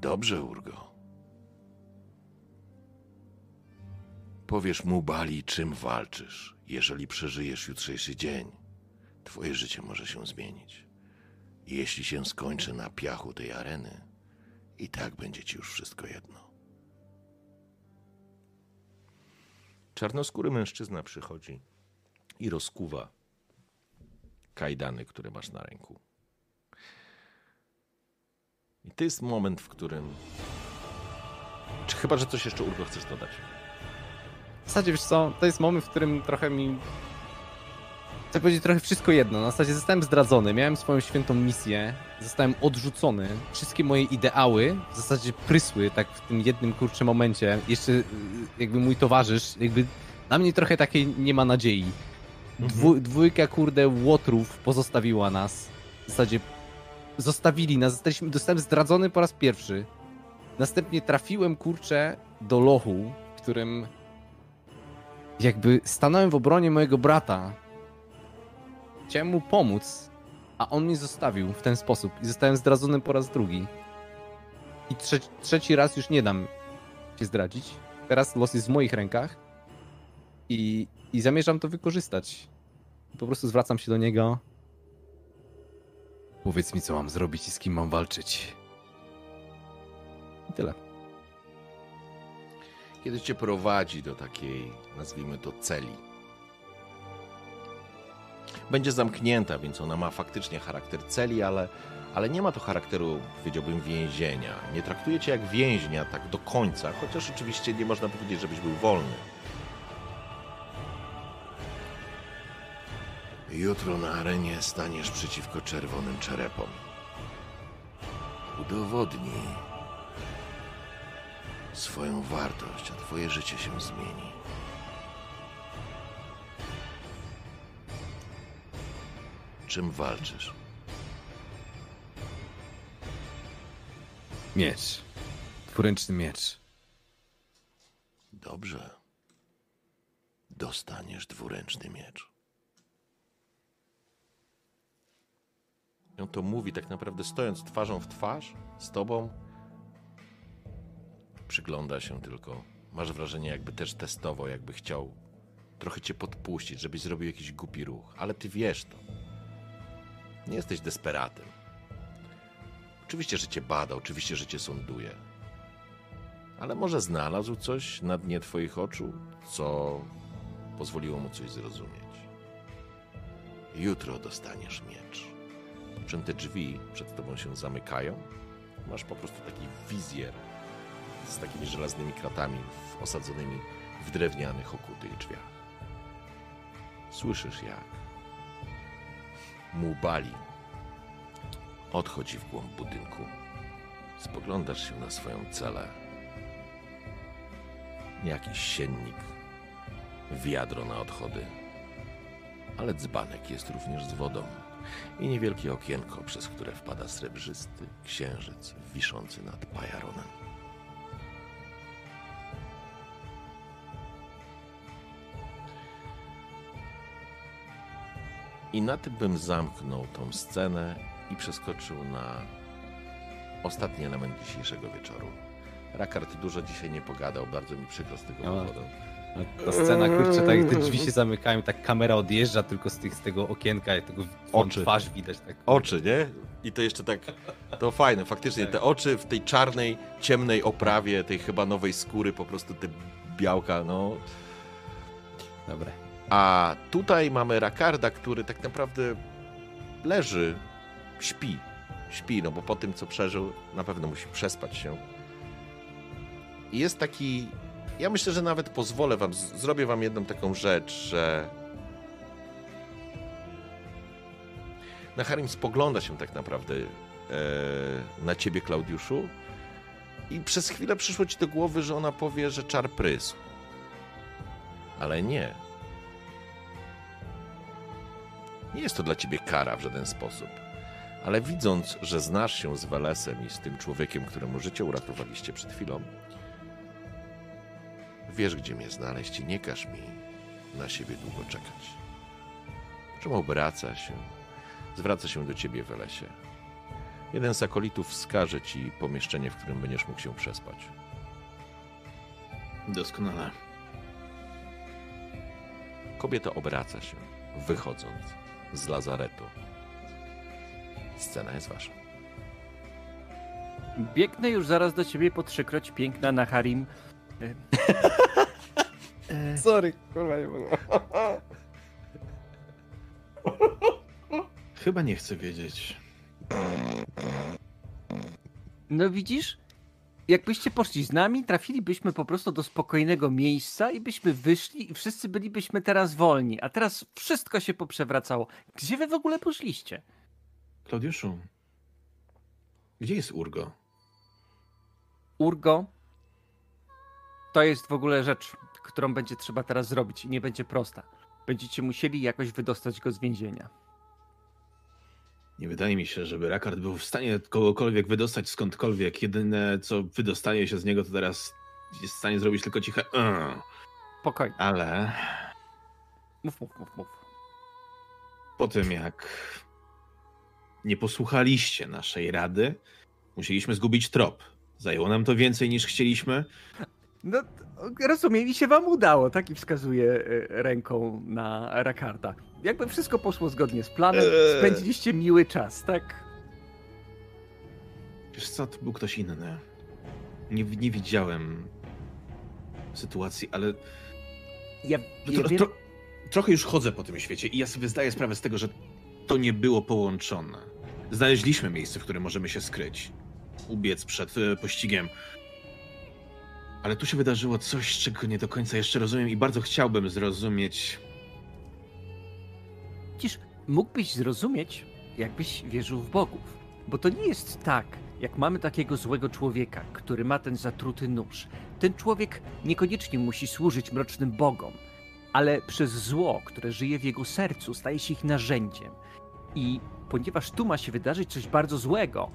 Dobrze, Urgo. Powiesz mu Bali, czym walczysz. Jeżeli przeżyjesz jutrzejszy dzień, twoje życie może się zmienić. I jeśli się skończy na piachu tej areny, i tak będzie ci już wszystko jedno. Czarnoskóry mężczyzna przychodzi i rozkuwa kajdany, które masz na ręku. I to jest moment, w którym. Czy chyba, że coś jeszcze Urgo chcesz dodać? W zasadzie, wiesz co, to jest moment, w którym trochę mi... Chcę powiedzieć trochę wszystko jedno. Na zasadzie zostałem zdradzony, miałem swoją świętą misję, zostałem odrzucony. Wszystkie moje ideały w zasadzie prysły tak w tym jednym kurczym momencie. Jeszcze y, jakby mój towarzysz, jakby na mnie trochę takiej nie ma nadziei. Dwu, dwójka, kurde, łotrów pozostawiła nas. W zasadzie zostawili nas, zostaliśmy, zostałem zdradzony po raz pierwszy. Następnie trafiłem, kurczę, do lochu, w którym jakby stanąłem w obronie mojego brata. Chciałem mu pomóc, a on mnie zostawił w ten sposób i zostałem zdradzony po raz drugi. I trze trzeci raz już nie dam się zdradzić. Teraz los jest w moich rękach i, i zamierzam to wykorzystać. Po prostu zwracam się do niego. Powiedz mi, co mam zrobić i z kim mam walczyć. I tyle. Kiedy cię prowadzi do takiej, nazwijmy to, celi. Będzie zamknięta, więc ona ma faktycznie charakter celi, ale, ale nie ma to charakteru, powiedziałbym, więzienia. Nie traktuje cię jak więźnia tak do końca, chociaż oczywiście nie można powiedzieć, żebyś był wolny. Jutro na arenie staniesz przeciwko czerwonym czerepom. Udowodnij swoją wartość, a twoje życie się zmieni. Czym walczysz? Miecz. Dwuręczny miecz. Dobrze. Dostaniesz dwuręczny miecz. On to mówi tak naprawdę stojąc twarzą w twarz z tobą. Przygląda się tylko. Masz wrażenie, jakby też testował, jakby chciał trochę cię podpuścić, żebyś zrobił jakiś głupi ruch, ale ty wiesz to. Nie jesteś desperatem. Oczywiście, że cię bada, oczywiście, że cię sąduje. Ale może znalazł coś na dnie twoich oczu, co pozwoliło mu coś zrozumieć. Jutro dostaniesz miecz. Czym te drzwi przed tobą się zamykają. Masz po prostu taki wizjer z takimi żelaznymi kratami osadzonymi w drewnianych, okutych drzwiach. Słyszysz jak Mubali odchodzi w głąb budynku. Spoglądasz się na swoją celę. Jakiś siennik, wiadro na odchody, ale dzbanek jest również z wodą i niewielkie okienko, przez które wpada srebrzysty księżyc wiszący nad Pajaronem. I na tym bym zamknął tą scenę i przeskoczył na ostatni element dzisiejszego wieczoru. Rakard dużo dzisiaj nie pogadał, bardzo mi przykro z tego No. powodu. Ta scena, kurczę, tak jak te drzwi się zamykają, tak kamera odjeżdża tylko z, tych, z tego okienka, tego Oczy. twarz widać. Tak. Oczy, nie? I to jeszcze tak, to fajne, faktycznie te oczy w tej czarnej, ciemnej oprawie, tej chyba nowej skóry, po prostu te białka, no. Dobra. A tutaj mamy Rakarda, który tak naprawdę leży, śpi. Śpi, no bo po tym, co przeżył, na pewno musi przespać się. I jest taki. Ja myślę, że nawet pozwolę wam, zrobię wam jedną taką rzecz, że. Naharim spogląda się tak naprawdę e, na ciebie, Klaudiuszu, i przez chwilę przyszło ci do głowy, że ona powie, że czar prysł. Ale nie. Nie jest to dla ciebie kara w żaden sposób. Ale widząc, że znasz się z Welesem i z tym człowiekiem, któremu życie uratowaliście przed chwilą, wiesz, gdzie mnie znaleźć i nie każ mi na siebie długo czekać. Czym obraca się, zwraca się do ciebie Welesie. Jeden z akolitów wskaże ci pomieszczenie, w którym będziesz mógł się przespać. Doskonale. Kobieta obraca się, wychodząc z lazaretu. Scena jest wasza. Biegnę już zaraz do ciebie po trzykroć piękna na Harim. E, Sorry, kurwa nie mogę. Chyba nie chcę wiedzieć. No widzisz? Jakbyście poszli z nami, trafilibyśmy po prostu do spokojnego miejsca i byśmy wyszli i wszyscy bylibyśmy teraz wolni. A teraz wszystko się poprzewracało. Gdzie wy w ogóle poszliście? Klaudiuszu, gdzie jest Urgo? Urgo to jest w ogóle rzecz, którą będzie trzeba teraz zrobić i nie będzie prosta. Będziecie musieli jakoś wydostać go z więzienia. Nie wydaje mi się, żeby Rakard był w stanie kogokolwiek wydostać skądkolwiek. Jedyne, co wydostaje się z niego, to teraz jest w stanie zrobić tylko ciche. Spokojnie. Ale Mów, mów, mów, mów. po tym, jak nie posłuchaliście naszej rady, musieliśmy zgubić trop. Zajęło nam to więcej niż chcieliśmy. No, rozumiem, i się wam udało, tak? I wskazuje ręką na Rakarda. Jakby wszystko poszło zgodnie z planem, Eee. spędziliście miły czas, tak? Wiesz co, to był ktoś inny. Nie, nie widziałem sytuacji, ale Ja, ja Tro, tro, trochę już chodzę po tym świecie i ja sobie zdaję sprawę z tego, że to nie było połączone. Znaleźliśmy miejsce, w którym możemy się skryć. Ubiec przed e, pościgiem. Ale tu się wydarzyło coś, czego nie do końca jeszcze rozumiem i bardzo chciałbym zrozumieć. Widzisz, mógłbyś zrozumieć, jakbyś wierzył w bogów. Bo to nie jest tak, jak mamy takiego złego człowieka, który ma ten zatruty nóż. Ten człowiek niekoniecznie musi służyć mrocznym bogom, ale przez zło, które żyje w jego sercu, staje się ich narzędziem. I ponieważ tu ma się wydarzyć coś bardzo złego,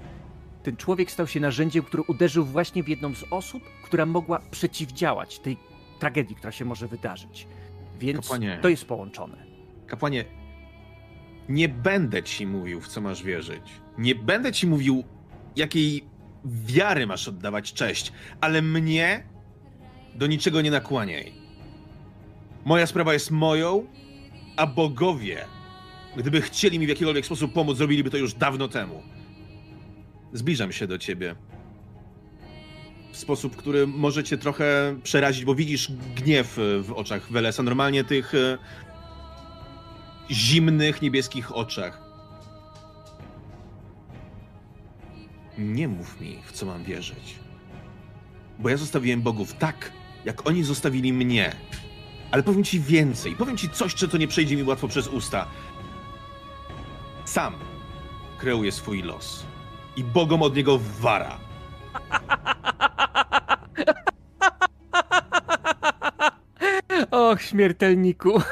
ten człowiek stał się narzędziem, który uderzył właśnie w jedną z osób, która mogła przeciwdziałać tej tragedii, która się może wydarzyć. Więc Kapłanie. to jest połączone. Kapłanie, nie będę ci mówił, w co masz wierzyć. Nie będę ci mówił, jakiej wiary masz oddawać cześć, ale mnie do niczego nie nakłaniaj. Moja sprawa jest moją, a bogowie, gdyby chcieli mi w jakikolwiek sposób pomóc, zrobiliby to już dawno temu. Zbliżam się do ciebie. W sposób, który może cię trochę przerazić, bo widzisz gniew e, w oczach Welesa. Normalnie tych e, zimnych, niebieskich oczach. Nie mów mi, w co mam wierzyć. Bo ja zostawiłem bogów tak, jak oni zostawili mnie. Ale powiem ci więcej. Powiem ci coś, co nie przejdzie mi łatwo przez usta. Sam kreuję swój los. I bogom od niego wara. Och, śmiertelniku.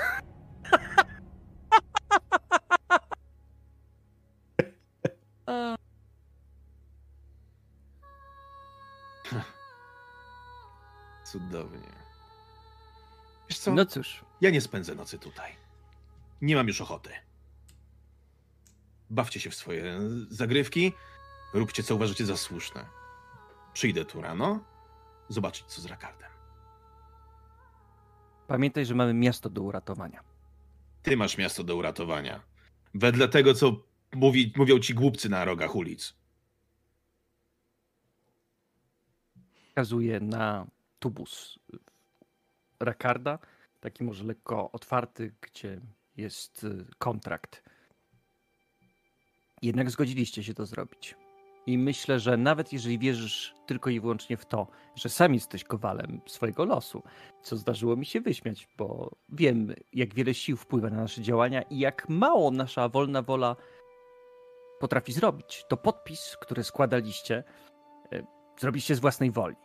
Cudownie. Wiesz co? No cóż, Ja nie spędzę nocy tutaj. Nie mam już ochoty. Bawcie się w swoje zagrywki, róbcie co uważacie za słuszne. Przyjdę tu rano, zobaczyć co z Rakardem. Pamiętaj, że mamy miasto do uratowania. Ty masz miasto do uratowania. Wedle tego, co mówi, mówią ci głupcy na rogach ulic. Wskazuję na tubus Rakarda, taki może lekko otwarty, gdzie jest y, kontrakt. Jednak zgodziliście się to zrobić. I myślę, że nawet jeżeli wierzysz tylko i wyłącznie w to, że sam jesteś kowalem swojego losu, co zdarzyło mi się wyśmiać, bo wiem, jak wiele sił wpływa na nasze działania i jak mało nasza wolna wola potrafi zrobić, to podpis, który składaliście, y, zrobiliście z własnej woli.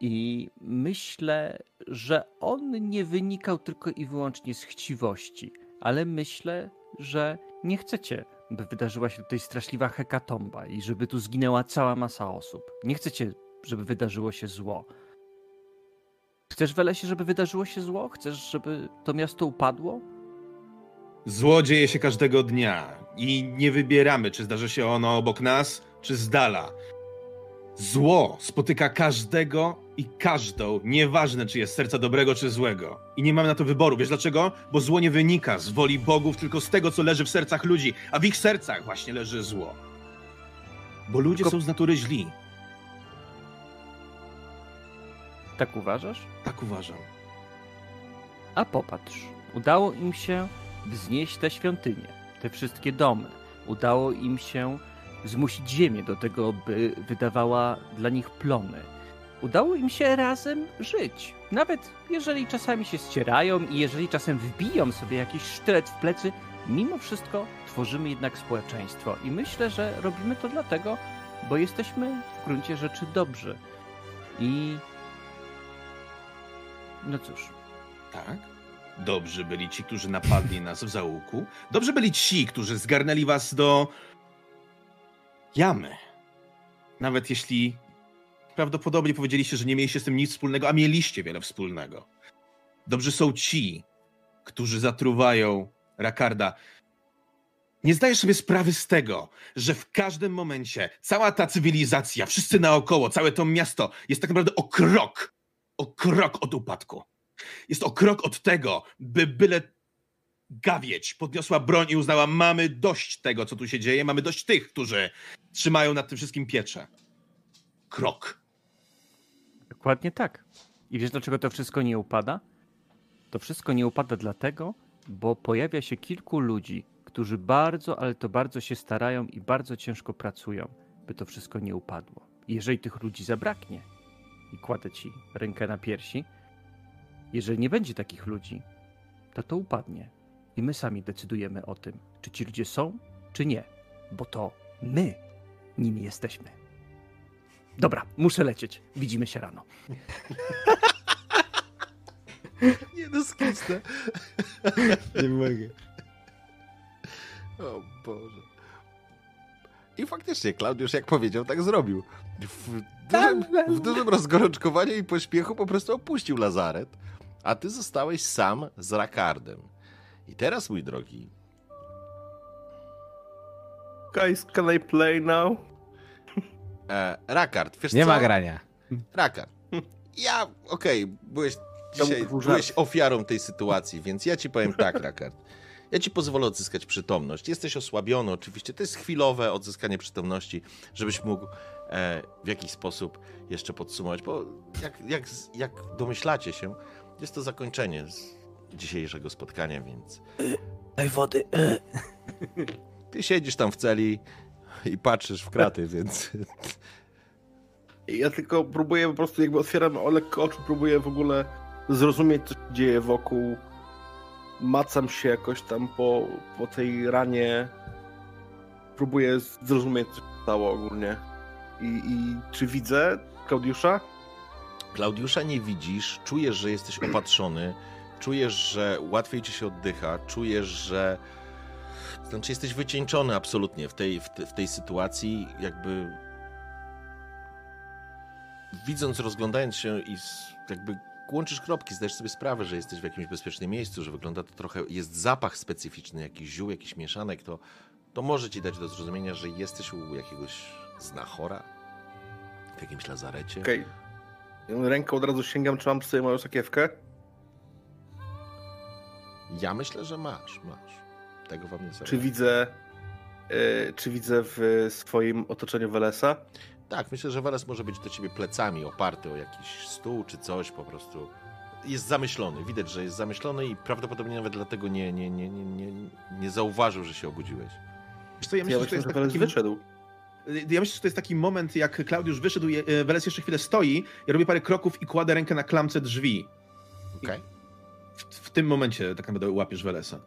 I myślę, że on nie wynikał tylko i wyłącznie z chciwości, ale myślę, że nie chcecie, by wydarzyła się tutaj straszliwa hekatomba i żeby tu zginęła cała masa osób. Nie chcecie, żeby wydarzyło się zło. Chcesz, Welesie, żeby wydarzyło się zło? Chcesz, żeby to miasto upadło? Zło dzieje się każdego dnia i nie wybieramy, czy zdarzy się ono obok nas, czy z dala. Zło spotyka każdego i każdą, nieważne czy jest serca dobrego czy złego. I nie mamy na to wyboru. Wiesz dlaczego? Bo zło nie wynika z woli bogów, tylko z tego, co leży w sercach ludzi, a w ich sercach właśnie leży zło. Bo ludzie Tylko- są z natury źli. Tak uważasz? Tak uważam. A popatrz, udało im się wznieść te świątynie, te wszystkie domy. Udało im się zmusić ziemię do tego, by wydawała dla nich plony. Udało im się razem żyć. Nawet jeżeli czasami się ścierają i jeżeli czasem wbiją sobie jakiś sztylet w plecy, mimo wszystko tworzymy jednak społeczeństwo. I myślę, że robimy to dlatego, bo jesteśmy w gruncie rzeczy dobrzy. I. No cóż, Tak? Dobrzy byli ci, którzy napadli nas w załuku. Dobrzy byli ci, którzy zgarnęli was do jamy. Nawet jeśli prawdopodobnie powiedzieliście, że nie mieliście z tym nic wspólnego, a mieliście wiele wspólnego. Dobrzy są ci, którzy zatruwają Rakarda. Nie zdajesz sobie sprawy z tego, że w każdym momencie cała ta cywilizacja, wszyscy naokoło, całe to miasto jest tak naprawdę o krok, o krok od upadku. Jest o krok od tego, by byle gawieć podniosła broń i uznała, mamy dość tego, co tu się dzieje, mamy dość tych, którzy trzymają nad tym wszystkim pieczę. Krok. Dokładnie tak. I wiesz, dlaczego to wszystko nie upada? To wszystko nie upada dlatego, bo pojawia się kilku ludzi, którzy bardzo, ale to bardzo się starają i bardzo ciężko pracują, by to wszystko nie upadło. I jeżeli tych ludzi zabraknie, i kładę ci rękę na piersi, jeżeli nie będzie takich ludzi, to to upadnie. I my sami decydujemy o tym, czy ci ludzie są, czy nie, bo to my nimi jesteśmy. Dobra, muszę lecieć. Widzimy się rano. Nie no, skisnę. Nie mogę. O Boże. I faktycznie, Klaudiusz jak powiedział, tak zrobił. W dużym, w dużym rozgorączkowaniu i pośpiechu po prostu opuścił lazaret, a ty zostałeś sam z Rakardem. I teraz, mój drogi, Guys, can I play now? e, Rakard, wiesz Nie co? ma grania. Rakard, ja, okej, byłeś dzisiaj był byłeś ofiarą tej sytuacji, więc ja ci powiem tak, Rakard. Ja ci pozwolę odzyskać przytomność. Jesteś osłabiony, oczywiście. To jest chwilowe odzyskanie przytomności, żebyś mógł e, w jakiś sposób jeszcze podsumować, bo jak, jak, jak domyślacie się, jest to zakończenie z dzisiejszego spotkania, więc Daj wody. ty siedzisz tam w celi i patrzysz w kraty, więc Ja tylko próbuję po prostu, jakby otwieram o lekko oczy, próbuję w ogóle zrozumieć, co się dzieje wokół. Macam się jakoś tam po, po tej ranie. Próbuję zrozumieć, co się stało ogólnie. I, I czy widzę Klaudiusza? Klaudiusza nie widzisz, czujesz, że jesteś opatrzony, czujesz, że łatwiej ci się oddycha, czujesz, że znaczy jesteś wycieńczony absolutnie w tej, w, te, w tej sytuacji, jakby widząc, rozglądając się i jakby łączysz kropki, zdajesz sobie sprawę, że jesteś w jakimś bezpiecznym miejscu, że wygląda to trochę, jest zapach specyficzny, jakiś ziół, jakiś mieszanek, to, to może ci dać do zrozumienia, że jesteś u jakiegoś znachora w jakimś lazarecie. Okej. Ręką od razu sięgam, czy mam przy sobie moją sakiewkę. Ja myślę, że masz, masz. Tego wam nie zależy. Czy widzę, e, czy widzę w swoim otoczeniu Welesa? Tak, myślę, że Weles może być do ciebie plecami oparty o jakiś stół czy coś po prostu. Jest zamyślony, widać, że jest zamyślony i prawdopodobnie nawet dlatego nie, nie, nie, nie, nie, nie zauważył, że się obudziłeś. Wiesz co, ja Ja myślę, że to jest taki wyszedł. Ja myślę, że to jest taki moment, jak Klaudiusz wyszedł, e, Weles jeszcze chwilę stoi, ja robię parę kroków i kładę rękę na klamce drzwi. Okej? W, w tym momencie tak naprawdę łapiesz Welesa.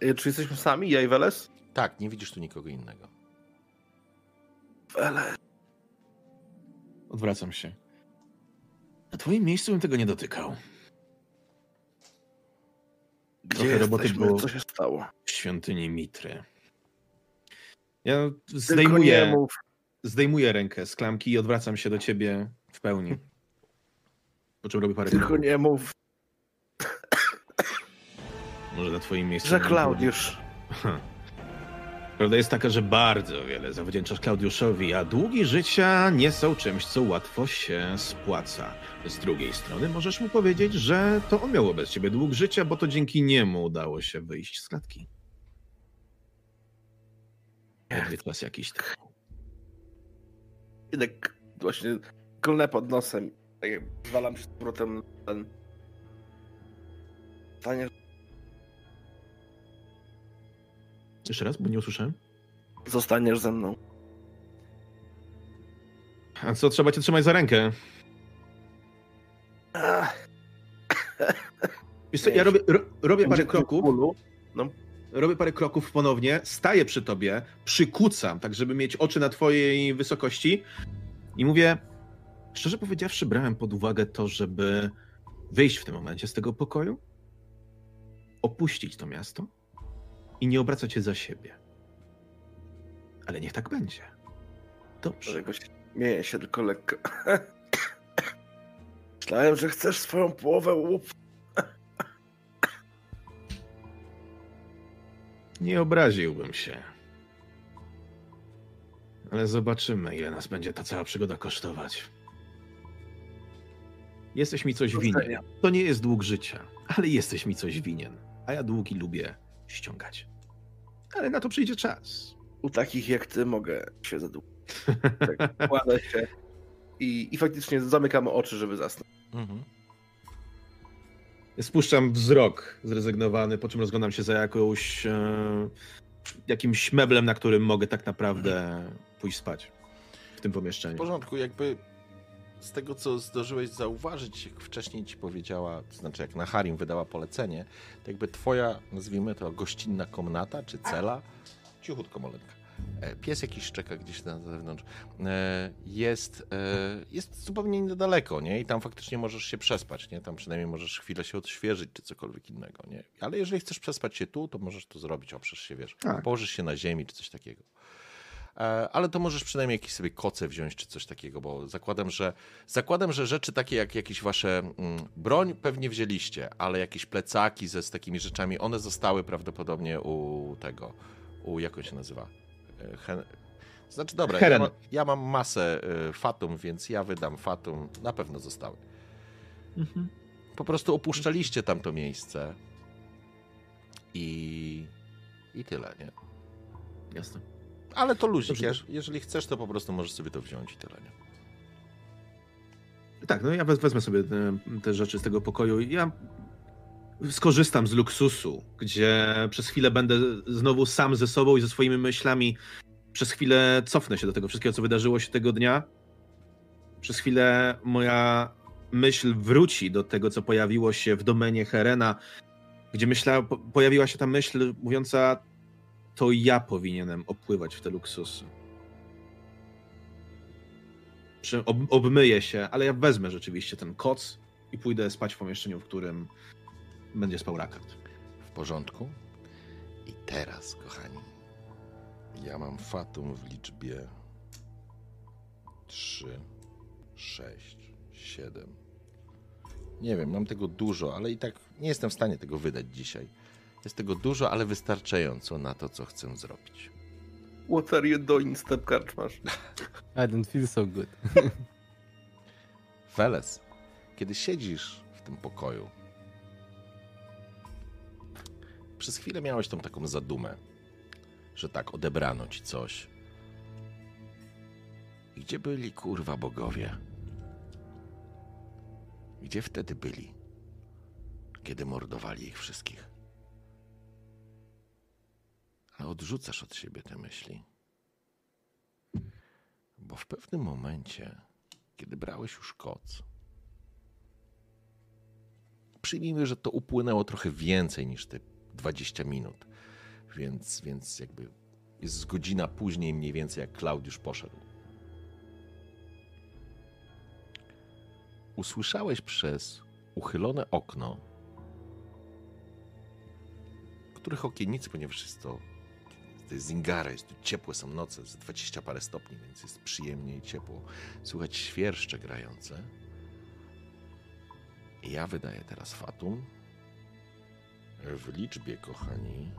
E, Czy jesteśmy sami, ja i Weles? Tak, nie widzisz tu nikogo innego. Weles. Odwracam się. Na twoim miejscu bym tego nie dotykał. Gdzie Trochę roboty jesteśmy? było. Co się stało? W świątyni Mitry. Ja Tylko zdejmuję, zdejmuję rękę z klamki i odwracam się do ciebie w pełni. Po czym robię parę Tylko nie mów, Może na twoim miejscu. że Klaudiusz. Prawda jest taka, że bardzo wiele zawdzięczasz Klaudiuszowi, a długi życia nie są czymś, co łatwo się spłaca. Z drugiej strony możesz mu powiedzieć, że to on miał wobec ciebie dług życia, bo to dzięki niemu udało się wyjść z klatki. Odwiedź was jakiś tak. Jednak właśnie klnę pod nosem. Tak jak zwalam się z powrotem ten... Stanie, Jeszcze raz, bo nie usłyszałem. zostaniesz ze mną. A co, trzeba cię trzymać za rękę? Wiesz co, ja robię, ro, robię parę kroków, bólu. robię parę kroków ponownie, staję przy tobie, przykucam, tak żeby mieć oczy na twojej wysokości i mówię, szczerze powiedziawszy, brałem pod uwagę to, żeby wyjść w tym momencie z tego pokoju, opuścić to miasto i nie obracać się za siebie. Ale niech tak będzie. Dobrze. Śmieję się tylko lekko. Myślałem, że chcesz swoją połowę łup. Nie obraziłbym się. Ale zobaczymy, ile nas będzie ta cała przygoda kosztować. Jesteś mi coś winien. To nie jest dług życia, ale jesteś mi coś winien. A ja długi lubię ściągać. Ale na to przyjdzie czas. U takich jak ty mogę się zadłużyć. Tak, kładę się i, i faktycznie zamykam oczy, żeby zasnąć. Mhm. Spuszczam wzrok zrezygnowany, po czym rozglądam się za jakąś, e, jakimś meblem, na którym mogę tak naprawdę pójść spać w tym W pomieszczeniu. porządku, jakby z tego, co zdążyłeś zauważyć, jak wcześniej ci powiedziała, to znaczy jak na Harim wydała polecenie, to jakby twoja, nazwijmy to, gościnna komnata czy cela, cichutko molenka, e, pies jakiś szczeka gdzieś na zewnątrz, e, jest, e, jest zupełnie niedaleko, nie? I tam faktycznie możesz się przespać, nie? Tam przynajmniej możesz chwilę się odświeżyć czy cokolwiek innego, nie? Ale jeżeli chcesz przespać się tu, to możesz to zrobić, oprzesz się, wiesz, Tak. położysz się na ziemi czy coś takiego. E, ale to możesz przynajmniej jakieś sobie koce wziąć czy coś takiego, bo zakładam, że zakładam, że rzeczy takie jak jakieś wasze mm, broń pewnie wzięliście, ale jakieś plecaki ze z takimi rzeczami, one zostały prawdopodobnie u tego, u jak on się nazywa? E, Hen... Znaczy dobra, ja, ma, ja mam masę e, fatum, więc ja wydam fatum, na pewno zostały. Mhm. Po prostu opuszczaliście tamto miejsce i i tyle, nie? Jasne. Ale to luzik, Dobrze. jeż- jeżeli chcesz, to po prostu możesz sobie to wziąć i tyle, nie? Tak, no ja wez- wezmę sobie te, te rzeczy z tego pokoju. Ja skorzystam z luksusu, gdzie przez chwilę będę znowu sam ze sobą i ze swoimi myślami. Przez chwilę cofnę się do tego wszystkiego, co wydarzyło się tego dnia. Przez chwilę moja myśl wróci do tego, co pojawiło się w domenie Herena, gdzie myśla, po, pojawiła się ta myśl mówiąca, to ja powinienem opływać w te luksusy. Przy, ob, obmyję się, ale ja wezmę rzeczywiście ten koc i pójdę spać w pomieszczeniu, w którym będzie spał rakat. W porządku. I teraz, kochani, ja mam fatum w liczbie 3, 6, 7. Nie wiem, mam tego dużo, ale i tak nie jestem w stanie tego wydać dzisiaj. Jest tego dużo, ale wystarczająco na to, co chcę zrobić. What are you doing, step karczmasz? I don't feel so good. Weles, kiedy siedzisz w tym pokoju Przez chwilę miałeś tą taką zadumę, że tak odebrano ci coś. I Gdzie byli kurwa bogowie? Gdzie wtedy byli? Kiedy mordowali ich wszystkich? Odrzucasz od siebie te myśli. Bo w pewnym momencie, kiedy brałeś już koc, przyjmijmy, że to upłynęło trochę więcej niż te 20 minut, więc, więc jakby jest godzina później mniej więcej, jak Klaudiusz poszedł. Usłyszałeś przez uchylone okno, których okiennicy, ponieważ jest to, to jest Zingara, jest tu ciepłe są noce, z 20 parę stopni, więc jest przyjemnie i ciepło. Słychać świerszcze grające. I ja wydaję teraz Fatum. W liczbie, kochani.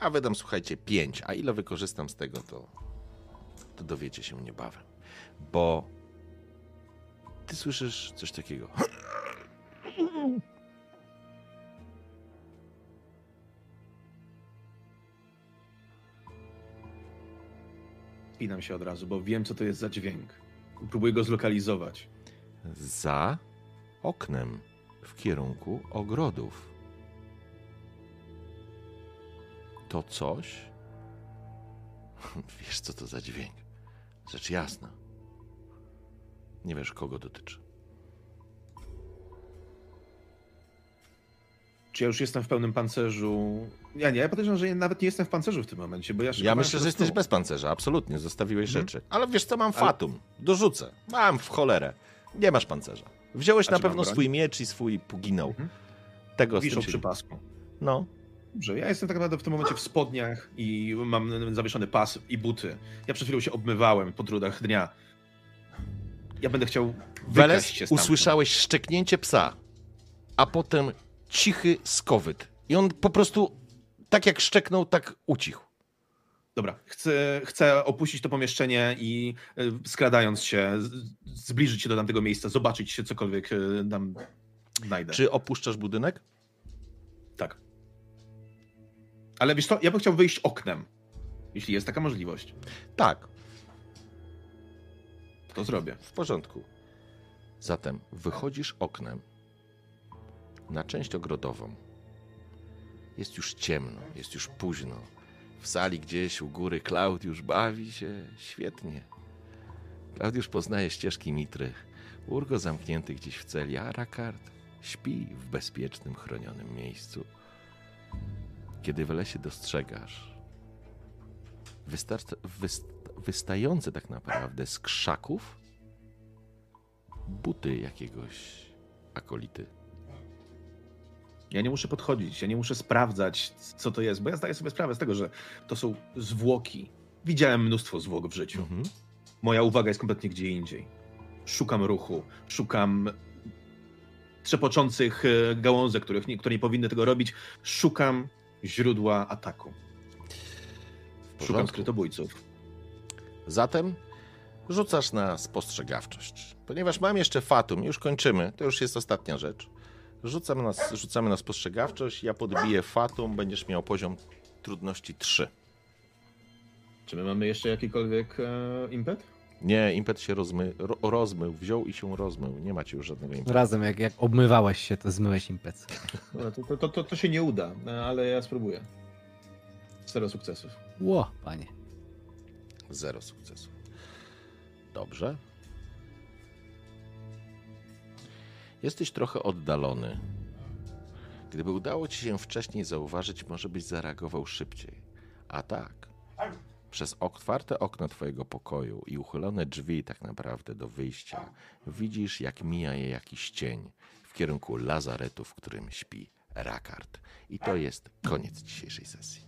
Ja wydam, słuchajcie, 5, a ile wykorzystam z tego, to, to dowiecie się niebawem. Bo ty słyszysz coś takiego. Spinam się od razu, bo wiem, co to jest za dźwięk. Próbuję go zlokalizować. za oknem w kierunku ogrodów. To coś. Wiesz, co to za dźwięk? Rzecz jasna. Nie wiesz, kogo dotyczy. Czy ja już jestem w pełnym pancerzu? Ja nie, ja podejrzewam, że nawet nie jestem w pancerzu w tym momencie, bo ja Ja myślę, że jesteś bez pancerza, absolutnie. Zostawiłeś Mhm. rzeczy. Ale wiesz co, mam Ale- fatum. Dorzucę. Mam w cholerę. Nie masz pancerza. Wziąłeś A na pewno swój miecz i swój puginał. Mhm. Tego Wiszą przy pasku. No. Dobrze, ja jestem tak naprawdę w tym momencie w spodniach i mam zawieszony pas i buty. Ja przed chwilą się obmywałem po trudach dnia. Ja będę chciał Weles, się stamtąd. usłyszałeś szczeknięcie psa, a potem cichy skowyt. I on po prostu, tak jak szczeknął, tak ucichł. Dobra, chcę, chcę opuścić to pomieszczenie i y, skradając się, zbliżyć się do tamtego miejsca, zobaczyć się cokolwiek y, tam znajdę. Czy opuszczasz budynek? Tak. Ale wiesz co, ja bym chciał wyjść oknem, jeśli jest taka możliwość. Tak, To zrobię. w porządku. Zatem wychodzisz oknem na część ogrodową. Jest już ciemno, jest już późno. W sali gdzieś u góry Klaudiusz bawi się świetnie. Klaudiusz poznaje ścieżki Mitry. Urgo zamknięty gdzieś w celi, a Rakard śpi w bezpiecznym, chronionym miejscu. Kiedy w lesie dostrzegasz wystające tak naprawdę z krzaków buty jakiegoś akolity. Ja nie muszę podchodzić, ja nie muszę sprawdzać, co to jest, bo ja zdaję sobie sprawę z tego, że to są zwłoki. Widziałem mnóstwo zwłok w życiu. Mhm. Moja uwaga jest kompletnie gdzie indziej. Szukam ruchu, szukam trzepoczących e, gałązek, których nie, które nie powinny tego robić. Szukam źródła ataku. Szukam skrytobójców. Zatem rzucasz na spostrzegawczość. Ponieważ mam jeszcze fatum, już kończymy, to już jest ostatnia rzecz. Rzucamy na, rzucamy na spostrzegawczość, ja podbiję fatum, będziesz miał poziom trudności 3. Czy my mamy jeszcze jakikolwiek e, impet? Nie, impet się rozmy, ro, rozmył, wziął i się rozmył. Nie macie już żadnego impetu. Razem, jak, jak obmywałeś się, to zmyłeś impec. No, to, to, to, to, to się nie uda, e, ale ja spróbuję. Zero sukcesów. Ło, panie. Zero sukcesów. Dobrze. Jesteś trochę oddalony. Gdyby udało ci się wcześniej zauważyć, może byś zareagował szybciej. A tak, przez otwarte okno twojego pokoju i uchylone drzwi tak naprawdę do wyjścia, widzisz jak mija je jakiś cień w kierunku lazaretu, w którym śpi Rakard. I to jest koniec dzisiejszej sesji.